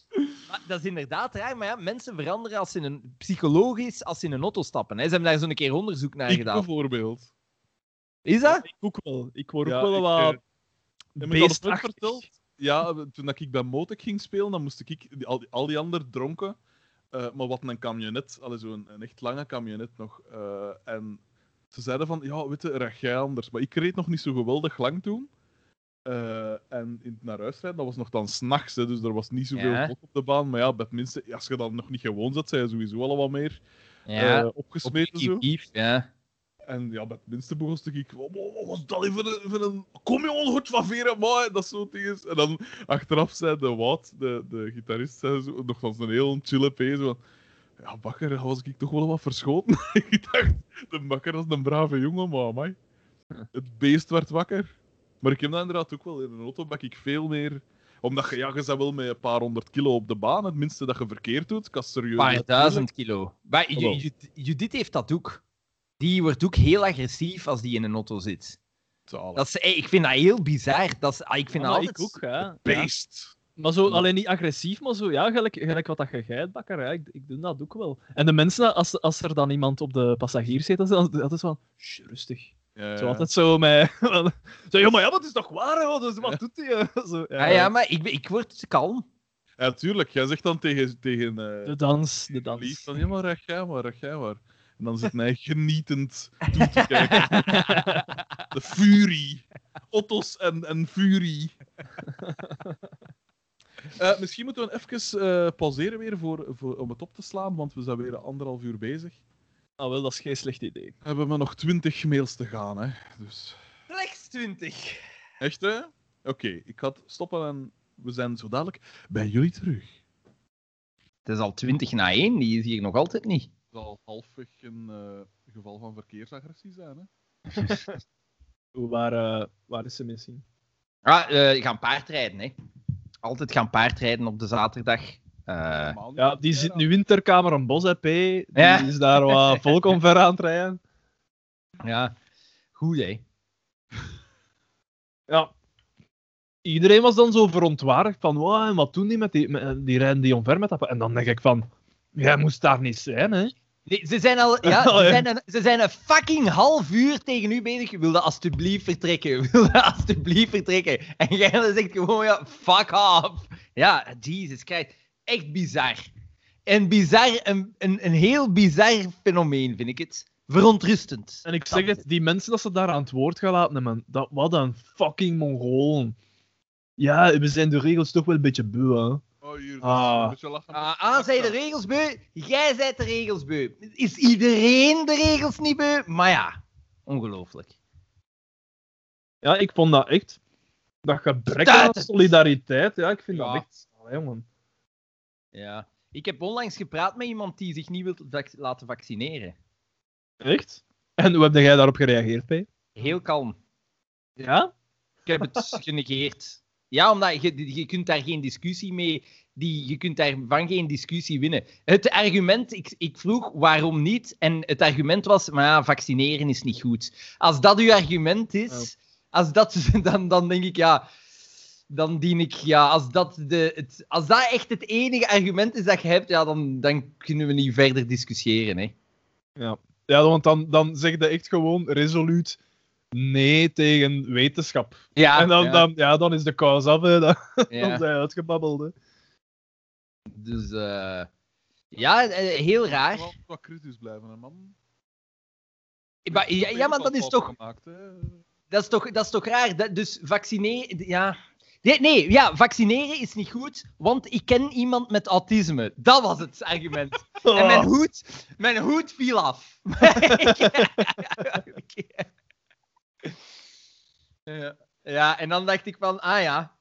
Maar dat is inderdaad raar, maar ja, mensen veranderen als ze in een, psychologisch als ze in een auto stappen. Hè. Ze hebben daar zo'n keer onderzoek naar
Ik
gedaan.
bijvoorbeeld.
Is dat?
Ik ook wel. Ik word
Ja,
ook wel wat...
Heb ik verteld? Ja, toen dat ik bij Motek ging spelen, dan moest ik, al, die, al die anderen dronken, eh, maar wat een camionet, zo'n een echt lange camionet nog. eh, en ze zeiden van, ja, weet je, recht jij anders. Maar ik reed nog niet zo geweldig lang toen. Eh, en in het naar huis rijden, dat was nog dan s'nachts, dus er was niet zoveel
Ja.
op de baan. Maar ja, bij het minste, als je dan nog niet gewoon zat, zijn je sowieso al wat meer
Ja,
opgesmeten. Zo.
ja.
En ja, het minste begon ik, wat wat was dat voor een, een... Kom jongen, goed van veren, maar dat soort dingen. En dan achteraf zei de Wout, de, de gitarist, zei zo, nog van zijn heel chille P, zo van... Ja, bakker, was ik toch wel wat verschoten. ik dacht, de bakker was een brave jongen, maar amai. Het beest werd wakker. Maar ik heb dat inderdaad ook wel. In een auto bak ik veel meer... Omdat je, ja, je bent wel met een paar honderd kilo op de baan. Het minste dat je verkeerd doet, kan serieus...
Een paar duizend kilo. Maar. Ju- Judith heeft dat ook. Die wordt ook heel agressief als die in een auto zit.
Zalig.
Dat is, ik vind dat heel bizar. Dat is, ah, ik vind
Ja,
dat
maar
altijd...
ik ook, hè. Ja.
Beest.
Maar zo, alleen niet agressief, maar zo, ja, gelijk, gelijk wat dat je geit, bakker, ja, ik, ik doe dat ook wel. En de mensen, als, als er dan iemand op de passagier zit, dan is altijd zo van, "Sst, rustig.
Ja,
Zo
ja.
altijd zo met... zo, ja, maar ja, wat is toch waar, hè? Dus, wat doet hij? Zo,
Ah, ja, maar ik, ik word kalm.
Ja, tuurlijk. Jij zegt dan tegen, tegen eh,
De dans, de dans.
lief van, ja, maar recht jij maar, recht jij maar. En dan zit hij genietend toe te kijken. De furie. Otto's en, en furie. Eh, misschien moeten we even eh, pauzeren weer voor, voor, om het op te slaan, want we zijn weer anderhalf uur bezig.
Ah, wel, dat is geen slecht idee.
We hebben maar nog twintig mails te gaan, hè. Dus...
Slechts 20.
Echt, hè? Oké, ik ga het stoppen en we zijn zo dadelijk bij jullie terug.
Het is al 20 na 1, die is hier nog altijd niet.
Het zal halfweg een eh, geval van verkeersagressie zijn, hè?
Hoe, waar, eh, waar is ze misschien?
Ah, eh, gaan paardrijden, hè. Altijd gaan paardrijden op de zaterdag. Eh.
Ja, die zit nu in Terkamer een bos, hè, P. Die
Ja.
is daar wat volk omver aan het rijden.
ja, goed, hè.
Ja. iedereen was dan zo verontwaardigd van, wow, en wat doen die met die, met, die rijden die omver met dat... En dan denk ik van, jij moest daar niet zijn, hè.
Nee, ze zijn al, ja,
Oh,
ze zijn, een, ze zijn een fucking half uur tegen u bezig. Je wilde alstublieft vertrekken. Je wilde alstublieft vertrekken. En jij zegt gewoon, ja, fuck off. Ja, Jesus Christ. Echt bizar. En bizar, een, een, een heel bizar fenomeen, vind ik het. Verontrustend.
En ik zeg het, die mensen dat ze daar aan het woord gaan laten nemen, dat, wat een fucking Mongolen. Ja, we zijn de regels toch wel een beetje beu, hè.
Oh, hier,
Ah.
een beetje lachen.
Ah, ah, zij de regels beu? Jij zijt de regels beu. Is iedereen de regels niet beu? Maar ja, ongelooflijk.
Ja, ik vond dat echt... Dat gebrek aan solidariteit, ja, ik vind dat echt... Allee, man.
Ja. Ik heb onlangs gepraat met iemand die zich niet wil vac- laten vaccineren.
Echt? En hoe heb jij daarop gereageerd, P?
Heel kalm.
Ja?
Ik heb het genegeerd. Ja, omdat je, je kunt daar geen discussie mee... Die, je kunt daarvan geen discussie winnen. Het argument, ik, ik vroeg waarom niet, en het argument was, maar ja, vaccineren is niet goed. Als dat uw argument is, als dat, dan, dan denk ik, ja, dan dien ik, ja, als dat, de, het, als dat echt het enige argument is dat je hebt, ja, dan, dan kunnen we niet verder discussiëren, hè.
Ja. Ja, want dan, dan zeg je echt gewoon resoluut nee tegen wetenschap.
Ja,
en dan,
ja,
Dan, ja, dan is de kous af, hè. Dan, dan
ja.
zijn je uitgebabbeld, hè.
Dus, eh ja, eh, heel raar.
Wel wat kritisch blijven, hè, man.
Maar, ja, ja, maar dat is toch...
Gemaakt, hè.
Dat is toch, dat is toch raar? Dat, dus vaccineren... Ja. Nee, nee, ja, vaccineren is niet goed, want ik ken iemand met autisme. Dat was het argument. En mijn hoed, mijn hoed viel af. ja. ja, en dan dacht ik van, ah ja,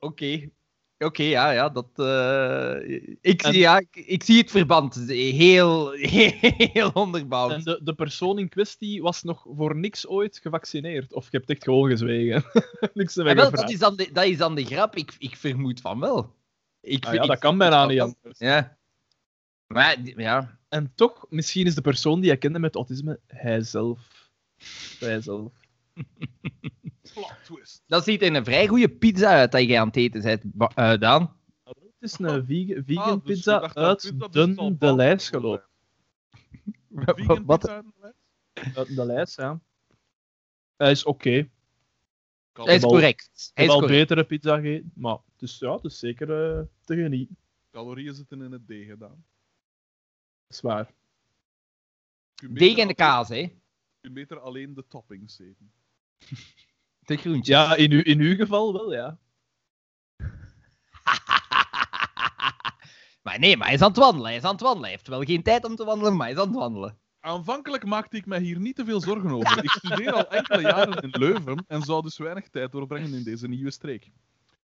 oké. Oké, ja, ja, dat... eh, ik,
En-
zie, ja, ik, ik zie het verband. Heel, heel onderbouwd.
En de, de persoon in kwestie was nog voor niks ooit gevaccineerd. Of je hebt echt gewoon gezwegen. niks te
Ja, wel, dat, is dan de, dat is dan de grap. Ik, ik vermoed van wel. Ik,
Ah ja,
ik-
dat kan bijna niet anders.
Ja. Maar ja,
En toch, misschien is de persoon die jij kende met autisme hijzelf.
Dat ziet er een vrij goede pizza uit dat je aan het eten bent, eh, Daan.
Het is een vegan, vegan
Ah, dus
pizza uit
dus
Dun de Lijs gelopen.
Vegan
Wat?
pizza uit de lijst?
Uit de Lijs, ja. Hij is oké.
Hij is
wel-
correct.
Ik
Hij
heb
is
al
correct.
betere pizza gegeten, maar het is, ja, het is zeker eh, te genieten.
Calorieën zitten in het deeg gedaan.
Dat is waar.
Je kunt beter
Deeg en de kaas, hè.
Beter alleen de toppings eten.
De groentjes.
Ja, in, uw, in uw geval wel, ja.
maar nee, maar hij is aan het wandelen. Hij is aan het wandelen. Hij heeft wel geen tijd om te wandelen, maar hij is aan het wandelen.
Aanvankelijk maakte ik mij hier niet te veel zorgen over. Ik studeer al enkele jaren in Leuven en zou dus weinig tijd doorbrengen in deze nieuwe streek.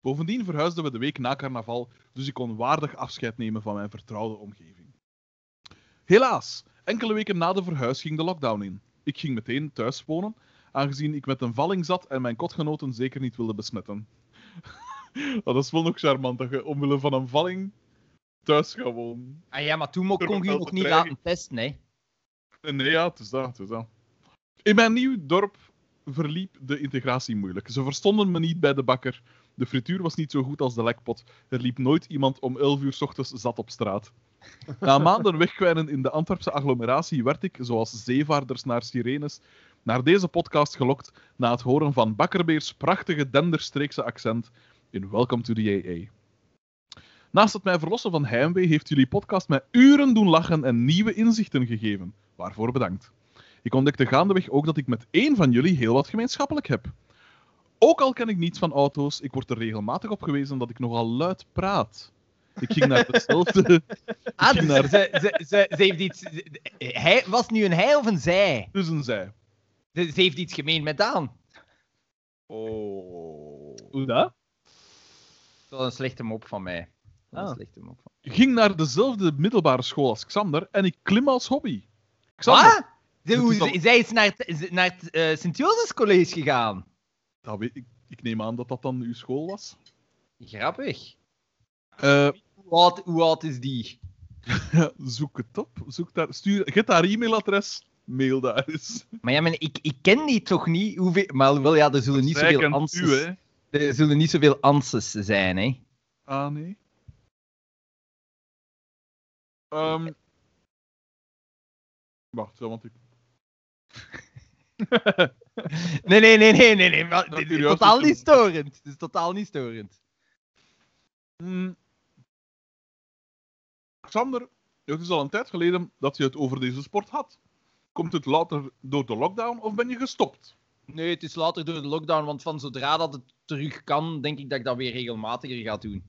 Bovendien verhuisden we de week na carnaval, dus ik kon waardig afscheid nemen van mijn vertrouwde omgeving. Helaas, enkele weken na de verhuis ging de lockdown in. Ik ging meteen thuis wonen, aangezien ik met een valling zat en mijn kotgenoten zeker niet wilde besmetten. dat is wel nog charmant, dat je omwille van een valling thuis gaat wonen.
Ah ja, maar toen kon je je nog niet laten testen, hè.
Eh, Nee, ja, het is dat, het is dat. In mijn nieuw dorp verliep de integratie moeilijk. Ze verstonden me niet bij de bakker. De frituur was niet zo goed als de lekpot. Er liep nooit iemand om 11 uur 's ochtends zat op straat. Na maanden wegkwijnen in de Antwerpse agglomeratie werd ik, zoals zeevaarders naar sirenes, naar deze podcast gelokt na het horen van Bakkerbeers prachtige Denderstreekse accent in Welcome to the AA. Naast het mij verlossen van heimwee heeft jullie podcast mij uren doen lachen en nieuwe inzichten gegeven. Waarvoor bedankt. Ik ontdekte gaandeweg ook dat ik met één van jullie heel wat gemeenschappelijk heb. Ook al ken ik niets van auto's, ik word er regelmatig op gewezen dat ik nogal luid praat. Ik ging naar dezelfde...
Ah,
ging
dus
naar-
ze, ze, ze, ze heeft iets... Hij, was het nu een hij of een zij?
tussen zij.
Ze, ze heeft iets gemeen met Daan.
Oh.
Hoe dat?
Dat was een slechte mop van mij. Dat was
Ah.
een slechte mop van
ging naar dezelfde middelbare school als Xander en ik klim als hobby. Xander,
Wat?
Is al-
Zij is naar het, naar het eh, Sint-Jozefs College gegaan.
dat weet ik, ik neem aan dat dat dan uw school was.
Grappig.
Eh,
Hoe oud, hoe oud is die?
zoek het op. Zoek daar, stuur, get haar e-mailadres, mail daar eens.
Maar ja, maar ik, ik ken die toch niet. Hoeveel, maar wel, ja, er zullen niet zoveel
kent
answers...
u, hè.
Er zullen niet zoveel anses zijn, hè?
Ah, nee. Ehm Wacht, zo, want ik...
Nee, nee, nee, nee, nee, nee. maar Dit is totaal niet storend. Dit is totaal niet storend.
Hmm. Xander, het is al een tijd geleden dat je het over deze sport had. Komt het later door de lockdown of ben je gestopt?
Nee, het is later door de lockdown, want van zodra dat het terug kan, denk ik dat ik dat weer regelmatiger ga doen.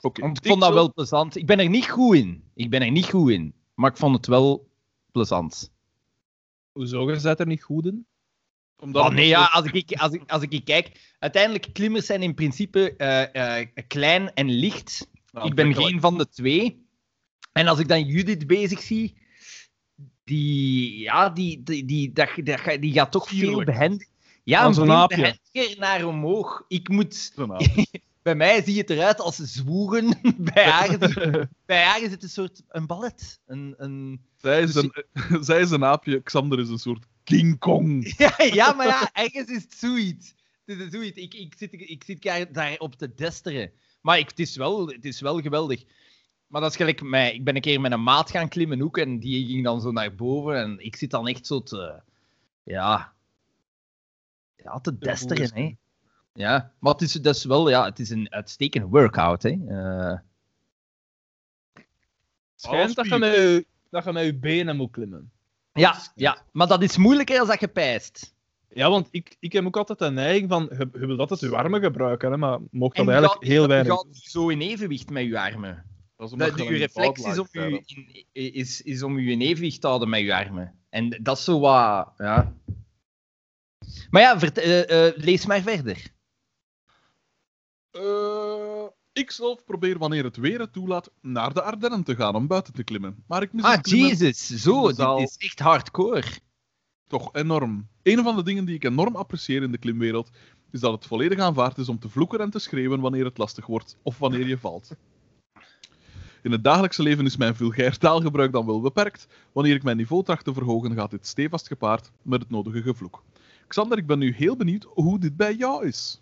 Oké.
Want ik vond dat wel plezant. Ik ben er niet goed in. Ik ben er niet goed in. Maar ik vond het wel plezant.
Hoezo, je bent er niet goed in?
Omdat
Oh, nee, ja, als ik, als, ik, als ik kijk... Uiteindelijk, klimmers zijn in principe eh, eh, klein en licht.
Nou,
ik ben geen van de twee. En als ik dan Judith bezig zie, die, ja, die, die, die, dat, dat, die gaat toch veel behendig. Ja,
een
behendiger naar omhoog. Ik moet... Bij mij ziet het eruit als zwoegen. Bij haar, is het- bij haar is het een soort een ballet. Een, een...
Zij is, een, zij is een aapje, Xander is een soort King Kong.
Ja, ja, maar ja, ergens is het zoiets. Het is zoiets. Ik, ik zit, ik zit daar, daar op te desteren. Maar ik, het, is wel, het is wel geweldig. Maar dat is gelijk mij. Ik ben een keer met een maat gaan klimmen ook. En die ging dan zo naar boven. En ik zit dan echt zo te. Ja. Ja, te desteren, hè. Ja, maar het is, dat is wel ja, het is een uitstekende workout, hè. Eh,
Schijnt dat je, met je, dat je met je benen moet klimmen.
ja, ja, maar dat is moeilijker als dat je pijst.
Ja, want ik, ik heb ook altijd de neiging van, je, je wilt altijd je armen gebruiken, hè, maar mocht dat
je
eigenlijk
gaat-
heel
je
weinig.
gaat zo in evenwicht met je armen.
Dat is
Dat,
je
je reflex is om je, in, is, is om je in evenwicht te houden met je armen. En dat is zo wat... Ja. Maar ja, vert- eh, eh, lees maar verder.
Eh, ik zelf probeer wanneer het weer het toelaat naar de Ardennen te gaan om buiten te klimmen. Maar ik mis
Ah, jezus. Zo, dit is echt hardcore.
Toch enorm. Een van de dingen die ik enorm apprecieer in de klimwereld is dat het volledig aanvaard is om te vloeken en te schreeuwen wanneer het lastig wordt of wanneer je valt. In het dagelijkse leven is mijn vulgair taalgebruik dan wel beperkt. Wanneer ik mijn niveau tracht te verhogen, gaat dit stevast gepaard met het nodige gevloek. Xander, ik ben nu heel benieuwd hoe dit bij jou is.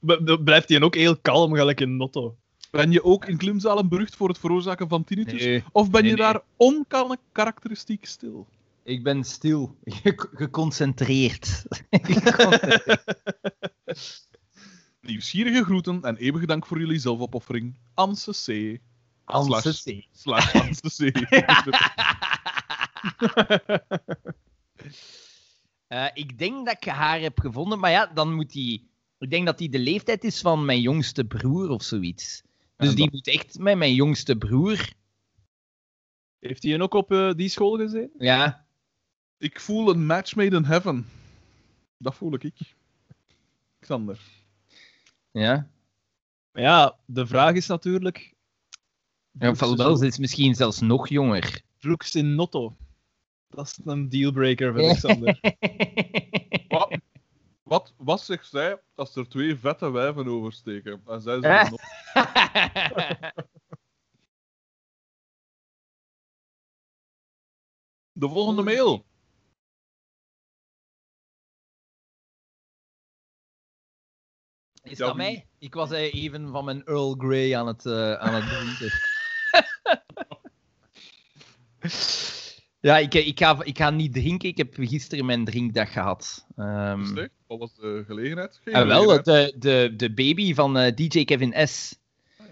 Blijft hij ook heel kalm, gelijk in Notto.
Ben je ook in klimzalen berucht voor het veroorzaken van tinnitus?
Nee,
Of ben
Nee,
je
nee.
daar onkarakteristiek stil?
Ik ben stil. Ge- geconcentreerd. Geconcentreerd.
Nieuwsgierige groeten en eeuwige dank voor jullie zelfopoffering. Anse C.
Anse C.
Slash Anse C.
Eh, ik denk dat ik haar heb gevonden, maar ja, dan moet die... Ik denk dat die de leeftijd is van mijn jongste broer of zoiets. Dus
En
die
dat-
moet echt met mijn jongste broer...
Heeft hij ook op eh, die school gezeten?
Ja,
Ik voel een match made in heaven. Dat voel ik. Xander.
ja.
Maar ja, de vraag is natuurlijk...
Ja, ze is misschien zelfs nog jonger.
Vloeks in Notto. Dat is een dealbreaker voor Alexander.
Wat, wat, wat zegt zij als er twee vette wijven oversteken? En zij
Eh?
zeggen nog... De volgende mail.
Is dat mij? Ik was eh, even van mijn Earl Grey aan het, eh, aan het drinken. ja, ik, ik, ga, ik ga niet drinken. Ik heb gisteren mijn drinkdag gehad. Ehm,
Zeg, wat was de gelegenheid? Geen
en wel,
gelegenheid.
de, de, de baby van eh, DJ Kevin S.
Ah,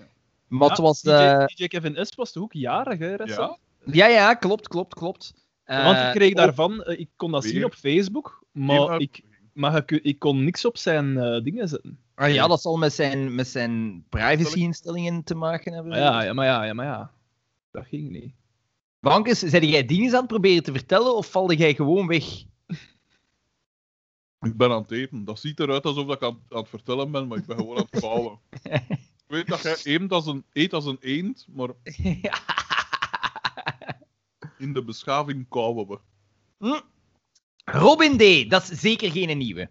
ja.
Ja,
was
DJ,
de...
DJ Kevin S. was toch ook jarig, hè?
Ja?
Ja, ja, klopt, klopt, klopt.
Want
Eh,
ik kreeg
op-
daarvan... eh, ik kon dat zien op Facebook, maar ik, maar ik, ik kon niks op zijn eh, dingen zetten.
Ah, ja, dat zal met zijn, met zijn privacy-instellingen te maken hebben.
Maar ja, ja, maar ja, ja, maar ja. Dat ging niet.
Bankes, zijn jij dingen aan het proberen te vertellen of valde jij gewoon weg?
Ik ben aan het eten. Dat ziet eruit alsof ik aan, aan het vertellen ben, maar ik ben gewoon aan het bouwen. ik weet dat jij eet als een, eet als een eend, maar in de beschaving kauwen we.
Hm. Robin D, dat is zeker geen nieuwe.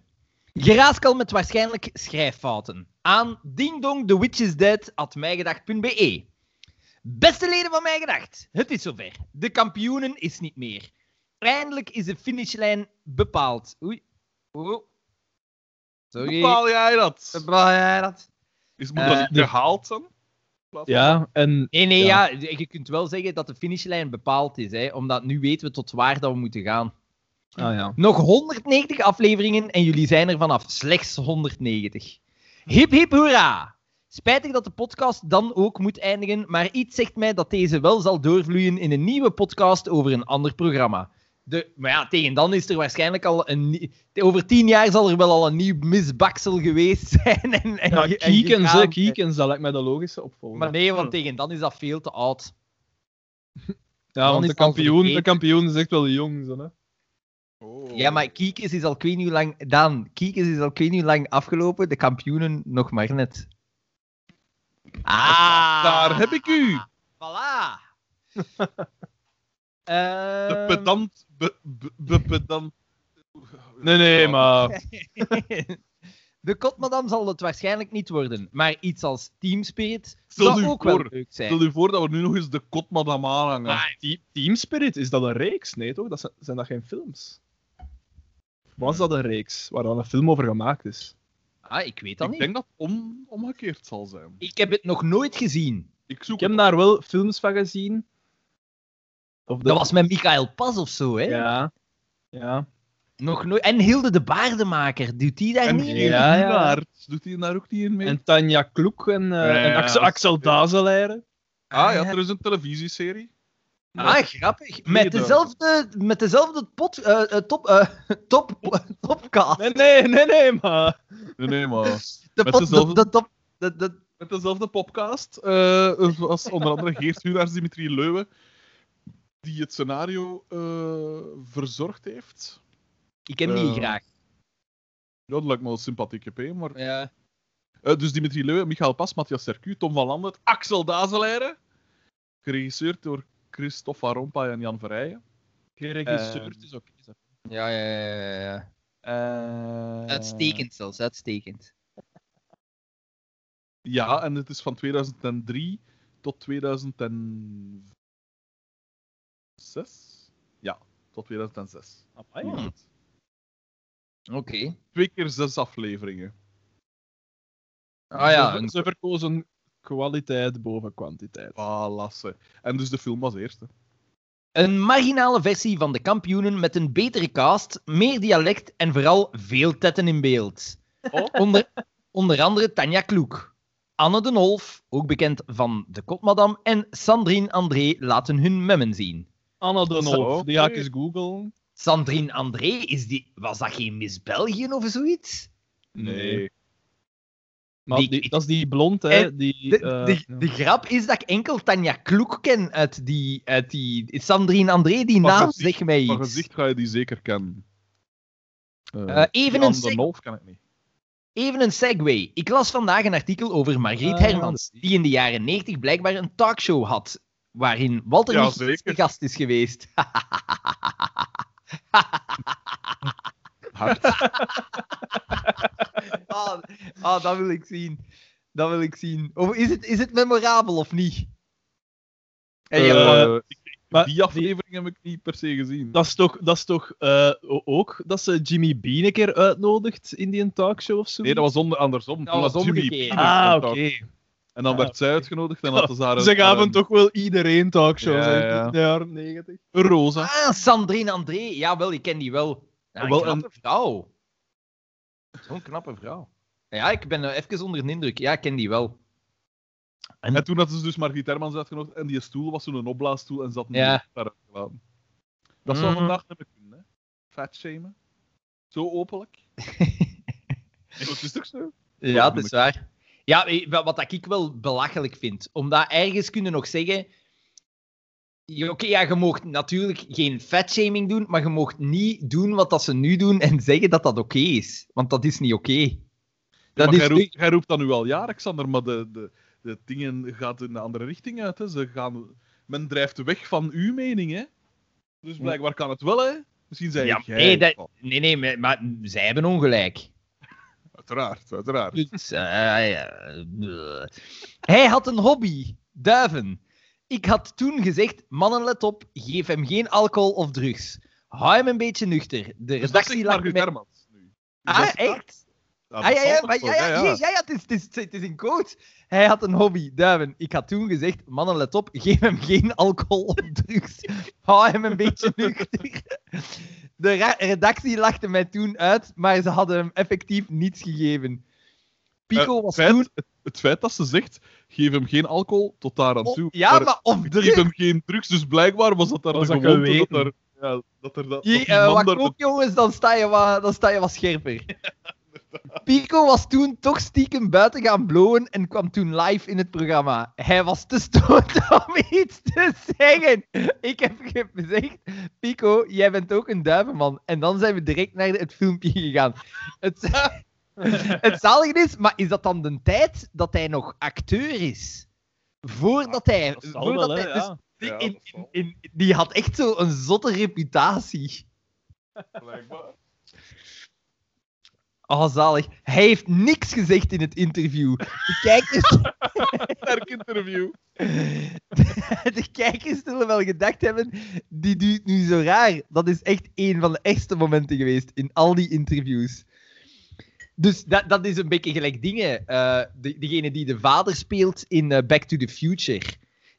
Geraaskal met waarschijnlijk schrijffouten. Aan dingdongthewitchisdead.mijgedacht.be Beste leden van Mijgedacht, het is zover. De kampioenen is niet meer. Eindelijk is de finishlijn bepaald. Oei. Oh. Sorry.
Bepaal jij dat?
Bepaal jij dat?
Is, moet dat? In plaats van-
Ja, en
Nee, nee,
Ja.
ja. je kunt wel zeggen dat de finishlijn bepaald is, hè, omdat nu weten we tot waar dat we moeten gaan.
Ah, ja.
Nog 190 afleveringen en jullie zijn er vanaf slechts 190. Hip hip hoera! Spijtig dat de podcast dan ook moet eindigen, maar iets zegt mij dat deze wel zal doorvloeien in een nieuwe podcast over een ander programma. De, maar ja, tegen dan is er waarschijnlijk al een... Over tien jaar zal er wel al een nieuw misbaksel geweest zijn. En, en,
Ja,
en
Kiekens. Kiekens, dat lijkt mij de logische opvolger.
Maar nee, want tegen dan is dat veel te oud.
ja,
dan
want de kampioen, de kampioen is echt wel jong, zo, hè.
Oh.
Ja, maar Kiekens is al ik weet niet lang... Daan, Kiekens is al ik weet niet hoe lang afgelopen. De kampioenen nog maar net. Ah!
Daar heb ik u!
Voilà!
De
Ehm,
pedant... Be, be, be- pedant...
Nee, nee, maar...
De kotmadam zal het waarschijnlijk niet worden, maar iets als Team Spirit zou
u
ook wel
voor.
leuk zijn.
Stel je voor dat we nu nog eens de kotmadam aanhangen.
Maar Team Spirit, is dat een reeks? Nee, toch? Dat zijn, zijn dat geen films? Was dat een reeks waar dan een film over gemaakt is?
Ah, ik weet dat
ik
niet.
denk dat het om, omgekeerd zal zijn.
Ik heb het nog nooit gezien.
Ik zoek
Ik heb daar wel films van gezien. Of
Dat was met Michael Pas of zo, hè?
Ja. Ja.
Nog nooit. En Hilde de Baardenmaker, doet die daar
En
niet?
Geert
Ja, ja.
Doet hij daar ook niet in mee?
En Tanja Kloek en, eh,
Ja,
en
ja,
Axel,
ja.
Axel Dazeleire.
Ah ja, er is een televisieserie.
Ah, grappig. Met
2000.
dezelfde, met dezelfde pot, eh, eh, top, eh, top, topcast.
Nee, nee, nee, nee, maar...
Nee, nee, maar...
De,
met
pot, de,
dezelfde-
de top... De, de,
Met dezelfde podcast, eh zoals onder andere Geert Dimitri Leuwe, die het scenario eh, verzorgd heeft.
ik heb die graag.
Ja, dat lijkt me wel sympathiek, hè, maar...
Ja.
Eh, dus Dimitri Leuwe, Michael Pas, Matthias Sercu, Tom van Landet, Axel Dazeleire. Geregisseerd door Christophe Arompa en Jan Verrijen.
Geregisseerd
Eh,
is oké. zeg.
Ja, ja, ja, ja, ja.
Eh,
Uitstekend zelfs, uitstekend.
Ja, en het is van 2003 tot 2006. Ja, tot 2006.
Amai.
Hmm. Oké.
Twee keer zes afleveringen.
Ah ja,
Ze, ze verkozen kwaliteit boven kwantiteit.
Valasse. En dus de film was eerste.
Een marginale versie van de kampioenen met een betere cast, meer dialect en vooral veel tetten in beeld.
Oh.
Onder, onder andere Tanja Kloek. Anne de Nolf, ook bekend van De Kotmadam, en Sandrine André laten hun memmen zien.
Anna de
Zo,
Nolf, die ga ik eens googlen.
Sandrine André, is die, was dat geen Miss België of zoiets?
Nee.
Maar
Die-
die, dat is die blond, hè.
Eh,
Die,
De,
eh,
de,
ja.
de grap is dat ik enkel Tanja Kloek ken uit die... Uit die Sandrine André, die
Van
naam
gezicht-
zegt mij
Van
iets.
gezicht ga je die zeker kennen. Eh,
even een
kan ik niet.
Even een segue. Ik las vandaag een artikel over Margriet
Ah,
Hermans, die in de jaren 90 blijkbaar een talkshow had, waarin Walter
Ja,
de gast is geweest.
Hard.
ah, ah, dat wil ik zien. Dat wil ik zien. Of is het, is het memorabel of niet? En je-
Eh, maar
die aflevering heb ik niet per se gezien.
Dat is toch, dat is toch eh, ook dat ze Jimmy Bean een keer uitnodigt in die een talkshow of zo?
Nee, dat was onder, andersom.
Dat was
Jimmy. Bean
Ah, oké.
En dan
Ah,
werd zij uitgenodigd en hadden ze haar...
Ze gaven
een-
toch wel iedereen talkshows
Ja,
in de jaren negentig.
Rosa.
Ah, Sandrine André. Jawel, ik ken die wel. Ja, een
Wel,
knappe vrouw. Zo'n knappe vrouw. Ja, ik ben eh, even onder de indruk. Ja, ik ken die wel.
En toen hadden ze dus Margriet Hermans uitgenodigd en die stoel was zo'n opblaasstoel en zat
Ja.
daar gelaten. Dat zou
Mhm.
vandaag niet meer kunnen, hè? Fatshamen. Zo openlijk. Dat is toch zo?
Ja, dat is waar. Ja, eh, wa- wat ik wel belachelijk vind. Omdat ergens kunnen nog zeggen... Oké, ja, je mag natuurlijk geen fatshaming doen, maar je mag niet doen wat dat ze nu doen en zeggen dat dat oké is. Want dat is niet oké. Is
jij, roept, jij roept dat nu al jaren, Xander, maar de, de, de dingen gaan in een andere richting uit. Hè. Ze gaan, men drijft weg van uw mening, hè. Dus blijkbaar kan het wel, hè. Misschien zei
Ja,
jij.
nee, dat- Nee, nee, maar, maar zij hebben ongelijk.
Uiteraard, uiteraard.
Dus, eh, ja, bleh. Hij had een hobby, duiven. Ik had toen gezegd, mannen let op, geef hem geen alcohol of drugs. Hou hem een beetje nuchter. De
Dus dat
redactie
zegt
laat
Margriet
mij...
Hermans nu. Dus
Ah,
dat
echt?
dat
Ah ja, ja, maar, ja, ja, ja, ja, ja, het, is, het, is, het is een quote. Hij had een hobby, duiven. Ik had toen gezegd, mannen let op, geef hem geen alcohol of drugs. Hou hem een beetje nuchter. De redactie lachte mij toen uit, maar ze hadden hem effectief niets gegeven. Pico
Eh,
was
feit-
toen...
het, het feit dat ze zegt, geef hem geen alcohol, tot daar aan
Oh,
toe.
ja, maar of
geef hem geen drugs, dus blijkbaar was dat daar
Was
de
dat
gewoonte dat er... Ja, dat er dat,
Je, eh, wat
daar
kook, jongens, dan sta, je wat, dan sta je wat scherper. Pico was toen toch stiekem buiten gaan blowen en kwam toen live in het programma. Hij was te stoot om iets te zeggen. Ik heb gezegd, Pico, jij bent ook een duivenman. En dan zijn we direct naar het filmpje gegaan. Het, het zalige is, maar is dat dan de tijd dat hij nog acteur is? Voordat hij... Voordat
wel, hè,
hij dus
ja.
die-
Ja,
in-
dat zal.
in- in- die had echt zo een zotte reputatie.
Blijkbaar.
Oh, zalig. Hij heeft niks gezegd in het interview. De kijkers,
Sterk interview.
de kijkers zullen wel gedacht hebben, die doet nu zo raar. Dat is echt een van de ergste momenten geweest in al die interviews. Dus dat, dat is een beetje gelijk dingen. eh, de, degene die de vader speelt in eh, Back to the Future.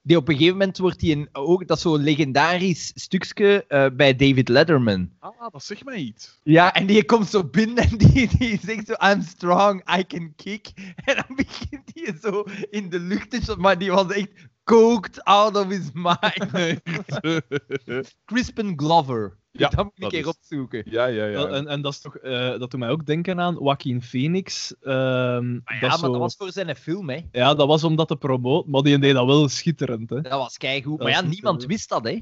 Die op een gegeven moment wordt hij een, ook, dat zo'n legendarisch stukje eh, bij David Letterman.
Ah, dat zegt mij iets.
Ja, en die komt zo binnen en die, die zegt zo, I'm strong, I can kick. En dan begint hij zo in de lucht te maar die was echt coked out of his mind. Crispin Glover.
Ja,
dat moet ik een keer
is-
opzoeken.
ja, ja, ja.
En, en dat, is toch, eh, dat doet mij ook denken aan Joaquin Phoenix. ehm,
Maar ja,
dat
maar
zo-
dat was voor zijn film, hè.
Ja, dat was om dat te promoten, maar die deed dat wel schitterend. Hè.
Dat was keigoed.
Dat
Maar ja, niemand wist dat, hè.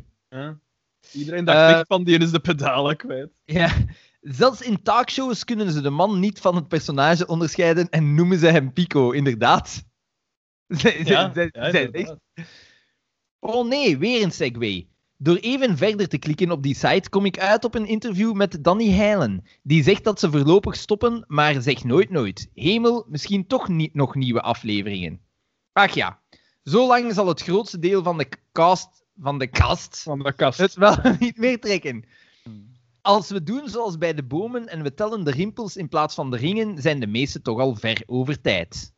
Iedereen dacht echt van, die is de pedalen kwijt.
Ja. Zelfs in talkshows kunnen ze de man niet van het personage onderscheiden en noemen ze hem Pico, inderdaad.
Ja,
echt Oh nee, weer een segway. Door even verder te klikken op die site kom ik uit op een interview met Danny Heilen. Die zegt dat ze voorlopig stoppen, maar zegt nooit nooit. Hemel, misschien toch niet nog nieuwe afleveringen. Ach ja, zo lang zal het grootste deel van de cast, van de cast
Van de kast.
het wel niet meer trekken. Als we doen zoals bij de bomen en we tellen de rimpels in plaats van de ringen, zijn de meeste toch al ver over tijd.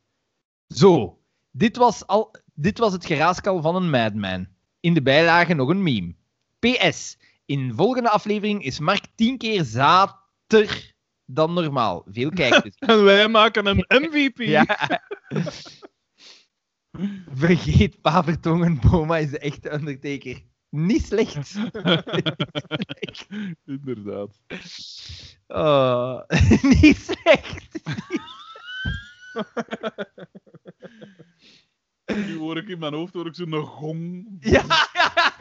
Zo, dit was, al, dit was het geraaskal van een madman. In de bijlage nog een meme. PS, in volgende aflevering is Mark tien keer zater dan normaal. Veel kijkers.
En wij maken een MVP.
ja. Vergeet Pavertongen, Boma is de echte Undertaker. Niet slecht.
Inderdaad.
Oh, niet slecht.
Nu hoor ik in mijn hoofd hoor ik zo'n gong.
Ja, ja.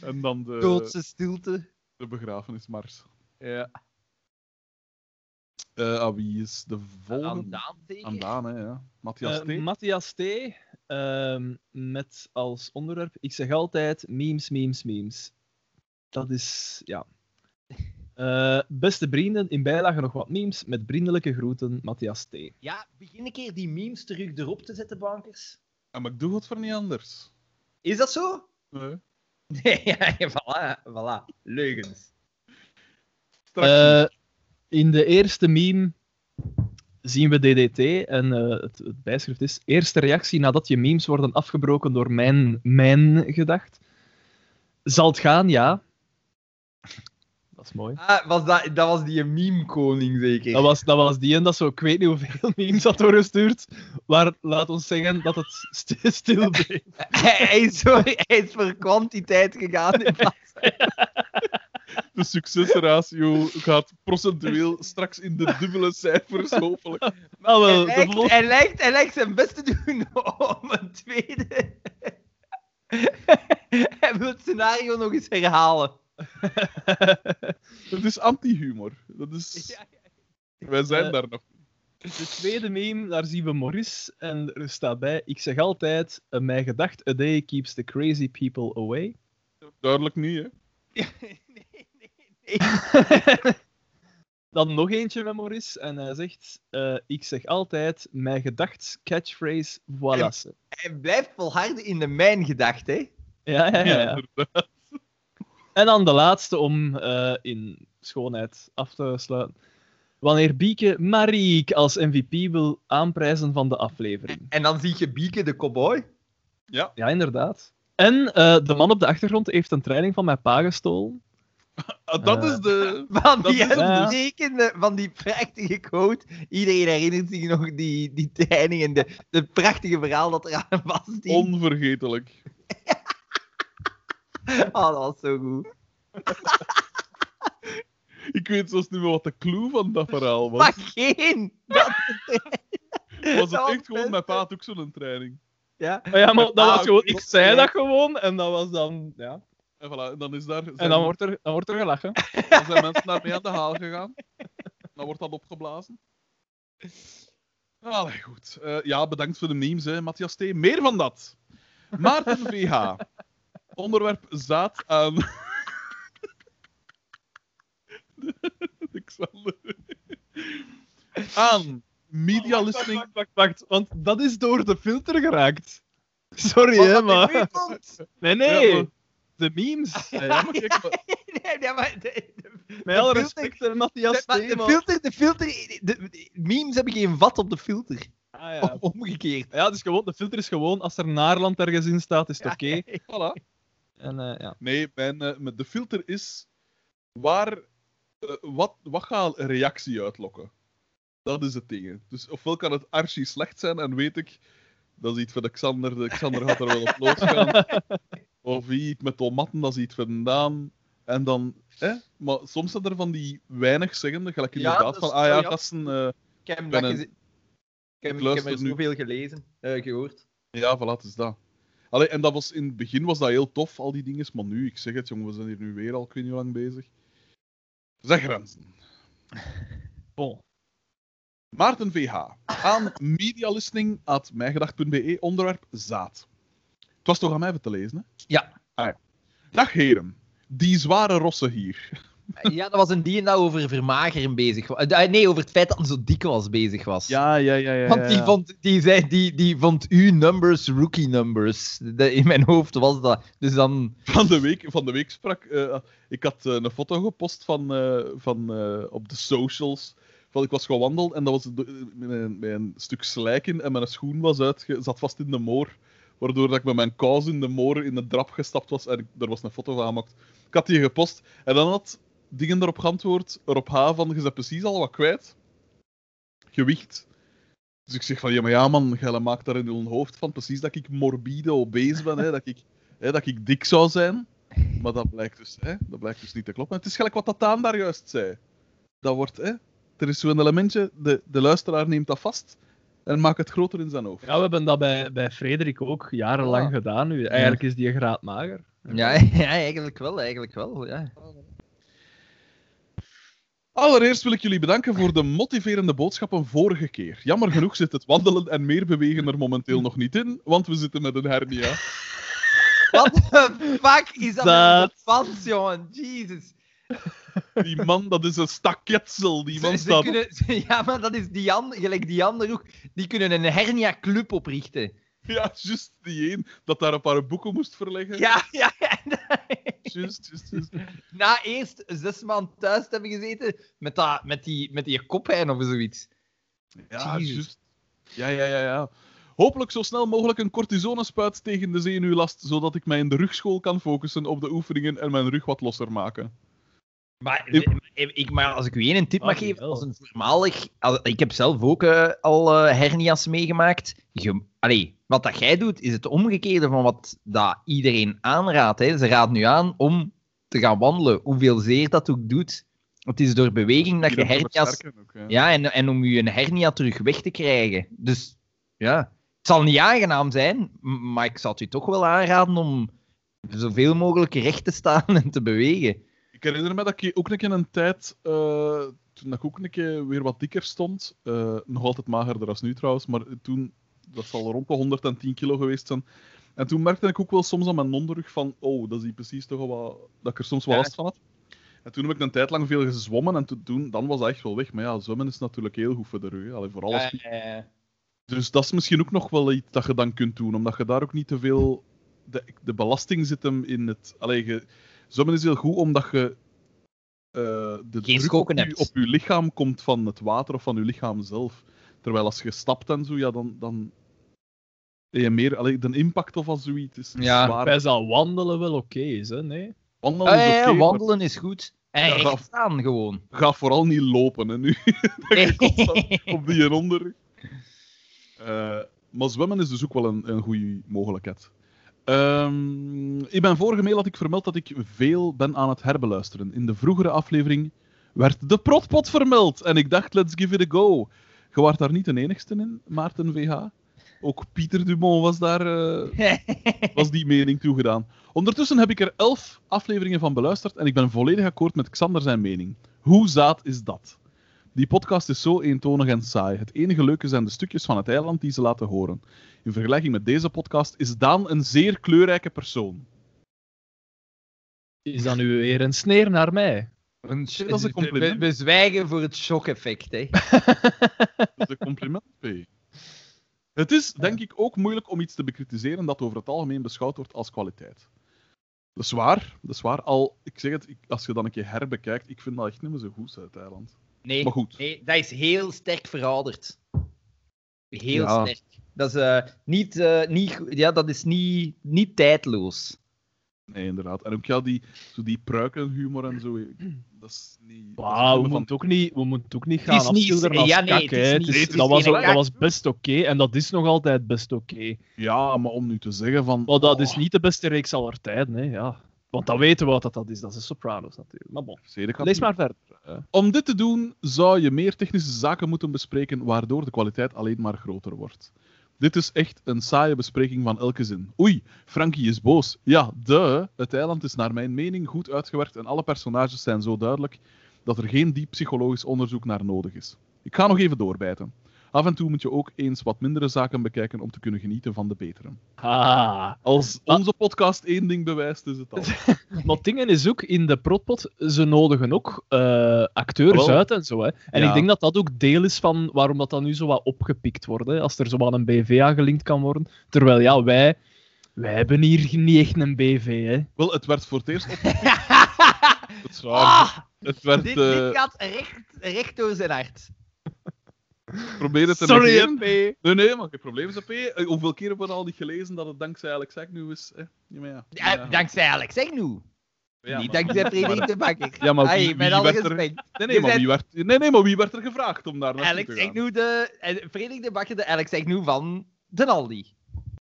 En dan de,
Doodse stilte.
de begrafenismars.
Ja.
Eh aan wie is de volgende?
Aan
hè, ja. Matthias
Eh,
T.
Matthias T. ehm, met als onderwerp, ik zeg altijd memes, memes, memes. Dat is, ja. Eh, beste vrienden, in bijlage nog wat memes met vriendelijke groeten, Matthias T.
Ja, begin een keer die memes terug erop te zetten, bankers.
Ja, maar ik doe het voor niet anders.
Is dat zo?
Nee.
Nee, ja, voilà, voilà. Leugens.
Straks
Eh, in de eerste meme zien we DDT en eh, het, het bijschrift is eerste reactie nadat je memes worden afgebroken door mijn, mijn gedacht. Zal het gaan? Ja. Dat is mooi.
Ah, was dat, dat was die meme-koning zeker?
Dat was, dat was die en dat zo, ik weet niet hoeveel memes had doorgestuurd, maar laat ons zeggen dat het st- stil bleef.
hij, hij is hij is voor kwantiteit gegaan in plaats
de succesratio gaat procentueel straks in de dubbele cijfers, hopelijk.
Maar wel,
hij, lijkt, hij, lijkt, hij lijkt zijn best te doen om een tweede. hij wil het scenario nog eens herhalen.
Dat is anti-humor. Dat is... Wij zijn
Eh,
daar nog.
De tweede meme, daar zien we Maurice en er staat bij, ik zeg altijd, eh, mijn gedacht, a day keeps the crazy people away.
Duidelijk niet, hè.
nee, nee, nee.
Dan nog eentje met Maurice en hij zegt, eh, ik zeg altijd, mijn gedacht, catchphrase, voilà.
Hij blijft volharden in de mijn gedacht, hè?
Ja, ja, ja. ja. En dan de laatste om eh, in schoonheid af te sluiten. wanneer Bieke Mariek als MVP wil aanprijzen van de aflevering.
En dan zie je Bieke de cowboy.
Ja, inderdaad. En eh, de man op de achtergrond heeft een training van mijn pa gestolen.
Ah, dat
Eh.
is de...
Van
Dat
die uitstekende, van die prachtige quote. Iedereen herinnert zich nog die, die training en de, de prachtige verhaal dat er aan vast
Onvergetelijk.
Oh, dat was zo goed.
Ik weet zelfs niet meer wat de clue van dat verhaal was.
Maar geen! Dat,
was het
dat
echt gewoon, mijn pa had ook zo'n training.
Ja.
Maar ja, maar dat
Ah,
was gewoon, ik zei dat gewoon en dat was dan, ja.
En, voilà, en dan is daar...
En dan wordt er, dan wordt er gelachen.
dan zijn mensen daarmee aan de haal gegaan. Dan wordt dat opgeblazen. Allee, goed. Eh, ja, bedankt voor de memes, hè, Matthias T. Meer van dat. Maarten VH. Onderwerp zaad aan... de Xander. aan media listening...
Wacht, wacht, wacht, want dat is door de filter geraakt. Sorry, hè, maar... Nee, nee.
Ja, maar-
De memes.
Ja, maar kijk, maar-
Nee, nee, maar de, de,
Met alle
de
respect, Matthias
de, filter, de filter, de, memes hebben geen vat op de filter.
Ah, ja.
Of omgekeerd.
ja, dus gewoon, de filter is gewoon, als er Naarland ergens in staat, is het oké.
voilà.
En eh, ja.
Nee, mijn, eh, met de filter is waar, eh, wat, wat gaat een reactie uitlokken? Dat is het ding. Dus ofwel kan het archi slecht zijn en weet ik, dat is iets van de Xander, de Xander gaat er wel op losgaan. of iets met tomaten, dat is iets vandaan. En dan, hè? Maar soms zijn er van die weinig zeggende, gelijk
Ja,
inderdaad van, ah ja, gasten, eh,
Ik heb, dat ik heb,
ik
heb er zoveel gelezen, eh, gehoord.
ja, voilà, het is dat. Allee, en dat was, in het begin was dat heel tof, al die dingen, maar nu, ik zeg het, jongen, we zijn hier nu weer al, ik weet niet hoe lang bezig. Zeg grenzen.
Bon.
Maarten VH. Aan medialistening at mijgedacht.be. Onderwerp zaad. Het was toch aan mij even te lezen, hè?
Ja.
Ah, ja. Dag heren. Die zware rossen hier.
Ja, dat was een die dat over vermageren bezig was. Eh, Nee, over het feit dat hij zo dik was bezig was.
Ja, ja, ja, ja.
Want die vond, die, zei, die, die vond uw numbers rookie numbers. De- in mijn hoofd was dat. Dus dan.
Van de week, van de week sprak... eh, ik had eh, een foto gepost van, eh, van, eh, op de socials. Van, ik was gewandeld en dat was met een stuk slijk in en mijn schoen was uitge, zat vast in de moor. Waardoor dat ik met mijn kous in de moor in de drap gestapt was en ik, er was een foto van gemaakt. Ik had die gepost en dan had dingen erop geantwoord, erop H van, je bent precies al wat kwijt. Gewicht. Dus ik zeg van, ja maar ja man, jij maakt daar in je hoofd van precies dat ik morbide obese ben, hè, dat, ik, hè, dat ik dik zou zijn. Maar dat blijkt dus, hè, dat blijkt dus niet te kloppen. Het is gelijk wat Tataan daar juist zei. Dat wordt, hè, er is zo'n elementje, de, de luisteraar neemt dat vast en maakt het groter in zijn hoofd.
Ja, we hebben dat bij, bij Frederik ook jarenlang
Ah.
gedaan nu. Eigenlijk is die graad mager.
Ja, ja, eigenlijk wel, eigenlijk wel. Ja.
Allereerst wil ik jullie bedanken voor de motiverende boodschappen vorige keer. Jammer genoeg zit het wandelen en meer bewegen er momenteel nog niet in, want we zitten met een hernia.
What the fuck is dat
Dat-
de fans, jongen? Jesus.
Die man, dat is een staketsel. Die man
Ze, ze
staat...
kunnen, ja, maar dat is die ander, gelijk die ander ook. Die kunnen een hernia-club oprichten.
Ja, juist die een dat daar een paar boeken moest verleggen.
Ja, ja, ja.
Juist, juist, juist.
Na eerst zes maanden thuis te hebben gezeten met, dat, met, die, met die koppijn of zoiets.
Ja, juist. Ja, ja, ja, ja. Hopelijk zo snel mogelijk een cortisonespuit tegen de zenuwlast, zodat ik mij in de rugschool kan focussen op de oefeningen en mijn rug wat losser maken.
Maar,
Ik-
maar als ik u één tip
Ah,
mag geven, als een voormalig... als- ik heb zelf ook eh, al eh, hernia's meegemaakt. Je, allee, wat dat jij doet, is het omgekeerde van wat dat iedereen aanraadt. Hè. Ze raden nu aan om te gaan wandelen. Hoeveel zeer dat ook doet. Het is door beweging dat je hernia's...
ook, ja.
Ja, en, en om je een hernia terug weg te krijgen. Dus ja, het zal niet aangenaam zijn, maar ik zou het u toch wel aanraden om zoveel mogelijk recht te staan en te bewegen.
Ik herinner me dat ik ook een keer een tijd, eh, toen ik ook een keer weer wat dikker stond, eh, nog altijd magerder als nu trouwens, maar toen, dat zal rond de 110 kilo geweest zijn. En toen merkte ik ook wel soms aan mijn onderrug van, oh, dat is hier precies toch wel wat, dat ik er soms wel last van had. En toen heb ik een tijd lang veel gezwommen en to- toen, dan was dat echt wel weg. Maar ja, zwemmen is natuurlijk heel goed voor de rug. hè. Allee, voor alles. Dus dat is misschien ook nog wel iets dat je dan kunt doen, omdat je daar ook niet te veel. De, de belasting zit hem in het. Allee, je, zwemmen is heel goed omdat je eh, de druk
schoken
op,
hebt.
op uw lichaam komt van het water of van uw lichaam zelf. Terwijl als je stapt en zo, ja, dan, dan je meer... Allee, de impact of al zoiets is
Ja,
zwaar.
Wij zal wandelen wel oké is, hè? Nee?
Wandelen
Ah,
is
ja, ja,
oké, maar
wandelen is goed. En
Ja,
recht
dat-
staan gewoon.
ga vooral niet lopen, hè, nu. Je op die onderrug. Eh, maar zwemmen is dus ook wel een, een goede mogelijkheid. Ehm, in mijn vorige mail had ik vermeld dat ik veel ben aan het herbeluisteren. In de vroegere aflevering werd de protpot vermeld. En ik dacht, let's give it a go. Je waart daar niet de enigste in, Maarten VH. Ook Pieter Dumont was daar eh, was die mening toegedaan. Ondertussen heb ik er elf afleveringen van beluisterd en ik ben volledig akkoord met Xander zijn mening. Hoe zaad is dat? Die podcast is zo eentonig en saai. Het enige leuke zijn de stukjes van het eiland die ze laten horen. In vergelijking met deze podcast is Daan een zeer kleurrijke persoon.
Is dat nu weer een sneer naar mij?
Een
dat is een compliment.
We, we zwijgen voor het shock-effect, hè.
Dat is een compliment, P. Het is, denk ik, ook moeilijk om iets te bekritiseren dat over het algemeen beschouwd wordt als kwaliteit. Dat is waar, dat is waar. Al, ik zeg het, als je dan een keer herbekijkt, ik vind dat echt niet meer zo goed, het eiland.
Nee,
Maar goed.
nee, dat is heel sterk verouderd. Heel
Ja.
sterk. Dat is, eh, niet, eh, niet, ja, dat is niet, niet tijdloos.
Nee, inderdaad. En ook ja, die, zo die pruikenhumor en zo, dat is niet... dat is
Wauw, we
van-
moeten ook niet, we moeten ook niet gaan afschilderen als
ja, nee,
kak, hè.
Niet-
is- dat, was, ook- dat was best oké en dat is nog altijd best oké.
Ja, maar om nu te zeggen van...
Maar dat is
oh,
niet de beste reeks aller tijden, hè. Ja. Want dan weten we wat dat, dat is. Dat is de Sopranos natuurlijk. Maar bon, lees maar verder.
Om dit te doen zou je meer technische zaken moeten bespreken, waardoor de kwaliteit alleen maar groter wordt. Dit is echt een saaie bespreking van elke zin. Oei, Frankie is boos. Ja, de. Het eiland is naar mijn mening goed uitgewerkt en alle personages zijn zo duidelijk dat er geen diep psychologisch onderzoek naar nodig is. Ik ga nog even doorbijten. Af en toe moet je ook eens wat mindere zaken bekijken om te kunnen genieten van de betere.
Ah.
Als onze podcast één ding bewijst, is het al.
Maar dingen is ook in de protpot, ze nodigen ook eh, acteurs
Wel.
uit en zo. Hè. En
Ja.
ik denk dat dat ook deel is van waarom dat, dat nu zo wat opgepikt wordt. Hè. Als er zo aan een BV aangelinkt kan worden. Terwijl ja, wij, wij hebben hier niet echt een BV. Hè.
Wel, het werd voor het eerst op. Het is waar.
Ah,
Het werd.
dit,
eh,
dit gaat recht, recht door zijn hart.
probeer het te
Sorry,
negeren.
hè, P.
Nee, nee, maar geen probleem. P. Eh, Hoeveel keer hebben we al niet gelezen dat het dankzij Alex Agnew is? Eh? Ja, maar ja.
Ja,
Ja.
Dankzij Alex Agnew.
Ja,
niet dankzij Frederik de Bakker.
Ja, maar wie- werd er-. Nee, nee, maar
bent-
wie werd, nee, nee, maar wie werd er gevraagd om daar naartoe
Alex
te gaan?
Agnew, de, eh, Frederik de Bakker, de Alex Agnew van de Aldi.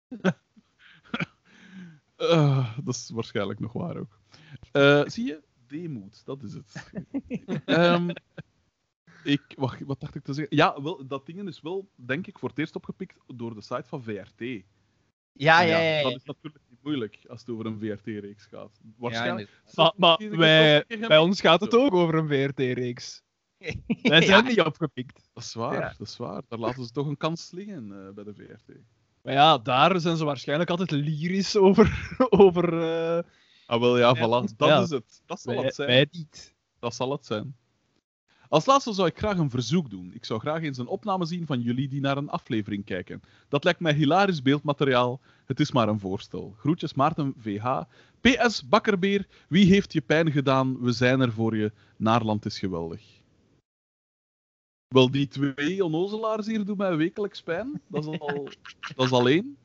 Eh, dat is waarschijnlijk nog waar ook. Eh, zie je? Deemoed, dat is het. Ehm, ik, wacht, wat dacht ik te zeggen? Ja, wel, dat ding is wel, denk ik, voor het eerst opgepikt door de site van VRT.
Ja, ja, ja.
Dat is natuurlijk niet moeilijk als het over een VRT-reeks gaat.
Ja,
Waarschijnlijk.
Maar, wij, bij ons gaat het ook over een VRT-reeks. Wij
Ja.
zijn niet opgepikt.
Dat is waar,
Ja.
dat is waar. Daar laten ze toch een kans liggen eh, bij de VRT.
Maar ja, daar zijn ze waarschijnlijk altijd lyrisch over. over eh,
Ah, wel ja,
Ja.
voilà. Dat
Ja.
is het. Dat zal
wij,
het zijn.
wij niet.
Dat zal het zijn. Als laatste zou ik graag een verzoek doen. Ik zou graag eens een opname zien van jullie die naar een aflevering kijken. Dat lijkt mij hilarisch beeldmateriaal. Het is maar een voorstel. Groetjes Maarten VH. PS Bakkerbeer, wie heeft je pijn gedaan? We zijn er voor je. Naarland is geweldig. Wel, die twee onnozelaars hier doen mij wekelijks pijn. Dat is al, dat is al één.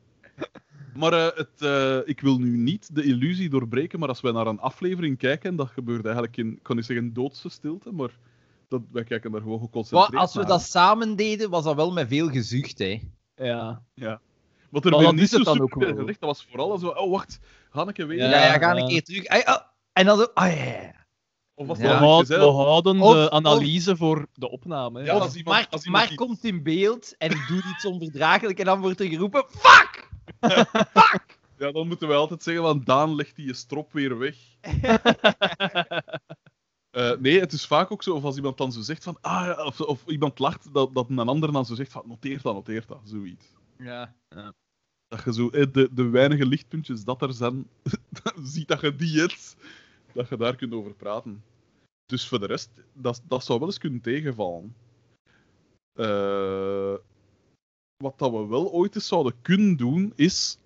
Maar eh, het, eh, ik wil nu niet de illusie doorbreken, maar als wij naar een aflevering kijken, dat gebeurt eigenlijk in, ik kan niet zeggen doodse stilte, maar dat, wij kijken daar gewoon
Maar
geconcentreerd
als we
naar.
dat samen deden, was dat wel met veel gezucht, hè.
Ja.
Wat er
Maar
weer
dat
niet
is het
zo
dan ook wel.
gezegd, dat was vooral zo, oh wacht, ga ik weer?
Ja, ja, ga
ja.
een keer terug. Ah, en dan zo... Ah, ja, ja.
Of was
Ja.
We,
dat
we houden
Of-
de analyse voor de opname. hè.
Ja, als iemand-
Mark,
als iemand
Mark
iets-
komt in beeld en doet iets onverdraaglijk en dan wordt er geroepen... Fuck!
Ja, dan moeten wij altijd zeggen, van Daan legt die je strop weer weg. Eh, nee, het is vaak ook zo, of als iemand dan zo zegt van, ah, ja, of, of iemand lacht, dat, dat een ander dan zo zegt van, noteer dat, noteer dat, zoiets.
Ja.
Dat je zo, eh, de, de weinige lichtpuntjes dat er zijn, ziet dat je die hebt, dat je daar kunt over praten. Dus voor de rest, dat, dat zou wel eens kunnen tegenvallen. Eh, wat dat we wel ooit eens zouden kunnen doen, is...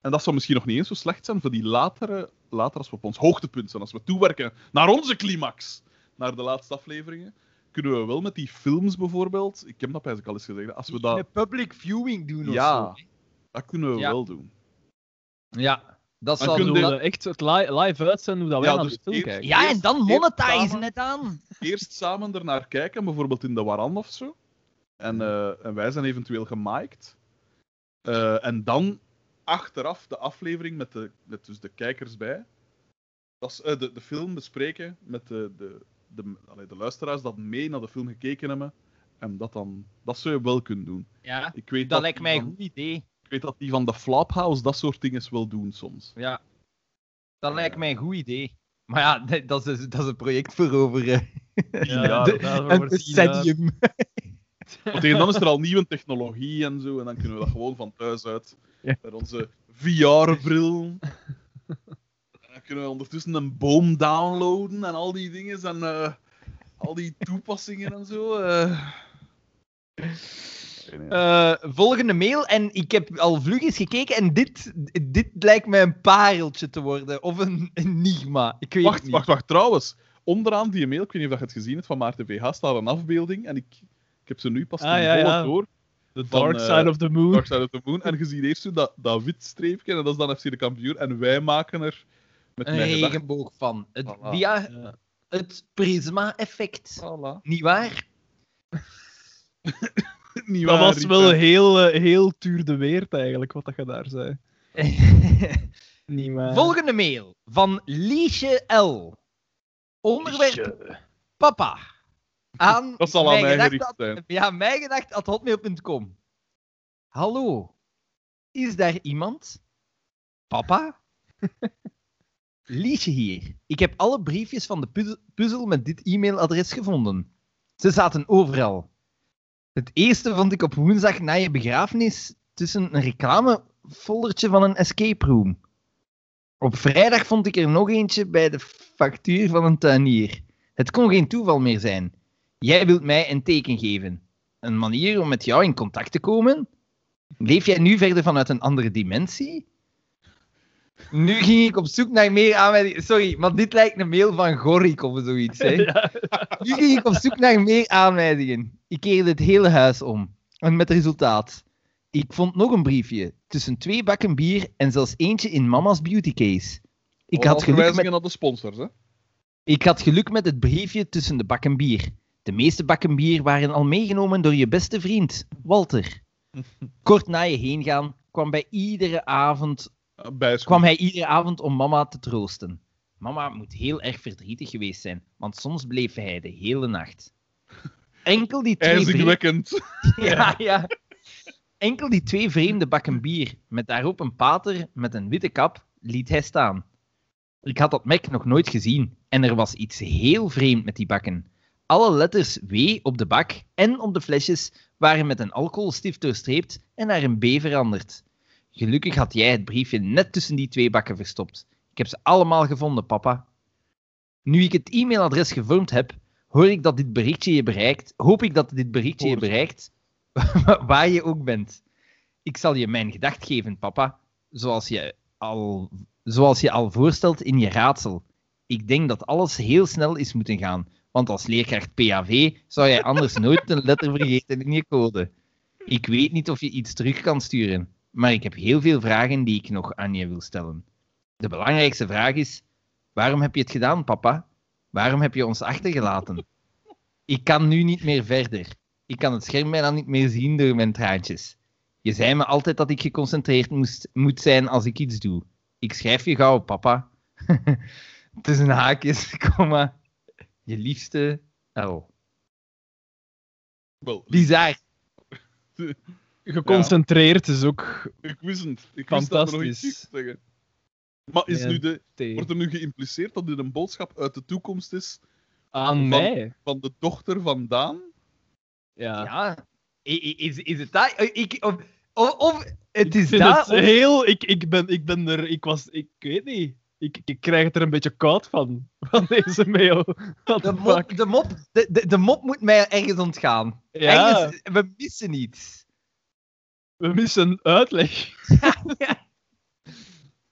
En dat zou misschien nog niet eens zo slecht zijn voor die latere... Later, als we op ons hoogtepunt zijn, als we toewerken naar onze climax. naar de laatste afleveringen, kunnen we wel met die films bijvoorbeeld, ik heb dat eigenlijk al eens gezegd, als we dat,
Een public viewing doen of
Ja.
zo.
dat kunnen we
Ja.
wel doen.
Ja, dat zal
je-
bedoel, echt het li- live uitzenden hoe dat wij
Ja,
naar
dus
de film
eerst-
kijken.
Ja, en dan monetizen het aan.
Eerst samen ernaar kijken, bijvoorbeeld in de Waran of zo. En, eh, en wij zijn eventueel gemiked. Eh, en dan achteraf de aflevering met, de, met dus de kijkers bij. Dat is, eh, de, de film bespreken met de, de, de, allee, de luisteraars dat mee naar de film gekeken hebben. En dat dan... Dat zou je wel kunnen doen.
Ja,
Ik weet
dat lijkt mij een goed idee.
Ik weet dat die van de Flophouse dat soort dingen wel doen soms.
Ja. Dat lijkt mij een goed idee. Maar ja, dat is, dat is een project voor over eh,
Ja,
de-
daarvoor
een decennium.
Want tegen dan is er al nieuwe technologie en zo. En dan kunnen we dat gewoon van thuis uit.
Ja.
Met onze VR-bril. En dan kunnen we ondertussen een boom downloaden en al die dingen. En eh, al die toepassingen en zo. eh.
Eh, volgende mail. En ik heb al vlug eens gekeken. En dit, dit lijkt mij een pareltje te worden. Of een enigma. Ik weet het
wacht,
niet.
wacht, wacht. Trouwens, onderaan die mail, ik weet niet of je het gezien hebt, van Maarten VH, staat een afbeelding. En ik, ik heb ze nu pas
Ah, ja, ja.
door.
The Dark
eh,
Side of the Moon.
Dark Side of the Moon. En je ziet eerst zo dat, dat wit streepje. En dat is dan FC de kampioen. En wij maken er met
Een regenboog van. Het,
Voilà.
Via
Ja.
het prisma-effect.
Voilà.
Niet waar?
Niet
Dat
waar,
was
Rita.
wel heel, eh, heel tuur de weert eigenlijk, wat dat je daar zei. Niet maar...
Volgende mail van Liesje L. Onderwerp papa. Aan
Dat zal aan mij
gedacht
gericht
at-
zijn.
Ja. Hallo, is daar iemand? Papa? Liesje hier. Ik heb alle briefjes van de puzzel- puzzel met dit e-mailadres gevonden. Ze zaten overal. Het eerste vond ik op woensdag na je begrafenis tussen een reclamefoldertje van een escape room. Op vrijdag vond ik er nog eentje bij de factuur van een tuinier. Het kon geen toeval meer zijn. Jij wilt mij een teken geven. Een manier om met jou in contact te komen? Leef jij nu verder vanuit een andere dimensie? Nu ging ik op zoek naar meer aanwijzingen. Sorry, maar dit lijkt een mail van Gorik of zoiets. Hè?
Ja.
Nu ging ik op zoek naar meer aanwijzingen. Ik keerde het hele huis om. En met resultaat. Ik vond nog een briefje. Tussen twee bakken bier en zelfs eentje in mama's beauty case. Ik had, geluk met,
de sponsors, hè?
ik had geluk met het briefje tussen de bakken bier. De meeste bakken bier waren al meegenomen door je beste vriend, Walter. Kort na je heen gaan kwam, bij iedere avond,
Bijschoen.
kwam hij iedere avond om mama te troosten. Mama moet heel erg verdrietig geweest zijn, want soms bleef hij de hele nacht. Enkel die twee. Ja, ja. Enkel die twee vreemde bakken bier, met daarop een pater met een witte kap, liet hij staan. Ik had dat Mac nog nooit gezien en er was iets heel vreemd met die bakken. Alle letters W op de bak en op de flesjes waren met een alcoholstift doorstreept en naar een B veranderd. Gelukkig had jij het briefje net tussen die twee bakken verstopt. Ik heb ze allemaal gevonden, papa. Nu ik het e-mailadres gevormd heb, hoor ik dat dit berichtje je bereikt. Hoop ik dat dit berichtje je bereikt, waar je ook bent. Ik zal je mijn gedacht geven, papa, zoals je al, zoals je al voorstelt in je raadsel. Ik denk dat alles heel snel is moeten gaan, want als leerkracht PAV zou jij anders nooit een letter vergeten in je code. Ik weet niet of je iets terug kan sturen, maar ik heb heel veel vragen die ik nog aan je wil stellen. De belangrijkste vraag is: waarom heb je het gedaan, papa? Waarom heb je ons achtergelaten? Ik kan nu niet meer verder. Ik kan het scherm bijna niet meer zien door mijn traantjes. Je zei me altijd dat ik geconcentreerd moest, moet zijn als ik iets doe. Ik schrijf je gauw, papa. Tussen haakjes, komma. Je liefste L.
Wel,
Bizar.
Geconcentreerd is ook
ik wist het. Ik wist dat er nog iets
Fantastisch.
zeggen. Maar is nu de, wordt er nu geïmpliceerd dat dit een boodschap uit de toekomst is
aan
van-
mij.
van de dochter van Daan?
Ja.
Ja. Is, is het dat? Ik, of, of, of het is
ik vind
dat.
het
of-
heel... Ik, ik, ben, ik ben er... Ik was... Ik weet niet. Ik, ik krijg het er een beetje koud van. Van deze mail.
De mop, de, mop, de, de, de mop moet mij ergens ontgaan.
Ja,
Ergens, we missen iets.
we missen uitleg.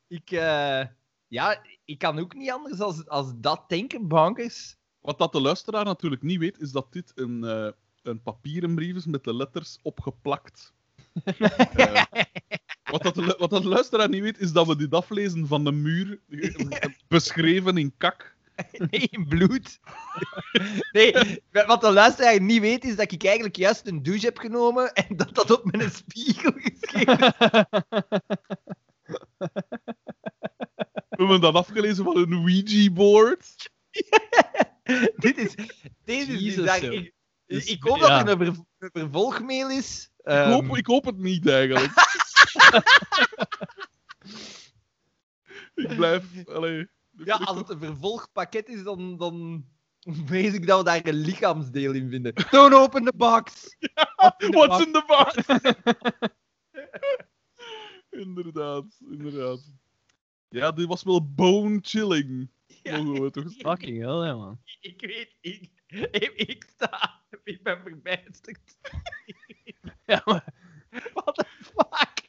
Ik, eh, ja, ik kan ook niet anders als, als dat denken, bankers.
Wat dat de luisteraar natuurlijk niet weet, is dat dit een, eh, een papieren brief is met de letters opgeplakt. Eh, wat, dat de, wat dat de luisteraar niet weet, is dat we dit aflezen van de muur, eh, beschreven in kak.
Nee, in bloed. Nee, wat de luisteraar niet weet, is dat ik eigenlijk juist een douche heb genomen en dat dat op mijn spiegel geschreven is.
We hebben dat afgelezen van een Ouija-board.
Dit is... Deze is. Ik, ik hoop
ja.
dat er een, ver- een vervolgmail is.
Ik,
Ehm,
hoop, ik hoop het niet, eigenlijk. ik blijf... Allee,
ja, als het een vervolgpakket is, dan, dan vrees ik dat we daar een lichaamsdeel in vinden. Don't open the box!
What's in the box? inderdaad, inderdaad. Ja, dit was wel bone-chilling.
Ja,
Mogen we toch
Fucking hell, ja, man.
ik weet, ik, ik, ik sta, ik ben verbijsterd.
Ja, maar
What the fuck?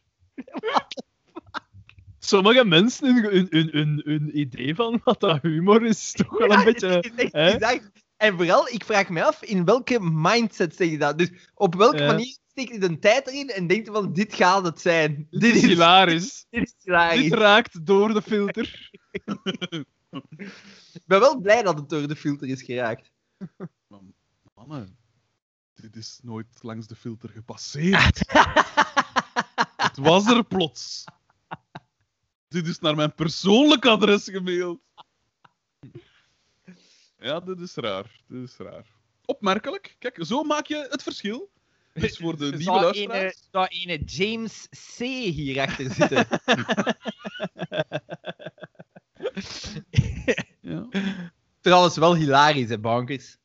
sommige mensen, hun, hun, hun, hun, hun idee van wat dat humor is, toch wel een beetje...
Het is echt. En vooral, ik vraag me af, in welke mindset zeg je dat? Dus op welke
Ja.
manier steekt je de tijd erin en denkt je van, dit gaat het zijn.
Dit is hilarisch.
Dit is hilarisch.
Dit raakt door de filter.
Ik ben wel blij dat het door de filter is geraakt.
Mannen, dit is nooit langs de filter gepasseerd. Het was er plots. Dit is naar mijn persoonlijk adres gemaild. Ja, dit is raar. Dit is raar. Opmerkelijk. Kijk, zo maak je het verschil. Dus voor de nieuwe
Zou
luisteraars.
ene, zou ene James C. hierachter zitten?
Ja.
Trouwens, wel hilarisch, hè, bankers.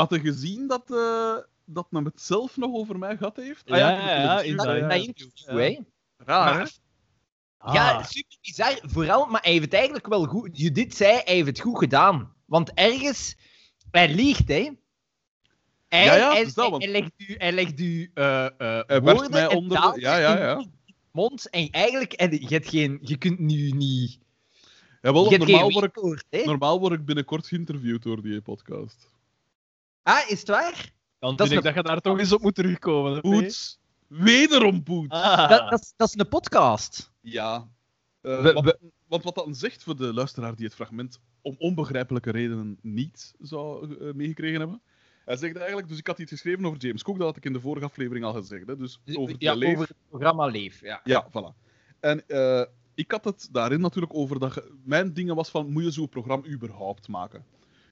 Had je gezien dat, eh dat hem het zelf nog over mij gehad heeft? Ah
Ja,
het
ja,
Dat,
ja, ja.
dat interview,
Ja.
hè.
Raar?
Maar- Ja,
Ah.
super bizar. Vooral, maar hij heeft het eigenlijk wel goed... Judith zei, hij heeft het goed gedaan. Want ergens... Hij liegt, hè. Hij,
Ja, ja,
hij,
dat, want-
hij legt u, hij legt u eh, eh,
Hij werd
woorden
mij onder de... Ja, ja,
in
ja.
mond. En eigenlijk, en je, hebt geen, je kunt nu niet... Je hebt
normaal word, ik, normaal word ik binnenkort geïnterviewd door die podcast.
Ah, is het waar?
Dan
Dat
vind
is
ik dat je daar toch eens op moet terugkomen.
Poets. Wederom Poets.
Ah.
Dat, dat, is, dat is een podcast.
Ja. Eh,
We-
wat-
we-
want wat dat zegt voor de luisteraar die het fragment om onbegrijpelijke redenen niet zou eh, meegekregen hebben. Hij zegt eigenlijk, dus ik had iets geschreven over James Cook, dat had ik in de vorige aflevering al gezegd. Hè, dus over
ja,
leef.
over het programma Leef. Ja.
Ja, voilà. En eh, ik had het daarin natuurlijk over dat mijn dingen was van, moet je zo'n programma überhaupt maken?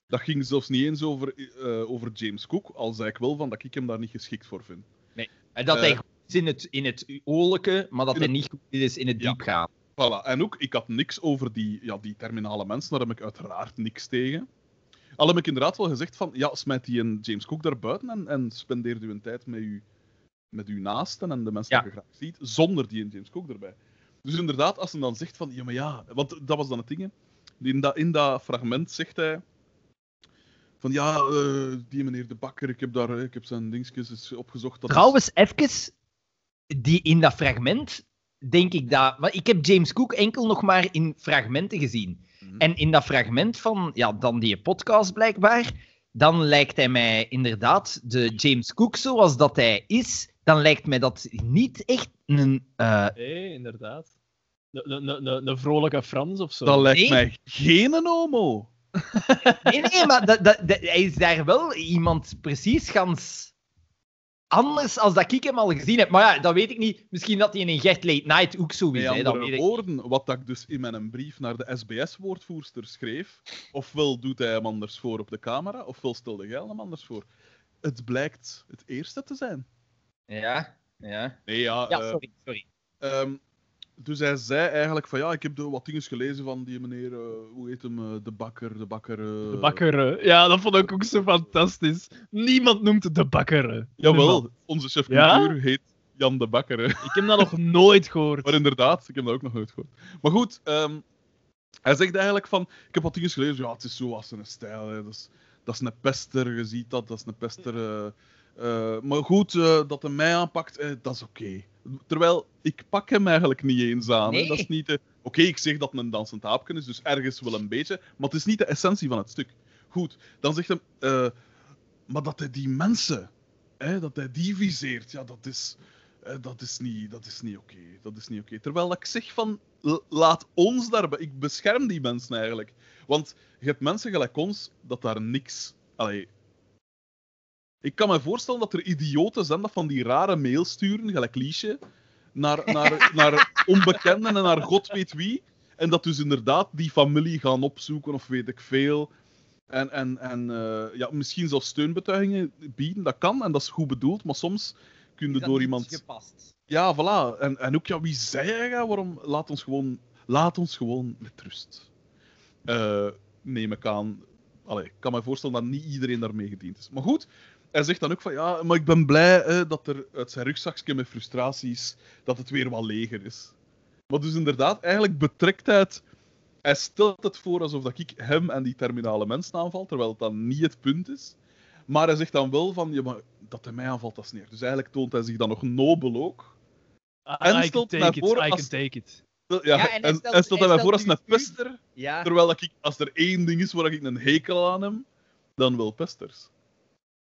Dat ging zelfs niet eens over, eh, over James Cook, al zei ik wel van dat ik hem daar niet geschikt voor vind.
En dat
Eh,
hij goed is in het, in het oorlijke, maar dat hij
het-
niet goed is in het
Ja.
diepgaan.
Voilà, en ook, ik had niks over die, ja, die terminale mensen, daar heb ik uiteraard niks tegen. Al heb ik inderdaad wel gezegd van, ja, smijt die een James Cook daar buiten en, en spendeer uw tijd met, u, met uw naasten en de mensen
Ja.
die je graag ziet, zonder die een James Cook erbij. Dus inderdaad, als hij dan zegt van, ja, maar ja, want dat was dan het ding, hè. In dat, in dat fragment zegt hij van, ja, eh, die meneer De Bakker, ik heb, daar, eh, ik heb zijn dingetjes eens opgezocht. Dat is-
Trouwens, even, die, in dat fragment denk ik dat... Want ik heb James Cook enkel nog maar in fragmenten gezien.
Mhm.
En in dat fragment van ja, dan die podcast blijkbaar, dan lijkt hij mij inderdaad de James Cook zoals dat hij is, dan lijkt mij dat niet echt een... eh,
Nee, inderdaad. Een- vrolijke Frans of zo.
Dat lijkt
Nee.
mij geen een homo.
Nee, nee, maar dat, dat, dat- hij is daar wel iemand precies gans anders als dat ik hem al gezien heb. Maar ja, dat weet ik niet. Misschien dat hij in een Gert Late Night ook zo is. Hè, dat
andere
ik.
woorden, wat ik dus in mijn brief naar de SBS-woordvoerster schreef, ofwel doet hij hem anders voor op de camera, ofwel stelde jij hem anders voor. Het blijkt het eerste te zijn.
Ja, ja.
Nee, ja.
Ja,
eh,
sorry, sorry.
ehm, dus hij zei eigenlijk van ja, ik heb de, wat dingen gelezen van die meneer, eh, hoe heet hem, eh, de bakker, de bakker. eh,
De bakker. Ja, dat vond ik ook zo fantastisch. Niemand noemt het de bakker.
Jawel,
Niemand.
onze chef
Ja?
cultuur heet Jan de Bakker.
Ik heb dat nog nooit gehoord.
Maar inderdaad, ik heb dat ook nog nooit gehoord. Maar goed, ehm, hij zegt eigenlijk van... Ik heb wat dingen gelezen, ja, het is zo als een stijl. Hè. Dat, is, dat is een pester, je ziet dat, dat is een pester. maar goed, dat hij mij aanpakt, eh, dat is oké. Terwijl, ik pak hem eigenlijk niet eens aan. hè. Dat is niet de... Oké, ik zeg dat een dansend aapje is, dus ergens wel een beetje. Maar het is niet de essentie van het stuk. Goed, dan zegt hem... eh, maar dat hij die mensen, hè, dat hij die viseert, ja, dat is... eh, dat is niet, dat is niet oké. Dat is niet oké. Terwijl ik zeg van, laat ons daarbij... Ik bescherm die mensen eigenlijk. Want je hebt mensen gelijk ons, dat daar niks... Allee, ik kan me voorstellen dat er idioten zijn dat van die rare mails sturen, gelijk Liesje, naar, naar, naar onbekenden en naar god weet wie. En dat dus inderdaad die familie gaan opzoeken of weet ik veel. En, en, en eh, ja, misschien zelfs steunbetuigingen bieden, dat kan en dat is goed bedoeld, maar soms kun je door iemand...
gepast.
Ja, voilà. En, en ook, ja, wie zei jij? Waarom? Laat ons gewoon, laat ons gewoon met rust. Eh, neem ik aan. Allee, ik kan me voorstellen dat niet iedereen daarmee gediend is. Maar goed, hij zegt dan ook van, ja, maar ik ben blij hè, dat er uit zijn rugzakje met frustraties, dat het weer wat leger is. Maar dus inderdaad, eigenlijk betrekt hij het... Hij stelt het voor alsof dat ik hem en die terminale mensen aanval, terwijl het dan niet het punt is. Maar hij zegt dan wel van, ja, maar dat hij mij aanvalt, dat is neer. Dus eigenlijk toont hij zich dan nog nobel ook. En
I can
stelt
take
naar
it,
voren
I
als-
can take it.
Ja,
Ja, en
en,
hij
en
stelt-
stelt
hij
mij voor als een pester.
Ja.
Terwijl ik, als er één ding is waar ik een hekel aan heb, dan wel pesters.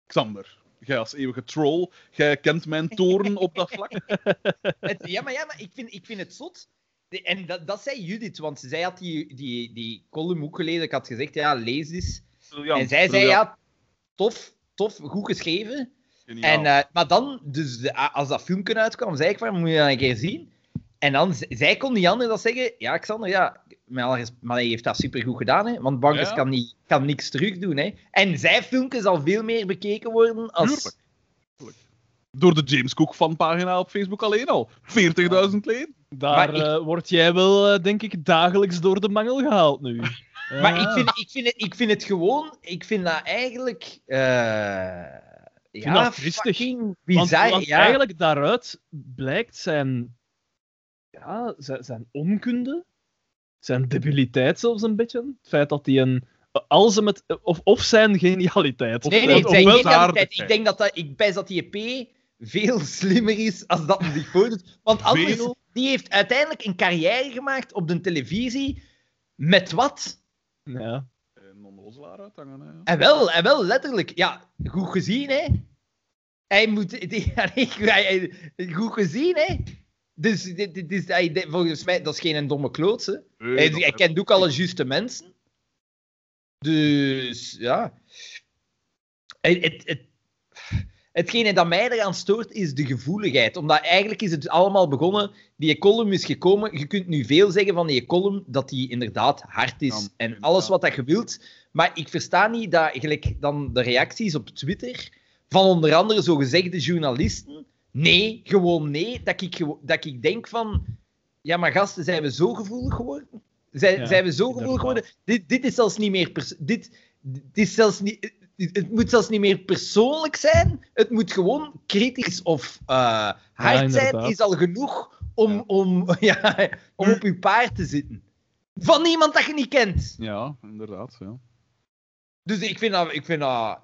Xander, jij als eeuwige troll, jij kent mijn toren op dat vlak.
Het- ja, maar, ja, maar ik, vind, ik vind het zot. En dat, dat zei Judith, want zij had die, die, die column ook gelezen. Ik had gezegd, ja, lees eens. en zij zei, ja, tof, tof, goed geschreven. En, eh, maar dan, dus de- als dat filmpje uitkwam, zei ik van, moet je dat een keer zien? En dan, zij kon niet anders dan zeggen, ja, Xander, ja, maar hij heeft dat supergoed gedaan, hè, want Bankers
Ja.
kan, niet, kan niks terugdoen. Hè. En zijn filmpje zal veel meer bekeken worden als...
Door de James Cook fanpagina op Facebook alleen al. 40.000 leden.
Daar
ik-
eh, word jij wel, eh, denk ik, dagelijks door de mangel gehaald nu.
Maar ik vind, ik, vind het, ik vind het gewoon, ik vind dat eigenlijk... eh
vind
ja,
dat
fucking
Want,
bizar.
want
ja.
eigenlijk daaruit blijkt zijn, ja, zijn, zijn onkunde, zijn debiliteit zelfs een beetje. Het feit dat hij een. Als hem het, of, of zijn genialiteit. Of,
Nee, nee, zijn
zaardigheid.
Ik denk dat, dat ik pijs dat die EP veel slimmer is als dat hij zich voordoet. Want anders, die heeft uiteindelijk een carrière gemaakt op de televisie. Met wat?
ja.
En onnozelaar uithangen. Hè.
En wel, en wel letterlijk. Ja, goed gezien, hè? Hij moet. Die, goed gezien, hè? Dus dit, dit is, hij, dit- volgens mij, dat is geen domme kloots, hè?
Nee,
Hij, hij kent ook alle juiste mensen. Dus ja. Het, het, het, hetgene dat mij eraan stoort is de gevoeligheid. Omdat eigenlijk is het allemaal begonnen. Die column is gekomen. Je kunt nu veel zeggen van die column dat die inderdaad hard is.
Ja,
en alles wat dat je wilt. Maar ik versta niet dat gelijk dan de reacties op Twitter van onder andere zogezegde journalisten. Nee, gewoon nee. Dat ik, dat ik denk van. Ja, maar gasten, zijn we zo gevoelig geworden? Zijn,
Ja,
zijn we zo gevoelig geworden? Dit, dit is zelfs niet meer. pers- Dit, dit is zelfs niet. Het moet zelfs niet meer persoonlijk zijn. Het moet gewoon kritisch of eh, hard zijn. Is al genoeg om,
Ja.
om, ja, om op je paard te zitten. Van iemand dat je niet kent.
Ja, inderdaad. Ja.
Dus ik vind dat, ik vind dat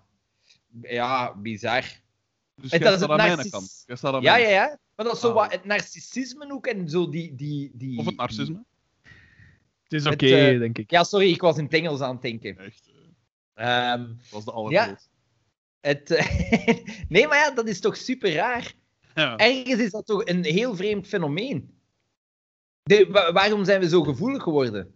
ja, bizar.
Dus
En dat is het
aan mijn
narcis-
kant.
Ja, ja, ja. Maar dat is zo
Ah.
wat het narcissisme ook en zo die... die, die
Of het narcisme.
Het is oké,
eh,
denk ik.
Ja, sorry, ik was in het Engels aan het denken.
Echt. eh,
Ehm,
Dat was de allergrootste.
het, eh, nee, maar ja, dat is toch super raar.
Ja.
Ergens is dat toch een heel vreemd fenomeen. De, wa- waarom zijn we zo gevoelig geworden?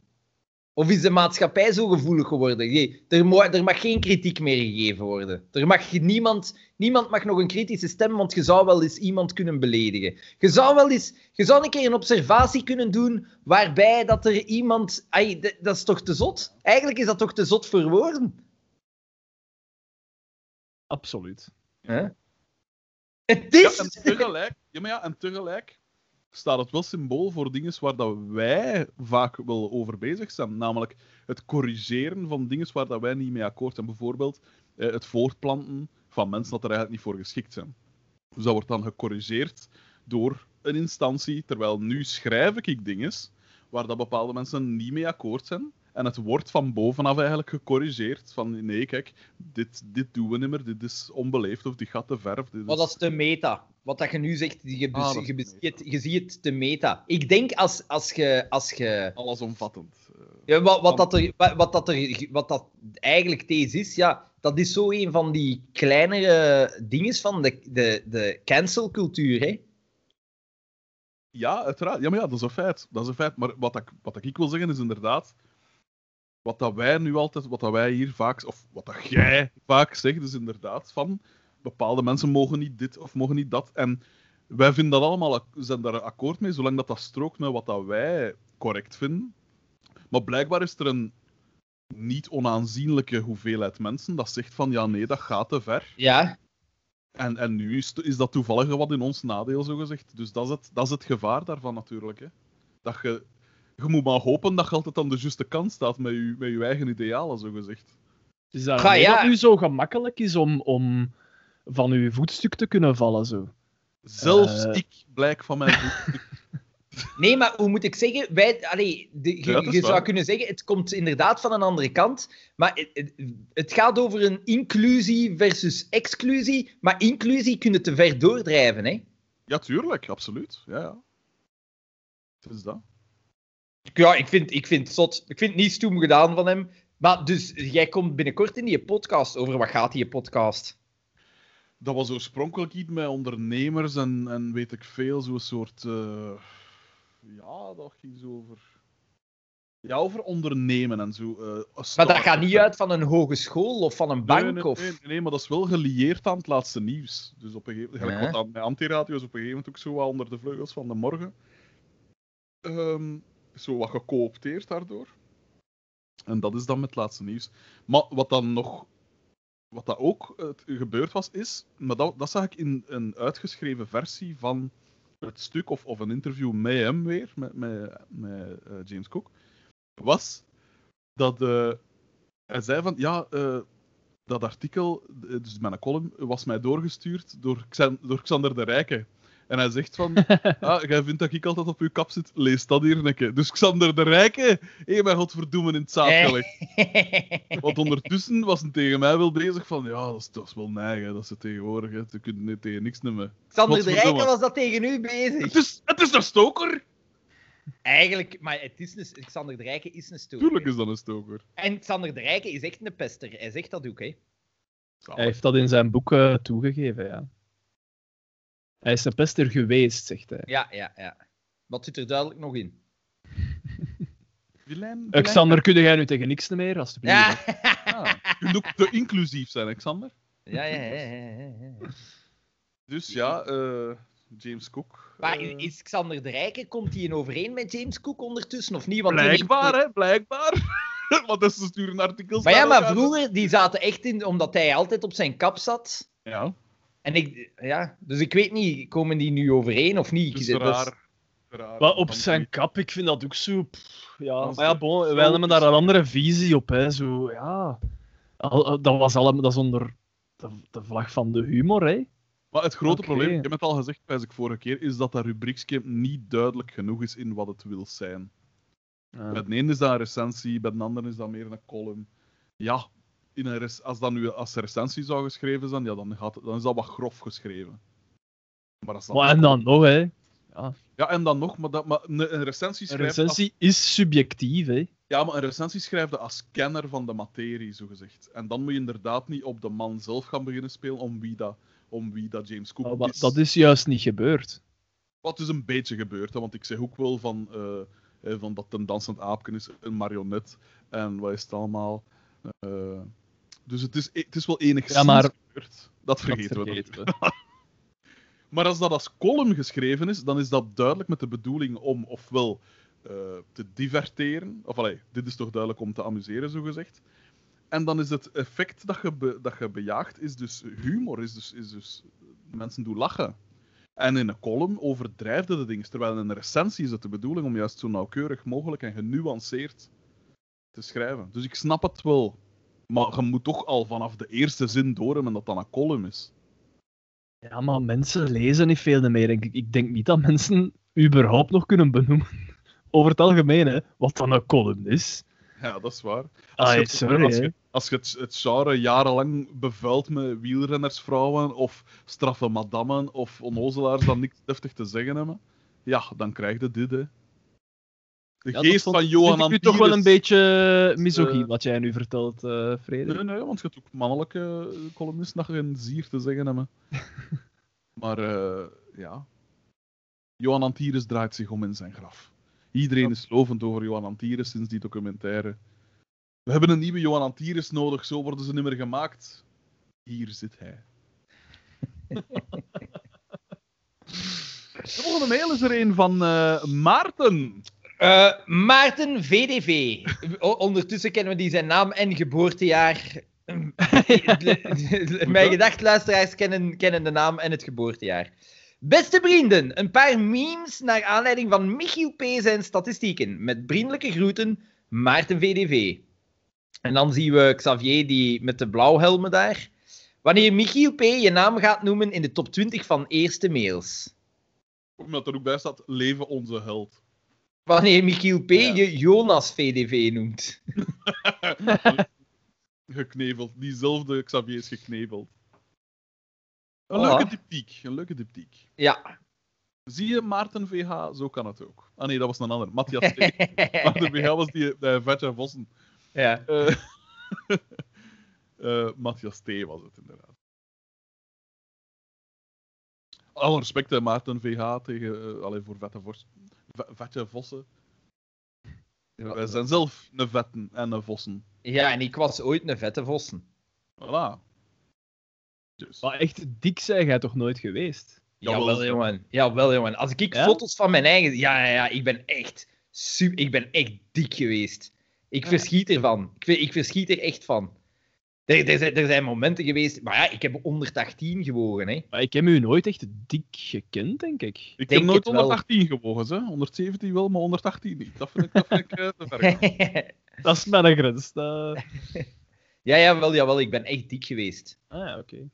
Of is de maatschappij zo gevoelig geworden? Er, mo- er mag geen kritiek meer gegeven worden. Er mag je- niemand, niemand mag nog een kritische stem, want je zou wel eens iemand kunnen beledigen. Je zou wel eens, je zou een keer een observatie kunnen doen waarbij dat er iemand... Ai, dat is toch te zot? Eigenlijk is dat toch te zot voor woorden?
Absoluut.
Hè? Het
Ja,
is...
en tegelijk, ja, maar ja, en tegelijk staat het wel symbool voor dingen waar dat wij vaak wel over bezig zijn. Namelijk het corrigeren van dingen waar dat wij niet mee akkoord zijn. Bijvoorbeeld eh, het voortplanten van mensen dat er eigenlijk niet voor geschikt zijn. Dus dat wordt dan gecorrigeerd door een instantie, terwijl nu schrijf ik dingen waar dat bepaalde mensen niet mee akkoord zijn. En het wordt van bovenaf eigenlijk gecorrigeerd. Van nee, kijk, dit, dit doen we niet meer, dit is onbeleefd of die gaat te ver. Dit is...
Maar dat is de meta. Wat dat je nu zegt, je,
Ah, dat
je,
de
bes- je, je ziet het de meta. Ik denk als, als je... Als je
Allesomvattend. Eh,
ja, wat, wat, dat er, wat, wat dat er, wat dat eigenlijk deze is, ja, dat is zo een van die kleinere dingen van de, de, de cancelcultuur, hè.
Ja, uiteraard. Ja, maar ja, dat is een feit. Dat is een feit. Maar wat ik, wat ik wil zeggen is inderdaad. Wat dat wij nu altijd, wat dat wij hier vaak, of wat dat jij vaak zegt, is inderdaad van bepaalde mensen mogen niet dit of mogen niet dat. En wij vinden dat allemaal, zijn daar akkoord mee, zolang dat dat strookt met wat dat wij correct vinden. Maar blijkbaar is er een niet onaanzienlijke hoeveelheid mensen dat zegt van ja, nee, dat gaat te ver.
Ja.
En, en nu is, is dat toevallig wat in ons nadeel, zo gezegd. Dus dat is het, dat is het gevaar daarvan natuurlijk. Hè. Dat je, je moet maar hopen dat je altijd aan de juiste kant staat met je, met je eigen idealen, zo gezegd.
Is dat
Ga,
niet
ja.
dat nu zo gemakkelijk is om, om van uw voetstuk te kunnen vallen? Zo?
Zelfs
Eh.
ik blijk van mijn voet.
Nee, maar hoe moet ik zeggen? Wij, allee, de, je
Ja,
je zou kunnen zeggen, het komt inderdaad van een andere kant. Maar het, het, gaat over een inclusie versus exclusie. Maar inclusie kun je te ver doordrijven, hè?
Ja, tuurlijk, absoluut. Ja, ja. Het is dat.
Ja, ik vind, ik vind het zot. Ik vind het niet stoem gedaan van hem. Maar dus, jij komt binnenkort in die podcast. Over wat gaat die podcast?
Dat was oorspronkelijk iets met ondernemers en, en weet ik veel, zo'n soort. eh, Ja, dat ging zo over. Ja, over ondernemen en zo. eh,
Maar dat gaat niet uit van een hogeschool of van een bank?
Nee, nee,
of...
nee, nee, maar dat is wel gelieerd aan het laatste nieuws. Dus op een gegeven moment,
Ja.
wat aan, bij Antiradio is op een gegeven moment ook zo wat onder de vleugels van de morgen. Ehm, zo wat gecoopteerd daardoor. En dat is dan met het laatste nieuws. Maar wat dan nog. Wat dat ook eh, gebeurd was, is. Maar dat, dat zag ik in een uitgeschreven versie van het stuk of, of een interview met hem weer, met, met, eh, James Cook. Was dat. eh, hij zei van. Ja, dat artikel, dus mijn column, was mij doorgestuurd door, door Xander de Rijke. En hij zegt van, ah, jij vindt dat ik altijd op uw kap zit, lees dat hier een keer. Dus Xander de Rijke, hé, mijn godverdomme in het zaad
Eh.
gelegd. Want ondertussen was hij tegen mij wel bezig van, ja, dat is, dat is wel neigen, dat is het tegenwoordig, hè. je kunt niet tegen niks nemen.
Xander de. Rijken was dat tegen u bezig.
Het is, het is een stoker!
Eigenlijk, maar het is een, Xander de Rijken is een stoker.
Tuurlijk is dat een stoker.
En Xander de Rijken is echt een pester. Hij zegt dat ook, hè.
Zalig.
Hij heeft dat in zijn boek eh, toegegeven, ja. Hij is een pester geweest, zegt hij.
Ja, ja, ja. Wat zit er duidelijk nog in?
Xander, kun jij nu tegen niks meer, alstublieft?
Ja,
Ah, je kunt ook te inclusief zijn, hè, Xander.
ja, ja. ja, ja, ja.
Dus ja, eh, James Cook.
Maar
eh,
is Xander de Rijken, komt hij in overeen met James Cook ondertussen, of niet? Want
Blijkbaar,
heeft-
hè, blijkbaar. Want dat ze sturen artikels.
Maar ja, maar vroeger, die zaten echt in, omdat hij altijd op zijn kap zat.
Ja,
En ik, ja, dus ik weet niet, komen die nu overeen of niet?
dus
Dat is-
raar. raar.
Maar op zijn
die-
kap, ik vind dat ook zo... pff, ja, maar ja, bon, wij hebben daar een andere visie op, hè. Zo, ja... Dat was allemaal... Dat is onder de, de vlag van de humor, hè.
Maar het grote probleem, ik heb het al gezegd, ik vorige keer, is dat dat rubriekje niet duidelijk genoeg is in wat het wil zijn.
Ja.
Bij de ene is dat een recensie, bij de andere is dat meer een column. Ja, in een res- als dat nu als recensie zou geschreven zijn, ja, dan, gaat dan is dat wat grof geschreven. Maar, dat
Maar en dan nog, hè.
Ja, en dan nog, maar, dat, maar een, een recensie
Een
schrijft...
recensie is subjectief, hè.
Ja, maar een recensie schrijf je als kenner van de materie, zogezegd. En dan moet je inderdaad niet op de man zelf gaan beginnen spelen om wie dat, om wie dat James Cook
wa-
is.
dat is juist niet gebeurd.
Wat is een beetje gebeurd, hè, want ik zeg ook wel van, eh, eh, van dat een dansend aapje is, een marionet. En wat is het allemaal? Eh, dus het is, het is wel enigszins
Ja, maar-
gebeurd. Dat vergeten we.
vergeten.
Maar als dat als column geschreven is, dan is dat duidelijk met de bedoeling om ofwel eh, te diverteren, of allee, dit is toch duidelijk om te amuseren, zogezegd. En dan is het effect dat je, be- dat je bejaagt, is dus humor, is dus, is dus mensen doen lachen. En in een column overdrijfde de dingen, terwijl in een recensie is het de bedoeling om juist zo nauwkeurig mogelijk en genuanceerd te schrijven. Dus ik snap het wel, maar je moet toch al vanaf de eerste zin door hebben dat dat een column is.
Ja, maar mensen lezen niet veel meer. Ik, ik denk niet dat mensen überhaupt nog kunnen benoemen, over het algemeen, hè, wat dan een column is.
Ja, dat is waar. Als je,
sorry,
als
hè.
je, als je het, het genre jarenlang bevuilt met wielrennersvrouwen of straffe madammen of onnozelaars dat niks deftig te zeggen hebben, ja, dan krijg je dit, hè. De
Ja,
geest van Johan
vind ik nu toch wel een beetje misogyn
eh,
wat jij nu vertelt, eh Frederik.
Nee, nee, want je hebt ook mannelijke columnisten dat geen zier te zeggen hebben. maar eh, ja. Johan Antiris draait zich om in zijn graf. Iedereen is lovend over Johan Antiris sinds die documentaire. We hebben een nieuwe Johan Antiris nodig, zo worden ze niet meer gemaakt. Hier zit hij. De volgende mail is er een van eh, Maarten.
Eh, Maarten VDV. Ondertussen kennen we die zijn naam en geboortejaar. Mijn gedacht, luisteraars kennen, kennen de naam en het geboortejaar. Beste vrienden, een paar memes naar aanleiding van Michiel P. zijn statistieken. Met vriendelijke groeten, Maarten VDV. En dan zien we Xavier die met de blauwhelmen daar. Wanneer Michiel P. je naam gaat noemen in de top 20 van eerste mails.
Omdat er ook bij staat, leven onze held.
Wanneer Michiel P.
Ja.
je Jonas VDV noemt.
Gekneveld. Diezelfde Xavier is gekneveld. Een
Voilà.
leuke diptiek. Een leuke diptiek.
Ja.
Zie je Maarten VH? Zo kan het ook. Ah nee, dat was een ander. Matthias T. Maarten VH was die uh, Vetje Vossen.
ja.
Eh eh, Matthias T. was het inderdaad. Alle respect, Maarten VH tegen, uh, voor Vette Vos. V- Vetje Vossen. Wij zijn zelf een Vetten en een Vossen.
Ja, en ik was ooit een vette vossen.
Voilà. Dus.
Maar echt dik zijn jij toch nooit geweest?
Jawel,
Jawel, jongen. Jawel, jongen. Als ik
Ja?
foto's van mijn eigen... Ja, ja, ja. Ik ben echt super... Ik ben echt dik geweest. Ik verschiet ervan. Ik, ik verschiet er echt van. Er, er, zijn, er zijn momenten geweest... Maar ja, ik heb 118 gewogen, hè.
Maar ik heb u nooit echt dik gekend, denk ik.
Ik
denk
heb nooit
het wel.
118 gewogen, hè. 117 wel, maar 118 niet. Dat vind ik, dat vind ik eh, te ver. gaan.
Dat is mijn grens. Dat...
ja, jawel, jawel. Ik ben echt dik geweest.
Ah ja, oké.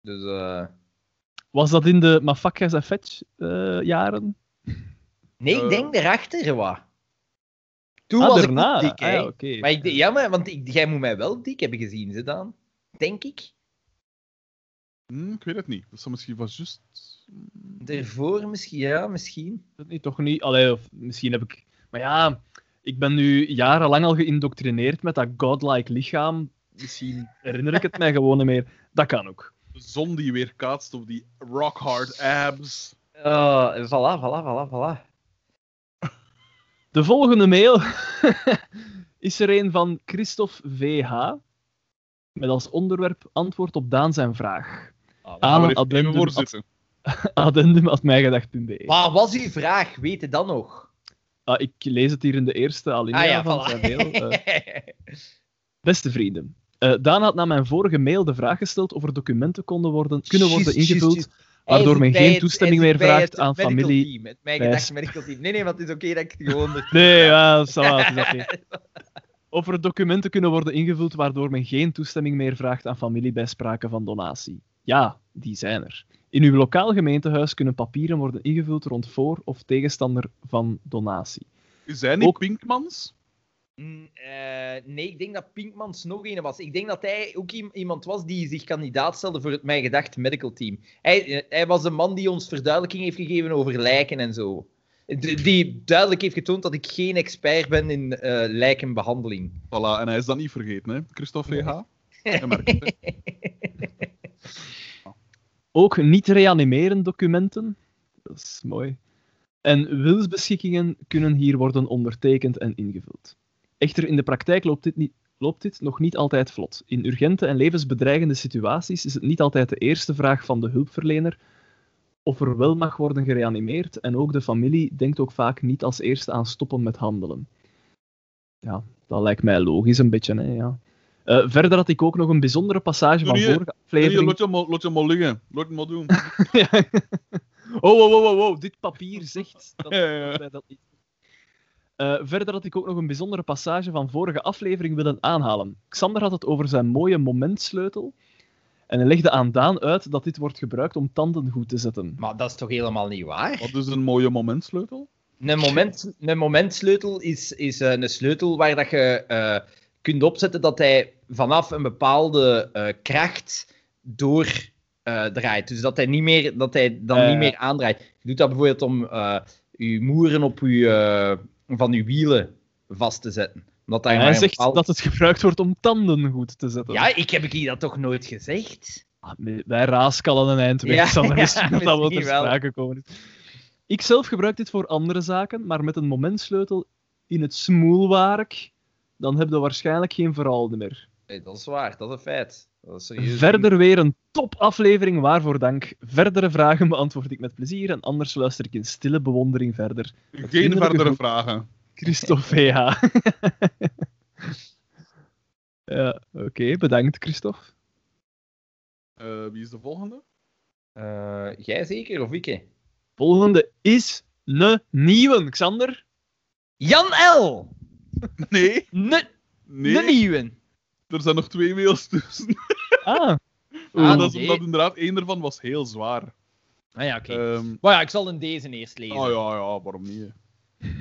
Dus, eh...
Was dat in de Mafakas en Fetch eh, jaren?
Nee, ik denk erachter wat. Toen
ah,
was
daarna.
ik dik,
Ah,
hè. Maar ik, denk- ja, maar, want ik, jij moet mij wel dik hebben gezien, ze dan. Denk ik.
Hm, ik weet het niet. Dat zou misschien van juist...
Daarvoor misschien, ja, misschien.
Dat niet, toch niet? Allee, of misschien heb ik... Maar ja, ik ben nu jarenlang al geïndoctrineerd met dat godlike lichaam. Misschien herinner ik het mij gewoon niet meer. Dat kan ook.
De zon die weer kaatst op die rock hard abs.
Oh, voilà, voilà, voilà, voilà.
De volgende mail is er een van Christophe VH. Met als onderwerp antwoord op Daan zijn vraag.
Gaan
Aan een
even
addendum, at,
zitten.
addendum at mijgedacht.be.
Wat was uw vraag? Weet je dan nog?
Ah, ik lees het hier in de eerste alinea
Ah ja,
van
voilà.
zijn mail. Eh, Beste vrienden, eh, Daan had na mijn vorige mail de vraag gesteld of er documenten konden worden, kunnen worden ingevuld. Waardoor men geen
het-
toestemming meer vraagt
het
aan familie.
Team, het mij
bij-
gedacht medical team. Nee, nee, want het is oké dat ik het gewoon...
Nee, ja, het is oké. Of er documenten kunnen worden ingevuld waardoor men geen toestemming meer vraagt aan familie bij sprake van donatie. Ja, die zijn er. In uw lokaal gemeentehuis kunnen papieren worden ingevuld rond voor- of tegenstander van donatie.
Hij niet
Ook-
Pinkmans?
Mm, eh, nee, ik denk dat Pinkmans nog een was. Ik denk dat hij ook iem- iemand was die zich kandidaat stelde voor het Mij Gedacht Medical Team. Hij, eh, hij was de man die ons verduidelijking heeft gegeven over lijken en zo. Die duidelijk heeft getoond dat ik geen expert ben in eh, lijkenbehandeling.
Voilà, en hij is dat niet vergeten, hè? Christophe VH. Merkt.
Ook niet reanimeren documenten. Dat is mooi. En wilsbeschikkingen kunnen hier worden ondertekend en ingevuld. Echter, in de praktijk loopt dit, niet, loopt dit nog niet altijd vlot. In urgente en levensbedreigende situaties is het niet altijd de eerste vraag van de hulpverlener of er wel mag worden gereanimeerd en ook de familie denkt ook vaak niet als eerste aan stoppen met handelen. Ja, dat lijkt mij logisch een beetje. Hè, ja. Eh, verder had ik ook nog een bijzondere passage van
Doe je-
vorige aflevering.
laat je laat je maar liggen. Laat het maar doen.
Ja. Oh, oh, oh, oh, oh, dit papier zegt dat,
Ja, ja, ja.
dat wij dat niet. Eh, verder had ik ook nog een bijzondere passage van vorige aflevering willen aanhalen. Xander had het over zijn mooie momentsleutel. En hij legde aan Daan uit dat dit wordt gebruikt om tanden goed te zetten.
Maar dat is toch helemaal niet waar?
Wat is een mooie momentsleutel?
Een, moment, een momentsleutel is, is eh, een sleutel waar dat je eh, kunt opzetten dat hij vanaf een bepaalde eh, kracht door eh, draait. Dus dat hij, niet meer, dat hij dan niet meer aandraait. Je doet dat bijvoorbeeld om eh je moeren op je, eh, van je wielen vast te zetten. Omdat daar
Hij zegt
bepaald-
dat het gebruikt wordt om tanden goed te zetten.
Ja, ik heb je dat toch nooit gezegd?
Ah, Wij raaskallen een eind weg,
Ja,
Sander,
ja,
misschien dat dat wel ter sprake komen is. Ik zelf gebruik dit voor andere zaken, maar met een momentsleutel in het smoelwerk, dan heb je waarschijnlijk geen verhaal meer.
Nee, dat is waar, dat is een feit. Dat is serieus.
Verder weer een topaflevering, waarvoor dank. Verdere vragen beantwoord ik met plezier en anders luister ik in stille bewondering verder.
Geen verdere vragen.
Christophe VH. ja, oké, bedankt Christophe.
Eh, wie is de volgende?
Eh, jij zeker, of ik?
Volgende is een nieuwe, Xander.
Jan L.
Nee,
Ne,
nee.
Een nieuwe.
Er zijn nog twee mails tussen.
Ah,
Ah,
dat is omdat inderdaad één ervan was heel zwaar.
Ah ja, oké.
Ehm,
Maar ja, ik zal in deze eerst lezen.
oh ja, ja, waarom niet?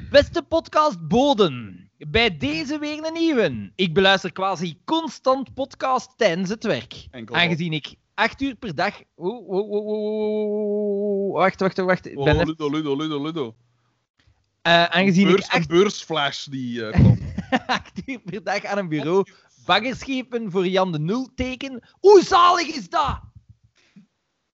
Beste podcast Boden. Bij deze weer een nieuwe. Ik beluister quasi constant podcast tijdens het werk.
Enkel
Aangezien ik acht uur per dag... Oeh, oeh, oeh, oeh, oeh. Wacht, wacht, wacht. Ik
Oh,
ben
Ludo, Ludo, Ludo, Ludo.
Eh, aangezien
Beurs,
ik acht,
Een beursflash die eh, kwam.
acht uur per dag aan een bureau baggerschepen voor Jan de Nul teken. Hoe zalig is dat?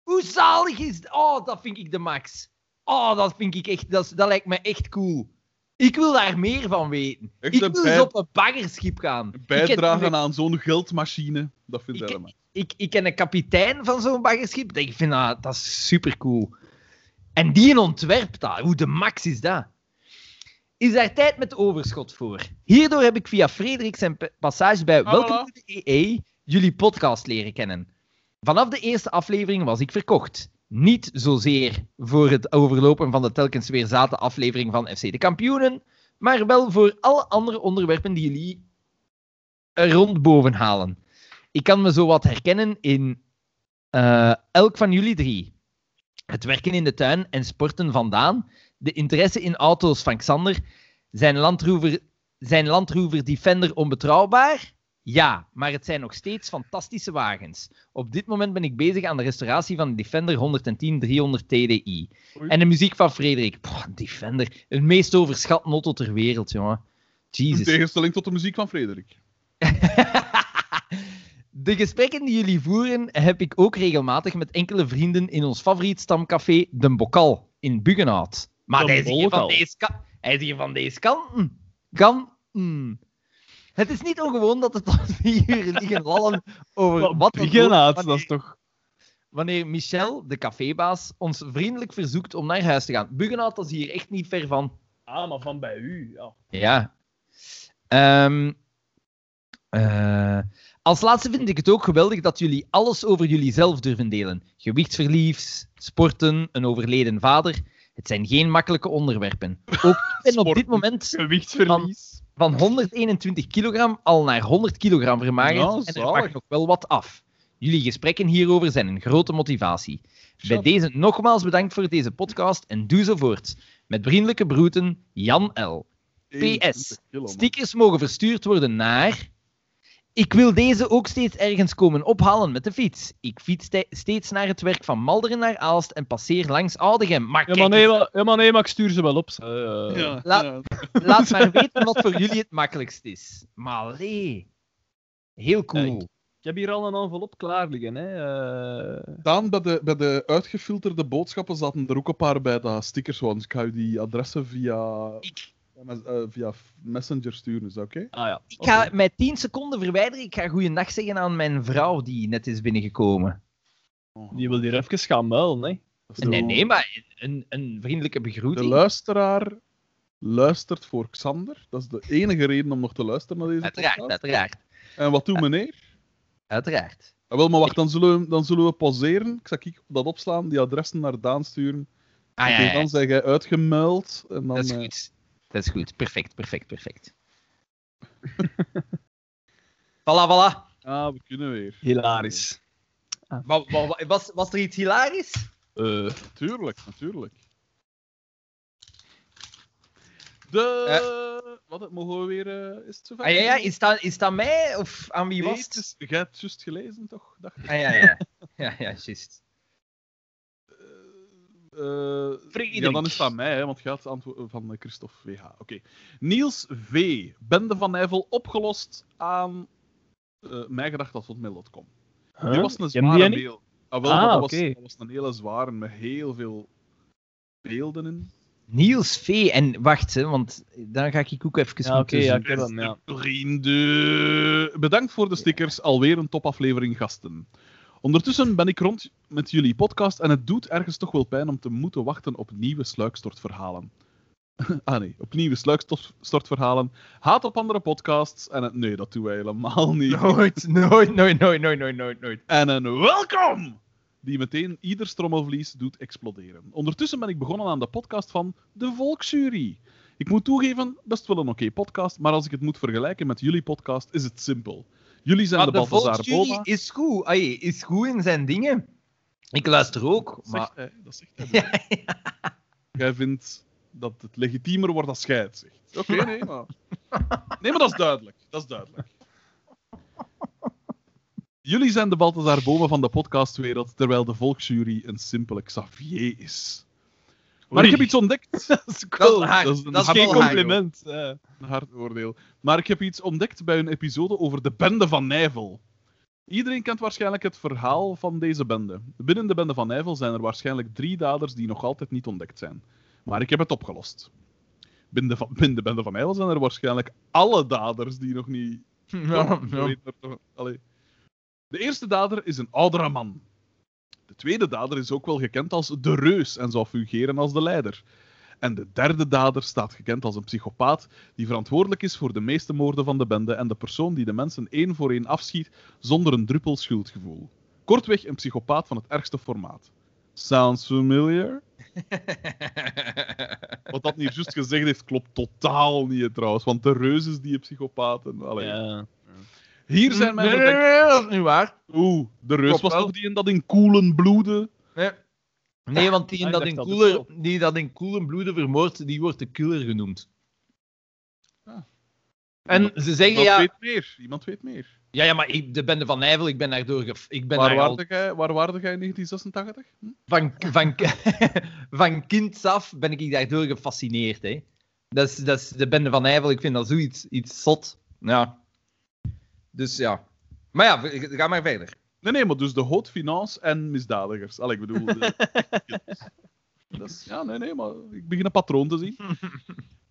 Hoe zalig is dat? Oh, dat vind ik de max. Oh, dat vind ik echt... Dat, dat lijkt me echt cool. Ik wil daar meer van weten.
Echt
ik wil
bij-
eens op een baggerschip gaan.
Bijdragen
ken,
aan zo'n geldmachine. Dat vind ik helemaal.
ik, ik ken een kapitein van zo'n baggerschip. Ik vind dat, dat is super cool. En die een ontwerp dat. Hoe de max is dat? Is daar tijd met overschot voor? Hierdoor heb ik via Frederik zijn pa- passage bij
Ah,
Welkom to the EE jullie podcast leren kennen. Vanaf de eerste aflevering was ik verkocht. Niet zozeer voor het overlopen van de telkens weer zate aflevering van FC de Kampioenen, maar wel voor alle andere onderwerpen die jullie er rond boven halen. Ik kan me zo wat herkennen in eh, elk van jullie drie. Het werken in de tuin en sporten vandaan, de interesse in auto's van Xander, zijn Land Rover, zijn Land Rover Defender onbetrouwbaar? Ja, maar het zijn nog steeds fantastische wagens. Op dit moment ben ik bezig aan de restauratie van de Defender 110-300 TDI.
Oei.
En de muziek van Frederik. Pff, Defender. Het meest overschatte auto ter wereld, jongen.
In
Jesus.
tegenstelling tot de muziek van Frederik.
De gesprekken die jullie voeren heb ik ook regelmatig met enkele vrienden in ons favoriet stamcafé De Bokal in Buggenhout. Maar hij is, hier van deze ka- hij is hier van deze kanten. Kanten. Het is niet ongewoon dat het tot vier uur liggen lallen over wat
wat
dan
dat is toch...
wanneer Michel, de cafébaas, ons vriendelijk verzoekt om naar huis te gaan. Buggenhout dat is hier echt niet ver van.
Ah, maar van bij u, ja.
Ja. Ehm, eh, als laatste vind ik het ook geweldig dat jullie alles over jullie zelf durven delen. Gewichtsverlies, sporten, een overleden vader. Het zijn geen makkelijke onderwerpen. Ook ik ben op dit moment
Gewichtsverlies.
van 121 kilogram al naar 100 kilogram vermagerd
Ja,
en er mag nog wel wat af. Jullie gesprekken hierover zijn een grote motivatie. Bij deze nogmaals bedankt voor deze podcast en doe zo voort. Met vriendelijke groeten, Jan L.
21
PS. Stickers mogen verstuurd worden naar. Ik wil deze ook steeds ergens komen ophalen met de fiets. Ik fiets ste- steeds naar het werk van Malderen naar Aalst en passeer langs Oudegem. Maar
Ja,
kijk,
maar nee, maar, ja, maar nee, maar ik stuur ze wel op. Eh,
Ja,
La-
ja.
laat maar weten wat voor jullie het makkelijkst is. Maar allee. Heel cool.
Ik heb hier al een envelop klaar liggen. Hè. eh.
Daan, bij de, bij de uitgefilterde boodschappen zaten er ook een paar bij dat stickers, want ik ga je die adressen via,
Ik-
eh, via Messenger sturen, is dat oké?
Ah ja.
Ik ga mij 10 seconden verwijderen. Ik ga goeienacht zeggen aan mijn vrouw die net is binnengekomen.
Oh.
Die wil hier even gaan muilen, hè.
Nee, nee, maar een, een vriendelijke
De
begroeting.
luisteraar luistert voor Xander. Dat is de enige reden om nog te luisteren naar deze
Uiteraard,
podcast.
uiteraard.
En wat doet meneer?
Uiteraard.
Ah, wel, maar wacht, dan zullen, we, dan zullen we pauzeren. Ik zal ik dat opslaan, die adressen naar Daan sturen.
Ah,
En
ja, ja.
dan zeg jij uitgemuild. En dan,
Dat is
eh,
goed. Dat is goed. Perfect, perfect, perfect. voilà, voilà.
ah, we kunnen weer.
Hilarisch.
Wa- wa- was, was er iets hilarisch?
Eh,
Tuurlijk, natuurlijk. De... Wat, mogen we weer... eh, is het zover?
Ah, ja, ja, is dat, is dat mij of aan wie
Nee,
was
het
het?
is- Jij hebt het juist gelezen, toch? Dacht ik.
Ah, ja, ja. Ja, ja, juist.
Eh, ja, dan is het aan mij, hè, want het gaat antwo- van eh, Christophe VH. Oké. Niels V. Bende van Nijvel opgelost aan uh, mijgedacht.mail.com.
Huh?
Die was een zware mail. Ah, wel,
Ah,
dat, was,
oké.
dat was een hele zware met heel veel beelden in.
Niels V. En wacht, hè, want dan ga ik ook even
Ja, oké,
moeten
ja,
zoeken.
ik heb hem, ja.
Vrienden, bedankt voor de stickers. Alweer een topaflevering gasten. Ondertussen ben ik rond met jullie podcast en het doet ergens toch wel pijn om te moeten wachten op nieuwe sluikstortverhalen. ah nee, op nieuwe sluikstortverhalen. Haat op andere podcasts en. Nee, dat doen wij helemaal niet.
Nooit, nooit, nooit, nooit, nooit, nooit, nooit, nooit.
En een welkom! Die meteen ieder strommelvlies doet exploderen. Ondertussen ben ik begonnen aan de podcast van De Volksjury. Ik moet toegeven, best wel een oké podcast, maar als ik het moet vergelijken met jullie podcast, is het simpel. Jullie zijn
Maar
de
de
Balthazar
is goed. Is goed in zijn dingen. Ik luister ook,
Dat
maar...
zegt hij, dat zegt hij. Jij vindt dat het legitiemer wordt als jij het zegt. Oké, nee, maar... Nee, maar dat is duidelijk. Dat is duidelijk. Jullie zijn de Balthazar Boma van de podcastwereld, terwijl de Volksjury een simpele Xavier is. Maar ik heb iets ontdekt.
Dat is
Dat is
cool.
Dat is een
Dat is
hard
Geen compliment. ja.
Een hard oordeel. Maar ik heb iets ontdekt bij een episode over de bende van Nijvel. Iedereen kent waarschijnlijk het verhaal van deze bende. Binnen de bende van Nijvel zijn er waarschijnlijk drie daders die nog altijd niet ontdekt zijn. Maar ik heb het opgelost. Binnen de, van, binnen de bende van Nijvel zijn er waarschijnlijk alle daders die nog niet...
Ja.
De eerste dader is een oudere man. De tweede dader is ook wel gekend als de reus en zou fungeren als de leider. En de derde dader staat gekend als een psychopaat die verantwoordelijk is voor de meeste moorden van de bende en de persoon die de mensen één voor één afschiet zonder een druppel schuldgevoel. Kortweg een psychopaat van het ergste formaat. Sounds familiar? Wat dat hier juist gezegd heeft, klopt totaal niet trouwens, want de reus is die psychopaat. En, allee.
Ja.
Hier zijn mijn
Nee, nee, nee, dat is niet waar.
Oeh, de reus
Klopt
was
wel.
toch die in dat in koelen bloede?
Nee, nee want die,
Ah, ik
dat in
dat
koeler, die dat in koelen bloeden vermoordt, die wordt de killer genoemd.
Ah.
En ze zeggen
Iemand
ja...
weet meer. Iemand weet meer.
Ja, ja, maar ik, de bende van Nijvel, ik ben daardoor... gef- Ik ben
Waar
daar al
waarde, jij, waar waarde jij in 1986? Hm?
van, van, van kinds af ben ik daardoor gefascineerd. Hè. Dat, is, dat is de bende van Nijvel, ik vind dat zoiets iets zot. Ja. Dus ja. Maar ja, ga maar verder.
Nee, nee, maar dus de haute finance en misdadigers. Allee, ik bedoel... De... Is- ja, nee, nee, maar ik begin een patroon te zien.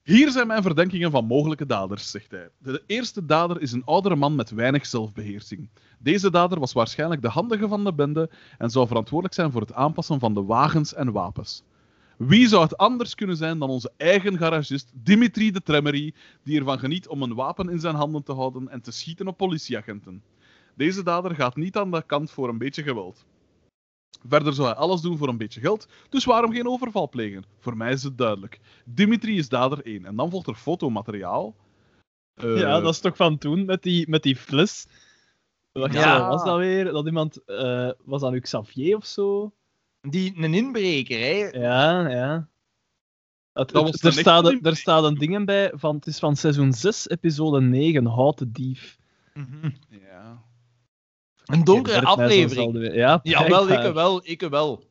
Hier zijn mijn verdenkingen van mogelijke daders, zegt hij. De eerste dader is een oudere man met weinig zelfbeheersing. Deze dader was waarschijnlijk de handige van de bende en zou verantwoordelijk zijn voor het aanpassen van de wagens en wapens. Wie zou het anders kunnen zijn dan onze eigen garagist Dimitri de Tremmery, die ervan geniet om een wapen in zijn handen te houden en te schieten op politieagenten? Deze dader gaat niet aan de kant voor een beetje geweld. Verder zou hij alles doen voor een beetje geld, dus waarom geen overval plegen? Voor mij is het duidelijk. Dimitri is dader 1. En dan volgt er fotomateriaal. Eh,
ja, dat is toch van toen met die, met die fles. Wat
Ja.
was dat weer? Dat iemand. eh, was dat nu Xavier of zo?
Die, een inbreker, hè.
Ja, ja. Het, er, staat, er staat een ding bij van. Het is van seizoen 6, episode 9, Houten Dief.
Ja.
Een donkere aflevering.
Ja,
Ja, wel, ik wel, ik wel.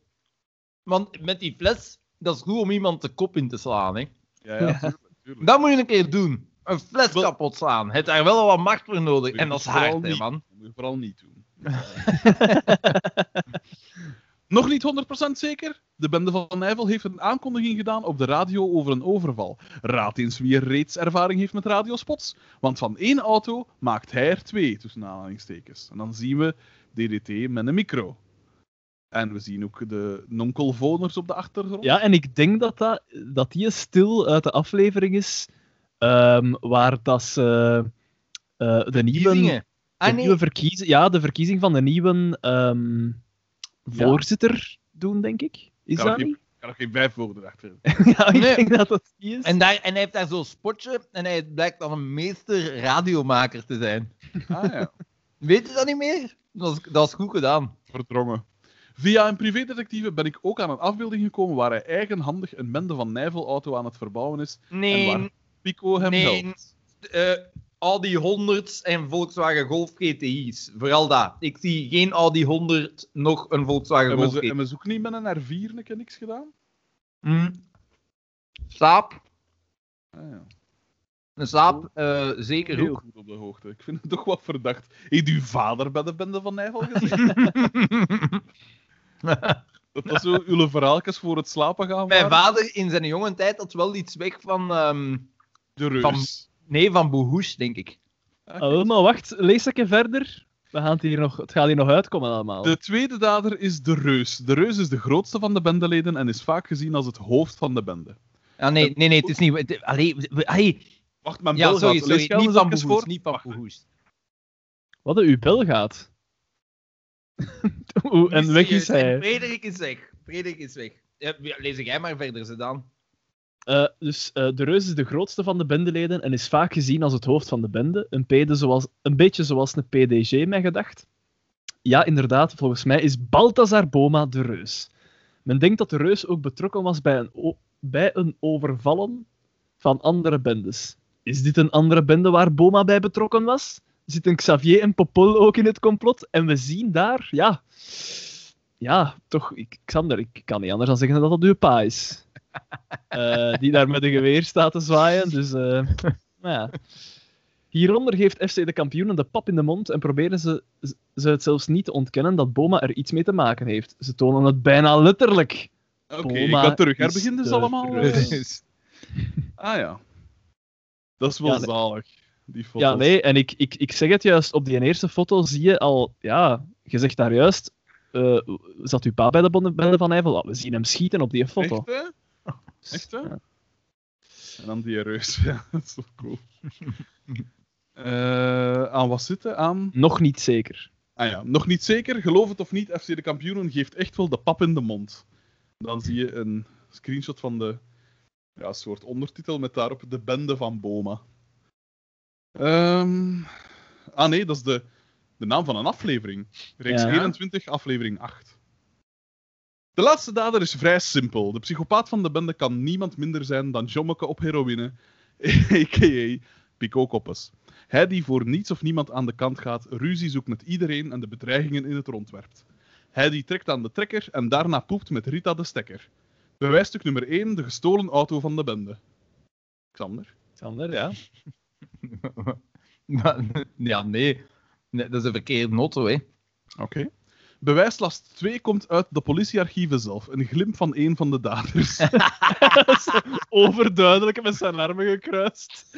Want met die fles, dat is goed om iemand de kop in te slaan, hè.
Ja, ja, tuurlijk. tuurlijk.
Dat moet je een keer doen. Een fles
Wel-
kapot slaan. Het daar wel wat macht voor nodig. En dat is hard, hè, man.
Dat moet je vooral niet doen. Nog niet 100% zeker? De bende van Nijvel heeft een aankondiging gedaan op de radio over een overval. Raad eens wie er reeds ervaring heeft met radiospots. Want van één auto maakt hij er twee, tussen aanhalingstekens. En dan zien we DDT met een micro. En we zien ook de nonkelvoners op de achtergrond.
Ja, en ik denk dat, dat, dat die stil uit de aflevering is ehm, waar dat ze eh, de nieuwe,
Verkiezingen.
de
Ah, nee.
nieuwe verkiezing, ja, de verkiezing van de nieuwe ehm, voorzitter doen, denk ik. Is
Kan
dat niet?
Ik kan nog geen vijf woorden erachter.
ja, ik
Nee.
denk dat dat die is.
En, daar, en hij heeft daar zo'n spotje en hij blijkt dan een meester radiomaker te zijn.
Ah ja.
Weet je dat niet meer? Dat is, dat is goed gedaan.
verdrongen. Via een privédetectieve ben ik ook aan een afbeelding gekomen waar hij eigenhandig een bende van Nijvelauto aan het verbouwen is. En
Nee,
waar- Pico hem
Nee,
helpt.
eh, Audi 100's en Volkswagen Golf GTI's. Vooral dat. Ik zie geen Audi 100, nog een Volkswagen Golf GTI.
hebben ze ook niet met een R4 een keer niks gedaan?
Hm. Saap.
Ah, ja.
Een saap, eh, zeker
Heel
ook.
goed op de hoogte. Ik vind het toch wat verdacht. Heeft uw vader bij de bende van Nijvel gezien? dat dat zo uw verhaaltjes voor het slapen gaan
Mijn
waren?
vader in zijn jonge tijd had wel iets weg van... ehm,
De reus.
van- nee, van Boehoes, denk ik.
Oh, maar wacht, lees een keer verder. We gaan het, hier nog, het gaat hier nog uitkomen allemaal.
De tweede dader is de reus. De reus is de grootste van de bendeleden en is vaak gezien als het hoofd van de bende.
Ah, nee, nee, nee, het is niet... het- Allee, we- allee.
Wacht, mijn
Ja,
bel
sorry,
gaat. Lees
sorry. Niet van Boehoes,
voor?
niet van. Boehoes.
Wat uw bel gaat. Oeh, en weg is hij.
Frederik is weg. Frederik is weg. Ja, lees jij maar verder, ze dan.
Eh, dus eh, de reus is de grootste van de bendeleden en is vaak gezien als het hoofd van de bende. Een, pede zoals, een beetje zoals een PDG, mij gedacht. Ja, inderdaad, volgens mij is Balthazar Boma de reus. Men denkt dat de reus ook betrokken was bij een, bij een overvallen van andere bendes. Is dit een andere bende waar Boma bij betrokken was? Zitten Xavier en Popol ook in het complot? En we zien daar, ja... Ja, toch, ik, Xander, ik kan niet anders dan zeggen dat dat uw pa is. Eh, die daar met een geweer staat te zwaaien. Dus, eh, nou ja. Hieronder geeft FC de kampioenen de pap in de mond en proberen ze, ze het zelfs niet te ontkennen dat Boma er iets mee te maken heeft. Ze tonen het bijna letterlijk.
Oké, ik
Boma
ben terug.
is
Herbegin dus allemaal. Ah ja. Dat is wel
Ja,
zalig. Die foto's.
Ja, nee, en ik, ik, ik zeg het juist, op die eerste foto zie je al, ja, je zegt daar juist, eh, zat uw pa bij de bende van Eiffel? We zien hem schieten op die foto.
Echt? Echt, hè?
Ja.
En dan die reus. Ja, dat is wel cool. Eh, aan wat zitten? Aan...
Nog niet zeker.
Ah ja, nog niet zeker. Geloof het of niet, FC de kampioenen geeft echt wel de pap in de mond. Dan zie je een screenshot van de ja, soort ondertitel met daarop de bende van Boma. Ehm, ah nee, dat is de, de naam van een aflevering. Reeks
Ja.
21, aflevering 8. De laatste dader is vrij simpel. De psychopaat van de bende kan niemand minder zijn dan Jommeke op heroïne, a.k.a. Pico Koppes. Hij die voor niets of niemand aan de kant gaat, ruzie zoekt met iedereen en de bedreigingen in het rond werpt. Hij die trekt aan de trekker en daarna poept met Rita de stekker. Bewijsstuk nummer 1, de gestolen auto van de bende. Xander?
Xander, ja.
ja, nee. nee. Dat is een verkeerde auto, hè.
Oké. Bewijslast 2 komt uit de politiearchieven zelf. Een glimp van een van de daders.
Overduidelijk met zijn armen gekruist.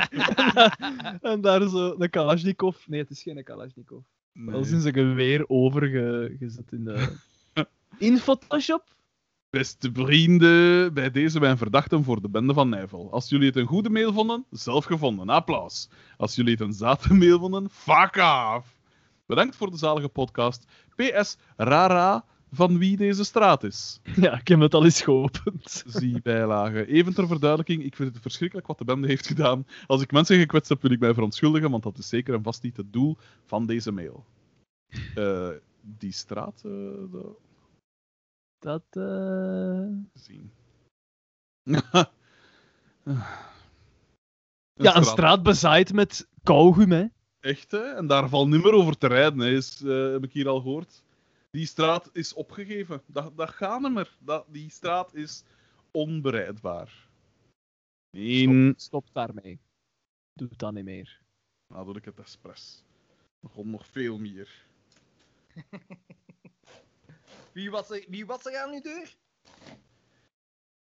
en daar zo een Kalashnikov. Nee, het is geen Kalashnikov. Wel
Nee.
zijn zijn geweer overgezet in de. In Photoshop?
Beste vrienden, bij deze mijn verdachten voor de bende van Nijvel. Als jullie het een goede mail vonden, zelf gevonden. Applaus. Als jullie het een zate mail vonden, fuck off. Bedankt voor de zalige podcast. PS, rara van wie deze straat is.
Ja, ik heb het al eens geopend.
Zie bijlage. Even ter verduidelijking, ik vind het verschrikkelijk wat de bende heeft gedaan. Als ik mensen gekwetst heb, wil ik mij verontschuldigen, want dat is zeker en vast niet het doel van deze mail. Eh, die straat, eh, de-
Dat. eh,
zien.
Ja, een straat bezaaid met kauwgum, hè?
Echt, hè? En daar valt niet meer over te rijden, hè, is, eh, heb ik hier al gehoord. Die straat is opgegeven. Dat, dat gaat niet meer. Dat, die straat is onbereidbaar. Nee,
Stop, stop daarmee. Doe dat niet meer.
nou doe ik het expres. Begon nog veel meer.
Wie was er, wie was er aan uw deur?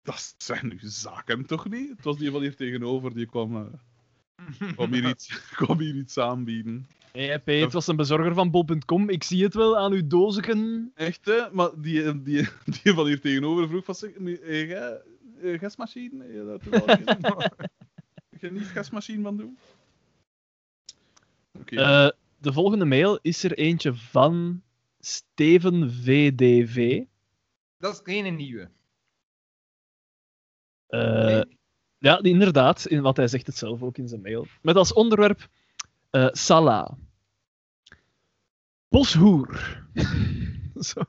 Dat zijn nu zaken toch niet? Het was die van hier tegenover, die kwam, eh, kwam, hier, iets, kwam hier iets aanbieden.
Hé, P, het was een bezorger van bol.com. Ik zie het wel aan uw dozigen.
Echt, hè? Maar die, die, die van hier tegenover vroeg van... zeg, eh, jij, eh, gasmachine? Eh, dat Geen niet gasmachine van doen? Oké.
Eh, de volgende mail is er eentje van Steven VDV.
Dat is geen nieuwe.
Eh, Ja, inderdaad, in wat hij zegt het zelf ook in zijn mail. Met als onderwerp eh Salah. Boshoer. Zo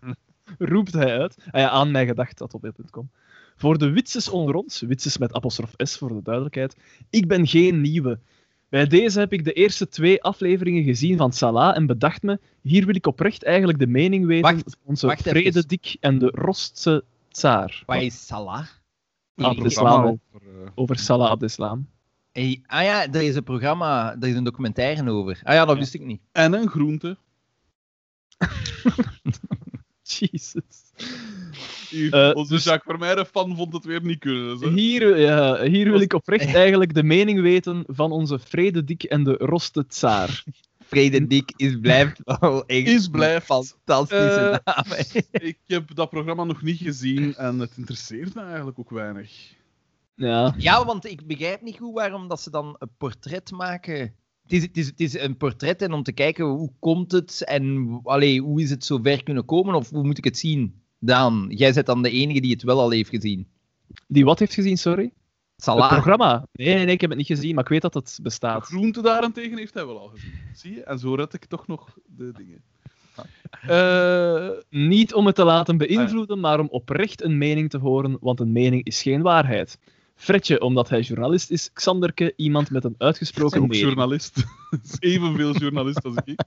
roept hij uit. Ah ja, aan mij gedacht, dat op .com. Voor de witses onder ons, witses met apostrof S voor de duidelijkheid, ik ben geen nieuwe. Bij deze heb ik de eerste twee afleveringen gezien van Salah en bedacht me, hier wil ik oprecht eigenlijk de mening weten
Wacht,
van onze. Vrededik en de Rostse Tsaar.
Wat is Salah?
Over, eh,
Over Salah Abdeslam.
Hey, ah ja, er is een programma, er is een documentaire over. Ah ja, dat wist ik niet.
En een groente.
Jesus.
Hier,
Eh,
onze
dus-
Jacques Vermeijden fan vond het weer niet kunnen. Zo.
Hier, ja, hier wil ik oprecht eigenlijk de mening weten van onze Vrededik en de Roste Tsaar.
Frederik is blijft wel echt
Is blijft.
een fantastische naam. hè.
Ik heb dat programma nog niet gezien en het interesseert me eigenlijk ook weinig.
Ja,
Ja, want ik begrijp niet goed waarom dat ze dan een portret maken. Het is, het, is, het is een portret en om te kijken hoe komt het en allee, hoe is het zo ver kunnen komen of hoe moet ik het zien? Daan, jij bent dan de enige die het wel al heeft gezien.
die wat heeft gezien, sorry? Het programma? Nee, nee, nee, ik heb het niet gezien, maar ik weet dat het
De
bestaat.
groente daarentegen heeft hij wel al gezien. Zie je? En zo red ik toch nog de dingen. Eh,
Niet om het te laten beïnvloeden, maar om oprecht een mening te horen, want een mening is geen waarheid. Fredje, omdat hij journalist is, Xanderke, iemand met een uitgesproken
ook
mening.
journalist. is evenveel journalist als ik.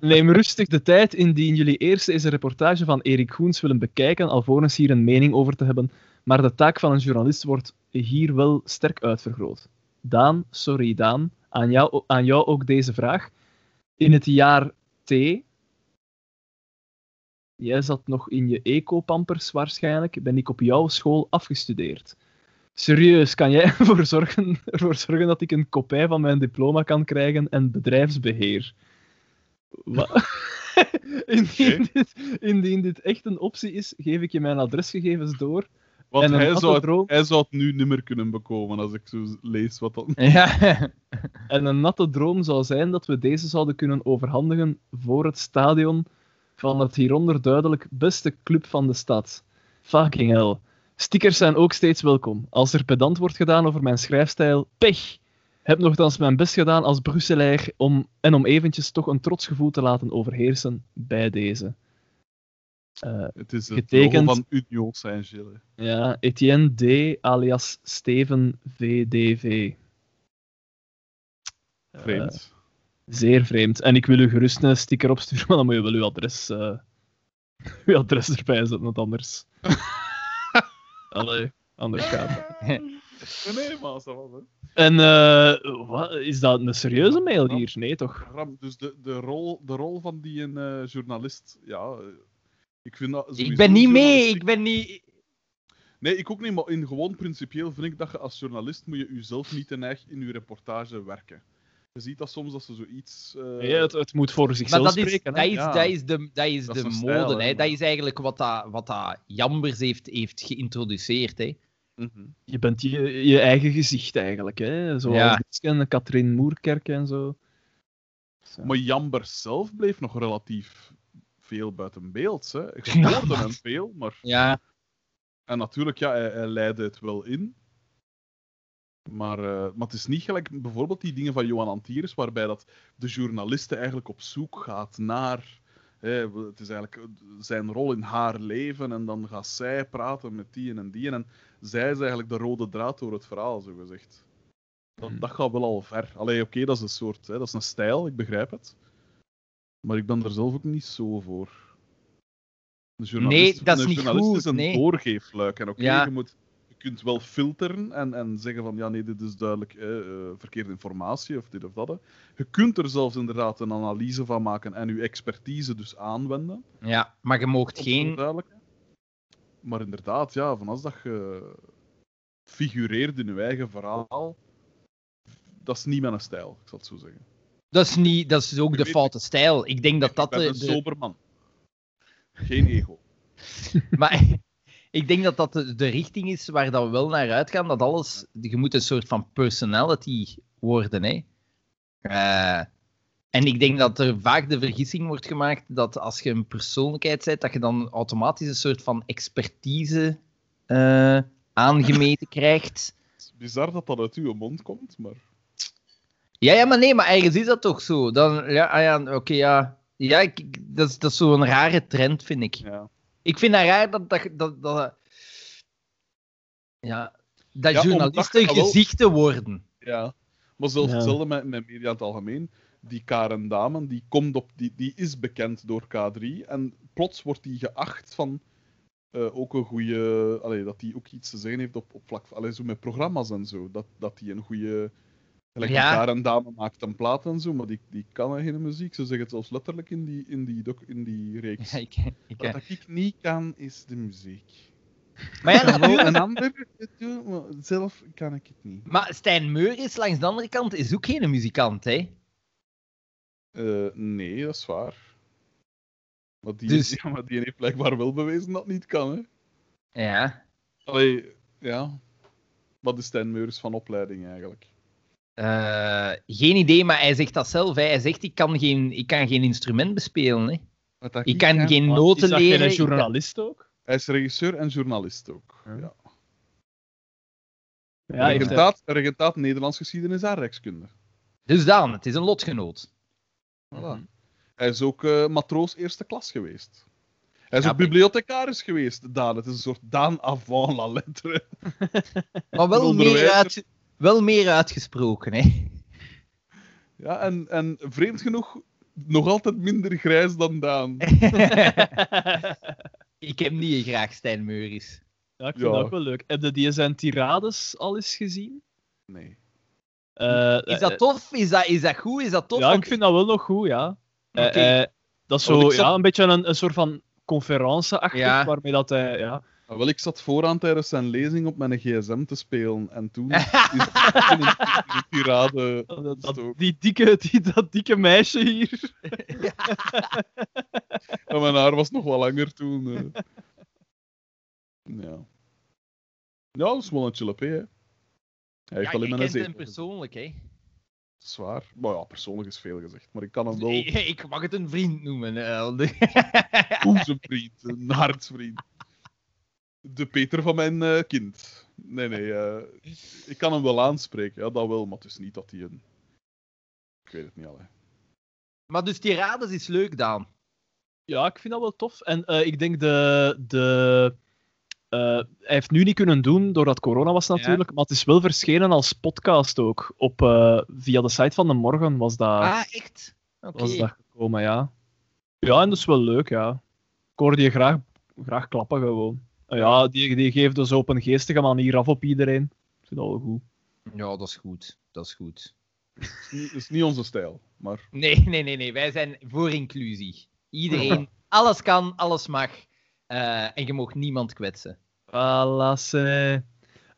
Neem rustig de tijd indien jullie eerst deze reportage van Erik Goens willen bekijken, alvorens hier een mening over te hebben, maar de taak van een journalist wordt hier wel sterk uitvergroot. Daan, sorry Daan, aan jou, aan jou ook deze vraag. In het jaar T, jij zat nog in je eco-pampers waarschijnlijk, ben ik op jouw school afgestudeerd. Serieus, kan jij ervoor zorgen, ervoor zorgen dat ik een kopij van mijn diploma kan krijgen en bedrijfsbeheer? Wa- indien, dit, indien dit echt een optie is, geef ik je mijn adresgegevens door.
Want hij zou, het,
droom.
hij zou het nu nimmer kunnen bekomen als ik zo lees wat dan.
Ja.
En een natte droom zou zijn dat we deze zouden kunnen overhandigen voor het stadion van het hieronder duidelijk beste club van de stad. Fucking hell. Stickers zijn ook steeds welkom. Als er pedant wordt gedaan over mijn schrijfstijl, pech! Heb nogthans mijn best gedaan als Brusselaar om, en om eventjes toch een trots gevoel te laten overheersen bij deze. Eh,
Het is het
Getekend.
van Union Saint-Gilles.
ja, Etienne D. alias Steven VDV. Eh,
Vreemd.
Zeer vreemd. En ik wil u gerust een sticker opsturen, maar dan moet je wel uw adres, eh, uw adres erbij zetten, want anders... Allee, anders gaat het.
Nee, maar dat was.
En wat, is dat een serieuze mail hier? Nee, toch?
Ram, dus de, de, rol, de rol van die een, journalist, ja, ik vind dat
Ik ben niet mee, ik ben niet...
Nee, ik ook niet, maar in gewoon principieel vind ik dat je als journalist moet je jezelf niet ten eigen in je reportage werken. Je ziet dat soms dat ze zoiets... eh,
Nee, het, het moet voor
Maar
zichzelf
dat is,
spreken.
dat
hè.
is,
Ja.
dat is de, dat is
Dat is
de mode.
stijl, hè.
Dat
maar-
is eigenlijk wat, dat, wat dat Jambers heeft, heeft geïntroduceerd. Hè.
mhm.
Je bent je, je eigen gezicht eigenlijk. Hè? Zoals
Ja.
Disken, Katrien Moerkerk en zo. Zo.
Maar Jambers zelf bleef nog relatief veel buiten beeld. Hè. Ik
maar-
hem veel, maar...
Ja.
En natuurlijk, ja, hij, hij leidde het wel in. Maar, eh, maar het is niet gelijk bijvoorbeeld die dingen van Johan Antiers, waarbij dat de journaliste eigenlijk op zoek gaat naar. Hè, het is eigenlijk eh, zijn rol in haar leven en dan gaat zij praten met die en die. En zij is eigenlijk de rode draad door het verhaal, zo gezegd. Dat, dat gaat wel al ver. Allee, oké, dat is een soort, hè, dat is een stijl, ik begrijp het. Maar ik ben er zelf ook niet zo voor. Een journalist,
dat is
een
niet goed,
is een
nee.
doorgeefluik. En oké,
Ja.
je, moet, je kunt wel filteren en, en zeggen van ja, nee, dit is duidelijk eh, verkeerde informatie of dit of dat. hè. Je kunt er zelfs inderdaad een analyse van maken en je expertise dus aanwenden.
ja, maar je moogt geen...
Maar inderdaad, ja, van als dat je figureert in je eigen verhaal, dat is niet mijn stijl, ik zal het zo zeggen.
Dat is, niet, dat is ook de foute stijl. Ik denk dat dat
ik ben
de...
een
de-
sober man. Geen ego.
Maar ik denk dat dat de, de richting is waar dat we wel naar uitgaan. Dat alles... Je moet een soort van personality worden, hè. Eh, en ik denk dat er vaak de vergissing wordt gemaakt dat als je een persoonlijkheid bent, dat je dan automatisch een soort van expertise eh, aangemeten krijgt.
Het is bizar dat dat uit uw mond komt, maar...
Ja, ja, maar nee, maar ergens is dat toch zo. Dan, ja, ah ja, oké, ja. Ja, ik, dat is, dat is zo'n rare trend, vind ik.
Ja.
Ik vind dat raar dat... dat, dat, dat Ja. Dat
Ja,
journalisten
omdat-
gezichten worden.
Ja. Maar zelfs
Ja.
hetzelfde met, met media in het algemeen. Die Karen Damen, die, komt op, die, die is bekend door K3. En plots wordt die geacht van eh, ook een goede... Allee, dat die ook iets te zeggen heeft op, op vlak van... Allee, zo met programma's en zo. Dat, dat die een goede... Gelijk
Ja.
die Karen Dame maakt een plaat en zo, maar die, die kan geen muziek. Ze zeggen het zelfs letterlijk in die, in die, doc, in die reeks.
Ja, ik, ik,
Wat ik niet kan, is de muziek.
maar ja,
een ander doen, maar zelf kan ik het niet.
Maar Stijn Meuris, langs de andere kant, is ook geen muzikant, hè?
Eh, nee, dat is waar. Maar die,
Dus-
ja, maar die heeft blijkbaar wel bewezen dat het niet kan, hè.
Ja.
Allee, ja. Wat is Stijn Meuris van opleiding eigenlijk?
Eh, geen idee, maar hij zegt dat zelf. Hè. Hij zegt, ik kan geen, ik kan geen instrument bespelen. Hè.
Wat dat
Ik kan geen noten
is dat
leren.
geen
ik kan-
journalist ook?
Hij is regisseur en journalist ook.
Ja.
Ja.
Ja, heeft hij-
regentaat, regentaat Nederlands geschiedenis en rechtskunde.
Dus dan, het is een lotgenoot.
Voilà. Hij is ook eh, matroos eerste klas geweest. Hij is
Ja,
ook bibliothecaris geweest, Daan. Het is een soort Daan avant la lettre.
Maar wel meer, uit, wel meer uitgesproken, hè.
Ja, en, en vreemd genoeg nog altijd minder grijs dan Daan.
ik heb niet graag Stijn Meuris.
ja, ik vind
Ja.
dat ook wel leuk. Heb je die zijn tirades al eens gezien?
Nee.
Eh,
Is
eh,
dat tof? Is dat, is dat goed? Is dat tof?
Ja,
Want-
ik vind dat wel nog goed, ja. Eh,
Oké.
eh, dat is zo,
zat-
ja, een beetje een, een soort van conferentie-achtig,
Ja.
waarmee dat hij... Ja.
Ah, wel, ik zat vooraan tijdens zijn lezing op mijn gsm te spelen. En toen is een, een tirade
Dat, dat-
gestoken.
die dikke, die, dat dikke meisje hier.
En mijn haar was nog wel langer toen. eh. Ja. Ja, dat is wel een hè. Hij heeft
Ja,
al in
je
mijn
kent hem persoonlijk, hè.
Zwaar. Maar ja, persoonlijk is veel gezegd. Maar ik kan hem wel
Ik, ik mag het een vriend noemen. eh, de-
Oeh, zijn vriend. Een hartsvriend. De Peter van mijn eh, kind. Nee, nee. eh, ik kan hem wel aanspreken. Ja, dat wel. Maar het is niet dat hij een... Ik weet het niet al, hè.
maar dus tirades is leuk, Daan.
Ja, ik vind dat wel tof. En eh, ik denk de... de eh, hij heeft nu niet kunnen doen, doordat corona was natuurlijk, maar het is wel verschenen als podcast ook. Op, eh, via de site van de Morgen was dat,
Ah, echt? Oké.
was dat gekomen, ja. Ja, en dat is wel leuk, ja. Ik hoorde je graag, graag klappen gewoon. Ja, die, die geeft dus op een geestige manier af op iedereen. Ik vind dat wel goed.
Ja, dat is goed. Dat is goed.
Het is niet, is onze stijl. Maar
Nee, nee, nee, nee. Wij zijn voor inclusie. Iedereen, alles kan, alles mag. Eh, en je mag niemand kwetsen.
Voilà.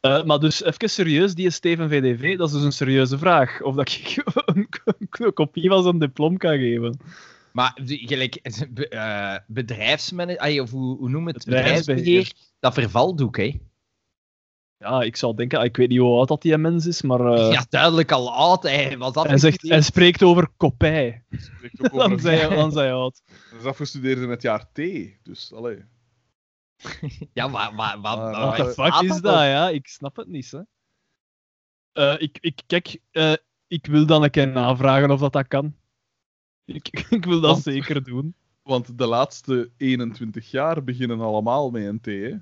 Eh, maar dus even serieus, die Steven VDV, dat is dus een serieuze vraag. Of dat ik een, een kopie van zijn diploma kan geven.
Maar de- gelijk, bedrijfsmanager, of hoe, hoe noem je het?
Bedrijfsbeheer.
Bedrijfsbeheer, dat vervalt ook, hè?
Ja, ik zou denken, ik weet niet hoe oud dat die mens is, maar eh,
Ja, duidelijk al oud. Hij, was
hij, zegt, hij spreekt over kopij.
het spreekt ook over
Dan hij, dan oud.
Hij is afgestudeerd in het jaar T. Dus, allee.
Ja, maar... maar, maar,
Ah,
maar-
the
waar
fuck is dat, ja? Ik snap het niet, hè. Eh, ik, ik, kijk, eh, ik wil dan een keer navragen of dat, dat kan. Ik, ik wil dat
Want-
zeker doen.
Want de laatste 21 jaar beginnen allemaal met een T, hè.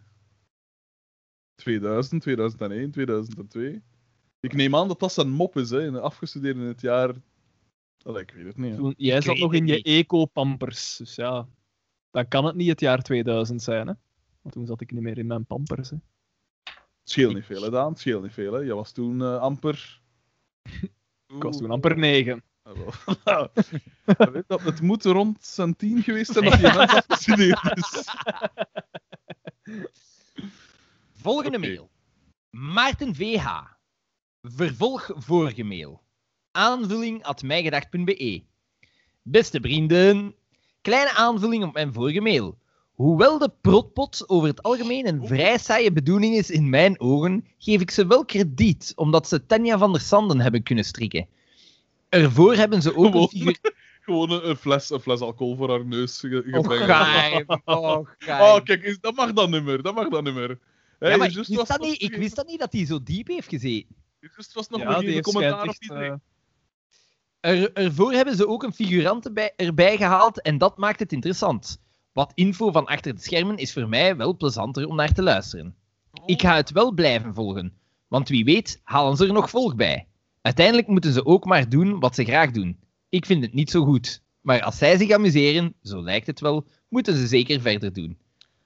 2000, 2001, 2002. Ik neem aan dat dat zijn mop is, hè. Afgestudeerd in het jaar... Allee, ik weet het niet, hè.
Jij
Ik
zat nog in je eco-pampers, dus ja. Dan kan het niet het jaar 2000 zijn, hè. Want toen zat ik niet meer in mijn pampers, hè.
Het scheelt niet veel, hè, Daan. Het scheelt niet veel, hè. Je was toen eh, amper...
Ik was toen amper 9.
Ah. Je weet dat, het moet rond zijn tien geweest zijn dat die mens afgestudeerd is.
Volgende mail. Maarten VH. Vervolg vorige mail. Aanvulling at mijgedacht.be. Beste vrienden. Kleine aanvulling op mijn vorige mail. Hoewel de protpot over het algemeen een vrij saaie bedoeling is in mijn ogen, geef ik ze wel krediet, omdat ze Tanja van der Sanden hebben kunnen strikken. Ervoor hebben ze ook een
Gewoon.
figuur...
Gewoon een, een fles, een fles alcohol voor haar neus ge-
Oh. Oh.
Oh, kijk, is- dat mag dan niet meer. Dat mag dan niet meer. Hè,
Ja, maar ik wist,
was
dat
nog
niet, ik wist dat niet dat hij zo diep heeft gezeten.
Juist was nog
Ja,
een commentaar op iedereen.
eh,
Er, ervoor hebben ze ook een figurante bij, erbij gehaald en dat maakt het interessant. Wat info van achter de schermen is voor mij wel plezanter om naar te luisteren. Ik ga het wel blijven volgen. Want wie weet halen ze er nog volg bij. Uiteindelijk moeten ze ook maar doen wat ze graag doen. Ik vind het niet zo goed. Maar als zij zich amuseren, zo lijkt het wel, moeten ze zeker verder doen.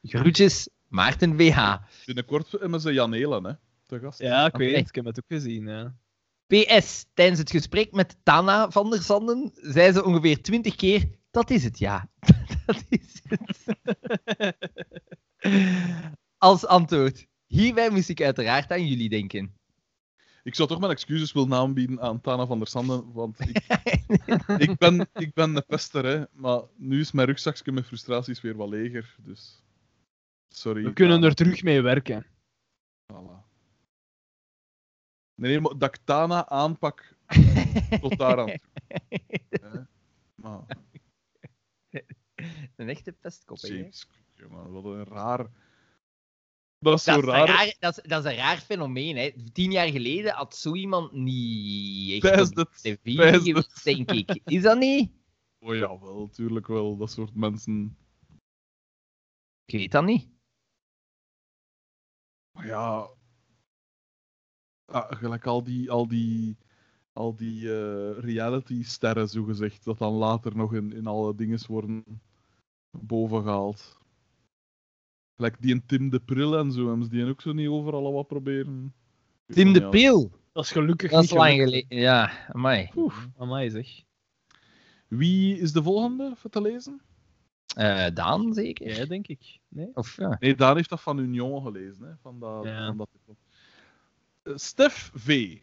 Groetjes, Maarten VH.
Binnenkort hebben ze Jan Helen, hè. Te gast.
Ja, ik weet het. Ik heb het ook gezien. Ja.
PS, tijdens het gesprek met Tana van der Sanden zei ze ongeveer twintig keer: Dat is het, ja. Dat is het. Als antwoord: Hierbij moest ik uiteraard aan jullie denken.
Ik zou toch mijn excuses willen aanbieden aan Tana van der Sanden, want ik, ik, ben, ik ben een pester, hè. Maar nu is mijn rugzakje met frustraties weer wat leger, dus... Sorry.
We kunnen
Tana.
er terug mee werken.
Voilà. Nee, nee, maar dat ik Tana aanpak tot daaraan toe. Maar,
Een echte pestkop, hè?
jezus, jongen, wat een raar... Dat is
Dat
zo
is, een
raar.
raar, dat, is, dat is een raar fenomeen. Hè. Tien jaar geleden had zo iemand niet echt op tv geweest, denk ik. Is dat niet?
Oh ja, wel, tuurlijk wel. Dat soort mensen...
Ik weet dat niet.
Maar ja... ah, gelijk al die, al die, al die eh, reality-sterren, zogezegd, dat dan later nog in, in alle dingen worden bovengehaald. Gelijk die en Tim de Pril en zo, hebben ze die ook zo niet overal al wat proberen?
Tim de Pil.
Dat is gelukkig
Dat is
niet
lang
gelukt.
geleden. Ja, amai.
Oeh, amai zeg.
Wie is de volgende voor te lezen?
Eh, Daan, zeker?
Jij, denk ik. Nee?
Of, ja.
Nee, Daan heeft dat van Union gelezen. Hè, van dat,
Ja.
van dat Eh, Stef V.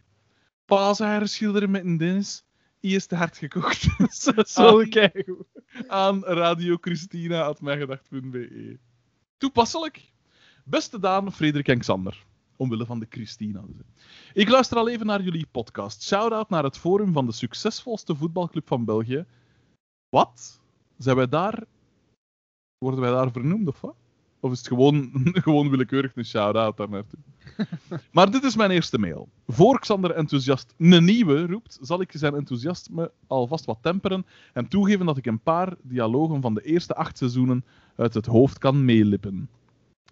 Schilderen met een Dennis. Die is te hard gekocht.
Zo, zo
Aan-
keigoed.
aan radiochristina.mijgedacht.be. Toepasselijk. Beste Daan, Frederik en. Omwille van de Christina. Dus. Ik luister al even naar jullie podcast. Shout-out naar het forum van de succesvolste voetbalclub van België. Wat? Zijn wij daar... Worden wij daar vernoemd, of wat? Of is het gewoon, gewoon willekeurig een shout-out naartoe? maar dit is mijn eerste mail. Voor Xander enthousiast een nieuwe roept, zal ik zijn enthousiasme alvast wat temperen en toegeven dat ik een paar dialogen van de eerste acht seizoenen uit het hoofd kan meelippen.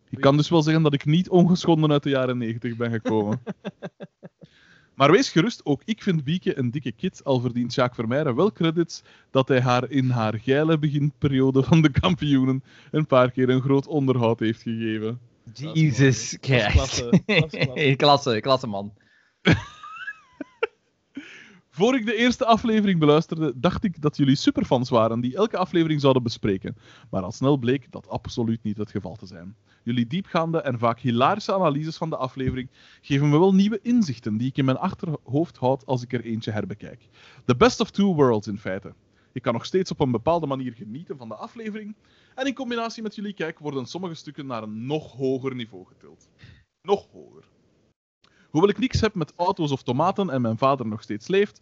Ik kan dus wel zeggen dat ik niet ongeschonden uit de jaren 90 ben gekomen. maar wees gerust, ook ik vind Bieke een dikke kid, al verdient Jacques Vermeijren wel credits dat hij haar in haar geile beginperiode van de kampioenen een paar keer een groot onderhoud heeft gegeven.
Dat is klasse. klasse,
klasse man.
Voor ik de eerste aflevering beluisterde, dacht ik dat jullie superfans waren die elke aflevering zouden bespreken. Maar al snel bleek dat absoluut niet het geval te zijn. Jullie diepgaande en vaak hilarische analyses van de aflevering geven me wel nieuwe inzichten die ik in mijn achterhoofd houd als ik er eentje herbekijk. The best of two worlds in feite. Ik kan nog steeds op een bepaalde manier genieten van de aflevering en in combinatie met jullie kijk worden sommige stukken naar een nog hoger niveau getild. Nog hoger. Hoewel ik niks heb met auto's of tomaten en mijn vader nog steeds leeft,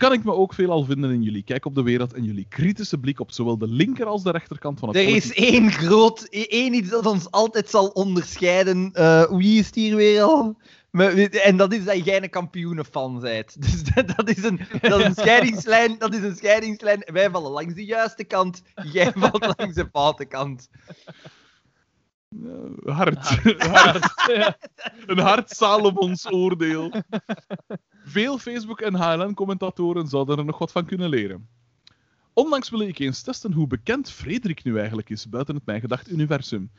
kan ik me ook veelal vinden in jullie kijk op de wereld en jullie kritische blik op zowel de linker als de rechterkant van het
Er is één groot, één iets dat ons altijd zal onderscheiden. Eh, wie is het hier weer al? En dat is dat jij een kampioenenfan bent. Dus dat, dat, is een, dat is een scheidingslijn. Dat is een scheidingslijn. Wij vallen langs de juiste kant. Jij valt langs de foute kant.
Eh, hard. hard.
Ja.
Een hard Salomons oordeel. Veel Facebook- en HLN-commentatoren zouden er nog wat van kunnen leren. Onlangs wil ik eens testen hoe bekend Frederik nu eigenlijk is buiten het Mijn Gedacht universum.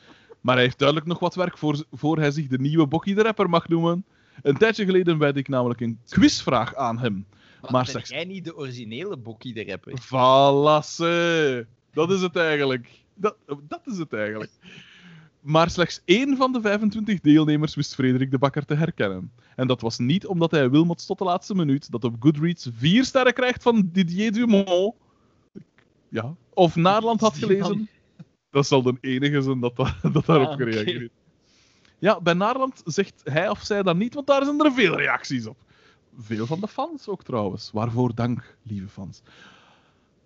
Maar hij heeft duidelijk nog wat werk voor, voor hij zich de nieuwe Bokkie de Rapper mag noemen. Een tijdje geleden wijdde ik namelijk een quizvraag aan hem. Maar
Maar ben jij niet de originele Bokkie de rapper?
Valasse. Dat is het eigenlijk. Dat, dat is het eigenlijk. Maar slechts één van de 25 deelnemers wist Frederik de Bakker te herkennen. En dat was niet omdat hij Wilmots tot de laatste minuut, dat op Goodreads vier sterren krijgt van Didier Dumont, ja, of Naarland had gelezen. Dat zal de enige zijn dat, da- dat daarop
Ah,
gereageerd heeft. Ja, bij Naarland zegt hij of zij dat niet, want daar zijn er veel reacties op. Veel van de fans ook trouwens. Waarvoor dank, lieve fans.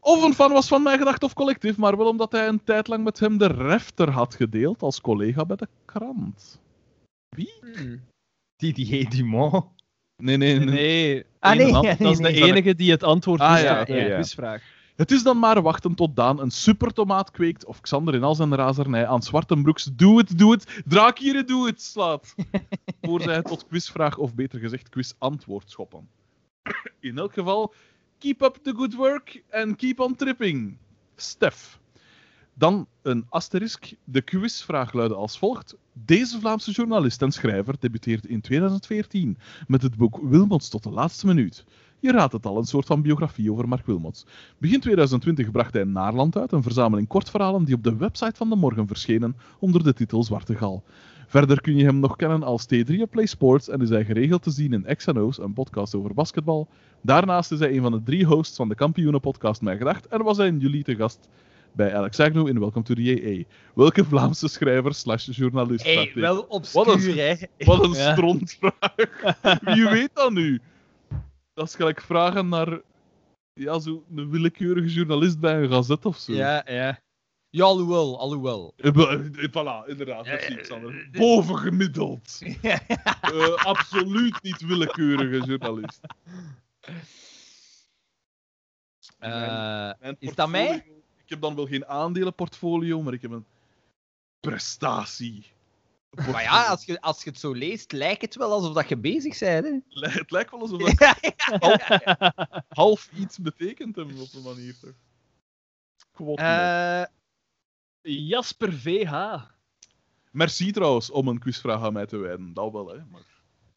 Of een fan was van mij gedacht of collectief, maar wel omdat hij een tijd lang met hem de refter had gedeeld als collega bij de krant.
Hmm.
Didier Dumont.
Nee, nee,
Nee,
nee.
nee.
Ah, nee,
dat is de enige die het antwoord
Ah,
wist
ja,
op de quizvraag.
Het is dan maar wachten tot Daan een supertomaat kweekt of Xander in al zijn razernij aan Zwartenbroeks doe het, doe het, draakieren doe het slaat. Voor zij het tot quizvraag of beter gezegd quizantwoord schoppen. In elk geval, keep up the good work and keep on tripping. Stef. Dan een asterisk. De quizvraag luidde als volgt. Deze Vlaamse journalist en schrijver debuteerde in 2014 met het boek Wilmots tot de laatste minuut. Je raadt het al, een soort van biografie over Mark Wilmots. Begin 2020 bracht hij Naarland uit, een verzameling kortverhalen die op de website van De Morgen verschenen onder de titel Zwarte Gal. Verder kun je hem nog kennen als T3 op Play Sports en is hij geregeld te zien in XNO's, een podcast over basketbal. Daarnaast is hij een van de drie hosts van de kampioenenpodcast Mijn Gedacht en was hij in juli te gast bij Alex Agnew in Welcome to the JA. Welke Vlaamse schrijver slash journalist?
Hey, wel
Wat een-
obscuur, hè.
Wat een
Ja.
strontvraag. Wie weet dat nu? Dat is gelijk vragen naar ja, zo een willekeurige journalist bij een gazet of zo.
Ja, ja. Ja, alhoewel, alhoewel.
Eh, eh, Voilà, inderdaad. Dat is
ja,
iets anders.
eh,
Bovengemiddeld. Eh, absoluut niet willekeurige journalist.
Eh,
Mijn
is dat mij?
Ik heb dan wel geen aandelenportfolio, maar ik heb een prestatie.
maar ja, als je, als je het zo leest, lijkt het wel alsof dat je bezig bent, hè.
Het lijkt wel alsof dat
Ja, ja.
half iets betekent hem op een manier. Toch?
Eh,
Jasper VH.
Merci trouwens om een quizvraag aan mij te wijden. Dat wel, hè. Maar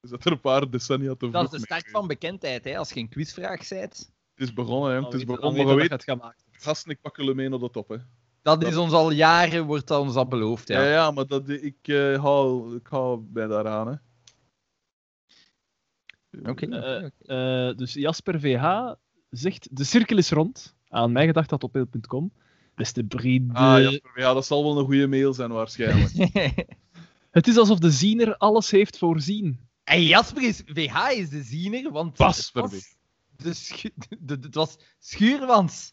is dat er een paar decennia te vroeg
dat is de start van bekendheid, hè. Als je een quizvraag bent.
Het is begonnen, hè. Het is
Dan
begonnen,
dat je het gemaakt hebt.
gasten, ik pak jullie mee naar de top, hè.
Dat is ons al jaren, wordt dat ons al beloofd,
Ja,
ja.
ja, maar dat, ik, eh hou, ik hou bij daaraan, hè.
Oké.
Eh, eh, dus Jasper VH zegt: De cirkel is rond. Aan mijgedacht.opmail.com. Beste vrienden.
Ah, Jasper, ja, dat zal wel een goede mail zijn, waarschijnlijk.
Het is alsof de ziener alles heeft voorzien.
En Jasper is, VH is de ziener, want
Jasper
het was, de schu- de, de- het was Schuurmans.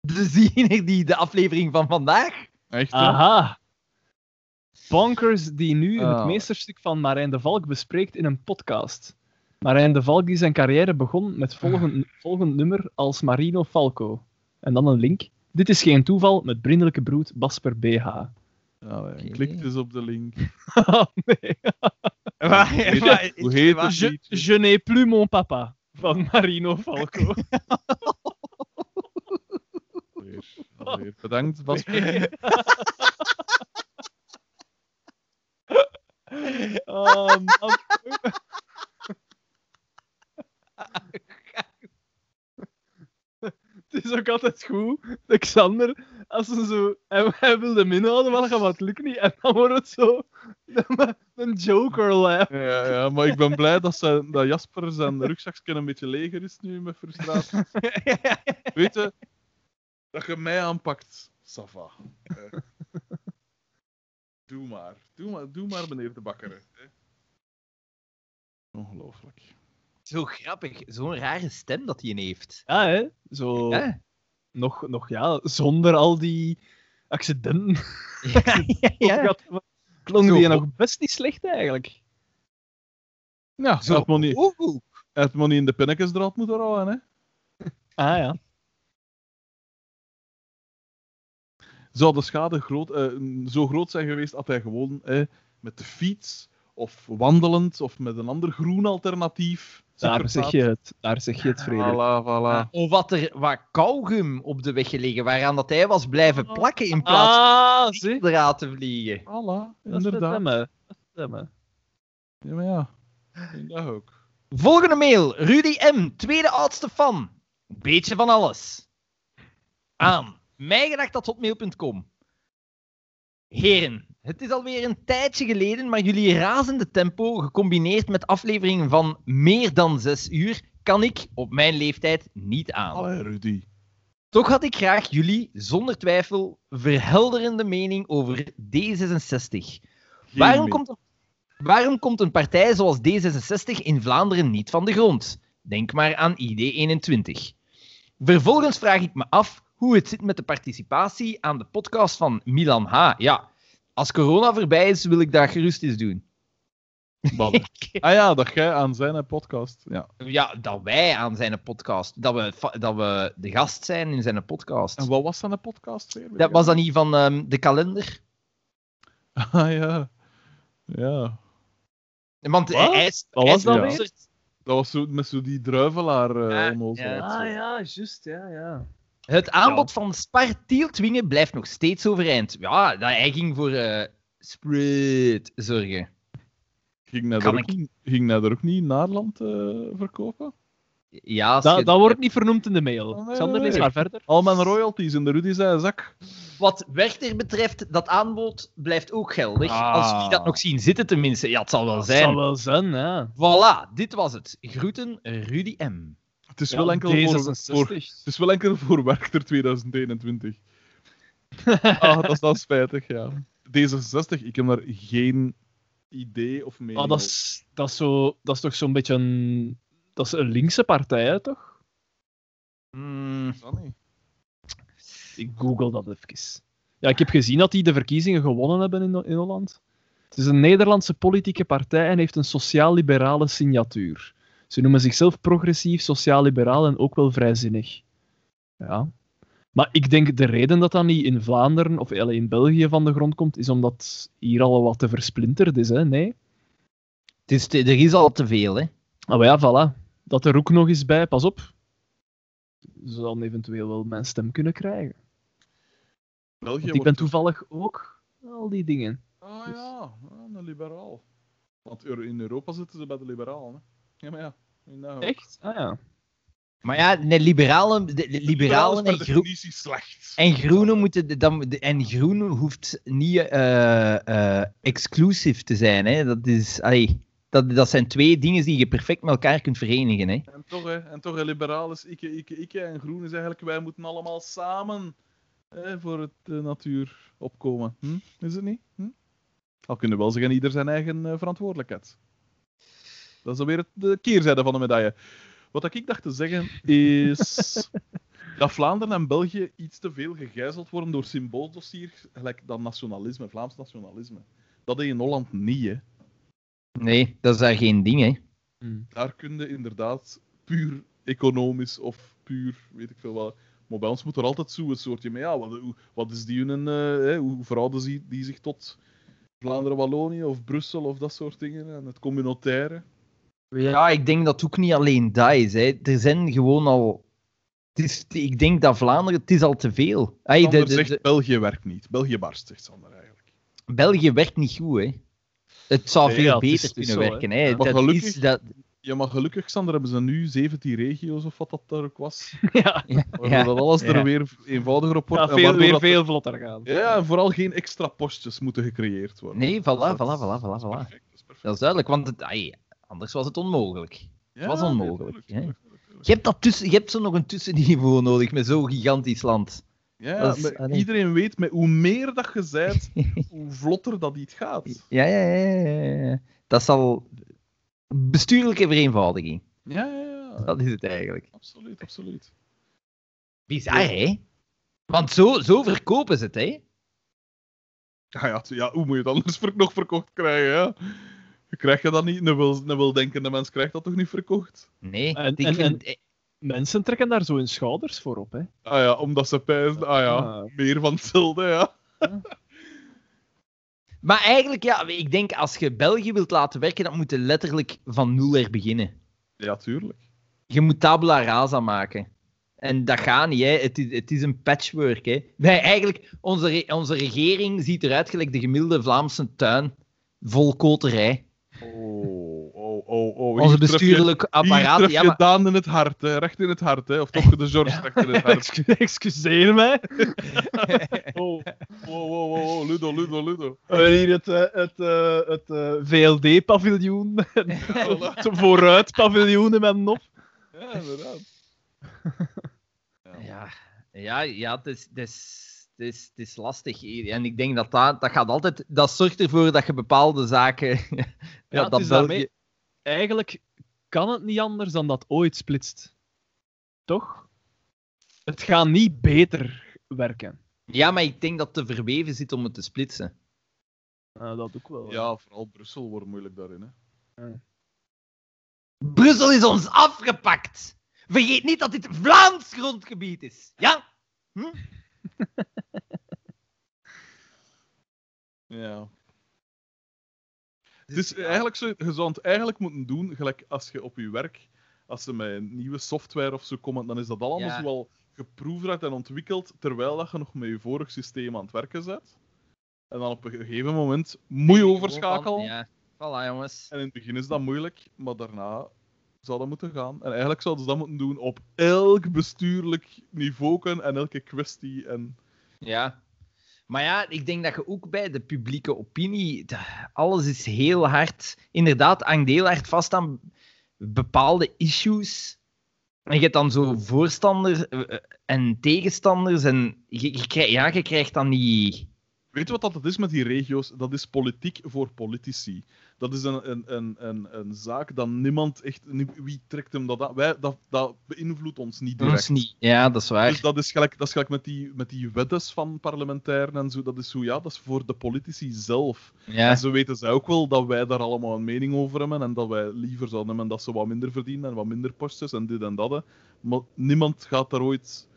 De ziener die de aflevering van vandaag...
Echt, hè?
Aha. Bonkers die nu
Ah.
het meesterstuk van Marijn de Valk bespreekt in een podcast. Marijn de Valk die zijn carrière begon met volgend, volgend nummer als Marino Falco. En dan een link. Dit is geen toeval met vriendelijke broed Basper BH.
Oké.
Klik dus op de link.
Oh, nee.
Maar,
heet-
maar-
hoe heet het?
Je, je n'ai plus mon papa van Marino Falco.
Alweer, alweer. Bedankt, Bas.
Oh, man. Het is ook altijd goed, de Xander, als ze zo... Hij, hij wil hem inhouden, maar dat het lukt niet. En dan wordt het zo... Een joker laugh.
Ja, ja, maar ik ben blij dat, zijn, dat Jasper zijn rugzakje een beetje leger is nu met frustratie. Weet je, dat je mij aanpakt, Sava. doe maar. Doe maar, doe maar meneer de bakker. Hè. Ongelooflijk.
Zo grappig, zo'n rare stem dat hij heeft.
Ja, hè. Zo...
Ja,
Nog, nog, ja, zonder al die accidenten.
ja, ja.
Ja. Klonk die nog best niet slecht, eigenlijk.
Ja,
Zo.
hij had niet, had niet in de pinnetjesdraad moeten houden, hè.
Ah, ja.
Zou de schade groot, eh, zo groot zijn geweest had hij gewoon eh, met de fiets of wandelend of met een ander groen alternatief.
Daar zeg je het, daar zeg je het, Frederik.
Voilà, voilà.
Of wat er wat kauwgum op de weg gelegen, waaraan dat hij was blijven plakken in plaats
Ah,
van eruit te vliegen.
Voilà,
Dat is het
inderdaad.
stemmen. Dat stemmen.
Ja, maar ja. Ik denk dat ook.
Volgende mail. Rudy M., tweede oudste fan. Beetje van alles. Aan mijgedacht.hotmail.com Heren, het is alweer een tijdje geleden, maar jullie razende tempo, gecombineerd met afleveringen van meer dan zes uur, kan ik op mijn leeftijd niet aan.
Allee, Rudy.
Toch had ik graag jullie, zonder twijfel, verhelderende mening over D66.
Geen
Waarom komt, waarom komt een partij zoals D66 in Vlaanderen niet van de grond? Denk maar aan ID21. Vervolgens vraag ik me af hoe het zit met de participatie aan de podcast van Milan H. Ja, als corona voorbij is, wil ik dat gerust eens doen.
Ah ja, dat jij aan zijn podcast. Ja.
Ja, dat wij aan zijn podcast, dat we, dat we de gast zijn in zijn podcast.
En wat was dan een podcast weer?
Dat was dan niet van ehm, de kalender?
Ah ja. Ja.
Want
Wat?
hij is... Hij
was
is
dat
Dat was zo, met zo die druivelaar eh
Ja, ja.
Ah ja, juist, ja, ja.
Het aanbod van Spar Tieltwingen blijft nog steeds overeind. Ja, dat hij ging voor eh spread zorgen.
Ging er ook, niet- ging hij er ook niet in Naarland eh, verkopen?
Ja, als
Dat,
je-
dat wordt niet vernoemd in de mail.
Oh, nee,
Sander,
nee,
lees
nee.
maar verder.
Al mijn royalties in de Rudy zijn zak.
Wat Werchter betreft, dat aanbod blijft ook geldig.
Ah.
Als jullie dat nog zien zitten tenminste. Ja, het zal wel
Dat
zijn.
zal wel zijn, ja.
Voilà, dit was het. Groeten, Rudy M.
Het is,
Ja,
wel enkel voor,
D66.
voor, het is wel enkel voor Werchter 2021. ah, dat is dan spijtig, ja. D66, ik heb daar geen idee of mening
Ah, dat, is, dat, is zo, dat is toch zo'n beetje een... Dat is een linkse partij, hè, toch?
Hmm,
over. Dat niet.
Ik google dat even. Ja, ik heb gezien dat die de verkiezingen gewonnen hebben in, in Holland. Het is een Nederlandse politieke partij en heeft een sociaal-liberale signatuur. Ze noemen zichzelf progressief, sociaal-liberaal en ook wel vrijzinnig. Ja. Maar ik denk de reden dat dat niet in Vlaanderen of in België van de grond komt, is omdat hier al wat te versplinterd is, hè? Nee?
het is te- er is al te veel, hè.
Ah, maar ja, voilà. Dat er ook nog eens bij, pas op. Ze dan eventueel wel mijn stem kunnen krijgen.
België
Want ik ben
dus-
toevallig ook al die dingen.
Ah ja, ah, een liberaal. Want in Europa zitten ze bij de liberalen. Hè. Ja, maar ja. Nou,
Echt? Ah ja.
Maar ja, de liberalen, de, liberalen
is
en,
per
gro
definitie slecht.
en groenen moeten... de- Dan, de- en groen hoeft niet eh eh exclusief te zijn, hè. Dat is... Allee, dat, dat zijn twee dingen die je perfect met elkaar kunt verenigen, hè.
En toch, hè, en toch, hè, liberaal is ikke, ikke, ikke. En groen is eigenlijk, wij moeten allemaal samen hè, voor het de natuur opkomen. Hm? Is het niet? Hm? Al kunnen we wel zeggen, ieder zijn eigen eh, verantwoordelijkheid. Dat is dan weer het, de keerzijde van de medaille. Wat ik dacht te zeggen is dat Vlaanderen en België iets te veel gegijzeld worden door symbooldossiers, gelijk dat nationalisme, Vlaams nationalisme. Dat is in Holland niet, hè.
Nee, dat is daar geen ding, hè.
daar kun je inderdaad puur economisch of puur, weet ik veel wat. Maar bij ons moet er altijd zo een soortje mee. Ja, wat, is die hun, eh, hè, hoe verhouden die, die zich tot Vlaanderen-Wallonië of Brussel of dat soort dingen en het communautaire?
Ja, ik denk dat ook niet alleen dat is. Hè. Er zijn gewoon al. Het is, ik denk dat Vlaanderen, het is al te veel. Ay, de,
Sander
de-
zegt
de-
België werkt niet. België barst, zegt Sander eigenlijk.
België werkt niet goed, hè. Het zou
Nee,
veel
ja, het
beter
het is
kunnen
zo,
werken.
hè. Ja.
Maar
Dat
gelukkig-
is, dat,
Ja, maar gelukkig, Sander, hebben ze nu 17 regio's of wat dat daar ook was.
ja,
ja,
Waardoor
ja,
dat alles
ja.
er weer eenvoudiger op wordt. en
veel, weer
dat-
veel vlotter gaan.
Ja, en vooral geen extra postjes moeten gecreëerd worden.
Nee, voilà,
Dat is-
voilà, voilà, voilà,
dat is
voilà.
perfect, dat is perfect.
Dat is duidelijk, want het, ay, anders was het onmogelijk.
Ja,
was onmogelijk, hè. Je hebt, dat tussen, je hebt zo nog een tussenniveau nodig met zo'n gigantisch land.
Ja,
Dat is-
maar
allee.
iedereen weet, met hoe meer dat je zijt, hoe vlotter dat iets gaat.
Ja, ja, ja, ja, ja. Dat zal bestuurlijke vereenvoudiging.
Ja, ja, ja.
Dat is het eigenlijk.
Absoluut, absoluut.
Bizar, hè? Want zo, zo verkopen ze het, hè?
Ja, ja, t- ja, hoe moet je het anders nog verkocht krijgen, ja? Je krijgt je dat niet, een, wil, een weldenkende mens krijgt dat toch niet verkocht?
Nee,
En-
ik
en-
vind-
Mensen trekken daar zo hun schouders voor op, hè.
Ah ja, omdat ze pijzen, ah ja,
Ah.
meer van hetzelfde, ja.
Maar eigenlijk, ja, ik denk als je België wilt laten werken, dan moet je letterlijk van nul er beginnen.
Ja, tuurlijk.
Je moet tabula rasa maken. En dat gaat niet, hè. Het, is, het is een patchwork. Hè. Wij, eigenlijk, onze, re- onze regering ziet eruit gelijk de gemiddelde Vlaamse tuin. Vol koterij.
Oh, oh, oh, oh.
Onze
Hier tref je-
bestuurlijk
Hier
apparaat.
tref je
Ja, maar,
Daan in het hart, hè. recht in het hart, hè. of toch de George recht in het hart.
Excu- Excuseer mij.
Oh, wow, wow, wow, wow, Ludo, Ludo, Ludo.
We hebben hier het, eh, het, eh, het eh, VLD-paviljoen. het vooruit-paviljoen in mijn nop.
Ja, inderdaad.
ja, ja, ja het, is, het, is, het, is, het is lastig. En ik denk dat dat, dat gaat altijd... Dat zorgt ervoor dat je bepaalde zaken... ja, dat
is
België...
daarmee- Eigenlijk kan het niet anders dan dat ooit splitst. Toch? Het gaat niet beter werken.
Ja, maar ik denk dat het te verweven zit om het te splitsen.
Eh, dat ook wel.
Ja, vooral Brussel wordt moeilijk daarin. Hè.
Brussel is ons afgepakt. Vergeet niet dat dit Vlaams grondgebied is. Ja? Hm?
Ja. Het is eigenlijk zo, je zou het eigenlijk moeten doen, gelijk als je op je werk, als ze met een nieuwe software of zo komen, dan is dat allemaal
Ja.
zo wel geproefd en ontwikkeld, terwijl dat je nog met je vorig systeem aan het werken bent. En dan op een gegeven moment moet je overschakelen.
Ja. Voilà, jongens.
En in het begin is dat moeilijk, maar daarna zou dat moeten gaan. En eigenlijk zouden ze dat moeten doen op elk bestuurlijk niveau en elke kwestie. En...
Ja. Maar ja, ik denk dat je ook bij de publieke opinie. Alles is heel hard. Inderdaad, hangt heel hard vast aan bepaalde issues. En je hebt dan zo voorstanders eh, eh, en tegenstanders. En je, je ja, je krijgt dan die.
Weet je wat dat is met die regio's? Dat is politiek voor politici. Dat is een, een, een, een, een zaak dat niemand echt... Wie trekt hem dat aan? Wij, dat, dat beïnvloedt ons niet direct.
Ons niet. Ja, dat is waar.
Dus dat is gelijk, dat is gelijk met, die, met die weddes van parlementairen en zo. Dat is zo, ja, dat is voor de politici zelf.
ja.
En zo weten zij ook wel dat wij daar allemaal een mening over hebben en dat wij liever zouden hebben dat ze wat minder verdienen en wat minder postjes en dit en dat. Maar niemand gaat daar ooit...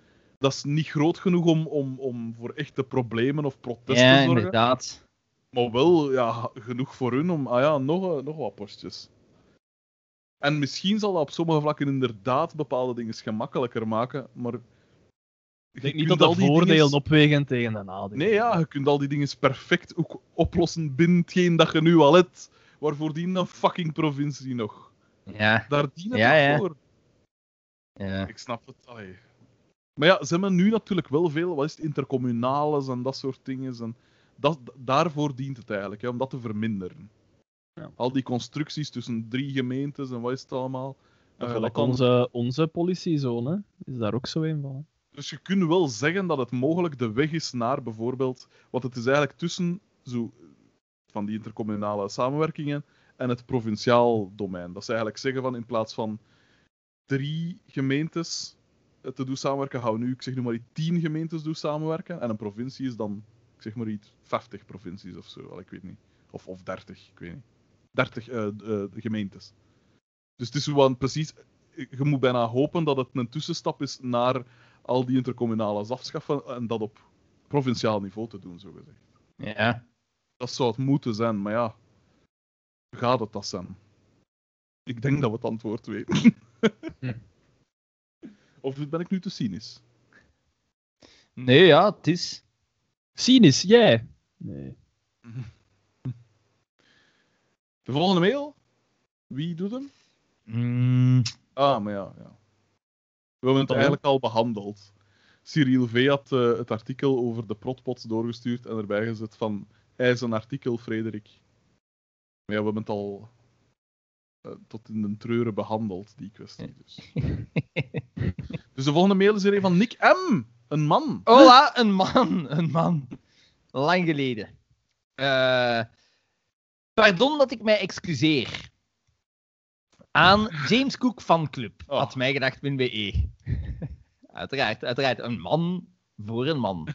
Dat is niet groot genoeg om, om, om voor echte problemen of protesten
ja,
te zorgen.
inderdaad.
Maar wel ja, genoeg voor hun om, ah ja, nog, eh, nog wat postjes. En misschien zal dat op sommige vlakken inderdaad bepaalde dingen gemakkelijker maken, maar...
Ik denk
je
niet
kunt
dat
die
voordelen
dinges-
opwegen tegen de nadelen.
Nee, ja, je kunt al die dingen perfect ook oplossen binnen hetgeen dat je nu al hebt. Waarvoor dient een fucking provincie nog?
Ja,
Daar dient het
Ja, ja.
voor.
ja.
Ik snap het. Allee. Maar ja, ze hebben nu natuurlijk wel veel, wat is het, intercommunales en dat soort dingen. En dat, daarvoor dient het eigenlijk, hè, om dat te verminderen.
Ja.
Al die constructies tussen drie gemeentes en wat is het allemaal.
Uh,
dat
like
kan-
onze, onze politiezone is daar ook zo een van.
Dus je kunt wel zeggen dat het mogelijk de weg is naar bijvoorbeeld. Want het is eigenlijk tussen zo, van die intercommunale samenwerkingen en het provinciaal domein. Dat ze eigenlijk zeggen van in plaats van drie gemeentes eh, te doen samenwerken, gaan we nu, ik zeg nu maar iets, tien gemeentes doen samenwerken. En een provincie is dan, ik zeg maar iets, 50 provincies of zo. Wel, ik weet niet. Of, of 30, ik weet niet. 30 eh, eh, gemeentes. Dus het is gewoon precies. Je moet bijna hopen dat het een tussenstap is naar al die intercommunales afschaffen en dat op provinciaal niveau te doen, zo gezegd.
ja.
Dat zou het moeten zijn, maar ja, gaat het dat zijn? Ik denk dat we het antwoord weten.
Hm.
Of ben ik nu te cynisch?
Nee, ja, het is.
Cynisch, jij? Nee.
De volgende mail? Wie doet hem?
Mm,
Ah, maar ja, ja. We hebben het
Dan?
eigenlijk al behandeld. Cyril V had eh, het artikel over de protpots doorgestuurd en erbij gezet van hij is een artikel, Frederik. Maar ja, we hebben het al eh, tot in de treuren behandeld, die kwestie. Dus. dus de volgende mail is er een van Nick M. Een man.
Hola, een man, een man. Lang geleden. Eh, pardon dat ik mij excuseer. Aan James Cook fanclub,
Oh.
had mijgedacht.be. uiteraard, uiteraard. Een man voor een man.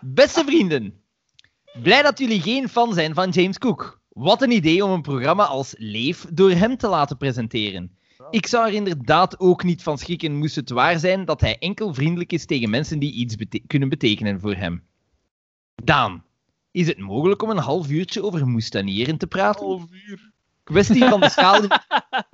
Beste vrienden, blij dat jullie geen fan zijn van James Cook. Wat een idee om een programma als Leef door hem te laten presenteren. Ik zou er inderdaad ook niet van schrikken moest het waar zijn dat hij enkel vriendelijk is tegen mensen die iets bete- kunnen betekenen voor hem. Daan, is het mogelijk om een half uurtje over moestanieren te praten?
Half uur.
Kwestie van de schaal in-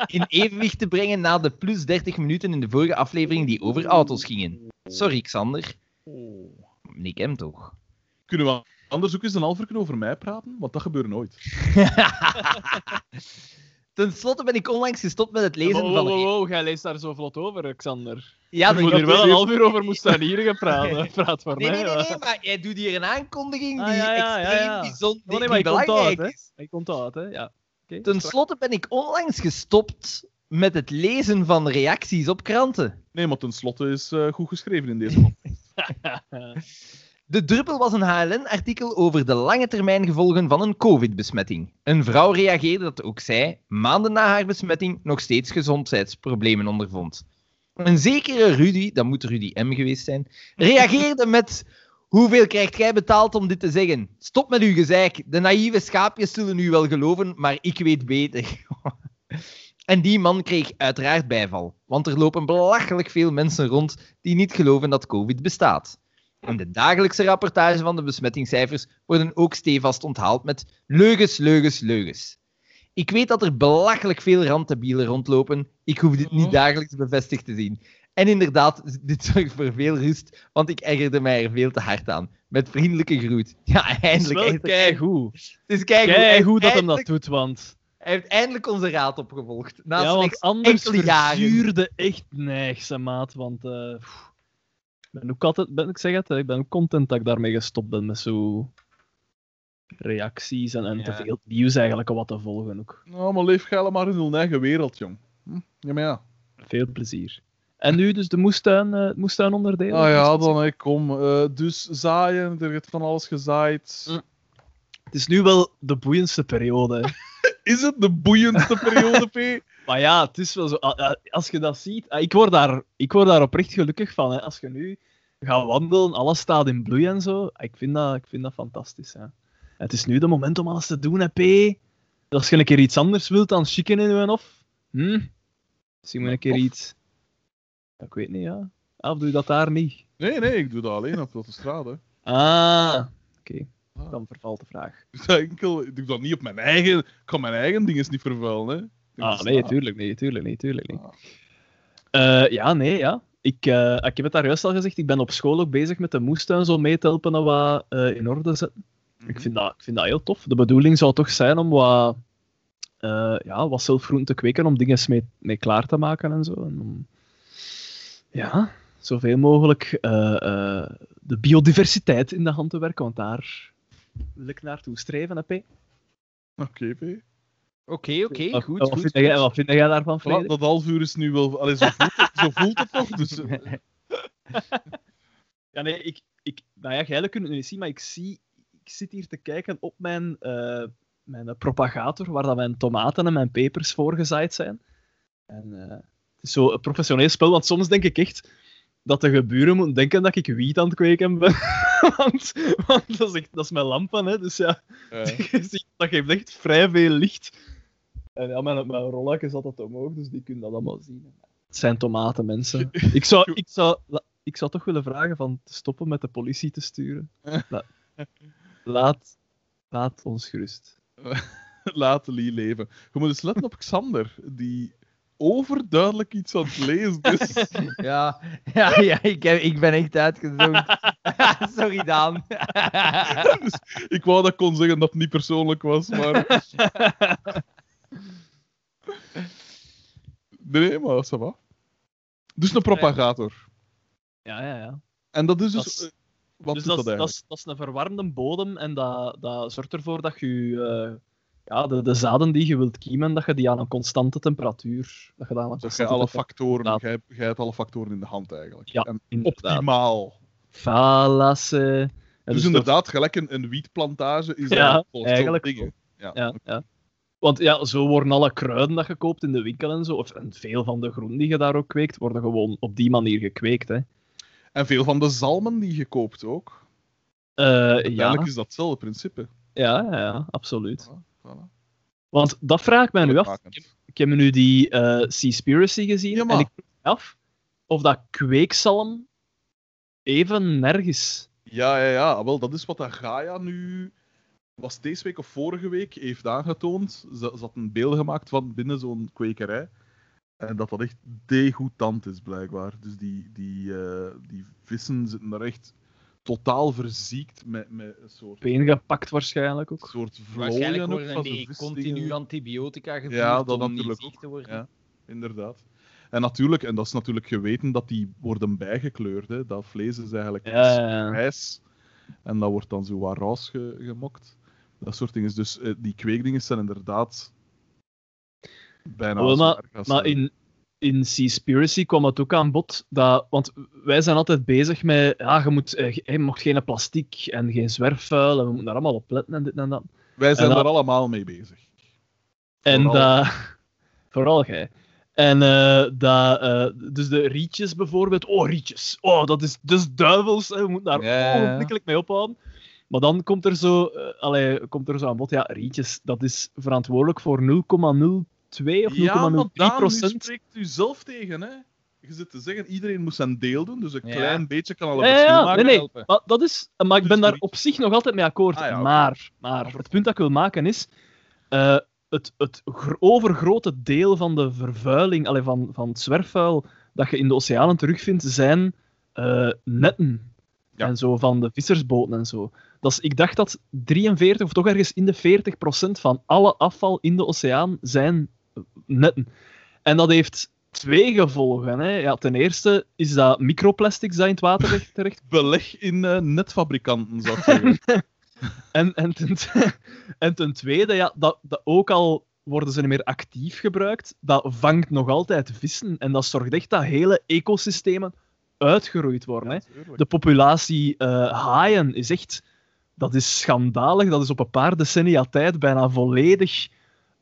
in evenwicht te brengen na de plus 30 minuten in de vorige aflevering die over auto's gingen. Sorry, Xander.
Oh.
Nick hem toch?
Kunnen we anders ook eens een uur over mij praten? Want dat gebeurt nooit.
Ten slotte ben ik onlangs gestopt met het lezen
Wow,
van...
wow, wow, jij leest daar zo vlot over, Xander.
Ja,
Je moet hier wel een half uur over moestanieren gepraat. Praat voor
Nee,
mij.
nee, nee, nee, maar jij doet hier een aankondiging die
Ah, ja, ja, ja,
extreem
ja.
bijzonder
Oh, nee,
die
maar ik
belangrijk
het, hè.
is.
Ik onthoud, hè. Ja. Oké.
Ten slotte ben ik onlangs gestopt met het lezen van reacties op kranten.
Nee, maar tenslotte is eh, goed geschreven in deze man.
De druppel was een HLN-artikel over de lange termijn gevolgen van een COVID-besmetting. Een vrouw reageerde dat ook zij, maanden na haar besmetting, nog steeds gezondheidsproblemen ondervond. Een zekere Rudy, dat moet Rudy M geweest zijn, reageerde met Hoeveel krijgt jij betaald om dit te zeggen? Stop met uw gezeik. De naïeve schaapjes zullen u wel geloven, maar ik weet beter. en die man kreeg uiteraard bijval, want er lopen belachelijk veel mensen rond die niet geloven dat COVID bestaat. In de dagelijkse rapportage van de besmettingscijfers worden ook stevast onthaald met leugens, leugens, leugens. Ik weet dat er belachelijk veel randdebielen rondlopen. Ik hoef dit niet
Oh.
dagelijks bevestigd te zien. En inderdaad, dit zorgt voor veel rust, want ik ergerde mij er veel te hard aan. Met vriendelijke groet. Ja,
Het is
eindelijk.
wel
echt.
keigoed.
Het is keigoed. Hij
Kei
heeft
goed dat hem dat doet, want...
Hij heeft eindelijk onze raad opgevolgd. Na
ja, want anders
jaren.
verzuurde echt neigse maat, want... eh, ben ook altijd... Ben, ik zeg het, hè, ik ben ook content dat ik daarmee gestopt ben met zo... reacties en, en te veel nieuws eigenlijk om wat te volgen ook.
Nou, maar leef jij maar in uw eigen wereld, jong. Hm? Ja, maar ja.
Veel plezier. En nu dus de moestuin, eh moestuin onderdelen?
Ah ja, dan hè, kom. eh, dus zaaien, er wordt van alles gezaaid.
Mm. Het is nu wel de boeiendste periode. hè.
Is het de boeiendste periode, P?
Maar ja, het is wel zo. a- a- Als je dat ziet, ah, ik word daar, ik word daar oprecht gelukkig van. Hè. Als je nu gaat wandelen, alles staat in bloei en zo. Ik vind dat, ik vind dat fantastisch. Hè. Het is nu de moment om alles te doen, hè, P. Als je een keer iets anders wilt dan chicken in je hof, hm? Zie maar een keer
Of?
iets. Ja, ik weet niet, ja. Of doe je dat daar niet?
Nee, nee, ik doe dat alleen op de straat. Hè.
Ah, oké.
Ah.
Dan vervalt de vraag.
Enkel, ik doe dat niet op mijn eigen. Ik kan mijn eigen dingen niet vervuilen. Hè.
Ah, nee, tuurlijk niet, tuurlijk niet, tuurlijk niet.
Ah.
Eh, ja, nee, ja. Ik, eh, ik heb het daar juist al gezegd, ik ben op school ook bezig met de moestuin zo mee te helpen en wat eh, in orde te zetten.
Mhm.
Ik, vind dat, ik vind dat heel tof. De bedoeling zou toch zijn om wat, eh ja, wat zelfgroenten te kweken, om dingen mee, mee klaar te maken en zo. En om, ja, zoveel mogelijk de biodiversiteit in de hand te werken, want daar wil ik naartoe streven, hè, P.
Oké, P.
Oké, oké, goed,
wat,
goed.
vind jij, wat vind jij daarvan, Frederik?
dat half uur is nu wel. Allee, zo, voelt het, zo voelt het toch? Dus, eh,
Ja, nee, ik, ik, nou ja, jij kunt het nu niet zien, maar ik, zie, ik zit hier te kijken op mijn, eh, mijn propagator, waar dat mijn tomaten en mijn pepers voorgezaaid zijn. En eh, het is zo een professioneel spel, want soms denk ik echt dat de geburen moeten denken dat ik wiet aan het kweken ben. want want dat, is echt, dat is mijn lampen, hè, dus ja,
eh,
je ziet, dat geeft echt vrij veel licht. En ja, mijn, mijn rollak is altijd omhoog, dus die kunnen dat allemaal zien. Het zijn tomaten, mensen. Ik zou, ik zou, ik zou toch willen vragen van te stoppen met de politie te sturen. La- laat, laat ons gerust.
laat Lee leven. Je moet eens letten op Xander, die overduidelijk iets aan het lezen is.
Ja, ja, ja ik, heb, ik ben echt uitgezoomd. Sorry, Daan.
Dus ik wou dat ik kon zeggen dat het niet persoonlijk was, maar. Nee, maar ça va. Dus een propagator.
Ja, ja, ja.
En dat is dus.
Dat is-
eh, wat
dus
is
dat,
dat
is- dat,
eigenlijk?
is, dat is een verwarmde bodem en dat, dat zorgt ervoor dat je eh, ja, de, de zaden die je wilt kiemen, dat je die aan een constante temperatuur... Dat je dat aan een
Dat jij
constante
alle factoren, jij, jij hebt alle factoren in de hand eigenlijk.
Ja,
en
inderdaad.
optimaal.
Falasse. Ja,
dus
dat-
inderdaad, gelijk een, een wietplantage is
Ja,
volgens zo'n
eigenlijk
dingen. Ja.
Ja, ja. Want ja, zo worden alle kruiden dat je koopt in de winkel en zo, of en veel van de groenten die je daar ook kweekt, worden gewoon op die manier gekweekt. Hè.
En veel van de zalmen die je koopt ook.
Eh,
Uiteindelijk
ja,
is dat hetzelfde principe.
ja, ja, ja, absoluut.
Voilà.
Want dat vraag ik mij nu af. Ik heb nu die eh Seaspiracy gezien
Ja,
en ik vraag me af of dat kweekzalm even nergens.
Ja, ja, ja. Wel, dat is wat dat Gaia nu, was deze week of vorige week, heeft aangetoond. Ze, ze had een beeld gemaakt van binnen zo'n kwekerij. En dat dat echt degoutant is, blijkbaar. Dus die, die, eh, die vissen zitten er echt totaal verziekt met, met een soort,
Peengepakt waarschijnlijk ook.
soort
Waarschijnlijk
vlooien ook
worden
van
die continu antibiotica gevoerd
Ja, dat
om
natuurlijk
niet ziek te worden.
Ja, inderdaad. En natuurlijk, en dat is natuurlijk geweten, dat die worden bijgekleurd. Hè. Dat vlees is eigenlijk
Ja, ja, ja.
grijs. En dat wordt dan zo wat ge- gemokt. Dat soort dingen. Dus eh, die kweekdingen zijn inderdaad bijna
Oh, maar- Maar in, in Seaspiracy kwam het ook aan bod. Dat, want wij zijn altijd bezig met. Ja, je, moet, eh, je mocht geen plastic en geen zwerfvuil. En we moeten daar allemaal op letten en dit en dat.
Wij zijn
en
daar
dat-
allemaal mee bezig.
En
Vooral.
dat. Vooral jij. En dat, eh, dus de rietjes bijvoorbeeld. Oh, rietjes. Oh, dat is dus duivels. Hè. We moeten daar
Ja, ja, ja.
ogenblikkelijk mee ophouden. Maar dan komt er zo, eh, allee, komt er zo aan bod. Ja, rietjes, dat is verantwoordelijk voor 0,02 of 0,03%
Ja,
procent.
spreekt u zelf tegen, hè. Je zit te zeggen, iedereen moet zijn deel doen, dus een
Ja.
klein beetje kan al een
Ja, ja,
verschil
ja,
maken.
nee, nee.
helpen.
Maar, dat is, maar ik
Dus
ben daar
riet-
op zich nog altijd mee akkoord.
Ah, ja,
maar, maar het punt dat ik wil maken is. eh, het, het gro- overgrote deel van de vervuiling, allee, van, van het zwerfvuil dat je in de oceanen terugvindt, zijn eh, netten.
Ja.
En zo van de vissersboten en zo. Dat is, ik dacht dat 43 of toch ergens in de 40 procent van alle afval in de oceaan zijn netten. En dat heeft twee gevolgen. Hè. Ja, ten eerste is dat microplastics dat in het water terecht-
Beleg in eh, netfabrikanten, zou ik zeggen.
En, en, ten, en ten tweede, ja, dat, dat ook al worden ze niet meer actief gebruikt, dat vangt nog altijd vissen. En dat zorgt echt dat hele ecosystemen uitgeroeid worden. Hè. De populatie eh, haaien is echt... Dat is schandalig. Dat is op een paar decennia tijd bijna volledig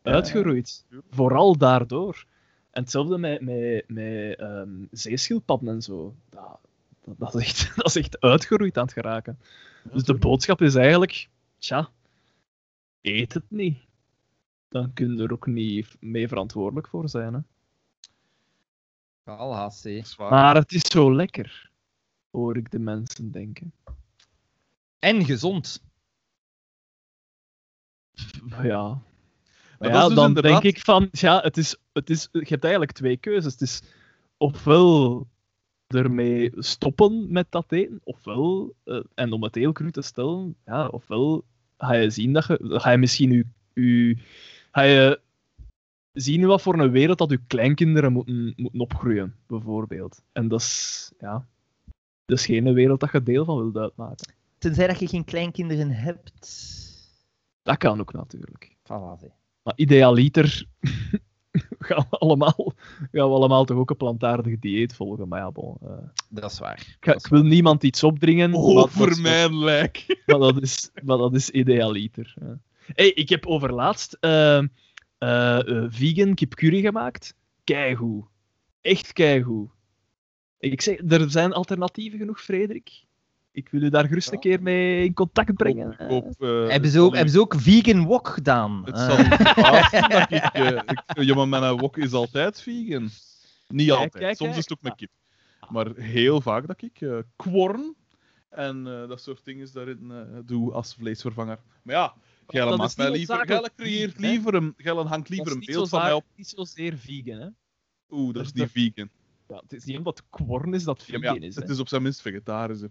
uitgeroeid. Vooral daardoor. En hetzelfde met, met, met ehm, zeeschildpadden en zo. Dat, dat, dat, is echt, dat is echt uitgeroeid aan het geraken. Dus de boodschap is eigenlijk, tja, eet het niet. Dan kun je er ook niet mee verantwoordelijk voor zijn. Hè.
Al.
Maar het is zo lekker, hoor ik de mensen denken.
En gezond.
Ja.
Maar
Maar
dat
ja,
is dus
dan
inderdaad-
denk ik van, ja, het is, het is, je hebt eigenlijk twee keuzes. Het is ofwel ermee stoppen met dat eten, ofwel, eh, en om het heel cru te stellen, ja, ofwel ga je zien dat je, ga je misschien je, je, ga je zien wat voor een wereld dat je kleinkinderen moeten, moeten opgroeien, bijvoorbeeld. En dat is, ja, dat is geen wereld dat je deel van wilt uitmaken.
Tenzij dat je geen kleinkinderen hebt.
Dat kan ook natuurlijk.
Voilà.
Maar idealiter gaan we allemaal, gaan we allemaal toch ook een plantaardig dieet volgen. Maar ja, bon, eh,
Dat is waar.
ik, ga- ik wil niemand iets opdringen. maar dat
Over
is-
mijn lijk.
Maar dat is, maar dat is idealiter. ja. Hey, ik heb overlaatst eh, vegan kipcurry gemaakt. Keigoed. Echt keigoed. Ik zeg, er zijn alternatieven genoeg, Frederik. Ik wil u daar gerust een keer mee in contact brengen.
Ik hoop, eh,
hebben, ze ook, hebben ze ook vegan wok gedaan?
Het
Eh,
zal dat ik... eh, ik ja, maar mijn wok is altijd vegan. Niet
Kijk,
altijd.
kijk,
Soms
kijk.
is het ook met kip. Maar heel vaak dat ik eh kworn en eh, dat soort dingen daarin eh, doe als vleesvervanger. Maar ja, Gelle
dat
maakt mij liever... Gelle creëert liever een... Gelle hangt liever een beeld van mij op.
Niet zozeer vegan, hè.
Oeh, dat
dat
is niet vegan.
Ja, het is niet omdat kworn is dat vegan
ja,
is. Hè.
het is op zijn minst vegetarisch, hè.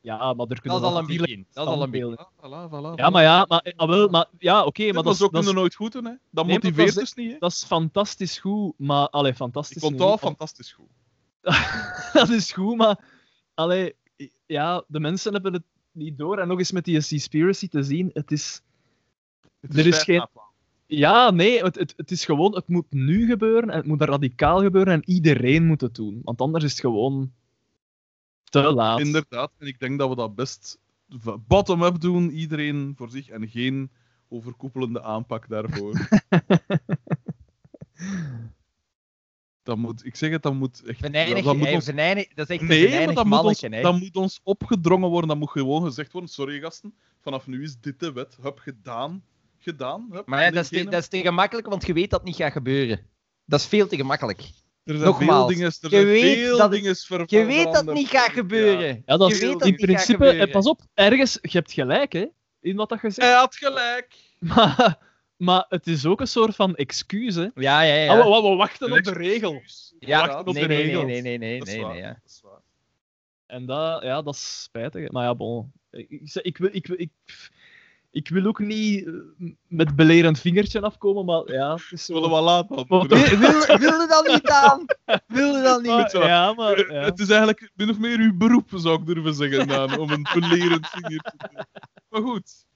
Ja, maar er
dat
kunnen
is al een. Dat is al een begin.
standbeelden-
Voilà, voilà,
Ja, maar ja, maar, ah, wel, maar, ja oké, maar dat,
was
is-
ook
dat, is-
kunnen nooit goed doen, hè. Dat
Nee,
motiveert
dat is-
dus niet, hè.
dat is fantastisch goed, maar... Allee, fantastisch
Ik onthoud
want-
fantastisch goed.
dat is goed, maar... Allee, ja, de mensen hebben het niet door. En nog eens met die Seaspiracy te zien, het is...
Het
Er is geen-. Ja, nee, het, het, het is gewoon... Het moet nu gebeuren, en het moet radicaal gebeuren, en iedereen moet het doen. Want anders is het gewoon te laat.
Inderdaad, en ik denk dat we dat best bottom-up doen, iedereen voor zich, en geen overkoepelende aanpak daarvoor. dat moet, ik zeg het, dat moet echt...
Venijnig,
dat moet
hey,
ons,
venijnig- dat is echt een
nee, maar
venijnig
dat moet, ons, dat moet ons opgedrongen worden, dat moet gewoon gezegd worden, sorry gasten, vanaf nu is dit de wet, hup, gedaan, gedaan, hup.
Maar ja, dat is, te, dat is te gemakkelijk, want je weet dat het niet gaat gebeuren. Dat is veel te gemakkelijk.
Er zijn
nogmaals,
veel dingen, er
je
zijn
weet
veel
dat het-
dingen
Je weet dat niet gaat gebeuren.
Ja, dat
je
is
weet dat
in principe... eh, Pas op, ergens... Je hebt gelijk, hè, in wat dat je zegt.
Hij had gelijk.
Maar, maar het is ook een soort van excuus, hè.
Ja, ja, ja.
Ah, we, we- wachten op de regel.
ja,
wachten op
nee,
de
nee, nee,
regels.
nee, nee, nee,
Dat is
nee,
waar,
nee, ja.
dat is waar.
En dat, ja, dat is spijtig. Maar ja, bon. Ik, ik, zeg- ik, wil, ik, ik, ik wil ook niet eh, met belerend vingertje afkomen, maar ja, het is zo.
Zullen we wel laten?
Maar-
want-
Wil, wil, wil je dat niet aan? Wil je dat niet?
Maar, ja, maar... Ja.
Het is eigenlijk min of meer uw beroep, zou ik durven zeggen, Daan, om een belerend vingertje te doen. Maar goed.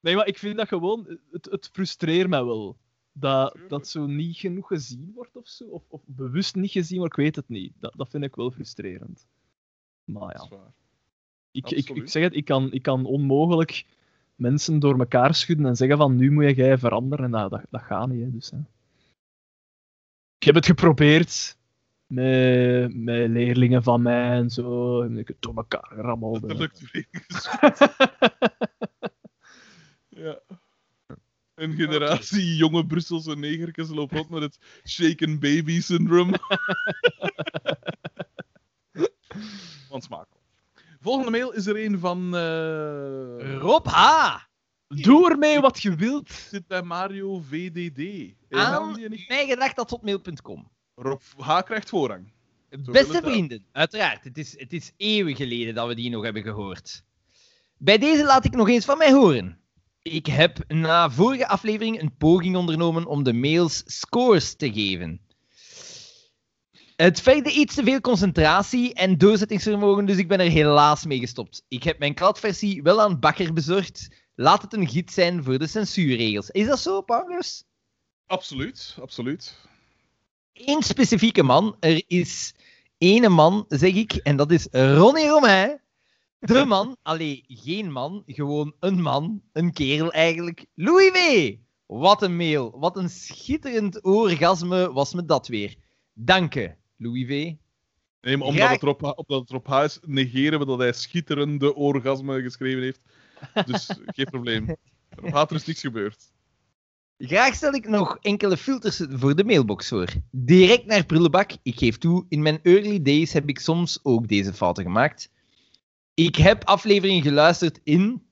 Nee, maar ik vind dat gewoon... Het, het frustreert mij wel. Dat, dat zo niet genoeg gezien wordt of zo. Of, of bewust niet gezien wordt, ik weet het niet. Dat, dat vind ik wel frustrerend. Maar
Dat
ja.
is waar.
Ik, ik, ik zeg het, ik kan, ik kan onmogelijk mensen door elkaar schudden en zeggen van nu moet jij veranderen. Nou, dat, dat gaat niet, hè, dus, hè. Ik heb het geprobeerd. Met, met leerlingen van mij en zo. En ik heb het door elkaar gerammeld.
Dat
en-
lukt ja. Een generatie jonge Brusselse negertjes loopt rond met het shaken baby syndrome. Wansmakelijk. Volgende mail is er een van. eh
Rob H.
Doe ermee wat je wilt.
zit bij Mario VDD.
Aan
En die-
mijgedacht.hotmail.com.
Rob H krijgt voorrang. Zo
Beste vrienden, uiteraard, het is, het is eeuwen geleden dat we die nog hebben gehoord. Bij deze laat ik nog eens van mij horen. Ik heb na vorige aflevering een poging ondernomen om de mails scores te geven. Het vergde iets te veel concentratie en doorzettingsvermogen, dus ik ben er helaas mee gestopt. Ik heb mijn kladversie wel aan Bakker bezorgd. Laat het een gids zijn voor de censuurregels. Is dat zo, Paulus?
Absoluut, absoluut.
Eén specifieke man. Er is ene man, zeg ik, en dat is Ronnie Romain. De man, allee, geen man, gewoon een man, een kerel eigenlijk. Louis W. Wat een mail, wat een schitterend orgasme was me dat weer. Dank je, Louis V.
Nee, maar omdat het, erop, omdat het erop H is, negeren we dat hij schitterende orgasme geschreven heeft. Dus geen probleem. Op H er is niks gebeurd.
Graag stel ik nog enkele filters voor de mailbox voor. Direct naar prullenbak. Ik geef toe, in mijn early days heb ik soms ook deze fouten gemaakt. Ik heb afleveringen geluisterd in.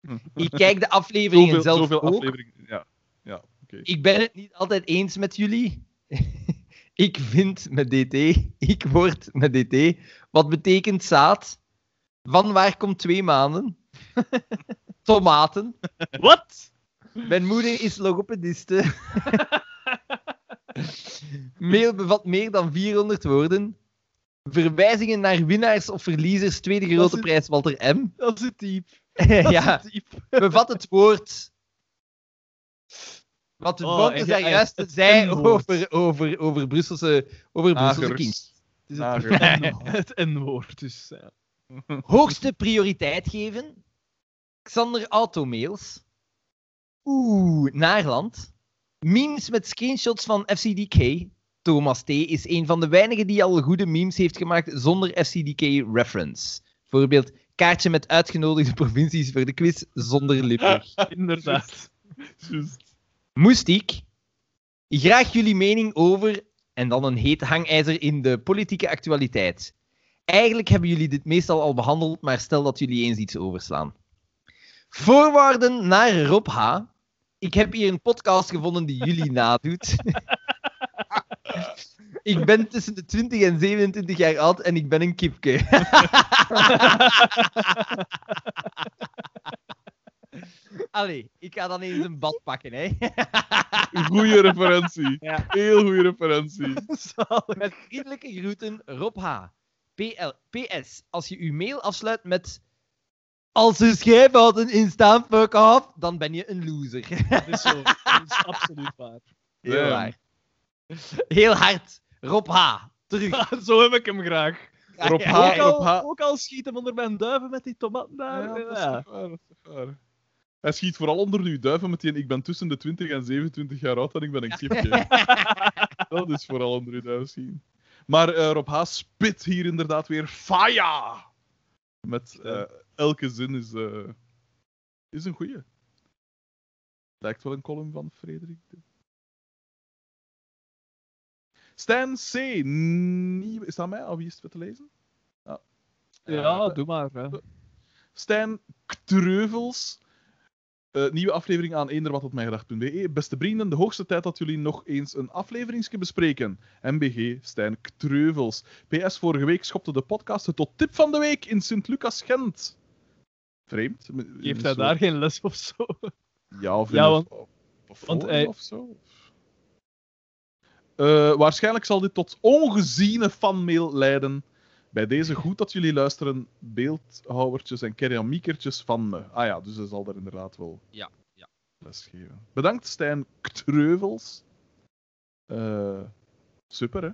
Ik kijk de afleveringen
Zoveel,
zelf
zoveel
ook.
afleveringen. Ja, ja oké.
Ik ben het niet altijd eens met jullie. Ik vind met DT. Ik word met DT. Wat betekent zaad? Van waar komt twee maanden? Tomaten.
Wat?
Mijn moeder is logopediste. Mail bevat meer dan 400 woorden. Verwijzingen naar winnaars of verliezers, tweede grote prijs Walter M.
Dat is diep. Dat
ja, bevat het woord. Wat het
Oh,
daar
en-
juist zei over, over, over Brusselse, over Brusselse
Nagers.
kings.
Het N-woord. Dus, ja.
Hoogste prioriteit geven. Xander Automails. Oeh, Naarland. Memes met screenshots van FCDK. Thomas T. is een van de weinigen die al goede memes heeft gemaakt zonder FCDK-reference. Bijvoorbeeld kaartje met uitgenodigde provincies voor de quiz zonder lipper.
Inderdaad.
Juist.
Moestiek. Graag jullie mening over, en dan een heet hangijzer in de politieke actualiteit. Eigenlijk hebben jullie dit meestal al behandeld, maar stel dat jullie eens iets overslaan. Voorwaarden naar Rob H. Ik heb hier een podcast gevonden die jullie nadoet. ik ben tussen de 20 en 27 jaar oud en ik ben een kipke. Allee, ik ga dan eens een bad pakken, hè.
Goeie referentie.
Ja.
Heel goede referentie.
Zalig.
Met vriendelijke groeten, Rob H. PL, PS, als je uw mail afsluit met... Als er schrijffouten in staan, fuck off, dan ben je een loser.
Dat is zo. Dat is absoluut waar.
Heel waar. Heel hard. Rob H. Terug.
Zo heb ik hem graag.
Rob H.
Ook al,
Rob H.
ook al schiet hem onder mijn duiven met die tomaten daar.
Ja, dat is waar, dat is waar. Hij schiet vooral onder uw duiven met die ik ben tussen de 20 en 27 jaar oud en ik ben een kipje. dat is vooral onder uw duiven schieten. Maar eh, Rob H. spit hier inderdaad weer fire! Met eh, elke zin is, eh, is een goeie. Lijkt wel een column van Frederik. de- Stan C. Nieuw... Is dat mij? Al wie is het wat te lezen? Ja,
Ja, doe maar. Hè.
Stijn Treuvels. Eh, nieuwe aflevering aan eender wat op mijngedacht.be. Beste vrienden, de hoogste tijd dat jullie nog eens een afleveringsje bespreken. MBG Stijn Treuvels. PS, vorige week schopte de podcast het tot tip van de week in Sint-Lucas Gent. Vreemd.
Geeft hij daar geen les of zo?
Ja, of
Ja, want-
op
want hij-
of zo. Eh, waarschijnlijk zal dit tot ongeziene fanmail leiden. Bij deze goed dat jullie luisteren, beeldhouwertjes en keramiekertjes van me. Ah ja, dus hij zal daar inderdaad wel
Ja, ja.
les geven. Bedankt, Stijn Treuvels. Eh, super, hè?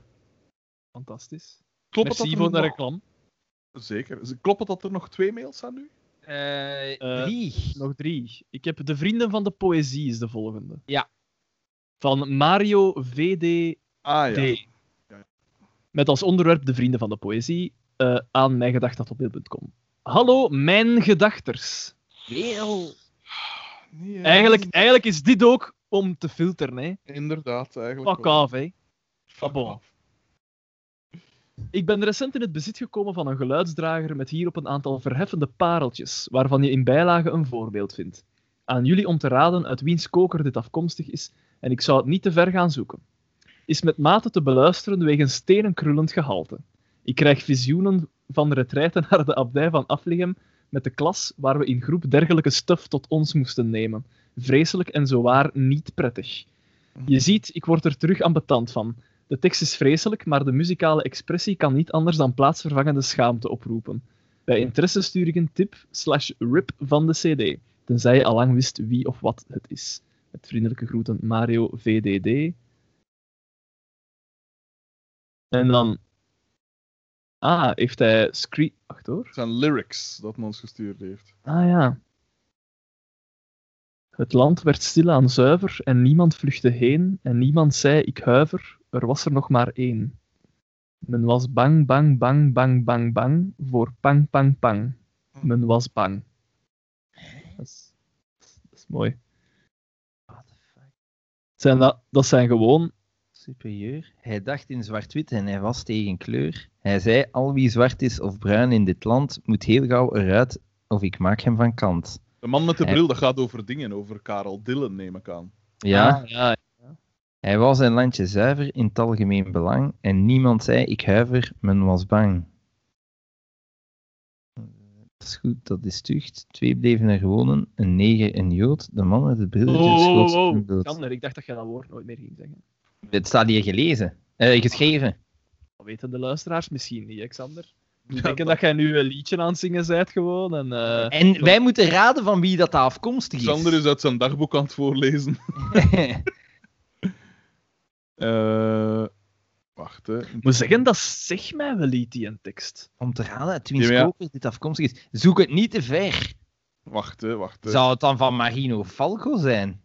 Fantastisch.
Klopt het
Merci
dat er
voor de reclame.
Zeker. Klopt het dat er nog twee mails zijn nu?
Eh,
Eh,
drie.
Nog drie. Ik heb De Vrienden van de Poëzie is de volgende.
Ja.
Van Mario VD
Ah ja.
Met als onderwerp de vrienden van de poëzie eh, aan mijngedacht.opmail.com. Hallo, mijn gedachters.
Wereld.
Nee,
Eigenlijk, eigenlijk is dit ook om te filteren, hè.
Inderdaad, eigenlijk.
Fuck off, hè.
Fuck
bon.
off.
Ik ben recent in het bezit gekomen van een geluidsdrager met hierop een aantal verheffende pareltjes, waarvan je in bijlage een voorbeeld vindt. Aan jullie om te raden uit wiens koker dit afkomstig is, en ik zou het niet te ver gaan zoeken. Is met mate te beluisteren wegens stenen krullend gehalte. Ik krijg visioenen van de retraite naar de abdij van Afligem met de klas waar we in groep dergelijke stuf tot ons moesten nemen. Vreselijk en zowaar niet prettig. Je ziet, ik word er terug ambetant van. De tekst is vreselijk, maar de muzikale expressie kan niet anders dan plaatsvervangende schaamte oproepen. Bij interesse stuur ik een tip slash rip van de cd, tenzij je allang wist wie of wat het is. Met vriendelijke groeten Mario VDD. En dan... Ah, heeft hij screen... Wacht hoor.
Het zijn lyrics dat men ons gestuurd heeft.
Ah ja. Het land werd stilaan zuiver en niemand vluchtte heen en niemand zei ik huiver, er was er nog maar één. Men was bang, bang, bang, bang, bang, bang voor pang, pang, pang. Men was bang. Dat is, dat is mooi.
What the fuck?
Zijn dat, dat zijn gewoon...
Superieur. Hij dacht in zwart-wit en hij was tegen kleur. Hij zei, al wie zwart is of bruin in dit land, moet heel gauw eruit of ik maak hem van kant.
De man met de
Hij-
bril, dat gaat over dingen, over Karel Dillen, neem ik aan.
Ja,
Ah, ja.
hij was zijn landje zuiver in het algemeen belang en niemand zei, ik huiver, men was bang. Dat is goed, dat is tucht. Twee bleven er wonen, een neger, een jood. De man met het
Oh,
brilletje
oh, oh,
zijn
oh.
dood.
Sander, ik dacht dat je dat woord nooit meer ging zeggen.
Het staat hier gelezen. Eh, geschreven.
Dat weten de luisteraars misschien niet, hè, Xander. Die
Ja,
denken dat jij nu een liedje aan het zingen bent gewoon. En, eh,
En wij moeten raden van wie dat afkomstig is.
Sander is uit zijn dagboek aan het voorlezen. Eh, wacht, hè.
Ik moet zeggen, dat zegt mij wel iets, die een tekst.
Om te raden uit wiens
Ja,
dit afkomstig is. Zoek het niet te ver.
Wacht, hè, wacht. Hè.
Zou het dan van Marino Falco zijn?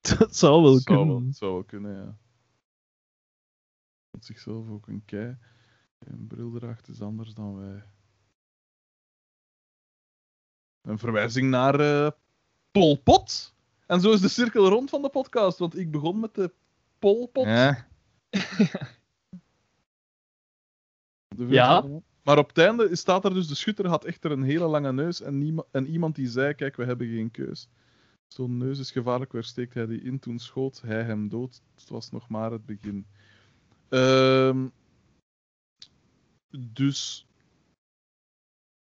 Dat zou wel
zou wel,
kunnen.
zou wel kunnen, ja. Vond zichzelf ook een kei. Een bril draagt is anders dan wij. Een verwijzing naar eh Pol Pot. En zo is de cirkel rond van de podcast, want ik begon met de Pol Pot.
Ja.
De
Ja.
film. Maar op het einde staat er dus, de schutter had echter een hele lange neus en, en iemand die zei, kijk, we hebben geen keus. Zo'n neus is gevaarlijk, waar steekt hij die in? Toen schoot hij hem dood. Het was nog maar het begin. Ehm, dus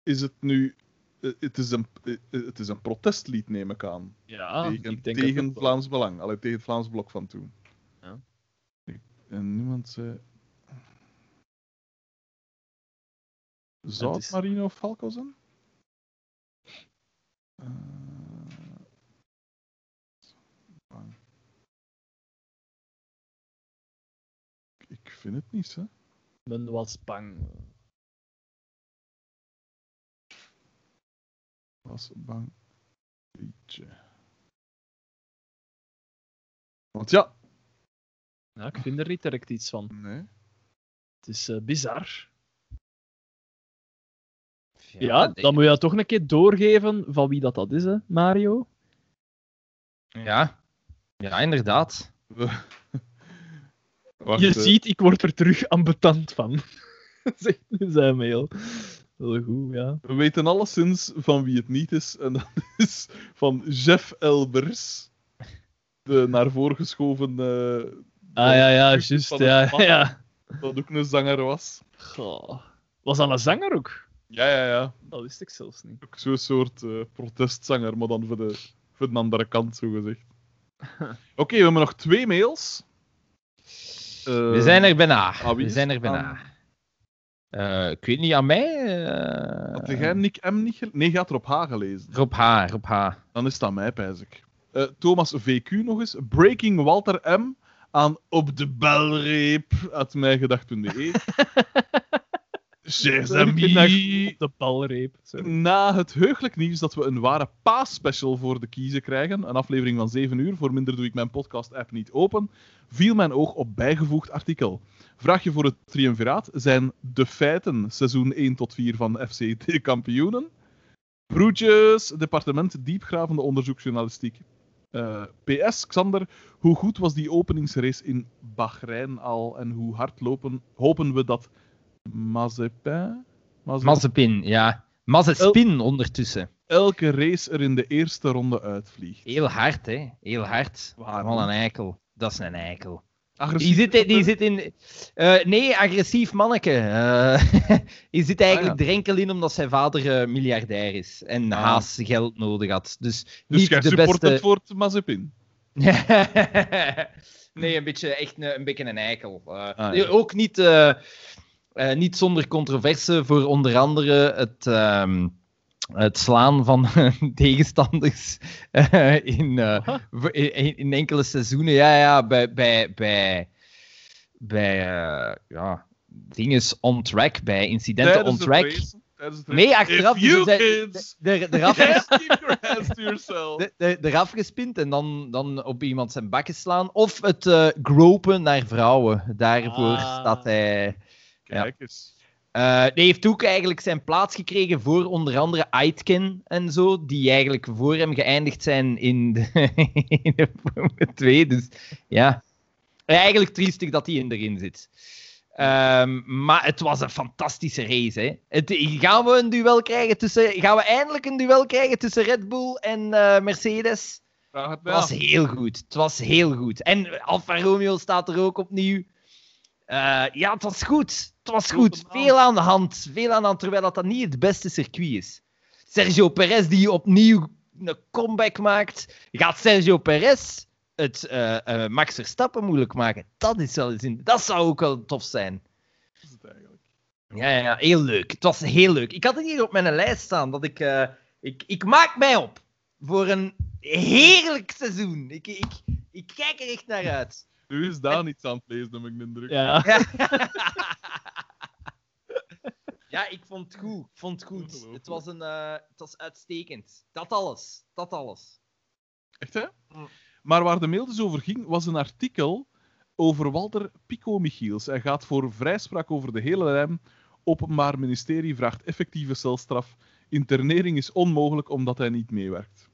is het nu... eh, Het is, een, eh, het is een protestlied, neem ik aan.
Ja,
tegen
ik denk het
tegen
wel.
Vlaams Belang. Allee, tegen het Vlaams Blok van toen.
Ja.
En niemand zei... Zou
Het
het
is-
Marino Falco zijn? Eh, bang. Ik vind het niet, hè.
Men was bang.
Was bang. Liedje. Want ja,
Ja, ik vind er niet direct iets van.
nee.
Het is eh, bizar.
Ja,
Ja,
denk-
dan moet je dat toch een keer doorgeven van wie dat, dat is, hè, Mario.
ja. ja, inderdaad.
Wacht,
je
eh,
ziet, ik word er terug ambetant van. Zegt nu zijn mail. Wel goed, ja.
We weten alleszins van wie het niet is. En dat is van Jeff Elbers. De naar voren geschoven. eh,
Ah ja, ja, juist. Ja, ja.
Dat ook een zanger was.
Goh. Was dat een zanger ook?
Ja, ja, ja.
Dat wist ik zelfs niet.
Ook zo'n soort eh, protestzanger, maar dan voor de, voor de andere kant, zo gezegd. Oké, we hebben nog twee mails.
We zijn er bijna.
ah,
We zijn er bijna. Eh, ik weet niet, aan mij? eh,
Had jij Nick M niet gelezen? Nee, je had er op H gelezen.
Rob H. Rob H.
Dan is het aan mij, pijs ik. Eh, Thomas VQ nog eens. Breaking Walter M. aan op de belreep uit mijgedacht.be. Chers amis,
de balreep. Sorry.
na het heugelijk nieuws dat we een ware paasspecial voor de kiezen krijgen, een aflevering van 7 uur, voor minder doe ik mijn podcast-app niet open, viel mijn oog op bijgevoegd artikel. Vraagje voor het triumviraat zijn de feiten seizoen 1 tot 4 van FC de kampioenen. Broertjes, departement diepgravende onderzoeksjournalistiek. Eh, PS, Xander, hoe goed was die openingsrace in Bahrein al en hoe hard lopen, hopen we dat Mazepin, Mazepin
ja. Mazepin ondertussen.
elke race er in de eerste ronde uitvliegt?
Heel hard, hè. Heel hard.
Waarom?
Wat een eikel. Dat is een eikel. Die
Agressief.
zit, die zit in... eh, nee, agressief manneke. Eh, die zit eigenlijk
Ah,
er enkel in omdat zijn vader eh, miljardair is. En
Ah.
haast geld nodig had. Dus
Dus
niet
jij
de
support
beste...
het voor het Mazepin?
nee, een beetje, echt een, een beetje een eikel. Eh,
Ah, ja.
Ook niet, eh, eh, niet zonder controverse voor onder andere het, ehm, het slaan van tegenstanders eh, in, eh, in, in enkele seizoenen. Ja, ja, bij, bij, bij, bij eh, ja, dingen on track, bij incidenten on track. Nee, achteraf.
If
dus eraf- gespind en dan, dan op iemand zijn bakken slaan. Of het eh, gropen naar vrouwen. Daarvoor
Ah.
staat hij. Ja.
Eens.
Eh, die heeft ook eigenlijk zijn plaats gekregen voor onder andere Aitken en zo, die eigenlijk voor hem geëindigd zijn in de, in de Formule 2. Dus ja, eigenlijk triestig dat hij in erin zit. Ehm, maar het was een fantastische race. Hè. Het, gaan we een duel krijgen tussen. Gaan we eindelijk een duel krijgen tussen Red Bull en eh, Mercedes?
Het
was heel goed. Het was heel goed. En Alfa Romeo staat er ook opnieuw. Eh, ja, het was goed. Het was goed. Veel aan de hand. Veel aan de hand, terwijl dat, dat niet het beste circuit is. Sergio Perez die opnieuw een comeback maakt. Gaat Sergio Perez het eh, eh, Max Verstappen moeilijk maken? Dat, is wel in... dat zou ook wel tof zijn.
Dat is het eigenlijk.
Ja, ja, ja, heel leuk. Het was heel leuk. Ik had het hier op mijn lijst staan. Dat ik, eh, ik, ik maak mij op voor een heerlijk seizoen. Ik, ik, ik kijk er echt naar uit.
Nu is Daan iets aan het lezen, heb ik de indruk.
Ja.
Ja, ik vond het goed. Ik vond het goed. Het was, een, eh, het was uitstekend. Dat alles. Dat alles.
Echt, hè?
Mm.
Maar waar de mail dus over ging, was een artikel over Walter Pico Michiels. Hij gaat voor vrijspraak over de hele lijm. Openbaar ministerie vraagt effectieve celstraf. Internering is onmogelijk omdat hij niet meewerkt.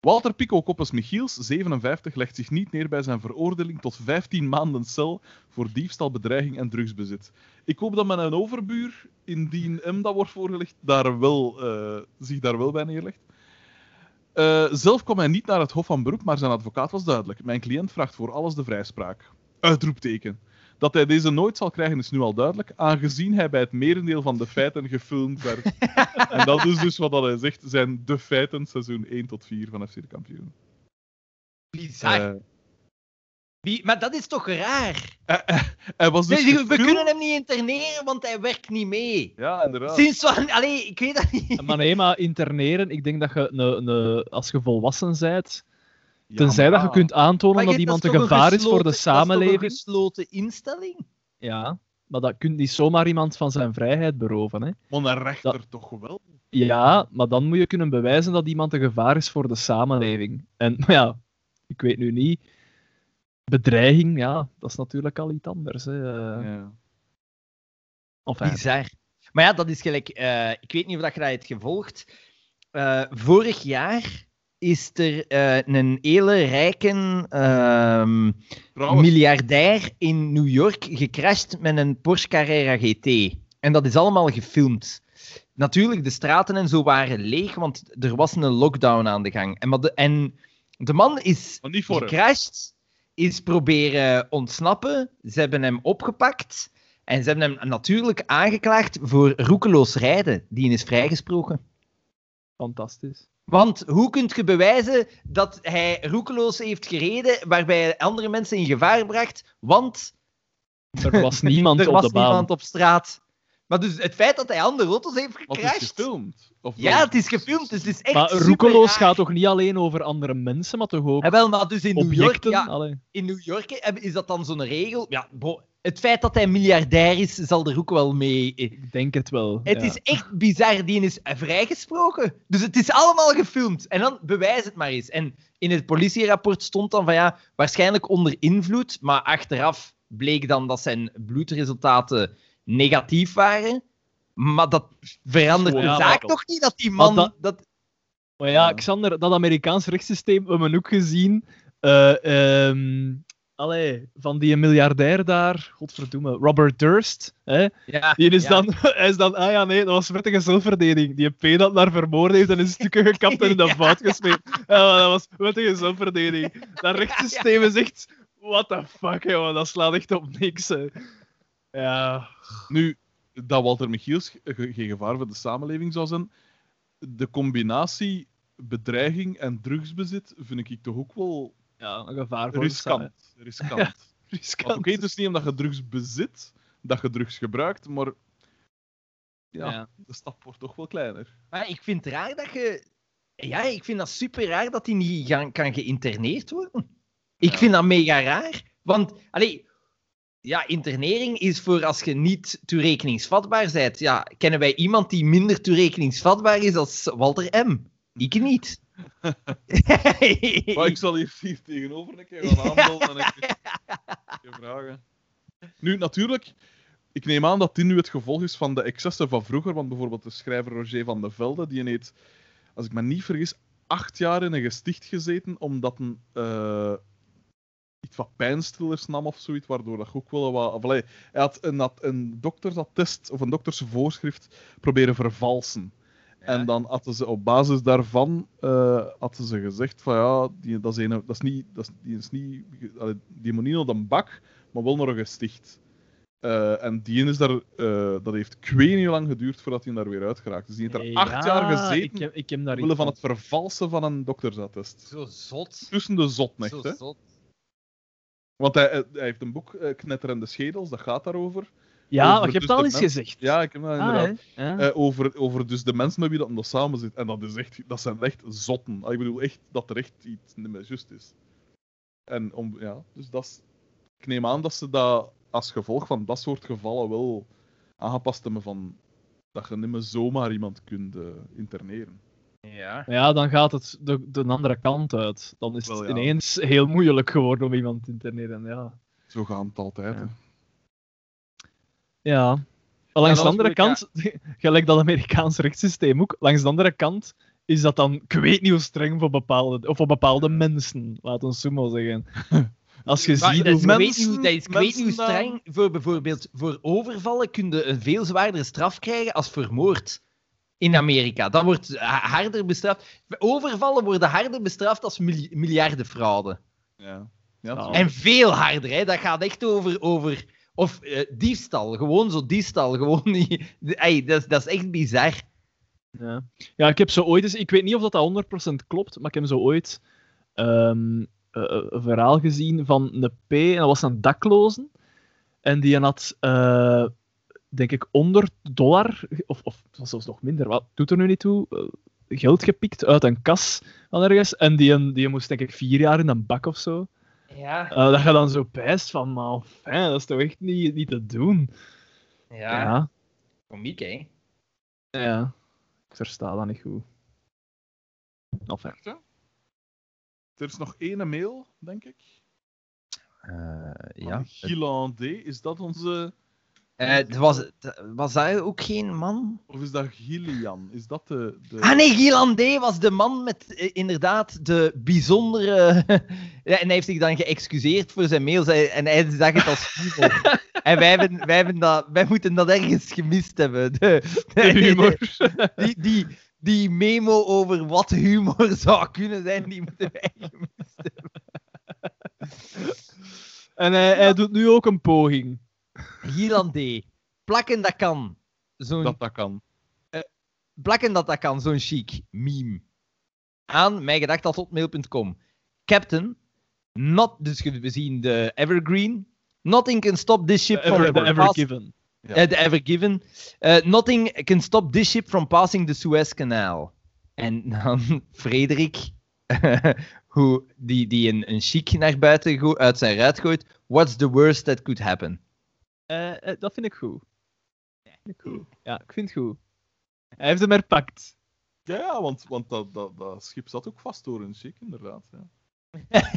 Walter Pico Koppes Michiels, 57, legt zich niet neer bij zijn veroordeling tot 15 maanden cel voor diefstal, bedreiging en drugsbezit. Ik hoop dat mijn overbuur, indien hem dat wordt voorgelegd, daar wel, eh, zich daar wel bij neerlegt. Eh, zelf kwam hij niet naar het Hof van Beroep, maar zijn advocaat was duidelijk. Mijn cliënt vraagt voor alles de vrijspraak. Uitroepteken. Dat hij deze nooit zal krijgen is nu al duidelijk, aangezien hij bij het merendeel van de feiten gefilmd werd. en dat is dus wat dat hij zegt, zijn de feiten seizoen 1 tot 4 van FC de kampioen.
Bizar.
Eh,
Wie- maar dat is toch raar?
hij was dus
Nee, we kunnen hem niet interneren, want hij werkt niet mee.
Ja, inderdaad.
Sinds wanneer... Allee, ik weet dat niet.
Maar nee, maar interneren, ik denk dat je, een, een, als je volwassen bent,
Ja,
tenzij
maar
dat je kunt aantonen
Maar
dat
je-
iemand een gevaar is voor de
gesloten- Dat is
samenleving.
een gesloten instelling?
Ja, maar dat kunt niet zomaar iemand van zijn vrijheid beroven. Hè.
Maar een rechter toch wel?
Ja, maar dan moet je kunnen bewijzen dat iemand een gevaar is voor de samenleving. En maar ja, ik weet nu niet. Bedreiging, ja, dat is natuurlijk al iets anders. Hè. eh.
Ja.
Enfin,
Bizar. Maar ja, dat is gelijk... eh, ik weet niet of dat je dat hebt gevolgd. Eh, vorig jaar is er eh, een hele rijke ehm, miljardair in New York gecrashed met een Porsche Carrera GT. En dat is allemaal gefilmd. Natuurlijk, de straten en zo waren leeg, want er was een lockdown aan de gang. En, maar de, en de man is gecrashed, is proberen ontsnappen. Ze hebben hem opgepakt. En ze hebben hem natuurlijk aangeklaagd voor roekeloos rijden. Die is vrijgesproken.
fantastisch.
Want hoe kunt je bewijzen dat hij roekeloos heeft gereden, waarbij hij andere mensen in gevaar bracht? Want
Er was niemand
er
op
was
de baan.
niemand op straat. Maar dus het feit dat hij andere auto's heeft
Wat is
gecrashed...
gefilmd? Of
Ja, het is gefilmd, dus het is echt
Maar roekeloos gaat toch niet alleen over andere mensen, maar toch ook
Ja, wel, maar dus in New York,
objecten?
ja,
Allee.
in New York is dat dan zo'n regel? Ja, bro, het feit dat hij miljardair is, zal er ook wel mee...
Ik denk het wel.
Het
ja.
is echt bizar, die is vrijgesproken. Dus het is allemaal gefilmd. En dan bewijs het maar eens. En in het politierapport stond dan van ja, waarschijnlijk onder invloed, maar achteraf bleek dan dat zijn bloedresultaten negatief waren. Maar dat verandert de zaak toch niet dat die man...
Maar
dat...
Maar ja. Xander, dat Amerikaans rechtssysteem, we hebben ook gezien. eh, ehm, allee, van die miljardair daar, godverdomme, Robert Durst. Hè?
Ja,
Die is,
ja.
dan, hij is dan, ah ja, nee, dat was wettige zelfverdediging. Die P dat naar vermoord heeft en in stukken gekapt en in de
Ja.
fout gesmeed. Ja, dat was wettige zelfverdediging. Dat rechtssysteem is echt, what the fuck, jongen, dat slaat echt op niks. Hè. Ja,
Nu, dat Walter Michiels ge- ge- geen gevaar voor de samenleving zou zijn, de combinatie bedreiging en drugsbezit vind ik toch ook wel
ja, een gevaar voor
riskant. riskant.
Ja, Riskant.
Oké, het is niet omdat je drugs bezit, dat je drugs gebruikt, maar ja,
Ja.
de stap wordt toch wel kleiner.
Maar ik vind het raar dat je... Ja, ik vind dat super raar dat hij niet gaan, kan geïnterneerd worden. Ik
Ja.
vind dat mega raar. Want, allee, ja, internering is voor als je niet toerekeningsvatbaar bent. Ja, kennen wij iemand die minder toerekeningsvatbaar is als Walter M? Ik niet.
Maar ik zal hier, hier tegenover een keer gaan aanbellen en ik je vragen. Nu, natuurlijk, ik neem aan dat dit nu het gevolg is van de excessen van vroeger. Want bijvoorbeeld de schrijver Roger van de Velde, die heeft, als ik me niet vergis, acht jaar in een gesticht gezeten omdat een eh, iets wat pijnstillers nam of zoiets, waardoor dat ook wel wat... Of, allee, hij had een, had een doktersattest of een doktersvoorschrift proberen vervalsen. En dan hadden ze op basis daarvan eh, hadden ze gezegd van ja, die, dat, is een, dat is niet, dat is, die is niet, allee, die moet niet naar de bak, maar wel naar een gesticht. Eh, en die is daar, eh, dat heeft hoe lang geduurd voordat hij daar weer uitgeraakt. Dus die heeft er acht jaar gezeten
Ik heb, ik heb daar
omwille van het vervalsen van een doktersattest.
Zo zot.
Tussen de zotnecht,
Zo
hè.
zot.
Want hij, hij heeft een boek, eh, Knetterende Schedels, dat gaat daarover.
Ja,
over
maar je hebt
dus
al eens
mens-
gezegd.
Ja, ik heb dat inderdaad.
Ah? Ja.
Eh, over, over dus de mensen met wie dat nog samen zit. En dat, is echt, dat zijn echt zotten. Ah, Ik bedoel echt dat er echt iets niet meer juist is. En om, ja, dus dat is, ik neem aan dat ze dat als gevolg van dat soort gevallen wel aangepast hebben van dat je niet meer zomaar iemand kunt eh, interneren.
Ja.
Ja, dan gaat het de, de andere kant uit. Dan is het
Wel, ja.
ineens heel moeilijk geworden om iemand te interneren. Ja.
Zo gaat het altijd.
Ja.
hè.
ja. Langs de andere kant, gelijk dat Amerikaans rechtssysteem ook, langs de andere kant is dat dan, ik weet niet hoe streng voor bepaalde, of voor bepaalde mensen, laat ons zo maar zeggen. Als je
Maar
ziet
dat is, weet
mensen-
niet dat is, ik weet niet hoe streng. Voor bijvoorbeeld voor overvallen kun je een veel zwaardere straf krijgen als voor moord. In Amerika. Dat wordt ha- harder bestraft. Overvallen worden harder bestraft als mil- miljardenfraude.
Ja. Ja.
En veel harder, hè. Dat gaat echt over... over of eh, diefstal. Gewoon zo diefstal. Gewoon niet... Ey, dat, is- dat is echt bizar.
Ja. ja, ik heb zo ooit eens, ik weet niet of dat, dat 100% klopt, maar ik heb zo ooit ehm, eh, een verhaal gezien van een P, en dat was een dakloze. En die had, eh, denk ik, 100 dollar, of, of het was zelfs nog minder, wat doet er nu niet toe, eh, geld gepikt uit een kas van ergens. En die, die moest, denk ik, vier jaar in een bak of zo.
Ja.
Eh, dat je dan zo pijst van, maar fijn, dat is toch echt niet, niet te doen.
Ja.
Ja.
Komiek, hè.
ja. Ik versta dat niet goed. Enfin.
Er is nog één mail, denk ik.
ja.
Gilles D. Is dat onze.
Eh, was, was dat ook geen man?
Of is dat Gillian? Is dat de. de...
Ah nee, Gielandé was de man met eh, inderdaad de bijzondere... ja, en hij heeft zich dan geëxcuseerd voor zijn mails en hij zag het als humor. en wij, hebben, wij, hebben dat, wij moeten dat ergens gemist hebben. De,
De humor.
Die, die, die memo over wat humor zou kunnen zijn, die moeten wij gemist hebben.
En hij, hij doet nu ook een poging.
Gielandé. Plakken dat kan. Zo'n
Dat dat kan.
plakken dat dat kan, zo'n chic meme. Aan mijgedacht.hotmail.com. Captain, not, dus we zien de Evergreen. Nothing can stop this ship from
Ever, the ever
pass-
given.
Ja.
Eh, The Ever Given. Eh, nothing can stop this ship from passing the Suez Canal. En dan Frederik, hoe, die, die een, een chic naar buiten uit zijn ruit gooit. What's the worst that could happen?
Eh, eh, dat vind ik goed. Vind ik goed. Ja, ik vind het goed. Hij heeft hem herpakt.
Ja, ja want, want dat, dat, dat schip zat ook vast door een chic, inderdaad. Ja.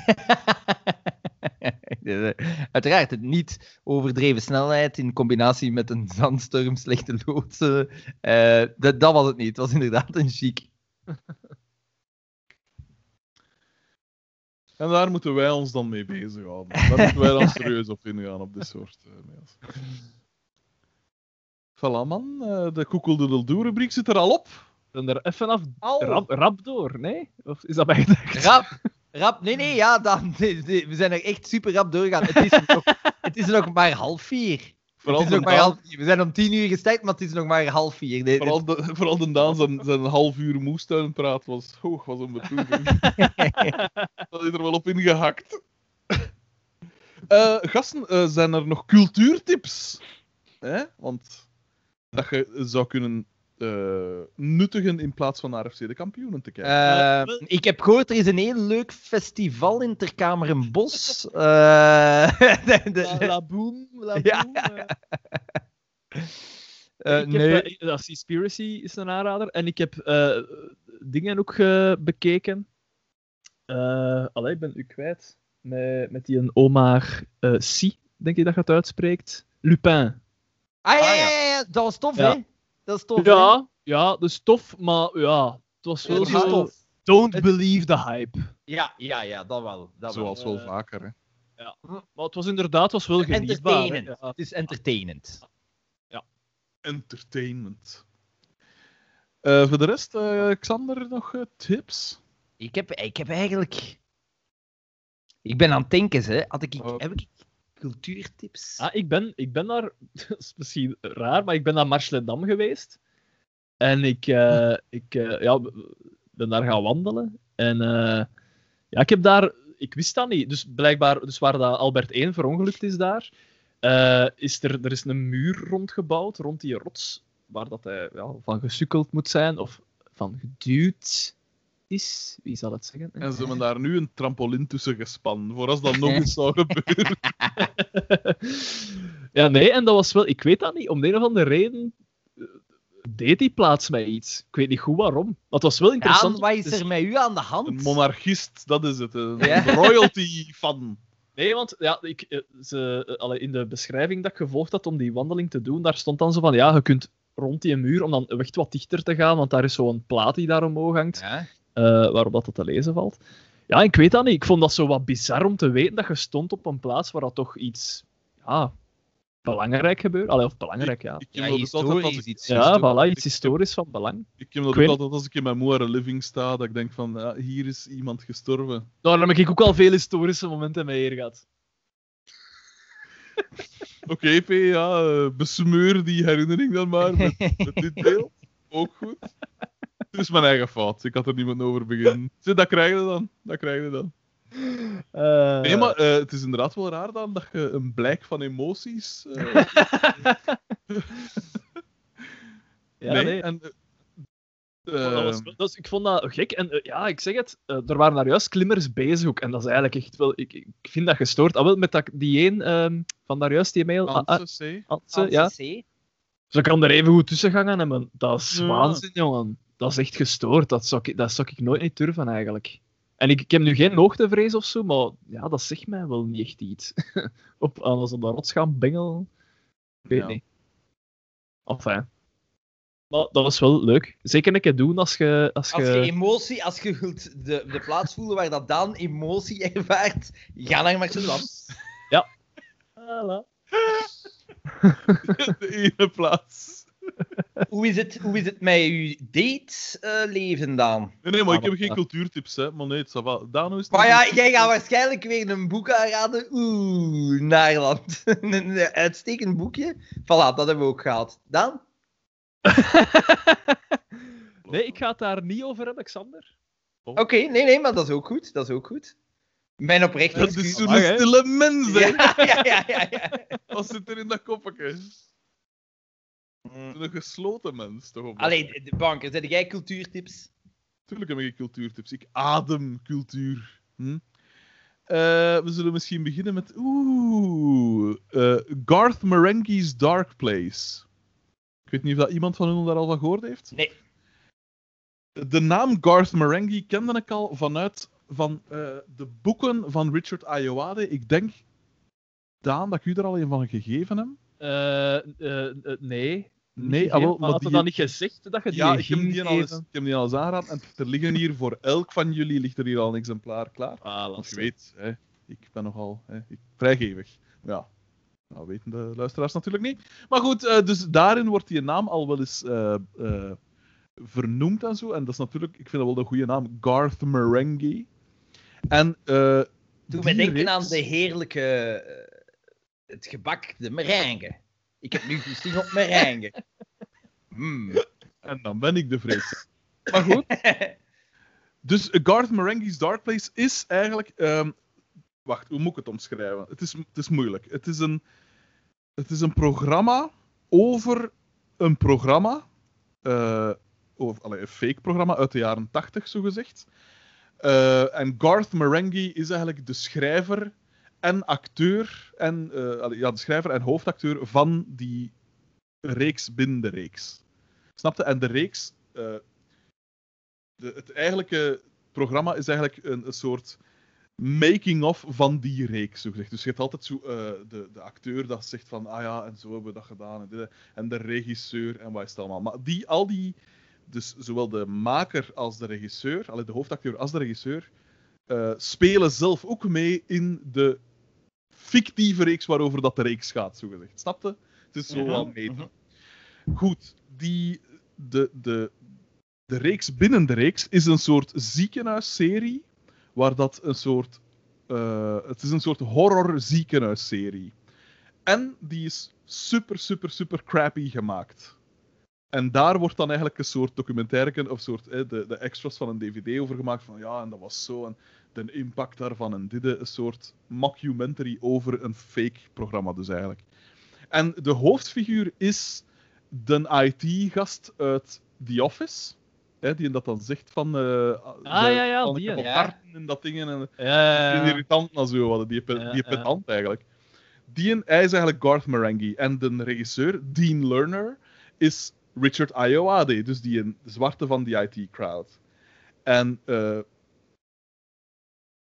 Eh, Uiteraard, het niet overdreven snelheid in combinatie met een zandstorm, slechte loodsen. eh, dat, dat was het niet. Het was inderdaad een chic.
En daar moeten wij ons dan mee bezighouden. Daar moeten wij dan serieus op ingaan, op dit soort eh, mails. Voilà, man. Eh, de koekeldoedeldoe-rubriek zit er al op.
Dan er even af rap, rap door, nee? Of is dat bijgedacht?
Rap, rap. Nee, nee, ja, dan, nee, nee, we zijn er echt super rap doorgegaan. Het is nog, het is nog maar half vier.
Vooral de, Daan,
half. We zijn om tien uur gestart, maar het is nog maar half vier. Nee,
vooral de, vooral de Daan zijn, zijn half uur moestuinpraat was hoog, was een. Dat is er wel op ingehakt. Eh, gasten, eh, zijn er nog cultuurtips? Hè? Want dat je zou kunnen eh, nuttigen in plaats van naar FC de kampioenen te kijken.
Eh, ik heb gehoord, er is een heel leuk festival in Terkamerenbos. Eh de, de-
La, la boom, la
Ja.
boom. ik
nee.
heb, dat Seaspiracy is een aanrader. En ik heb eh, dingen ook bekeken. Eh allee, ik ben u kwijt. Met, met die een Omar eh Si, denk je dat je het uitspreekt? Lupin.
Ah, ja,
Ah, ja.
ja, ja, ja, dat was tof,
Ja.
hè? Dat is tof, hè?
Ja, ja, dus tof, maar ja, het was wel
is
zo...
tof.
Don't
Het-
believe the hype.
Ja, ja, ja, dat wel. Dat wel.
Zoals wel
eh,
vaker. Hè.
Maar het was inderdaad was wel genietbaar. Ja.
Het is entertainend.
Entertainment. Eh, voor de rest, eh, Xander, nog tips?
Ik heb, ik heb eigenlijk... Ik ben aan het denken, hè. Had ik,
Oh.
heb ik cultuurtips?
Ah, ik, ben, ik ben daar, dat is misschien raar, maar ik ben naar Marseledam geweest. En ik, eh, ik eh, ja, ben daar gaan wandelen. En eh, ja, ik heb daar, ik wist dat niet. Dus blijkbaar, dus waar dat Albert 1 verongelukt is daar, eh, is er, er is een muur rondgebouwd, rond die rots, waar dat hij ja, van gesukkeld moet zijn, of van geduwd is. Wie zal het zeggen?
En ze hebben daar nu een trampolin tussen gespannen, voor als dat nog eens zou gebeuren.
ja, nee, en dat was wel... Ik weet dat niet. Om de een of andere reden eh, deed die plaats mij iets. Ik weet niet goed waarom. Maar het was wel interessant.
Wat is
Dus-
er met u aan de hand?
Een monarchist, dat is het. Een
Ja.
royalty-fan.
Nee, want ja, ik, eh, ze, eh, allee, in de beschrijving dat ik gevolgd had om die wandeling te doen, daar stond dan zo van, ja, je kunt rond die muur, om dan echt wat dichter te gaan, want daar is zo'n plaat die daar omhoog hangt,
Ja.
eh, waarop dat te lezen valt. Ja, ik weet dat niet. Ik vond dat zo wat bizar om te weten dat je stond op een plaats waar dat toch iets ja, belangrijk gebeurt. Allee, of belangrijk, ja.
Ik
Ja,
altijd als
historisch
ik,
iets.
Ja,
historisch.
voilà, iets historisch van belang.
ik heb dat
Ik weet-
ook altijd als ik in mijn moire living sta, dat ik denk van, ja, hier is iemand gestorven.
Daar heb ik ook al veel historische momenten mee hier gehad.
Oké, P, ja, eh, besmeur die herinnering dan maar met, met dit deel. Ook goed. Het is mijn eigen fout, ik had er niemand over beginnen. Zie, dat krijg je dan. Dat krijg je dan. Nee, maar eh, het is inderdaad wel raar dan dat je een blijk van emoties. eh,
Ja,
nee,
nee.
En, eh,
Dat was,
eh,
dat ik vond dat gek. En eh, ja, ik zeg het, eh, er waren daar juist klimmers bezig ook. En dat is eigenlijk echt wel... Ik, ik vind dat gestoord. Ah, wel, met dat, die een ehm, van daar juist, die mail... Ah, ah,
Antse, C.
Antse, ja. Ze kan er even goed tussen gaan en Dat is
Ja.
waanzin, jongen. Dat is echt gestoord. Dat zou ik, dat zou ik nooit niet durven, eigenlijk. En ik, ik heb nu geen hoogtevrees of zo, maar ja, dat zegt mij wel niet echt iets. op, als op de rots gaan bengelen. Ik weet
Ja.
niet. Enfin. Maar dat was wel leuk. Zeker een keer doen als je... Als
Als
je...
je emotie, als je wilt de, de plaats voelen waar dat Daan emotie ervaart, ga naar Marcel
Voilà.
De ene plaats.
Hoe is het, hoe is het met je date-leven, Daan?
Nee, nee, maar ik
Ah,
heb
wat-
geen
ah.
cultuurtips, hè. Maar nee, het zal wel. Dano is
Maar ja, jij gaat waarschijnlijk weer een boek aanraden. Oeh, Naarland. een uitstekend boekje. Voilà, dat hebben we ook gehad. Daan?
Nee, ik ga het daar niet over hebben, Xander.
Oké, nee, nee, maar dat is ook goed. Dat is ook goed. Mijn oprechte
Dat is zo'n stille mens, hè.
Ja, ja, ja, ja, ja.
Wat zit er in dat koppetje? Is een gesloten mens, toch? op dat
Allee,
vlak.
de banker, zet jij cultuurtips?
Tuurlijk heb ik cultuurtips. Ik adem cultuur. Hm? Eh, we zullen misschien beginnen met. Oeh. eh, Garth Marenghi's Dark Place. Ik weet niet of dat iemand van u daar al van gehoord heeft.
Nee.
De naam Garth Marenghi kende ik al vanuit van, eh, de boeken van Richard Ayoade. Ik denk, Daan, dat ik u er al een van gegeven heb.
Eh, eh, eh, nee.
Nee, ah, wel,
maar had
die-
je dan niet gezegd dat je die
Ja, ik heb, die al eens, ik heb die al eens. En er liggen hier voor elk van jullie ligt er hier al een exemplaar klaar.
Ah,
Want je weet, hè, ik ben nogal hè, ik, vrijgevig. Ja, nou weten de luisteraars natuurlijk niet. Maar goed, eh, dus daarin wordt die naam al wel eens eh, eh, vernoemd en zo. En dat is natuurlijk, ik vind dat wel een goede naam, Garth Marenghi. En eh
Doe
die
mij denken
reeks-
aan de heerlijke... het gebak, de meringue. Ik heb nu goesting op meringue. Mm.
En dan ben ik de vrees. Maar goed, dus Garth Marenghi's Dark Place is eigenlijk... ehm, wacht, hoe moet ik het omschrijven? Het is, het is moeilijk. Het is een, het is een programma over een programma. eh of, allee, een fake programma uit de jaren 80, zogezegd. Eh en Garth Marenghi is eigenlijk de schrijver en acteur. En, eh, ja, de schrijver en hoofdacteur van die reeks binnen de reeks. Snapte? En de reeks. eh, de, het eigenlijke programma is eigenlijk een, soort making-of van die reeks, zo gezegd. Dus je hebt altijd zo, eh, de, de acteur dat zegt van, ah ja, en zo hebben we dat gedaan, en, dit, en de regisseur, en wat is het allemaal. Maar die, al die, dus zowel de maker als de regisseur, de hoofdacteur als de regisseur, spelen zelf ook mee in de fictieve reeks waarover dat de reeks gaat, zo gezegd. Snapte? Het is zo wel meta.
mhm.
Goed, die, de, de, de reeks binnen de reeks is een soort ziekenhuisserie, waar dat een soort... eh, het is een soort horror ziekenhuisserie. En die is super, super, super crappy gemaakt. En daar wordt dan eigenlijk een soort documentaire, of soort, eh, de, de extras van een dvd over gemaakt, van ja, en dat was zo, en de impact daarvan, en dit, een soort mockumentary over een fake programma dus eigenlijk. En de hoofdfiguur is de IT-gast uit The Office. Hè, die dat dan zegt van... eh
Ah, ja, ja,
van,
die, ja.
harten en dat dingen. En,
Ja, ja,
irritant naar zo hadden, die, pe-
Ja,
die
ja.
pedant eigenlijk. Die, hij is eigenlijk Garth Marenghi. En de regisseur, Dean Lerner, is Richard Ayoade. Dus die een zwarte van die IT-crowd. En eh,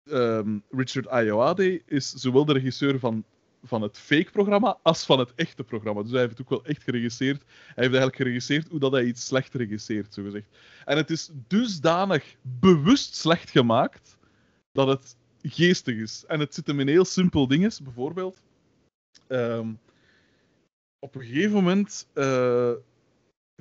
ehm, Richard Ayoade is zowel de regisseur van, van het fake-programma als van het echte programma. Dus hij heeft het ook wel echt geregisseerd. Hij heeft eigenlijk geregisseerd hoe dat hij iets slecht regisseert, zogezegd. En het is dusdanig bewust slecht gemaakt dat het geestig is. En het zit hem in heel simpel dingen. Bijvoorbeeld, ehm, op een gegeven moment eh,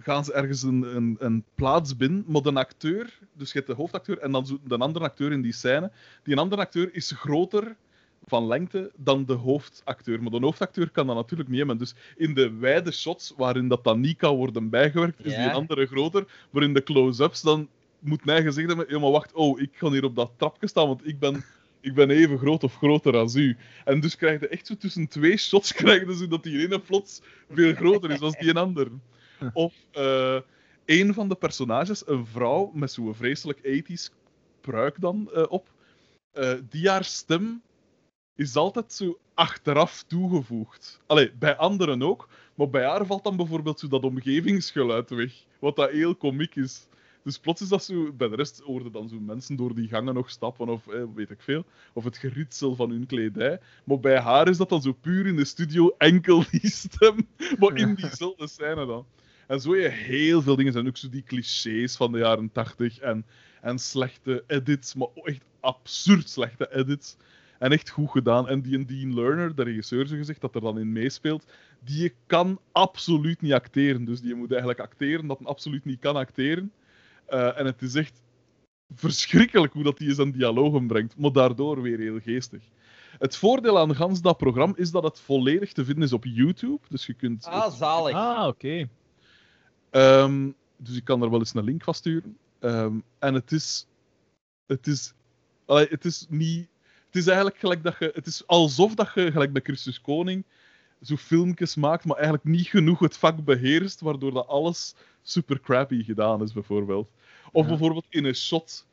gaan ze ergens een, een, een plaats binnen, maar een acteur, dus je hebt de hoofdacteur en dan de andere acteur in die scène. Die een andere acteur is groter van lengte dan de hoofdacteur. Maar de hoofdacteur kan dat natuurlijk niet hebben. Dus in de wijde shots, waarin dat dan niet kan worden bijgewerkt, is die andere groter. Maar in de close-ups, dan moet mij gezegd hebben, ja, maar wacht, oh, ik ga hier op dat trapje staan, want ik ben, ik ben even groot of groter als u. En dus krijg je echt zo tussen twee shots, krijg je zo dat die ene plots veel groter is dan die een ander. Of eh, een van de personages, een vrouw met zo'n vreselijk 80s pruik dan eh, op, eh, die haar stem is altijd zo achteraf toegevoegd. Allee, bij anderen ook, maar bij haar valt dan bijvoorbeeld zo dat omgevingsgeluid weg, wat dat heel komiek is. Dus plots is dat zo, bij de rest hoorden dan zo mensen door die gangen nog stappen of eh, weet ik veel, of het geritsel van hun kledij. Maar bij haar is dat dan zo puur in de studio enkel die stem, maar in diezelfde scène dan. En zo je heel veel dingen. zijn ook zo die clichés van de jaren 80 en, en slechte edits, maar echt absurd slechte edits. En echt goed gedaan. En die en Dean Lerner, de regisseur, zo gezegd, dat er dan in meespeelt, die kan absoluut niet acteren. Dus die moet eigenlijk acteren dat hij absoluut niet kan acteren. Eh, en het is echt verschrikkelijk hoe dat hij zijn dialogen brengt, maar daardoor weer heel geestig. Het voordeel aan gans dat programma is dat het volledig te vinden is op YouTube. Dus je kunt
Ah, zalig.
Ah, oké.
Ehm, dus ik kan er wel eens een link van sturen. Ehm, en het is. Het is. allee, het is niet. Het is eigenlijk gelijk dat je. Het is alsof dat je, gelijk bij Christus Koning, zo filmpjes maakt, maar eigenlijk niet genoeg het vak beheerst, waardoor dat alles super crappy gedaan is, bijvoorbeeld. Of
Ja.
bijvoorbeeld in een shot,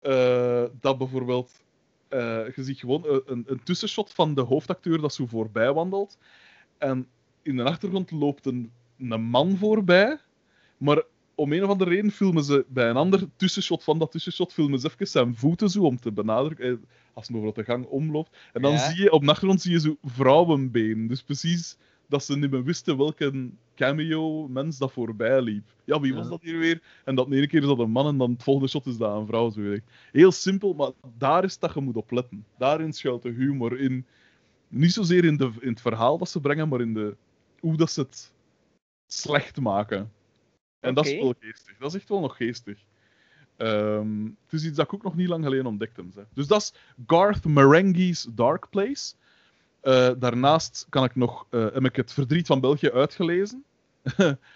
eh, dat bijvoorbeeld, eh, je ziet gewoon een, een, een tussenshot van de hoofdacteur dat zo voorbij wandelt. En in de achtergrond loopt een, een man voorbij, maar om een of andere reden filmen ze bij een ander tussenshot van dat tussenshot filmen ze even zijn voeten zo om te benadrukken, eh, als hij over de gang omloopt. En dan
Ja.
zie je op de achtergrond zie je zo vrouwenbeen. Dus precies dat ze niet meer wisten welke cameo-mens dat voorbij liep. Ja, wie was dat hier weer? En dat de ene keer is dat een man en dan het volgende shot is dat een vrouw. Zo. Heel simpel, maar daar is dat je moet op letten. Daarin schuilt de humor in. Niet zozeer in, de, in het verhaal dat ze brengen, maar in de, hoe dat ze het slecht maken. En dat is wel geestig. Dat is echt wel nog geestig. Ehm, het is iets dat ik ook nog niet lang geleden ontdekt heb. Zeg. Dus dat is Garth Marenghi's Dark Place. Eh, daarnaast kan ik nog, eh, heb ik het Verdriet van België uitgelezen.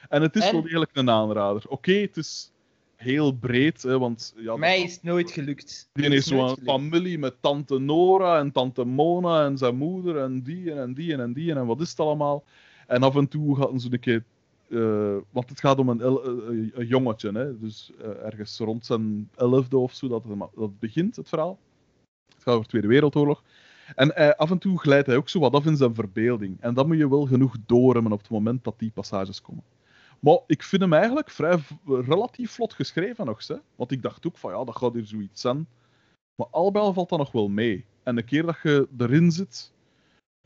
en het is
En?
wel degelijk een aanrader. Oké, het is heel breed, hè, want ja,
Mij is het nooit gelukt.
die is zo'n familie met tante Nora en tante Mona en zijn moeder en die en die en die en wat is het allemaal. En af en toe gaan ze een keer... eh, want het gaat om een, eh, een jongetje, hè, dus eh, ergens rond zijn elfde of zo dat dat begint, het verhaal. Het gaat over de Tweede Wereldoorlog. En eh, af en toe glijdt hij ook zo wat af in zijn verbeelding. En dat moet je wel genoeg doorhebben op het moment dat die passages komen. Maar ik vind hem eigenlijk vrij relatief vlot geschreven nog. Hè? Want ik dacht ook van ja, dat gaat hier zoiets zijn. Maar al valt dat nog wel mee. En de keer dat je erin zit,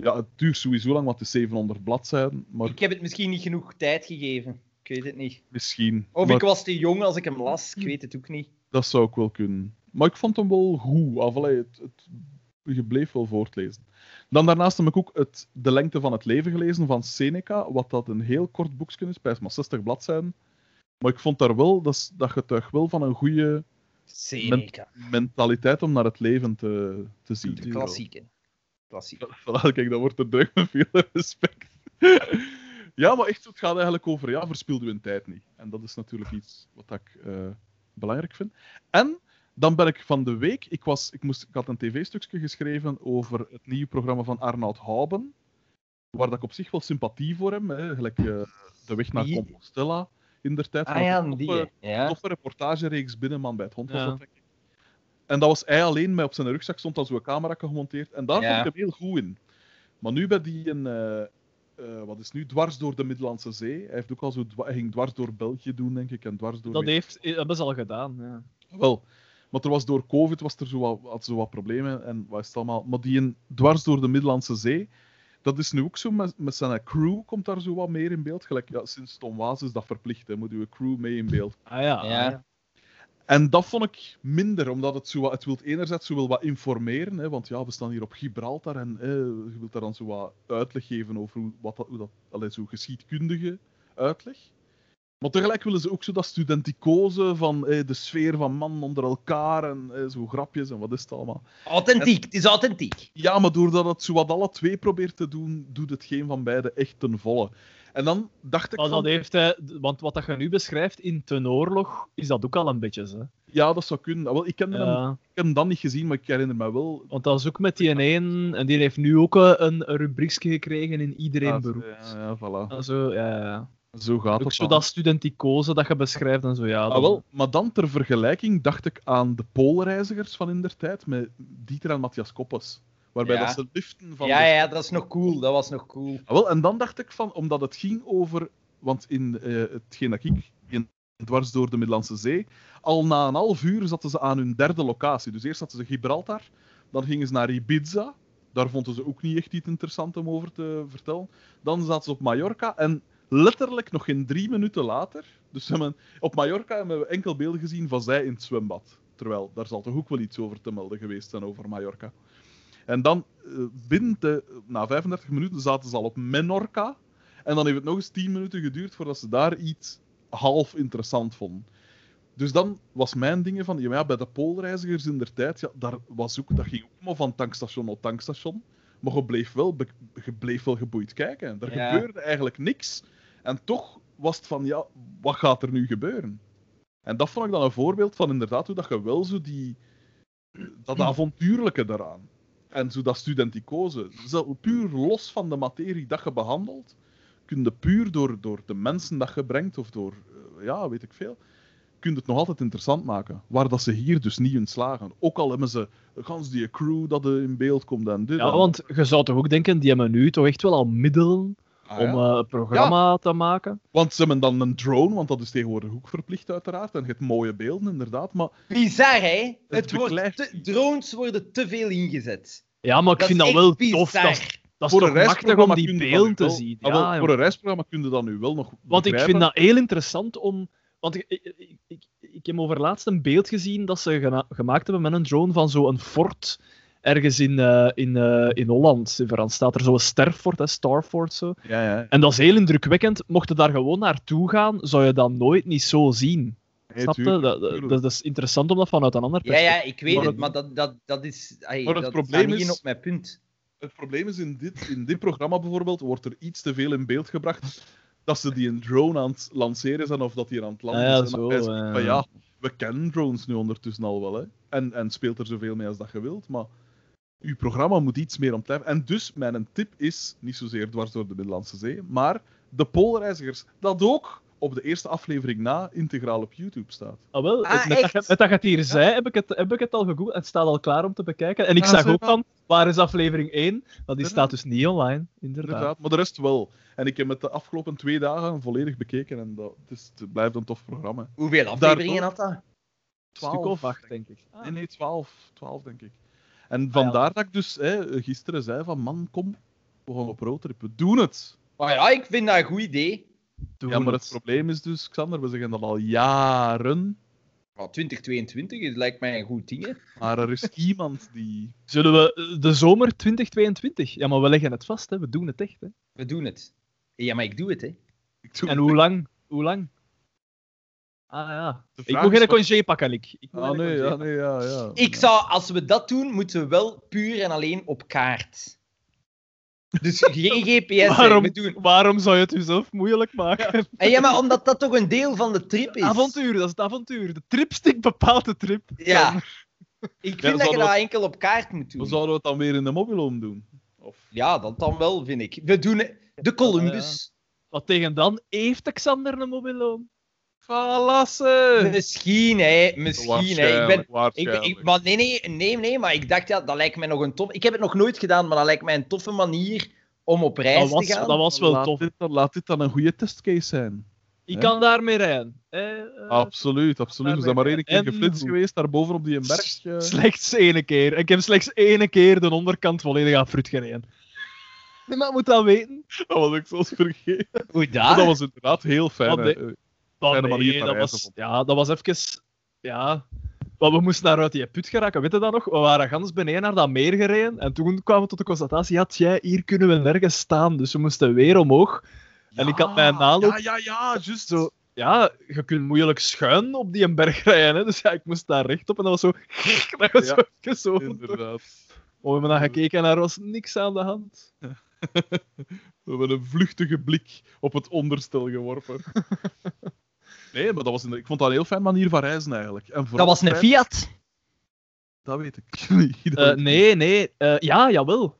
ja, het duurt sowieso lang, want het is 700 bladzijden. Maar
Ik heb het misschien niet genoeg tijd gegeven. Ik weet het niet.
misschien.
Of
maar
ik was te jong als ik hem las. Ik weet het ook niet.
Dat zou ik wel kunnen. Maar ik vond hem wel goed. Of, allee, het, het, je bleef wel voortlezen. Dan daarnaast heb ik ook het, De Lengte van het Leven gelezen van Seneca, wat dat een heel kort boekje is, bij maar 60 bladzijden. Maar ik vond daar wel, dat, is- dat getuigt wel van een goede
Seneca.
mentaliteit om naar het leven te, te zien.
Cultuur.
Klassieke. Klassieke.
Voilà, kijk, dat wordt er terug met veel respect. ja, maar echt, het gaat eigenlijk over, ja, verspil uw tijd niet. En dat is natuurlijk iets wat ik eh, belangrijk vind. En dan ben ik van de week, ik, was, ik, moest, ik had een tv-stukje geschreven over het nieuwe programma van Arnoud Houben, waar dat ik op zich wel sympathie voor heb, hè, gelijk eh, De Weg naar? Compostela in der tijd.
Ah ja,
Een toffe-
hè. Ja.
toffe reportagereeks Binnenman bij het Hond was
Ja.
dat, denk ik. En dat was hij alleen, met op zijn rugzak stond al zo'n camera gemonteerd. En daar
Ja.
vond ik hem heel goed in. Maar nu bij die een, eh, eh, wat is nu, dwars door de Middellandse Zee. Hij, heeft ook al zo dwa- hij ging dwars door België doen, denk ik, en dwars door...
Dat heeft, hebben ze al gedaan. Ja.
Wel, maar er was door COVID was er zo wat, had zo wat problemen en wat is het allemaal. Maar die een dwars door de Middellandse Zee, dat is nu ook zo met, met zijn crew komt daar zo wat meer in beeld. Gelijk, ja, sinds Tom Waas is dat verplicht, hè, moet uw crew mee in beeld.
Ah ja.
Ja.
En dat vond ik minder, omdat het, zo wat, het wil enerzijds zo wel wat informeren, hè, want ja, we staan hier op Gibraltar en hè, je wilt daar dan zo wat uitleg geven over hoe, wat dat, hoe dat allee, zo geschiedkundige uitleg. Maar tegelijk willen ze ook zo dat studenticose van hè, de sfeer van man onder elkaar en zo grapjes en wat is het allemaal.
Authentiek. Het is authentiek.
Ja, maar doordat het zo wat alle twee probeert te doen, doet het geen van beide echt ten volle. En dan dacht ik van,
dat heeft hij, want wat dat je nu beschrijft in ten oorlog, is dat ook al een beetje. Hè?
ja, dat zou kunnen. Wel, ik, ken hem,
Ja.
ik heb hem dan niet gezien, maar ik herinner me wel
Want dat is ook met die een, en die heeft nu ook eh, een, rubriekje gekregen in iedereen
Ja,
beroep.
Ja, ja, voilà.
Ah, Zo, ja, ja.
Zo gaat
Ook
het
zo
dan.
dat studenticose dat je beschrijft en zo, ja.
Ah, wel, maar dan ter vergelijking dacht ik aan de Poolreizigers van in der tijd met Dieter en Matthias Koppes. Waarbij
Ja.
dat ze liften van.
Ja,
de-
ja, dat is nog cool. Dat was nog cool.
Ah, wel, en dan dacht ik van, omdat het ging over. Want in eh, hetgeen dat ik in dwars door de Middellandse Zee. Al na een half uur zaten ze aan hun derde locatie. Dus eerst zaten ze Gibraltar, dan gingen ze naar Ibiza. Daar vonden ze ook niet echt iets interessants om over te vertellen. Dan zaten ze op Mallorca en letterlijk nog geen drie minuten later. Dus hebben, op Mallorca hebben we enkel beelden gezien van zij in het zwembad. Terwijl daar zal toch ook wel iets over te melden geweest zijn over Mallorca. En dan, eh, binnen de, na 35 minuten, zaten ze al op Menorca. En dan heeft het nog eens 10 minuten geduurd voordat ze daar iets half interessant vonden. Dus dan was mijn ding van, ja, bij de Poolreizigers in der tijd, ja, daar was ook, dat ging ook maar van tankstation naar tankstation. Maar je bleef wel, je bleef wel geboeid kijken. Er
Ja.
gebeurde eigenlijk niks. En toch was het van, ja, wat gaat er nu gebeuren? En dat vond ik dan een voorbeeld van inderdaad hoe dat je wel zo die... Dat avontuurlijke daaraan. En zo dat studenticose, zo puur los van de materie dat je behandelt, kun je puur door, door de mensen dat je brengt, of door, eh, ja, weet ik veel, kun je het nog altijd interessant maken. Waar dat ze hier dus niet in slagen. Ook al hebben ze gans die crew dat er in beeld komt en dit.
Ja,
en-
want je zou toch ook denken, die hebben nu toch echt wel al middelen
Ah,
om
ja.
eh, een programma te maken.
Want ze hebben dan een drone, want dat is tegenwoordig ook verplicht uiteraard. En je hebt mooie beelden, inderdaad. Maar
Bizar, hè? Het wordt te- drones worden te veel ingezet.
Ja, maar ik
Dat
vind dat wel
bizar.
tof. Dat, is- dat is
voor
toch
een
machtig om die beelden te
wel-
zien.
Ah, wel,
Ja,
voor een reisprogramma kun je dat nu wel nog
Want ik vind dat heel interessant om. Want ik, ik, ik, ik, ik heb over laatst een beeld gezien dat ze gemaakt hebben met een drone van zo'n fort ergens in, eh, in, eh, in Holland. In Frans staat er zo'n sterfort, hè, Starfort zo.
Ja, ja.
En dat is heel indrukwekkend. Mocht je daar gewoon naartoe gaan, zou je dat nooit niet zo zien.
Nee,
Snap je? Dat, dat, dat is interessant om dat vanuit een ander
Ja,
perspectief...
ja, ik weet
Maar
het, maar dat, dat, dat is... ay,
Maar het
dat
probleem is-
in op mijn punt.
Het probleem is, in dit, in dit programma bijvoorbeeld, wordt er iets te veel in beeld gebracht dat ze die een drone aan het lanceren zijn of dat die er aan het landen
Ah ja,
zijn.
zo, eh.
van, ja, we kennen drones nu ondertussen al wel, hè. En, en speelt er zoveel mee als dat je wilt, maar uw programma moet iets meer om blijven. En dus, mijn tip is, niet zozeer dwars door de Middellandse Zee, maar de Poolreizigers, dat ook op de eerste aflevering na integraal op YouTube staat.
Ah, wel,
Ah,
met, dat,
echt?
je- met dat je het hier zei, heb ik het, heb ik het al gegoogeld. Het staat al klaar om te bekijken. En ik
Ah,
zag
zeg
ook van, waar is aflevering 1? Want die
Ja.
staat dus niet online, inderdaad.
Inderdaad, maar de rest wel. En ik heb het de afgelopen twee dagen volledig bekeken en dat, het, is, het blijft een tof programma.
Hoeveel afleveringen had dat?
Een stuk of acht, denk ik. Ah.
Nee, nee, 12. 12 denk ik. En vandaar dat ik dus hè, gisteren zei van man, kom, we gaan op roadtrip. We doen het.
Maar ja, ik vind dat een goed idee.
Doen
ja, maar het
het.
probleem is dus, Xander, we zeggen dat al jaren,
Maar 2022 is, lijkt mij een goed ding, hè.
maar er is iemand die...
Zullen we eh, de zomer 2022? Ja, maar we leggen het vast, hè. we doen het echt. Hè.
We doen het. Ja, maar ik doe het, hè.
Ik doe
En
het
hoe lang? Hoe lang? Ah ja.
De
Ik moet geen congé pakken, ik. ik
Ah nee, ja, nee, ja, ja.
Ik zou, als we dat doen, moeten we wel puur en alleen op kaart. Dus geen GPS.
Waarom,
We doen...
waarom zou je het jezelf moeilijk maken?
En ja, maar omdat dat toch een deel van de trip is.
Avontuur, dat is het avontuur. De tripstick bepaalt de trip.
Ja. Ik vind dat je
we-
dat enkel op kaart moet
We
doen.
zouden het dan weer in de mobiloom doen? Of...
Ja, dat dan wel, vind ik. We doen de Columbus.
Wat tegen dan heeft Xander een mobiloom.
Valassen!
Misschien, hè. Misschien, hè. Ik ben... Ik, ik, maar nee, nee, nee, nee, maar ik dacht, ja, dat lijkt mij nog een tof... Ik heb het nog nooit gedaan, maar dat lijkt mij een toffe manier om op reis
Dat was,
te gaan.
dat was wel
laat
tof.
Dit, dan- laat dit dan een goede testcase zijn.
Ik kan daarmee rijden. Eh,
absoluut, absoluut. We zijn maar één keer
En
geflitst geweest, daarboven op die berg.
Slechts één keer. Ik heb slechts één keer de onderkant volledig aan fruit gereden. Nee, maar je moet dat weten.
Dat was ik zelfs vergeten.
Hoe dat?
dat was inderdaad heel fijn.
Oh,
manier
nee, dat was, ja, dat was even... Ja... Want we moesten naar uit die put geraken, weet je dat nog? We waren gans beneden naar dat meer gereden en toen kwamen we tot de constatatie, ja, tjie, hier kunnen we nergens staan. Dus we moesten weer omhoog. En ik had mijn naloop...
Ja, ja, ja, juist.
Zo, ja, je kunt moeilijk schuin op die berg rijden, hè? dus ja, ik moest daar rechtop en dat was zo... Dat was
Ja,
zo, even zo.
Inderdaad.
We hebben dan gekeken en er was niks aan de hand.
We hebben een vluchtige blik op het onderstel geworpen. Nee, maar dat was een, ik vond dat een heel fijn manier van reizen eigenlijk. En
Dat was een
fijn-
Fiat.
Dat weet ik niet. Dat
Eh,
weet ik
nee, nee. eh, ja, jawel.
Een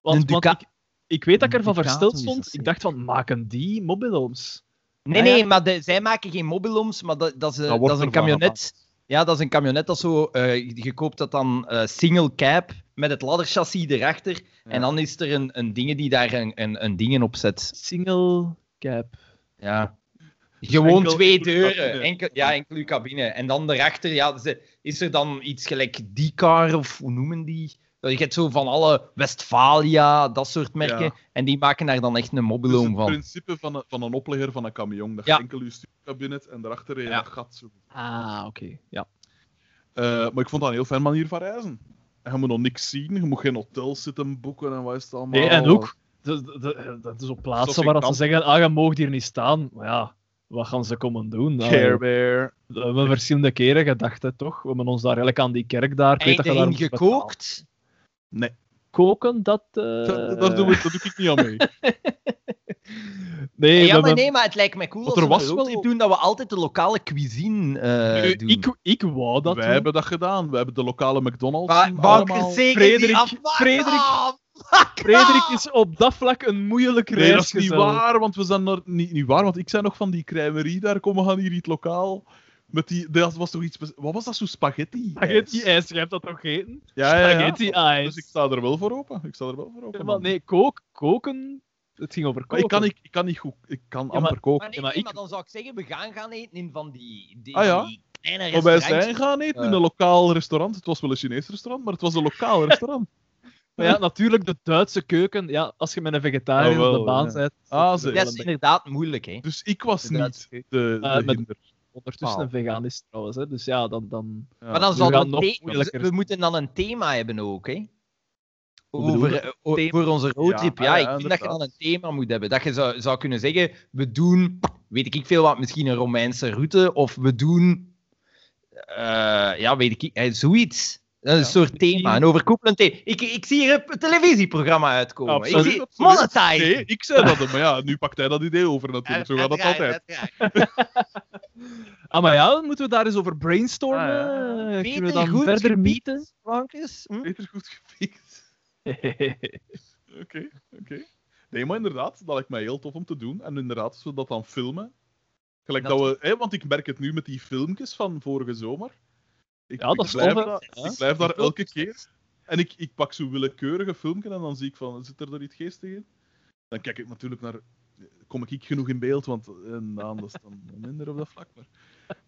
Want, want ik, ik weet dat ik ervan versteld stond. Ik dacht van, maken die mobiloms?
Nee,
Ah, ja.
nee, maar de, zij maken geen mobiloms, maar dat, dat is, eh,
Dat
dat is een camionet. Ja, dat is een camionet dat zo... eh, je koopt dat dan eh, single cab met het ladderchassis erachter. En dan is er een, een ding die daar een, een, een dingen op zet.
Single cap.
Ja. Gewoon
enkel-
twee deuren. Enkel, ja, enkel uw cabine. En dan daarachter ja, is er dan iets gelijk die-car, of hoe noemen die? Dat Je hebt zo van alle Westfalia, dat soort merken.
Ja.
En die maken daar dan echt een
Dus
mobiloom
het
van.
principe van een, van een oplegger van een camion. Dat
Ja.
je enkel je stuurkabinet en daarachter een
Ja.
gat. Zo.
Ah, oké. Ja.
Eh, maar ik vond dat een heel fijn manier van reizen. En je moet nog niks zien, je moet geen hotel zitten boeken en wat is het allemaal.
Nee, en ook, dat is op plaatsen waar ze zeggen, ah, je mag hier niet staan. Maar ja, wat gaan ze komen doen? Ah,
Care Bear.
We hebben verschillende keren gedacht, hè, toch? We hebben ons daar eigenlijk aan die kerk daar...
Heb
dat
je
je daar
erin
moest betalen.
gekookt?
Nee.
koken, dat... eh,
Daar, daar doe ik, daar doe ik niet aan mee.
Nee,
ja, maar
hebben-
nee, maar het lijkt me cool
Want
als
er was wel-
roadtrip doen dat we altijd de lokale cuisine eh, doen.
ik, ik wou dat
Wij
doen.
hebben dat gedaan. We hebben de lokale McDonald's.
Maar
allemaal-
bankers zeker
Frederik- Frederik-!
Fuck
Frederik is op dat vlak een moeilijk
Nee, dat is niet waar, want we zijn er niet, niet waar, want ik zei nog van die crèmerie daar, kom, we gaan hier iets lokaal. Met die, dat was toch iets, wat was dat, zo spaghetti?
Spaghetti ijs, je hebt dat toch gegeten?
Ja, ja, ja.
Spaghetti ijs.
Dus ik sta er wel voor open. Ik sta er wel voor open.
Ja, maar nee, kook, koken... Het ging over koken.
ik kan niet, ik kan niet goed, ik kan
maar-
amper koken.
Maar, nee,
maar ik-
maar dan zou ik zeggen, we gaan gaan eten in van die, die,
Ah, ja?
die kleine
Maar wij zijn gaan eten in een lokaal restaurant. Het was wel een Chinees restaurant, maar het was een lokaal restaurant.
Maar ja, natuurlijk, de Duitse keuken. Ja, als je met een vegetariër
wel,
op de baan
ja.
bent.
Ah,
dat
is inderdaad moeilijk, hè.
Dus ik was
De
niet de, de hinder.
Ondertussen een veganist trouwens, hè. dus ja, dan... dan...
Ja.
Maar dan
gaan
we,
nog moeilijker
we moeten dan een thema hebben ook, hè. Over, eh, voor onze roadtrip,
Ja,
ja.
ja,
ik vind dat je dan een thema moet hebben. Dat je zou, zou kunnen zeggen, we doen, weet ik veel wat, misschien een Romeinse route, of we doen, eh, ja, weet ik, eh, zoiets. Een
Ja,
soort thema, een overkoepelend thema. Ik, ik zie hier een televisieprogramma uitkomen. ik
Absoluut,
zie,
absoluut.
monetize!
Nee, ik zei dat, maar ja, nu pakt hij dat idee over natuurlijk. Zo gaat het altijd.
Ah, maar ja, dan moeten we daar eens over brainstormen.
Ah, ja.
Kunnen we dan
goed
verder
gebied.
mieten?
Hm?
Beter goed gefixt. Oké, oké. Nee, maar inderdaad, dat lijkt mij heel tof om te doen. En inderdaad, als we dat dan filmen. Gelijk dat,
Dat-
we, hè, want ik merk het nu met die filmpjes van vorige zomer. Ik,
Ja, dat
ik blijf, daar-
Ja.
ik blijf daar elke keer. En ik, ik pak zo'n willekeurige filmpje en dan zie ik van, zit er er iets geestig in? Dan kijk ik natuurlijk naar, kom ik genoeg in beeld, want eh, Daan, dat is dan minder op dat vlak. Maar...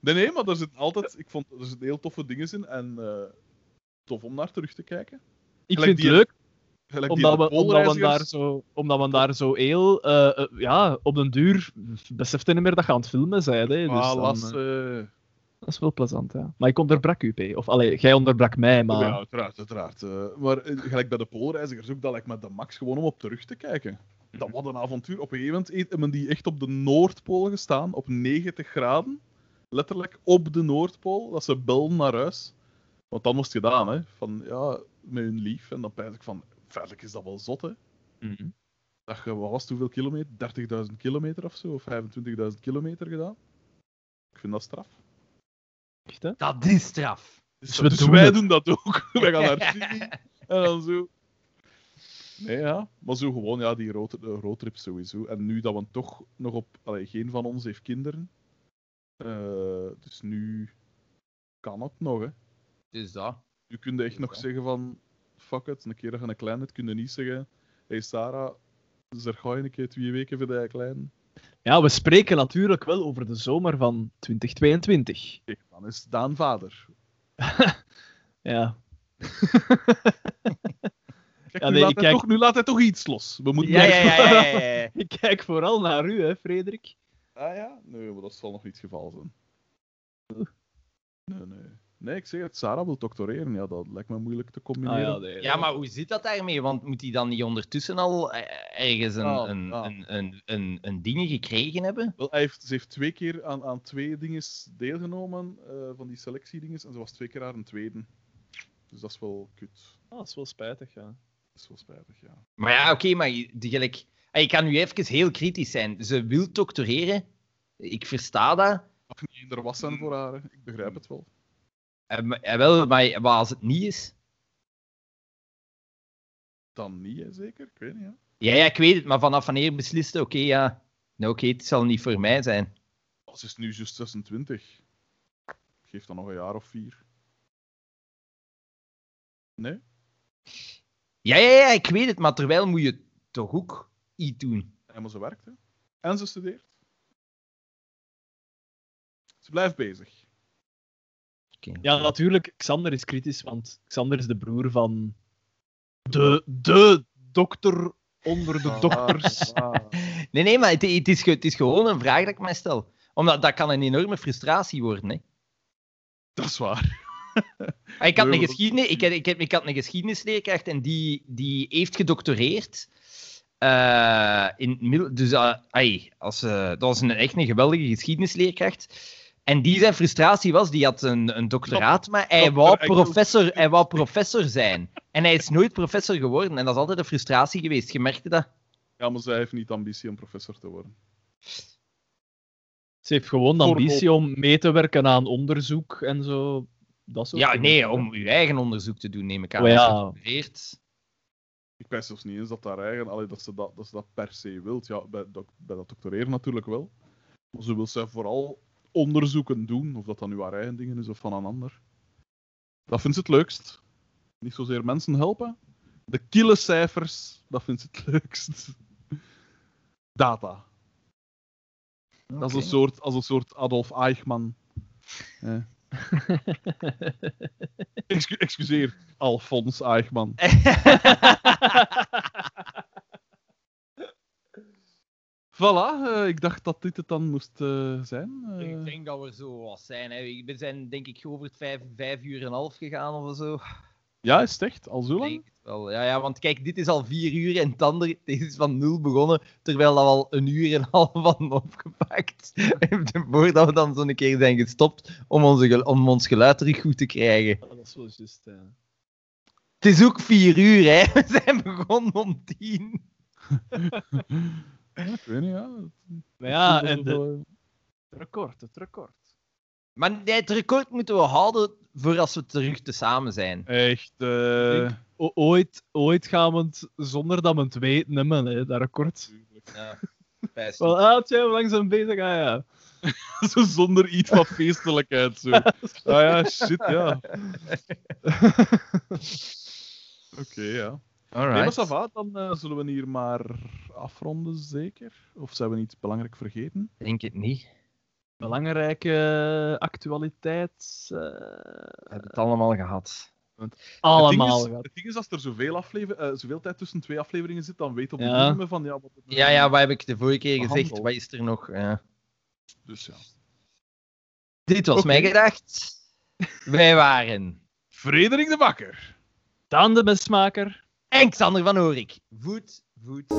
Nee, nee, maar er zitten altijd, ik vond, er zitten heel toffe dingen in en eh, tof om naar terug te kijken.
Ik
Gelijk
vind het leuk,
Gelijk die
omdat we, omdat, we daar zo, omdat we daar zo heel... eh, eh, ja, op den duur besefte niet meer dat je aan het filmen. Hè, dus
Ah,
dan, eh,
eh,
dat is wel plezant, ja. Maar ik onderbrak u, P. Of, allee, jij onderbrak mij, maar...
Ja, uiteraard, uiteraard. eh, maar eh, gelijk bij de Poolreizigers ook, dat lijkt me de max gewoon om op terug te kijken. Dat was een avontuur. Op een gegeven moment hebben die echt op de Noordpool gestaan, op 90 graden. Letterlijk op de Noordpool, dat ze belden naar huis. Want dan was het gedaan, hè. Van, ja, met hun lief. En dan pijs ik van, feitelijk is dat wel zot, hè.
Mhm.
Dat je, wat was het, hoeveel kilometer? 30.000 kilometer of zo? Of 25.000 kilometer gedaan? Ik vind dat straf.
Echt, hè?
Dat is straf.
Dus,
Dus we
dus
doen
wij
het.
doen dat ook. wij gaan naar Chili en dan zo. Nee, ja. Maar zo gewoon, ja, die road, de roadtrip sowieso. En nu dat we toch nog op... Allee, geen van ons heeft kinderen. Eh, dus nu kan het nog, hè.
Dus dat.
Nu kun je echt nog zeggen van... Fuck it, een keer dat je een klein hebt, kun je niet zeggen... hey Sarah, zeg ga je een keer twee weken voor die klein.
Ja, we spreken natuurlijk wel over de zomer van 2022.
Kijk, dan is Daan vader.
Ja.
Kijk,
Ja,
nu, laat
kijk-
toch, nu laat hij toch iets los. We moeten
Ja,
maar-
ja, ja, ja, ja, ja.
Ik kijk vooral naar u, hè, Frederik.
Ah ja? Nee, maar dat zal nog niet het geval zijn. Nee, nee. Nee, ik zeg het, Sarah wil doctoreren. Ja, dat lijkt me moeilijk te
Ah,
combineren.
ja, nee,
Ja, maar hoe zit dat daarmee? Want moet hij dan niet ondertussen al eh, ergens een,
Ah,
een,
ah.
een, een, een, een dingen gekregen hebben?
Wel, hij heeft, ze heeft twee keer aan, aan twee dingen deelgenomen, eh, van die selectiedinges, en ze was twee keer aan een tweede. Dus dat is wel kut.
Ah, dat is wel spijtig, ja.
Dat is wel spijtig, ja.
Maar ja, oké, maar je- die gelijk... Ah, Ik kan nu even heel kritisch zijn. Ze wil doctoreren. Ik versta dat.
Mag niet in de was zijn voor haar, hè. ik begrijp het wel.
Eh, wel, maar, maar als het niet is...
Dan niet, hè, zeker? Ik weet niet, hè.
Ja, ja, ik weet het, maar vanaf wanneer besliste, oké, ja... Nou, oké, het zal niet voor mij zijn.
Ze is nu juist 26. Geef dan nog een jaar of vier. Nee?
Ja, ja, ja, ik weet het, maar terwijl moet je toch ook iets doen.
Maar ze werkt, hè. En ze studeert. Ze blijft bezig.
Ja, natuurlijk, Xander is kritisch, want Xander is de broer van de, de dokter onder de dokters.
Ah,
Nee, nee, maar het, het, is, het is gewoon een vraag dat ik mij stel. Omdat dat kan een enorme frustratie worden, hè.
dat is waar.
Ah, Ik had, een geschiedenis, ik, heb, ik, had een geschiedenisleerkracht en die, die heeft gedoctoreerd. eh, in, dus, ai, als, eh, dat was een, echt een geweldige geschiedenisleerkracht. En die zijn frustratie was, die had een, een doctoraat, maar hij wou, professor, hij wou professor zijn. En hij is nooit professor geworden. En dat is altijd een frustratie geweest. Je merkte dat.
Ja, maar zij heeft niet ambitie om professor te worden.
Ze heeft gewoon ambitie om mee te werken aan onderzoek en zo. Dat soort
Ja,
dingen.
nee, om uw eigen onderzoek te doen, neem ik aan.
Oh, ja.
Als je studeert.
Ik weet zelfs niet eens dat, daar eigen, allee, dat, ze dat, dat ze dat per se wilt. Ja, bij, doc- bij dat doctoreren natuurlijk wel. Maar ze wil zij vooral onderzoeken doen, of dat dan nu haar eigen dingen is of van een ander. Dat vindt ze het leukst. Niet zozeer mensen helpen. De kille cijfers, dat vindt ze het leukst. Data. Dat is een soort, als een soort Adolf Eichmann. Eh. Excu- excuseer, Alfons Eichmann. Voilà, eh, ik dacht dat dit het dan moest eh, zijn. Eh,
Ik denk dat we zo wat zijn. Hè. We zijn denk ik over het vijf, vijf uur en een half gegaan of zo.
Ja, is het echt? Al zo
Ik
lang?
denk het wel. Ja, ja, want kijk, dit is al vier uur en het andere deze is van nul begonnen, terwijl dat we al een uur en een half hadden opgepakt. Voordat we dan zo'n keer zijn gestopt om, onze, om ons geluid terug goed te krijgen.
Ja, dat is wel juist, ja.
Het is ook vier uur, hè. We zijn begonnen om tien.
Ja, ik weet niet, ja.
Maar ja, en de,
wel-
het record, het record.
Maar nee, het record moeten we houden voor als we terug te samen zijn.
Echt, eh,
Ik- O- ooit, ooit gaan we het, zonder dat we het weten, nemen, hè, dat record.
Ja, best.
Wel, ah, tja, hoe lang zijn we bezig? Ah, ja.
zo zonder iets van feestelijkheid. Zo. Ah ja, shit, ja. Oké, ja. Nee, maar dan eh, zullen we hier maar afronden, zeker? Of zijn we iets belangrijk vergeten?
Denk het niet.
Belangrijke actualiteit. eh,
We hebben het allemaal gehad.
allemaal
het ding,
gehad.
is, het ding is, als er zoveel, aflever eh, zoveel tijd tussen twee afleveringen zit, dan weet op
Ja.
niet meer van, ja, wat het
Ja, ja, wat heb ik de vorige keer gezegd? Wat is er nog? Ja.
Dus ja.
Dit was
Oké.
mijn gedacht. Wij waren
Frederik de Bakker.
Dan de mesmaker.
En Xander van Oorik. Voet, voet.